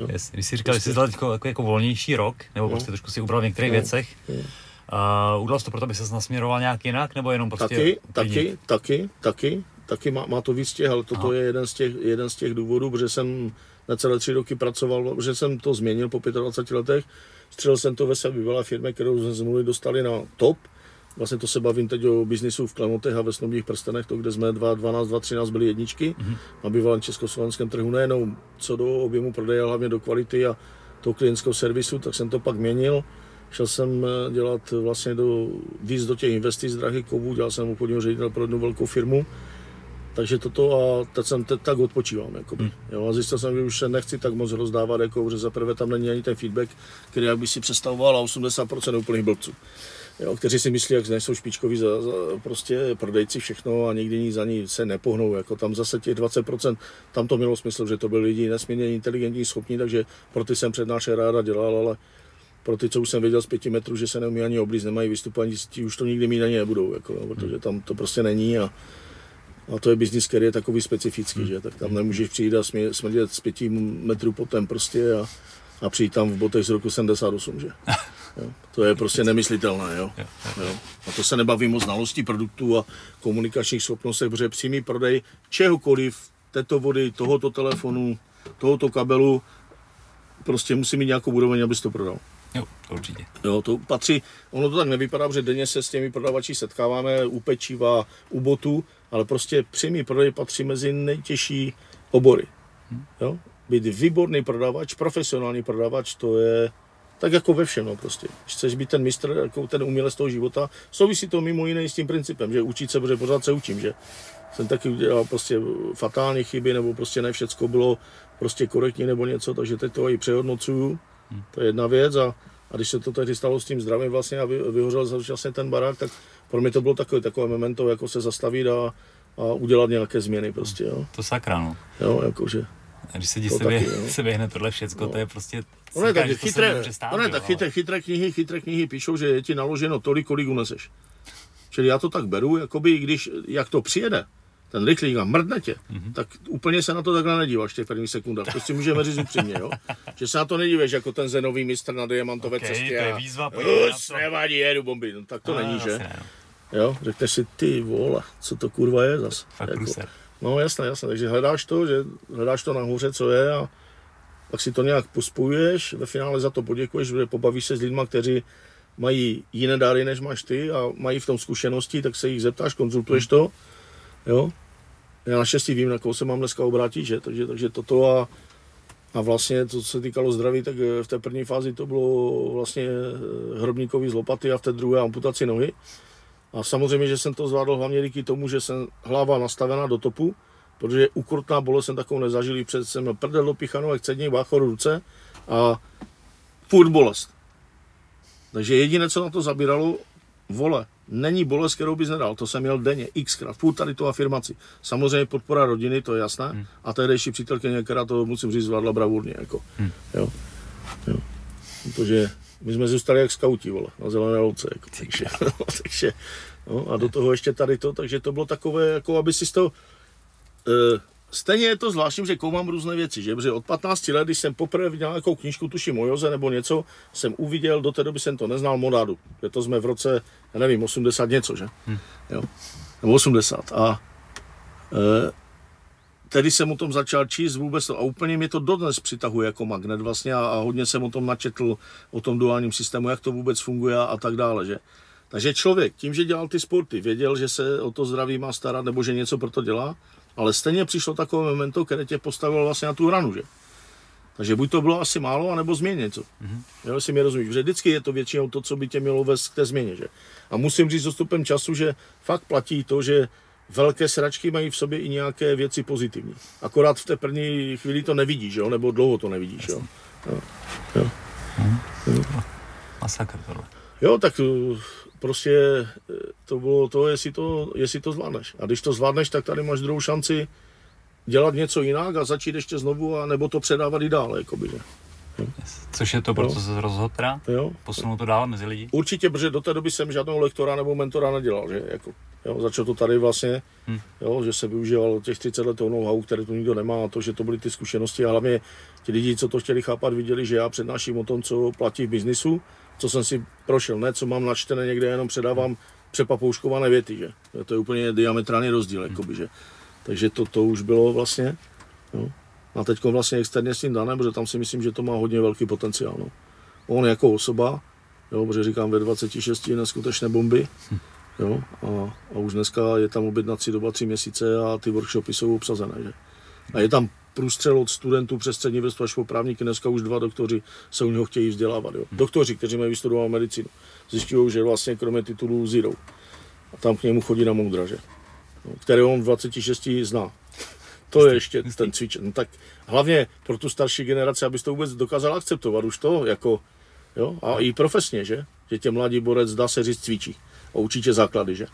Speaker 1: Jo? Yes. Když jsi říkal, že jsi dělal jako, jako, jako, volnější rok, nebo no. prostě trošku si ubral v některých no. věcech, no. Uh, udělal jsi to proto, aby se nasměroval nějak jinak, nebo jenom prostě...
Speaker 2: Taky, taky, taky, taky, taky má, má to víc těch, ale toto Aha. je jeden z, těch, jeden z těch důvodů, protože jsem na celé tři roky pracoval, protože jsem to změnil po 25 letech. Střelil jsem to ve své bývalé firmě, kterou jsme z dostali na top Vlastně to se bavím teď o biznisu v Klemotech a ve Snobních prstenech, to, kde jsme 2012, 2013 byli jedničky mm-hmm. na bývalém československém trhu, nejenom co do objemu prodeje, ale hlavně do kvality a toho klientského servisu, tak jsem to pak měnil. Šel jsem eh, dělat vlastně do, víc do těch investic drahých kovů, dělal jsem obchodního ředitel pro jednu velkou firmu takže toto a teď jsem teď tak odpočívám. Jakoby. Hmm. Jo, a zjistil jsem, že už se nechci tak moc rozdávat, jako, že zaprvé tam není ani ten feedback, který jak by si představoval a 80% úplných blbců. Jo, kteří si myslí, jak nejsou špičkoví za, za, prostě prodejci všechno a nikdy nic ani se nepohnou. Jako tam zase těch 20%, tam to mělo smysl, že to byli lidi nesmírně inteligentní, schopní, takže pro ty jsem přednášel ráda dělal, ale pro ty, co už jsem věděl z pěti metrů, že se neumí ani oblíz, nemají vystupovat, ti už to nikdy mít ani nebudou, jako, no, protože tam to prostě není a, a to je biznis, který je takový specifický, že? tak tam nemůžeš přijít a smrdět z pěti metrů potem prostě a, a přijít tam v botech z roku 78, že? Jo? To je prostě nemyslitelné. Jo? Jo? A to se nebavím o znalosti produktů a komunikačních schopnostech, protože přímý prodej čehokoliv, této vody, tohoto telefonu, tohoto kabelu, prostě musí mít nějakou úroveň, abys to prodal.
Speaker 1: Jo, určitě.
Speaker 2: Jo, to patří, ono to tak nevypadá, že denně se s těmi prodavači setkáváme u pečiva, u botu, ale prostě přímý prodej patří mezi nejtěžší obory. Hm. Jo? Být výborný prodavač, profesionální prodavač, to je tak jako ve všem, no prostě. Když chceš být ten mistr, jako ten umělec toho života, souvisí to mimo jiné s tím principem, že učit se, protože pořád se učím, že jsem taky udělal prostě fatální chyby, nebo prostě ne všecko bylo prostě korektní nebo něco, takže teď to i přehodnocuju. Hmm. To je jedna věc a, a když se to tehdy stalo s tím zdravím vlastně a vy, vyhořel vlastně ten barák, tak pro mě to bylo takové, takové memento, jako se zastavit a, a udělat nějaké změny prostě, jo.
Speaker 1: To sakra, no.
Speaker 2: Jo, jakože.
Speaker 1: A když se ti sebe, taky, se běhne tohle všecko, no. to je prostě...
Speaker 2: Ono je tak chytré, ono je tak chytré, chytré knihy, chytré knihy píšou, že je ti naloženo tolik, kolik uneseš. Čili já to tak beru, jakoby, když, jak to přijede, ten rychlík a mrdne tě, mm-hmm. tak úplně se na to takhle nedíváš v těch prvních sekundách. To si můžeme říct upřímně, jo? Že se na to nedíváš jako ten zenový mistr na diamantové
Speaker 1: okay,
Speaker 2: cestě.
Speaker 1: to je výzva,
Speaker 2: a, nevadí, jedu bomby. No, tak to no, není, že? Ne, no. Jo, řekneš si, ty vole, co to kurva je zas.
Speaker 1: Fakt jako,
Speaker 2: No jasné, jasné, takže hledáš to, že hledáš to nahoře, co je a pak si to nějak pospojuješ, ve finále za to poděkuješ, že pobavíš se s lidmi, kteří mají jiné dáry, než máš ty a mají v tom zkušenosti, tak se jich zeptáš, konzultuješ to, jo. Já naštěstí vím, na koho se mám dneska obrátit, že? Takže, takže toto a, a vlastně to, co se týkalo zdraví, tak v té první fázi to bylo vlastně hrobníkový z lopaty a v té druhé amputaci nohy. A samozřejmě, že jsem to zvládl hlavně díky tomu, že jsem hlava nastavená do topu, protože ukrutná bolest jsem takovou nezažil, před jsem měl prdel do pichanovek, cedník, báchor, ruce a furt bolest. Takže jediné, co na to zabíralo, vole, není bolest, kterou bys nedal, to jsem měl denně, xkrát, furt tady tu afirmaci. Samozřejmě podpora rodiny, to je jasné, hmm. a tehdejší přítelkyně, která to musím říct, zvládla bravurně, jako, hmm. jo. jo. Protože my jsme zůstali jak skauti, vole, na zelené louce. Jako, takže, no, takže, no, a do toho ještě tady to, takže to bylo takové, jako aby si to... Uh, stejně je to zvláštní, že koumám různé věci, že? Protože od 15 let, když jsem poprvé viděl nějakou knížku, tuším o Joze nebo něco, jsem uviděl, do té doby jsem to neznal, Modádu. Že to jsme v roce, já nevím, 80 něco, že? Hm. Jo. Nebo 80. A uh, tedy jsem o tom začal číst vůbec to, a úplně mě to dodnes přitahuje jako magnet vlastně a, a hodně jsem o tom načetl, o tom duálním systému, jak to vůbec funguje a tak dále, že. Takže člověk tím, že dělal ty sporty, věděl, že se o to zdraví má starat nebo že něco pro to dělá, ale stejně přišlo takové momento, které tě postavilo vlastně na tu ranu, že. Takže buď to bylo asi málo, anebo změnit něco. Mm-hmm. Jo, si mi rozumíš, že vždycky je to většinou to, co by tě mělo vést k té změně. Že? A musím říct s dostupem času, že fakt platí to, že velké sračky mají v sobě i nějaké věci pozitivní. Akorát v té první chvíli to nevidíš, jo? nebo dlouho to nevidíš. Jo? Jo. Jo.
Speaker 1: Hmm. Masakr tohle.
Speaker 2: Jo, tak eh, prostě eh, to bylo to jestli, to, jestli to zvládneš. A když to zvládneš, tak tady máš druhou šanci dělat něco jinak a začít ještě znovu, a nebo to předávat i dál. Jakoby, že?
Speaker 1: Což je to, pro co se rozhodl teda? Jo. Posunout to dál mezi lidi?
Speaker 2: Určitě, protože do té doby jsem žádnou lektora nebo mentora nedělal, že? Jako, jo, začal to tady vlastně, hmm. jo, že se využíval těch 30 let know-how, které tu nikdo nemá, a to, že to byly ty zkušenosti a hlavně ti lidi, co to chtěli chápat, viděli, že já přednáším o tom, co platí v biznisu, co jsem si prošel, ne, co mám načtené někde, jenom předávám přepapouškované věty, že? To je úplně diametrální rozdíl, hmm. jakoby, že? Takže to, to už bylo vlastně, jo. A teď vlastně externě s tím Danem, protože tam si myslím, že to má hodně velký potenciál. No. On jako osoba, jo, protože říkám ve 26 neskutečné bomby, jo, a, a, už dneska je tam objednací doba tři měsíce a ty workshopy jsou obsazené. Že? A je tam průstřel od studentů přes střední vrstvu až po právníky, dneska už dva doktoři se u něho chtějí vzdělávat. Jo. Doktoři, kteří mají vystudovat medicínu, zjišťují, že vlastně kromě titulů zero. A tam k němu chodí na moudra, že? no, který on v 26 zná. To je ještě ten cvičen. No, tak hlavně pro tu starší generaci, abys to vůbec dokázal akceptovat už to, jako, jo, a i profesně, že? Že tě mladý borec, dá se říct, cvičí. A určitě základy, že?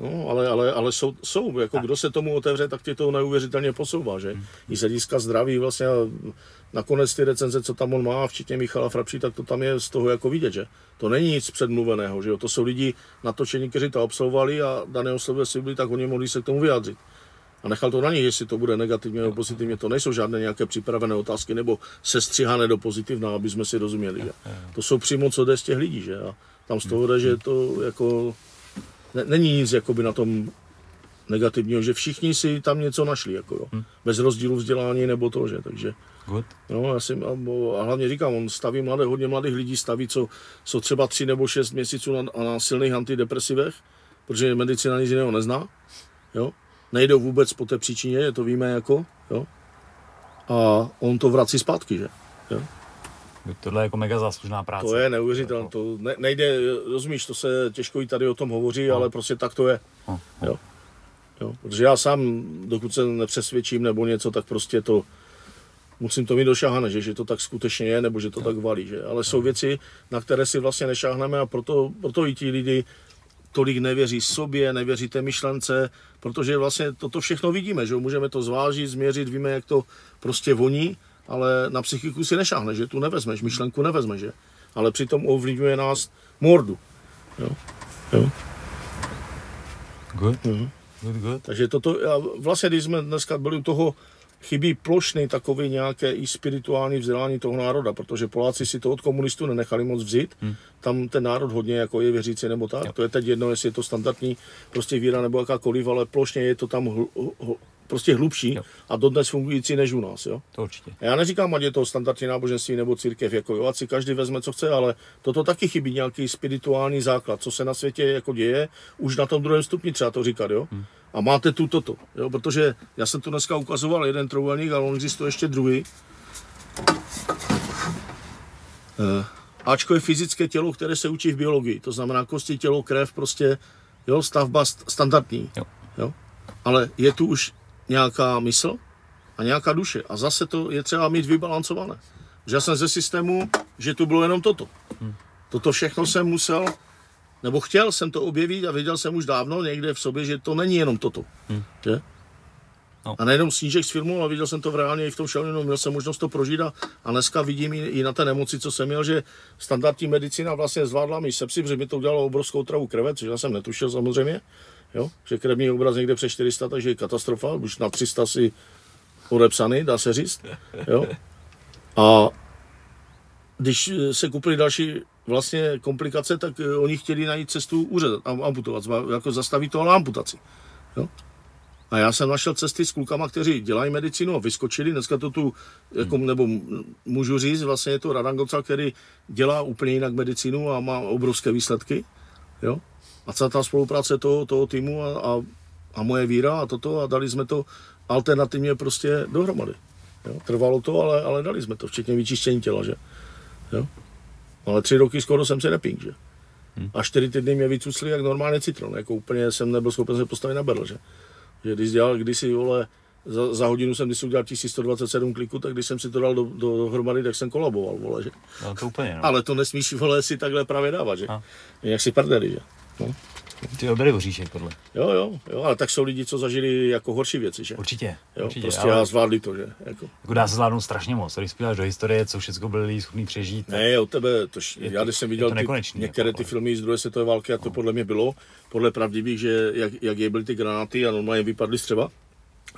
Speaker 2: No, ale, ale, ale jsou, jsou, jako kdo se tomu otevře, tak tě to neuvěřitelně posouvá, že? I z hlediska zdraví vlastně nakonec ty recenze, co tam on má, včetně Michala Frapší, tak to tam je z toho jako vidět, že? To není nic předmluveného, že jo? To jsou lidi natočení, kteří to absolvovali a daného slova si byli, tak oni mohli se k tomu vyjádřit. A nechal to na nich, jestli to bude negativně nebo pozitivně. To nejsou žádné nějaké připravené otázky nebo sestřihané do pozitivna, aby jsme si rozuměli. Že? To jsou přímo co jde z těch lidí. Že? A tam z toho jde, že to jako ne, není nic jakoby na tom negativního, že všichni si tam něco našli, jako jo. Hmm. bez rozdílu vzdělání nebo to, že, takže
Speaker 1: Good.
Speaker 2: No, já si, a hlavně říkám, on staví mladé, hodně mladých lidí staví, co jsou třeba tři nebo šest měsíců na, na silných antidepresivech, protože medicina nic jiného nezná, jo. Nejdou vůbec po té příčině, to víme jako, jo. A on to vrací zpátky, že, jo.
Speaker 1: Tohle je jako mega záslužná práce.
Speaker 2: To je neuvěřitelné, to ne, nejde, rozumíš, to se těžko i tady o tom hovoří, no. ale prostě tak to je. No. Jo. Jo. Protože já sám, dokud se nepřesvědčím nebo něco, tak prostě to musím to mít došahané, že, že to tak skutečně je, nebo že to jo. tak valí. Že? Ale jsou věci, na které si vlastně nešáhneme a proto, proto i ti lidi tolik nevěří sobě, nevěří té myšlence, protože vlastně toto všechno vidíme, že můžeme to zvážit, změřit, víme, jak to prostě voní ale na psychiku si nešáhne, že tu nevezmeš, myšlenku nevezmeš, že? Ale přitom ovlivňuje nás mordu. Jo? Jo?
Speaker 1: Good. Uh-huh. Good, good.
Speaker 2: Takže toto, a vlastně když jsme dneska byli u toho, chybí plošný takový nějaké i spirituální vzdělání toho národa, protože Poláci si to od komunistů nenechali moc vzít. Hmm. Tam ten národ hodně jako je věřící nebo tak. Jo. To je teď jedno, jestli je to standardní prostě víra nebo jakákoliv, ale plošně je to tam hl, hl, prostě hlubší jo. a dodnes fungující než u nás. Jo?
Speaker 1: To určitě.
Speaker 2: Já neříkám, ať je to standardní náboženství nebo církev, jako jo, ať si každý vezme, co chce, ale toto taky chybí nějaký spirituální základ, co se na světě jako děje, už na tom druhém stupni třeba to říkat, jo. Hmm. A máte tu toto, jo, protože já jsem tu dneska ukazoval jeden trouhelník, ale on existuje ještě druhý. E, Ačko je fyzické tělo, které se učí v biologii, to znamená kosti, tělo, krev, prostě, jo, stavba standardní. Jo. Jo? Ale je tu už nějaká mysl a nějaká duše. A zase to je třeba mít vybalancované. Že já jsem ze systému, že tu bylo jenom toto. Hmm. Toto všechno jsem musel, nebo chtěl jsem to objevit a věděl jsem už dávno někde v sobě, že to není jenom toto. Hmm. Že? No. A nejenom snížek s firmou, ale viděl jsem to v reálně i v tom šelinu, měl jsem možnost to prožít a, a dneska vidím i, i, na té nemoci, co jsem měl, že standardní medicína vlastně zvládla mi sepsi, protože mi to udělalo obrovskou travu krve, což já jsem netušil samozřejmě jo? že krevní obraz někde přes 400, takže je katastrofa, už na 300 si odepsaný, dá se říct. Jo? A když se koupili další vlastně komplikace, tak eh, oni chtěli najít cestu úřad, amputovat, jako zastavit to na amputaci. Jo? A já jsem našel cesty s klukama, kteří dělají medicínu a vyskočili. Dneska to tu, jako, hmm. nebo můžu říct, vlastně je to Radangoca, který dělá úplně jinak medicínu a má obrovské výsledky. Jo? a celá ta spolupráce toho, toho týmu a, a, a moje víra a toto a dali jsme to alternativně prostě dohromady. Jo? Trvalo to, ale, ale dali jsme to, včetně vyčištění těla, že? Jo? Ale tři roky skoro jsem se nepink, že? Hmm. A čtyři týdny mě vycucli jak normálně citron, jako úplně jsem nebyl schopen se postavit na berl, že? Že když dělal, když si, vole, za, za hodinu jsem, když si udělal 1127 kliků, tak když jsem si to dal do, do, dohromady, tak jsem kolaboval, vole, že?
Speaker 1: No to úplně, no.
Speaker 2: Ale to nesmíš, vole, si takhle právě dávat, že? A. Jak si prdeli, že? No.
Speaker 1: Ty obery oříšek, podle.
Speaker 2: Jo, jo, jo, ale tak jsou lidi, co zažili jako horší věci, že?
Speaker 1: Určitě,
Speaker 2: jo,
Speaker 1: určitě.
Speaker 2: Prostě ale... zvládli to, že? Jako.
Speaker 1: jako dá se zvládnout strašně moc. Když spíváš do historie, co všechno byli schopni přežít.
Speaker 2: Ne, od tebe, to, je já když jsem viděl ty, některé jako, ty filmy z druhé světové války, a to no. podle mě bylo, podle pravdivých, že jak, jak je byly ty granáty a normálně vypadly střeva,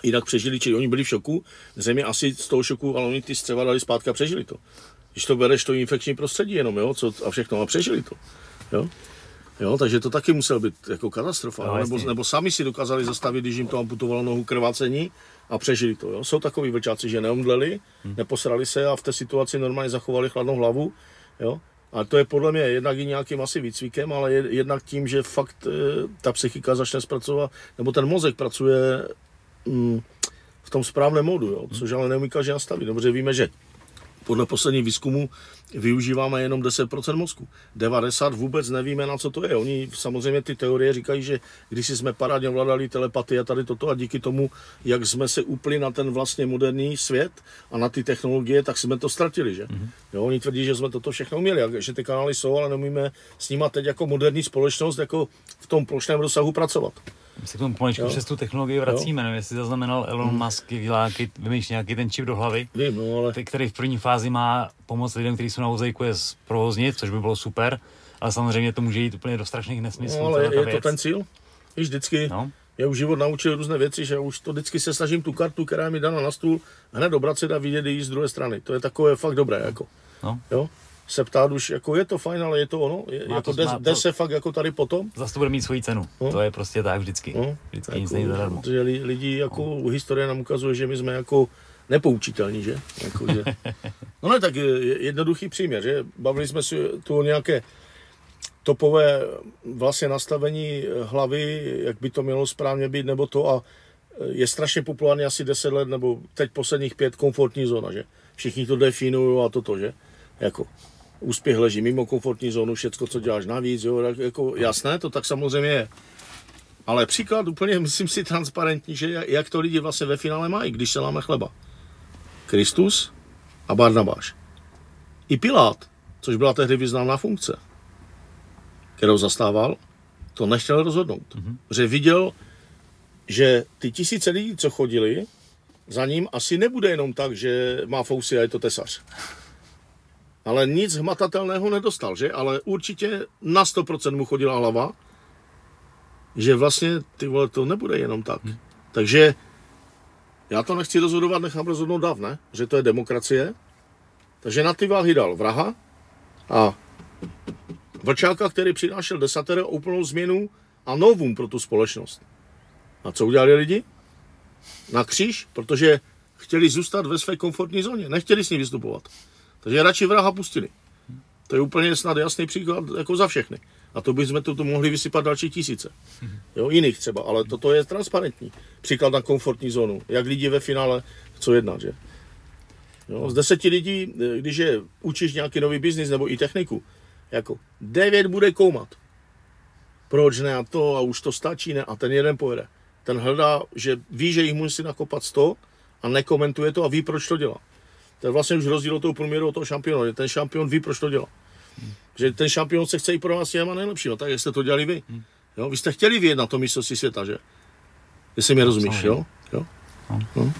Speaker 2: jinak přežili, či oni byli v šoku, země asi z toho šoku, ale oni ty střeva dali zpátky a přežili to. Když to bereš, to infekční prostředí jenom, jo, co, a všechno, a přežili to. Jo? Jo, takže to taky musel být jako katastrofa. No, nebo, nebo, sami si dokázali zastavit, když jim to amputovalo nohu krvácení a přežili to. Jo. Jsou takový vlčáci, že neomdleli, hmm. neposrali se a v té situaci normálně zachovali chladnou hlavu. Jo. A to je podle mě jednak i nějakým asi výcvikem, ale jednak tím, že fakt e, ta psychika začne zpracovat, nebo ten mozek pracuje mm, v tom správném modu, jo, což ale neumí každý nastavit. Dobře víme, že podle posledních výzkumů využíváme jenom 10% mozku. 90 vůbec nevíme, na co to je. Oni samozřejmě ty teorie říkají, že když jsme parádně ovládali telepatii a tady toto a díky tomu, jak jsme se upli na ten vlastně moderní svět a na ty technologie, tak jsme to ztratili, že? Mm-hmm. Jo, oni tvrdí, že jsme toto všechno měli, že ty kanály jsou, ale nemůžeme s nimi teď jako moderní společnost jako v tom plošném rozsahu pracovat.
Speaker 1: My se k tomu pomaličku přes tu technologii vracíme, nevím, jestli zaznamenal Elon hmm. Musk, nějaký, vymýšlí nějaký ten čip do hlavy,
Speaker 2: Vím, no, ale...
Speaker 1: který v první fázi má pomoct lidem, kteří jsou na vozejku, je zprovoznit, což by bylo super, ale samozřejmě to může jít úplně do strašných nesmyslů.
Speaker 2: No, ale je věc. to ten cíl? Víš, vždycky no. je už život naučil různé věci, že už to vždycky se snažím tu kartu, která mi dána na stůl, hned obracet a vidět ji z druhé strany. To je takové fakt dobré. Jako. No. Jo? Se ptát už, jako je to fajn, ale je to ono, je, má jako to, jde, jde se fakt jako tady potom.
Speaker 1: Zase to bude mít svoji cenu, no. to je prostě tak vždycky, no. vždycky jako, nic není zadarmo.
Speaker 2: Protože lidi, jako no. historie nám ukazuje, že my jsme jako nepoučitelní, že? Jako, že... No ne, tak jednoduchý příměr, že? Bavili jsme si tu o nějaké topové vlastně nastavení hlavy, jak by to mělo správně být, nebo to a je strašně populární asi 10 let, nebo teď posledních pět komfortní zóna, že? Všichni to definují a toto, že? Jako, úspěch leží mimo komfortní zónu, všecko, co děláš navíc, jo, jako jasné, to tak samozřejmě je. Ale příklad úplně, myslím si, transparentní, že jak to lidi vlastně ve finále mají, když se láme chleba. Kristus a Barnabáš. I Pilát, což byla tehdy významná funkce, kterou zastával, to nechtěl rozhodnout. Mm-hmm. Že viděl, že ty tisíce lidí, co chodili, za ním asi nebude jenom tak, že má fousy a je to tesař ale nic hmatatelného nedostal, že? Ale určitě na 100% mu chodila hlava, že vlastně ty vole, to nebude jenom tak. Hmm. Takže já to nechci rozhodovat, nechám rozhodnout dav, ne? Že to je demokracie. Takže na ty váhy dal vraha a vlčáka, který přinášel desatero úplnou změnu a novum pro tu společnost. A co udělali lidi? Na kříž, protože chtěli zůstat ve své komfortní zóně, nechtěli s ní vystupovat. Takže radši vraha pustili. To je úplně snad jasný příklad jako za všechny. A to bychom to mohli vysypat další tisíce. Jo, jiných třeba, ale toto je transparentní. Příklad na komfortní zónu. Jak lidi ve finále chcou jednat, že? Jo, z deseti lidí, když je učíš nějaký nový biznis nebo i techniku, jako devět bude koumat. Proč ne a to a už to stačí ne a ten jeden pojede. Ten hledá, že ví, že jich musí nakopat 100 a nekomentuje to a ví, proč to dělá. To je vlastně už rozdíl od toho průměru od toho šampiona. Ten šampion ví, proč to dělá. Hmm. Že ten šampion se chce i pro vás těma nejlepšího, tak jak jste to dělali vy. Hmm. Jo? Vy jste chtěli vyjet na to mistrovství světa, že? Jestli mi rozumíš, jo? jo? No.
Speaker 1: No.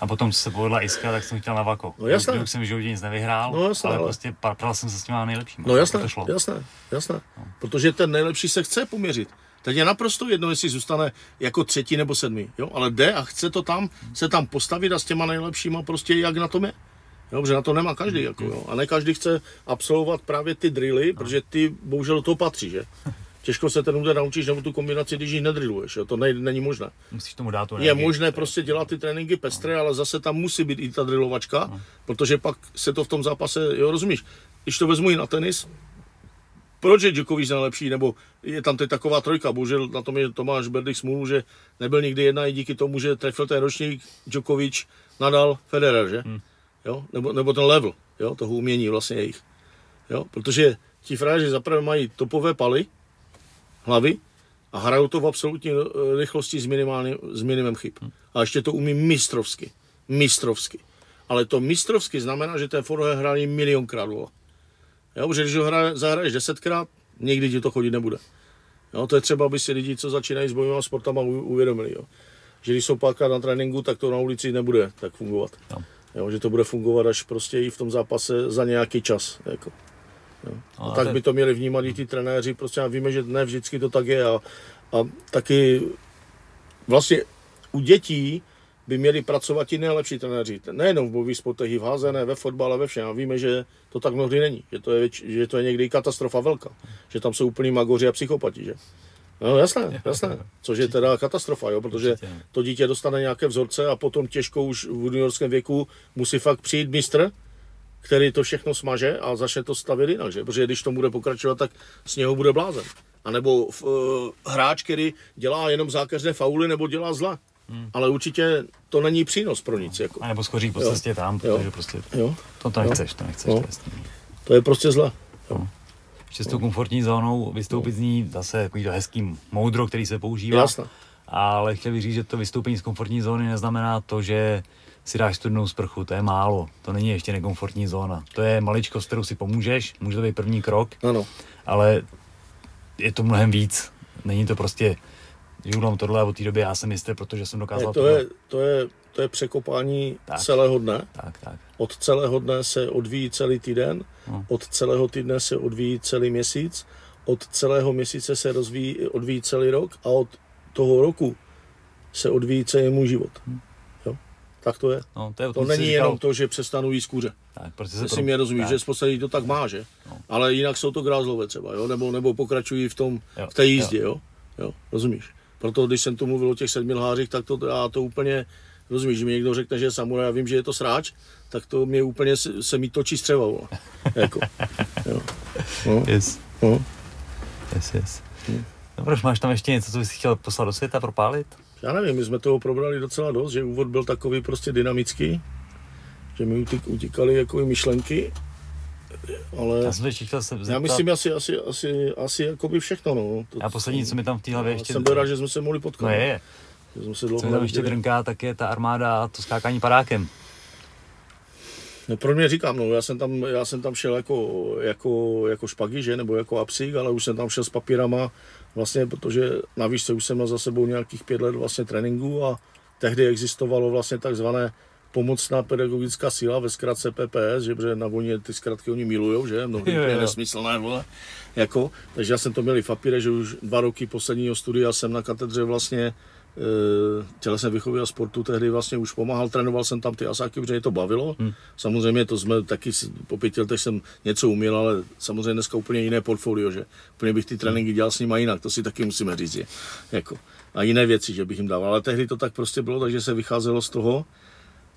Speaker 1: A potom, se povedla Iska, tak jsem chtěl na Vako.
Speaker 2: No jasné.
Speaker 1: Už jsem v životě nic nevyhrál, no, jasné, ale, ale, prostě pral jsem se s těma nejlepšíma.
Speaker 2: No jasné, jasné, jasné. No. Protože ten nejlepší se chce poměřit. Teď je naprosto jedno, jestli zůstane jako třetí nebo sedmý, jo? ale jde a chce to tam, se tam postavit a s těma nejlepšíma prostě jak na tom je. Jo, protože na to nemá každý, jako, jo. a ne každý chce absolvovat právě ty drily, no. protože ty bohužel do toho patří, že? Těžko se ten úder naučíš nebo tu kombinaci, když ji nedriluješ, jo? to ne, není možné.
Speaker 1: Musíš tomu dát to
Speaker 2: Je možné prostě dělat ty tréninky pestré, no. ale zase tam musí být i ta drilovačka, no. protože pak se to v tom zápase, jo, rozumíš? Když to vezmu i na tenis, proč je Djokovic nejlepší, nebo je tam teď taková trojka, bohužel na tom je Tomáš Berdych smůlu, že nebyl nikdy jedna i díky tomu, že trefil ten ročník Djokovic, Nadal, Federer, že? Hmm. Jo? Nebo, nebo ten level, jo? toho umění vlastně jejich. Jo? Protože ti frajeři zaprvé mají topové paly, hlavy, a hrajou to v absolutní eh, rychlosti s, minimálně, s minimem chyb. Hmm. A ještě to umí mistrovsky. Mistrovsky. Ale to mistrovsky znamená, že ten forehand hrají milionkrát. Vola. Jo, protože když ho hraje, zahraješ desetkrát, nikdy ti to chodit nebude. Jo, to je třeba, aby si lidi, co začínají s bojovými sportama, uvědomili. Jo. Že když jsou párkrát na tréninku, tak to na ulici nebude tak fungovat. No. Jo, že to bude fungovat až prostě i v tom zápase za nějaký čas. Jako. Jo. A tak by to měli vnímat i ty trenéři, prostě a víme, že ne vždycky to tak je a, a taky vlastně u dětí by měli pracovat i nejlepší trenéři. Nejenom v bojových sportech, i v házené, ve fotbale, ve všem. A víme, že to tak mnohdy není. Že to je, že to je někdy katastrofa velká. Že tam jsou úplní magoři a psychopati. Že? No jasné, jasné. Což je teda katastrofa, jo, protože to dítě dostane nějaké vzorce a potom těžko už v juniorském věku musí fakt přijít mistr, který to všechno smaže a začne to stavit jinak, že? Protože když to bude pokračovat, tak z něho bude blázen. A nebo uh, hráč, který dělá jenom zákeřné fauly nebo dělá zla hmm. ale určitě to není přínos pro nic. Jako.
Speaker 1: A nebo skoří po cestě tam, protože jo. prostě
Speaker 2: jo.
Speaker 1: to, to nechceš, to nechceš.
Speaker 2: Jo.
Speaker 1: To, je
Speaker 2: to je prostě zle. Jo.
Speaker 1: Ještě s tou komfortní zónou vystoupit z ní zase takový to hezký moudro, který se používá.
Speaker 2: Jasne.
Speaker 1: Ale chtěl bych říct, že to vystoupení z komfortní zóny neznamená to, že si dáš studnou sprchu, to je málo, to není ještě nekomfortní zóna. To je maličkost, kterou si pomůžeš, může to být první krok,
Speaker 2: ano.
Speaker 1: ale je to mnohem víc. Není to prostě, udělám tohle a od té doby já jsem jistý, protože jsem dokázal
Speaker 2: ne, to, je, to, je, to je překopání tak. celého dne.
Speaker 1: Tak, tak.
Speaker 2: Od celého dne se odvíjí celý týden, no. od celého týdne se odvíjí celý měsíc, od celého měsíce se rozvíjí, odvíjí celý rok a od toho roku se odvíjí celý můj život. Hmm. Tak to je.
Speaker 1: No, to, je
Speaker 2: to není říkal... jenom to, že přestanu jíst kůře. Tak, protože se Jestli pro... mě rozumíš, tak. že v to tak má, že? No. Ale jinak jsou to grázlové třeba, jo? Nebo, nebo pokračují v, tom, jo. v té jízdě, jo. jo. jo. Rozumíš? Proto když jsem tu mluvil o těch sedmi lhářích, tak to já to úplně, rozumíš, že mi někdo řekne, že je samuraj, já vím, že je to sráč, tak to mě úplně se, se mi točí střeva, jako. jo.
Speaker 1: No. Yes. No. Yes, yes. Hmm. No, proč máš tam ještě něco, co bys chtěl poslat do světa, propálit?
Speaker 2: já nevím, my jsme toho probrali docela dost, že úvod byl takový prostě dynamický, že mi utíkaly jako myšlenky, ale
Speaker 1: já, jsem se
Speaker 2: zeptat... já myslím asi, asi, asi, asi jako by všechno. No.
Speaker 1: To, já poslední, co mi tam v té hlavě ještě...
Speaker 2: Jsem byl rád, že jsme se mohli potkat.
Speaker 1: No je, je.
Speaker 2: Že jsme
Speaker 1: se co mi tam ještě drnká, tak je ta armáda a to skákání padákem.
Speaker 2: No pro mě říkám, no, já jsem tam, já jsem tam šel jako, jako, jako špagy, že, nebo jako apsík, ale už jsem tam šel s papírama, vlastně, protože na výšce už jsem měl za sebou nějakých pět let vlastně tréninku a tehdy existovalo vlastně takzvané pomocná pedagogická síla ve zkratce PPS, že protože na vojně ty zkratky oni milujou, že? Mnohdy je, je nesmyslné, vole. Jako, takže já jsem to měl v papíre, že už dva roky posledního studia jsem na katedře vlastně Eh, tělesné výchovy a sportu tehdy vlastně už pomáhal, trénoval jsem tam ty asáky, protože mě to bavilo. Hmm. Samozřejmě to jsme taky po pěti letech jsem něco uměl, ale samozřejmě dneska úplně jiné portfolio, že úplně bych ty tréninky dělal s nimi jinak, to si taky musíme říct. Je. Jako. A jiné věci, že bych jim dával, ale tehdy to tak prostě bylo, takže se vycházelo z toho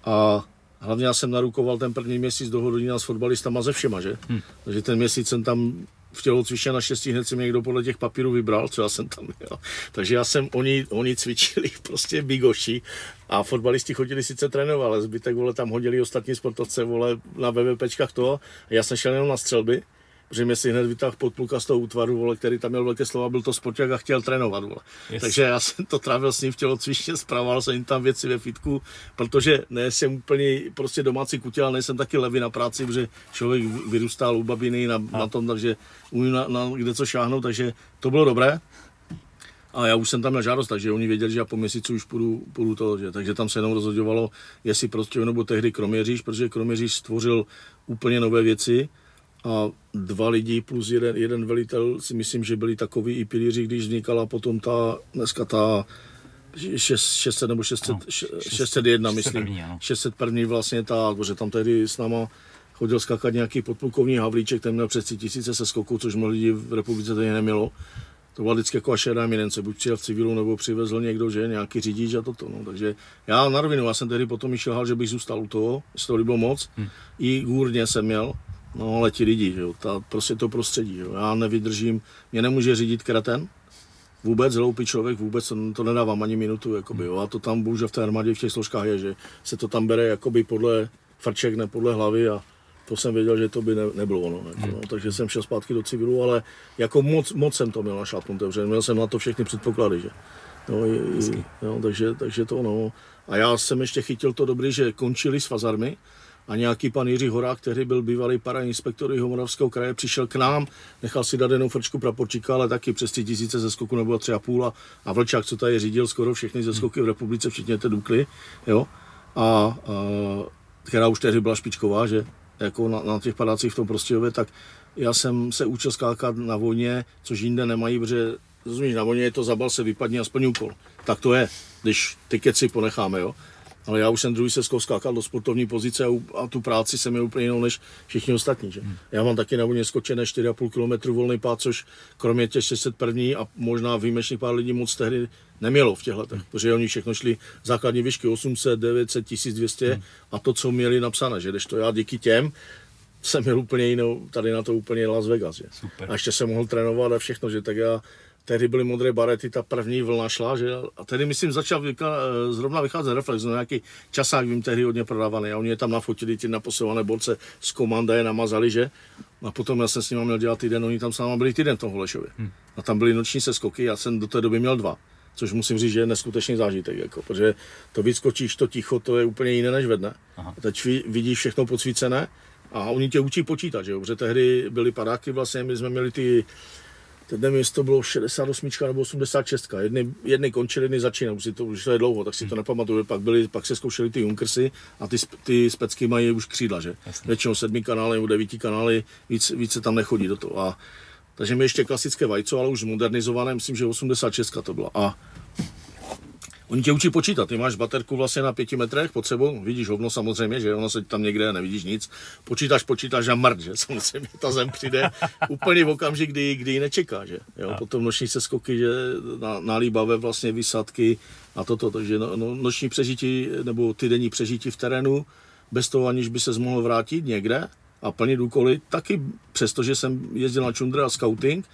Speaker 2: a hlavně já jsem narukoval ten první měsíc do Horodina s fotbalistama ze všema, že? Hmm. Takže ten měsíc jsem tam v tělocvičně naštěstí hned si mě někdo podle těch papírů vybral, co já jsem tam měl. Takže já jsem, oni, oni cvičili prostě bigoši a fotbalisti chodili sice trénovat, ale zbytek vole tam hodili ostatní sportovce vole na VVPčkách toho. A já jsem šel jenom na střelby že mě si hned vytáhl podpluka z toho útvaru, vole, který tam měl velké slova, byl to sporták a chtěl trénovat. Vole. Yes. Takže já jsem to trávil s ním v tělocvičně, zpravoval jsem jim tam věci ve fitku, protože ne jsem úplně prostě domácí kutil, ale nejsem taky levý na práci, protože člověk vyrůstal u babiny na, na tom, takže umím na, na, kde co šáhnout, takže to bylo dobré. A já už jsem tam na žádost, takže oni věděli, že já po měsíci už půjdu, půjdu to, že, takže tam se jenom rozhodovalo, jestli prostě nebo tehdy Kroměříž, protože Kroměříž stvořil úplně nové věci, a dva lidi plus jeden, jeden velitel si myslím, že byli takový i pilíři, když vznikala potom ta, dneska ta 600 nebo 600, no, 601, myslím. 601 vlastně ta, protože tam tehdy s náma chodil skákat nějaký podplukovní Havlíček, ten měl přes 3000 se skokou, což mnoho lidí v republice tady nemělo. To byla vždycky jako šedá eminence, buď přijel v civilu, nebo přivezl někdo, že nějaký řidič a toto. No. Takže já na rovinu, já jsem tehdy potom šel, že bych zůstal u toho, jestli to líbilo moc. Hmm. I gůrně jsem měl, No ale ti lidi, že jo, ta, prostě to prostředí, že jo. Já nevydržím, mě nemůže řídit kreten, vůbec hloupý člověk, vůbec to, to nedávám ani minutu, jakoby, jo. A to tam bohužel v té armádě v těch složkách je, že se to tam bere jakoby podle frček, ne podle hlavy a to jsem věděl, že to by ne, nebylo ono. Jako, no. Takže jsem šel zpátky do civilu, ale jako moc, moc jsem to měl našlapnuté, protože měl jsem na to všechny předpoklady, že. No, i, i, jo, takže, takže to no. A já jsem ještě chytil to dobrý, že končili s fazarmy, a nějaký pan Jiří Horák, který byl bývalý parainspektor Jihomoravského kraje, přišel k nám, nechal si dát jenom frčku praporčíka, ale taky přes ty tisíce ze skoku nebo tři a půl. A, a Vlčák, co tady řídil skoro všechny ze skoky v republice, včetně té Dukly, jo, a, a která už tehdy byla špičková, že? Jako na, na těch padácích v tom Prostějově, tak já jsem se učil skákat na vojně, což jinde nemají, protože rozumíš, na vojně je to zabal se vypadně a splň úkol. Tak to je, když ty keci ponecháme, jo ale já už jsem druhý se skákal do sportovní pozice a, a tu práci jsem měl úplně jinou než všichni ostatní. Že? Hmm. Já mám taky na vůně skočené 4,5 km volný pád, což kromě těch 601 a možná výjimečných pár lidí moc tehdy nemělo v těch letech, hmm. protože oni všechno šli základní výšky 800, 900, 1200 hmm. a to, co měli napsané, že když to já díky těm jsem měl úplně jinou, tady na to úplně Las Vegas. Že?
Speaker 1: Super.
Speaker 2: A ještě jsem mohl trénovat a všechno, že tak já tehdy byly modré barety, ta první vlna šla, že? A tehdy, myslím, začal vyka, zrovna vycházet reflex, no nějaký časák vím tehdy hodně prodávaný a oni je tam nafotili, ty naposouvané borce z komanda je namazali, že? A potom já jsem s nimi měl dělat týden, oni tam s náma byli týden v tom Holešově. Hmm. A tam byly noční seskoky, já jsem do té doby měl dva. Což musím říct, že je neskutečný zážitek, jako, protože to vyskočíš, to ticho, to je úplně jiné než ve dne. Aha. Teď vidíš všechno podsvícené a oni tě učí počítat, že jo? protože tehdy byly padáky, vlastně my jsme měli ty Teď nevím, jestli to bylo 68 nebo 86. Jedny, jedny končily, jedny začínaly, už, to, už to je dlouho, tak si to hmm. nepamatuju. Pak, byly, pak se zkoušely ty Junkersy a ty, ty specky mají už křídla, že? Jasně. Většinou sedmi kanály nebo devíti kanály, víc, víc se tam nechodí do toho. A, takže mi ještě klasické vajco, ale už modernizované, myslím, že 86 to byla. A Oni tě učí počítat, ty máš baterku vlastně na pěti metrech pod sebou, vidíš hovno samozřejmě, že ono se tam někde nevidíš nic, počítáš, počítáš a mrt, že? Samozřejmě ta zem přijde úplně v okamžik, kdy, kdy ji nečeká, že? Jo, potom noční se skoky, že? Na, na líbavé vlastně vysadky a toto, takže no, no, noční přežití nebo ty denní přežití v terénu, bez toho aniž by se mohl vrátit někde a plnit úkoly, taky přestože jsem jezdil na čundre a scouting,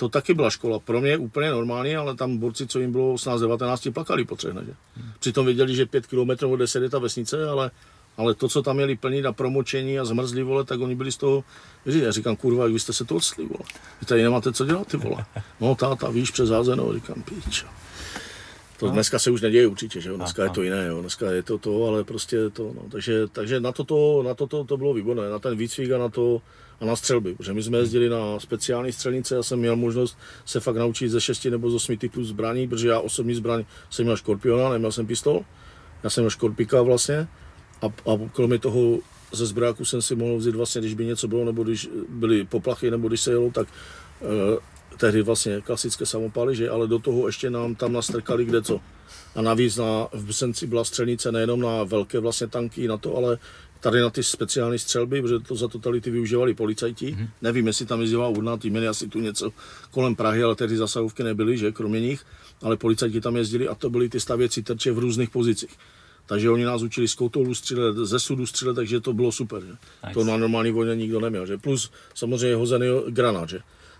Speaker 2: to taky byla škola. Pro mě úplně normální, ale tam borci, co jim bylo 18-19, plakali po třech že? Přitom věděli, že 5 km od 10 je ta vesnice, ale, ale to, co tam měli plnit na promočení a zmrzli, vole, tak oni byli z toho, víš, já říkám, kurva, jak vy jste se to odstli, vole. Vy tady nemáte co dělat, ty vole. No táta, víš, přes házeno, říkám, píčo. To no. dneska se už neděje určitě, že jo? Dneska je to jiné, jo? Dneska je to to, ale prostě to, no. Takže, takže na toto, na toto to bylo výborné, na ten výcvik a na to, a na střelby, protože my jsme jezdili na speciální střelnice, já jsem měl možnost se fakt naučit ze 6 nebo z 8 typů zbraní, protože já osobní zbraň jsem měl škorpiona, neměl jsem pistol, já jsem měl škorpika vlastně. A, a kromě toho ze zbráku jsem si mohl vzít vlastně, když by něco bylo, nebo když byly poplachy, nebo když se jelo, tak eh, tehdy vlastně klasické samopaly, že, ale do toho ještě nám tam nastrkali kde co. A navíc na, v Bsenci byla střelnice nejenom na velké vlastně tanky na to, ale tady na ty speciální střelby, protože to za totality využívali policajti. Mm-hmm. Nevím, jestli tam jezdila urna, ty měli asi tu něco kolem Prahy, ale tehdy zasahovky nebyly, že, kromě nich, ale policajti tam jezdili a to byly ty stavěcí terče v různých pozicích. Takže oni nás učili z koutolu střílet, ze sudu střílet, takže to bylo super. Že? Nice. To na normální vojně nikdo neměl. Že? Plus samozřejmě hozený granát. Že?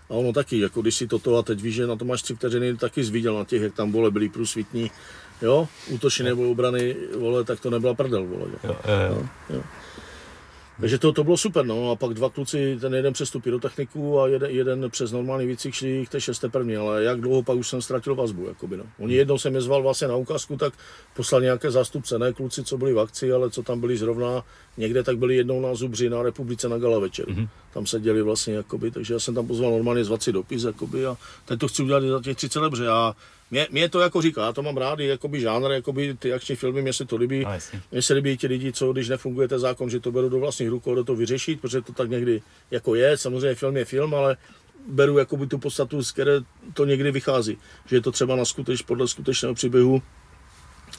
Speaker 2: A ono taky, jako když si toto a teď víš, že na to máš tři vteřiny, taky zviděl na těch, jak tam vole byli průsvitní, jo, útočí nebo obrany, vole, tak to nebyla prdel, vole. Jo. Jo, jo, jo. jo. Takže to, to bylo super, no a pak dva kluci, ten jeden přes tu pyrotechniku a jeden, jeden přes normální výcvik šli k té šesté první, ale jak dlouho pak už jsem ztratil vazbu, jakoby, no. Oni jednou jsem je zval vlastně na ukázku, tak poslal nějaké zástupce, ne kluci, co byli v akci, ale co tam byli zrovna někde, tak byli jednou na Zubři na republice na gala večer. Mm-hmm. Tam seděli vlastně, jakoby, takže já jsem tam pozval normálně zvací dopis, jakoby, a teď to chci udělat za těch 30 let, já mě, mě to jako říká, já to mám rád, jakoby žánr, jakoby ty akční filmy, mě se to líbí. Mně se líbí ti lidi, co když nefunguje ten zákon, že to berou do vlastních rukou, do to vyřešit, protože to tak někdy jako je. Samozřejmě film je film, ale beru jakoby tu podstatu, z které to někdy vychází. Že je to třeba na skuteč, podle skutečného příběhu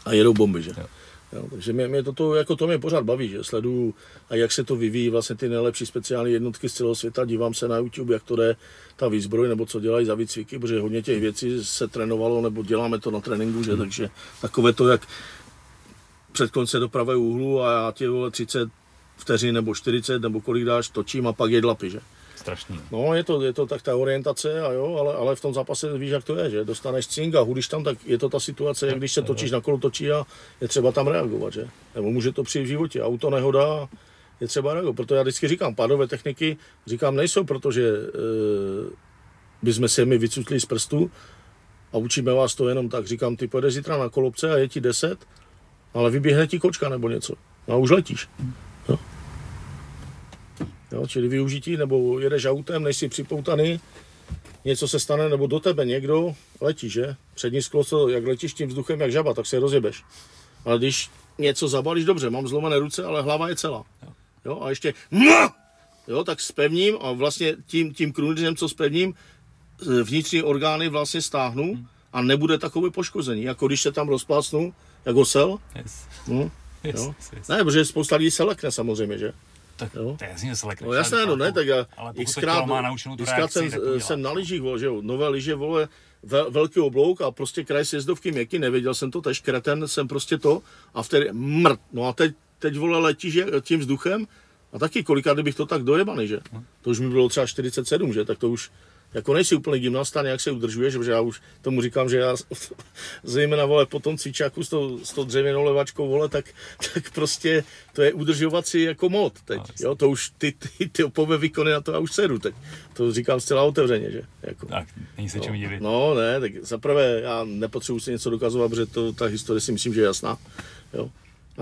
Speaker 2: a jedou bomby, že? Jo. Jo, takže mě, mě toto, jako to mě pořád baví, že sleduju a jak se to vyvíjí, vlastně ty nejlepší speciální jednotky z celého světa, dívám se na YouTube, jak to jde, ta výzbroj, nebo co dělají za výcviky, protože hodně těch věcí se trénovalo, nebo děláme to na tréninku, že, hmm. takže takové to, jak před konce do pravé úhlu a já tě vole 30 vteřin nebo 40 nebo kolik dáš, točím a pak je dlapy, že
Speaker 1: strašný.
Speaker 2: No, je to, je to tak ta orientace, a jo, ale, ale v tom zápase víš, jak to je, že dostaneš cink a hudíš tam, tak je to ta situace, jak když se točíš na kolo točí a je třeba tam reagovat, že? Nebo může to přijít v životě, auto nehoda, je třeba reagovat. Proto já vždycky říkám, pádové techniky, říkám, nejsou, protože e, bychom se mi vycutli z prstu a učíme vás to jenom tak. Říkám, ty pojedeš zítra na kolobce a je ti 10, ale vyběhne ti kočka nebo něco. No a už letíš. Jo, čili využití, nebo jedeš autem, nejsi připoutaný, něco se stane, nebo do tebe někdo letí, že? Přední sklo, jak letíš tím vzduchem jak žaba, tak se rozjebeš. Ale když něco zabalíš, dobře, mám zlomené ruce, ale hlava je celá. Jo, a ještě jo, tak spevním a vlastně tím, tím krunýřem, co spevním, vnitřní orgány vlastně stáhnu a nebude takové poškození, jako když se tam rozplácnu, jako osel. Yes. No, yes, jo. Yes, yes. Ne, protože spousta lidí se lekne samozřejmě, že?
Speaker 1: Tak jo? to je jasně.
Speaker 2: No jasné, no ne, tak já xkrát, xkrát jsem, jsem na lyžích, že jo, nové lyže, vole, vel, velký oblouk a prostě kraj sjezdovky měkky, nevěděl jsem to, tež kreten jsem prostě to a vtedy mrt, no a teď, teď vole letíš tím vzduchem a taky kolikrát, kdybych to tak dojebaný, že? To už mi bylo třeba 47, že? Tak to už, jako nejsi úplný gymnasta, nějak se udržuješ, protože já už tomu říkám, že já zejména vole po tom cvičáku s tou, s tou dřevěnou levačkou vole, tak, tak prostě to je udržovací jako mod teď, jo, to už ty, ty, ty opové výkony na to já už sedu teď, to říkám zcela otevřeně, že, jako.
Speaker 1: Tak, není se čemu divit.
Speaker 2: No, ne, tak zaprvé já nepotřebuji si něco dokazovat, protože to, ta historie si myslím, že je jasná, jo.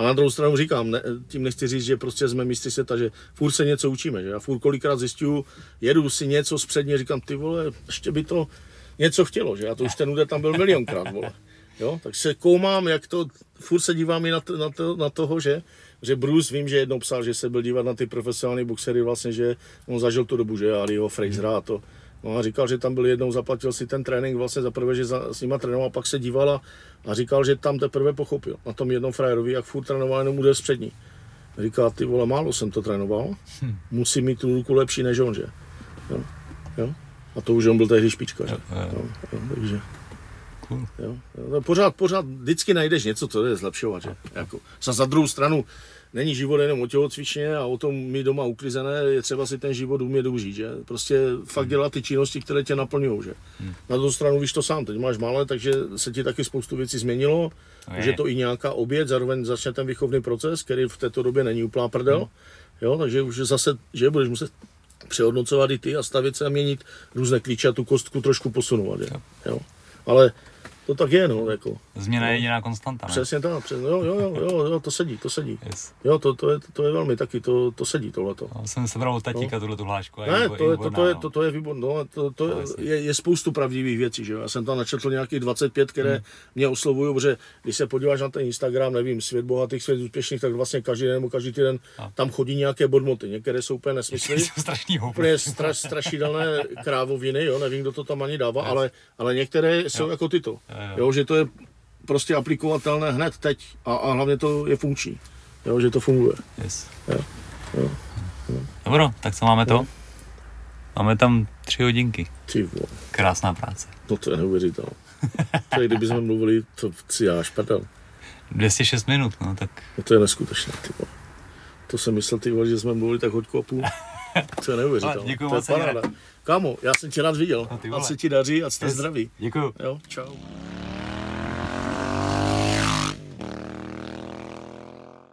Speaker 2: A na druhou stranu říkám, ne, tím nechci říct, že prostě jsme mistři světa, že furt se něco učíme, že? Já furt kolikrát zjišťuju, jedu si něco zpředně, říkám, ty vole, ještě by to něco chtělo, že? Já to už ten úder tam byl milionkrát, vole. Jo, tak se koumám, jak to, furt se dívám i na, to, na, to, na toho, že, že Bruce, vím, že jednou psal, že se byl dívat na ty profesionální boxery vlastně, že on zažil tu dobu, že? Aliho Frasera a to, No a říkal, že tam byl jednou, zaplatil si ten trénink vlastně za prvé, že za, s nima trénoval, pak se díval a, a říkal, že tam teprve pochopil na tom jednom frajerovi, jak furt trénoval jenom úder z přední. Říká, ty vole, málo jsem to trénoval, hm. musí mít tu ruku lepší než on, že? Jo? Jo? A to už on byl tehdy špička, že? Jo, jo. Jo, takže... Cool. Jo, jo. Pořád, pořád vždycky najdeš něco, co je zlepšovat, že? Jako, za druhou stranu, není život jenom o tělocvičně a o tom mít doma uklizené, je třeba si ten život umět užít, že? Prostě fakt hmm. dělat ty činnosti, které tě naplňují, že? Hmm. Na druhou stranu víš to sám, teď máš malé, takže se ti taky spoustu věcí změnilo, je. že to i nějaká oběd, zároveň začne ten výchovný proces, který v této době není úplná prdel, hmm. jo, takže už zase, že budeš muset přehodnocovat i ty a stavit se a měnit různé klíče a tu kostku trošku posunovat, že? Jo. Ale to tak je, no, jako.
Speaker 1: Změna je jediná konstanta, ne?
Speaker 2: Přesně tak, přesně, jo, jo, jo, jo, jo, to sedí, to sedí. Yes. Jo, to, to, je, to je velmi taky, to, to sedí tohleto.
Speaker 1: No, jsem sebral od tatíka no. tuhle tu hlášku.
Speaker 2: Ne, to je, to, to, je, to, to je výborné, no, to, to je, je, je, spoustu pravdivých věcí, že jo. Já jsem tam načetl nějakých 25, které hmm. mě oslovují, protože když se podíváš na ten Instagram, nevím, svět bohatých, svět úspěšných, tak vlastně každý den nebo každý týden a. tam chodí nějaké bodmoty. Některé jsou úplně nesmysly.
Speaker 1: jsou strašný
Speaker 2: úplně straš, strašidelné krávoviny, jo, nevím, kdo to tam ani dává, ale, ale některé jsou jako tyto. Jo. jo, že to je prostě aplikovatelné hned teď a, a hlavně to je funkční, jo, že to funguje.
Speaker 1: Yes. Jo, jo, jo. Dobro, tak co máme to? Jo. Máme tam tři hodinky.
Speaker 2: Ty vole.
Speaker 1: Krásná práce.
Speaker 2: No to je neuvěřitelné. to je, kdyby jsme mluvili, to si já šprdel.
Speaker 1: 206 minut, no tak.
Speaker 2: No to je neskutečné, ty vole. To jsem myslel, ty vole, že jsme mluvili tak hoďku a půl. To je neuvěřitelné.
Speaker 1: Děkuji moc.
Speaker 2: Kámo, já jsem tě rád viděl. A, ty ať se ti daří ať jste yes. zdraví.
Speaker 1: Děkuju.
Speaker 2: Jo, čau.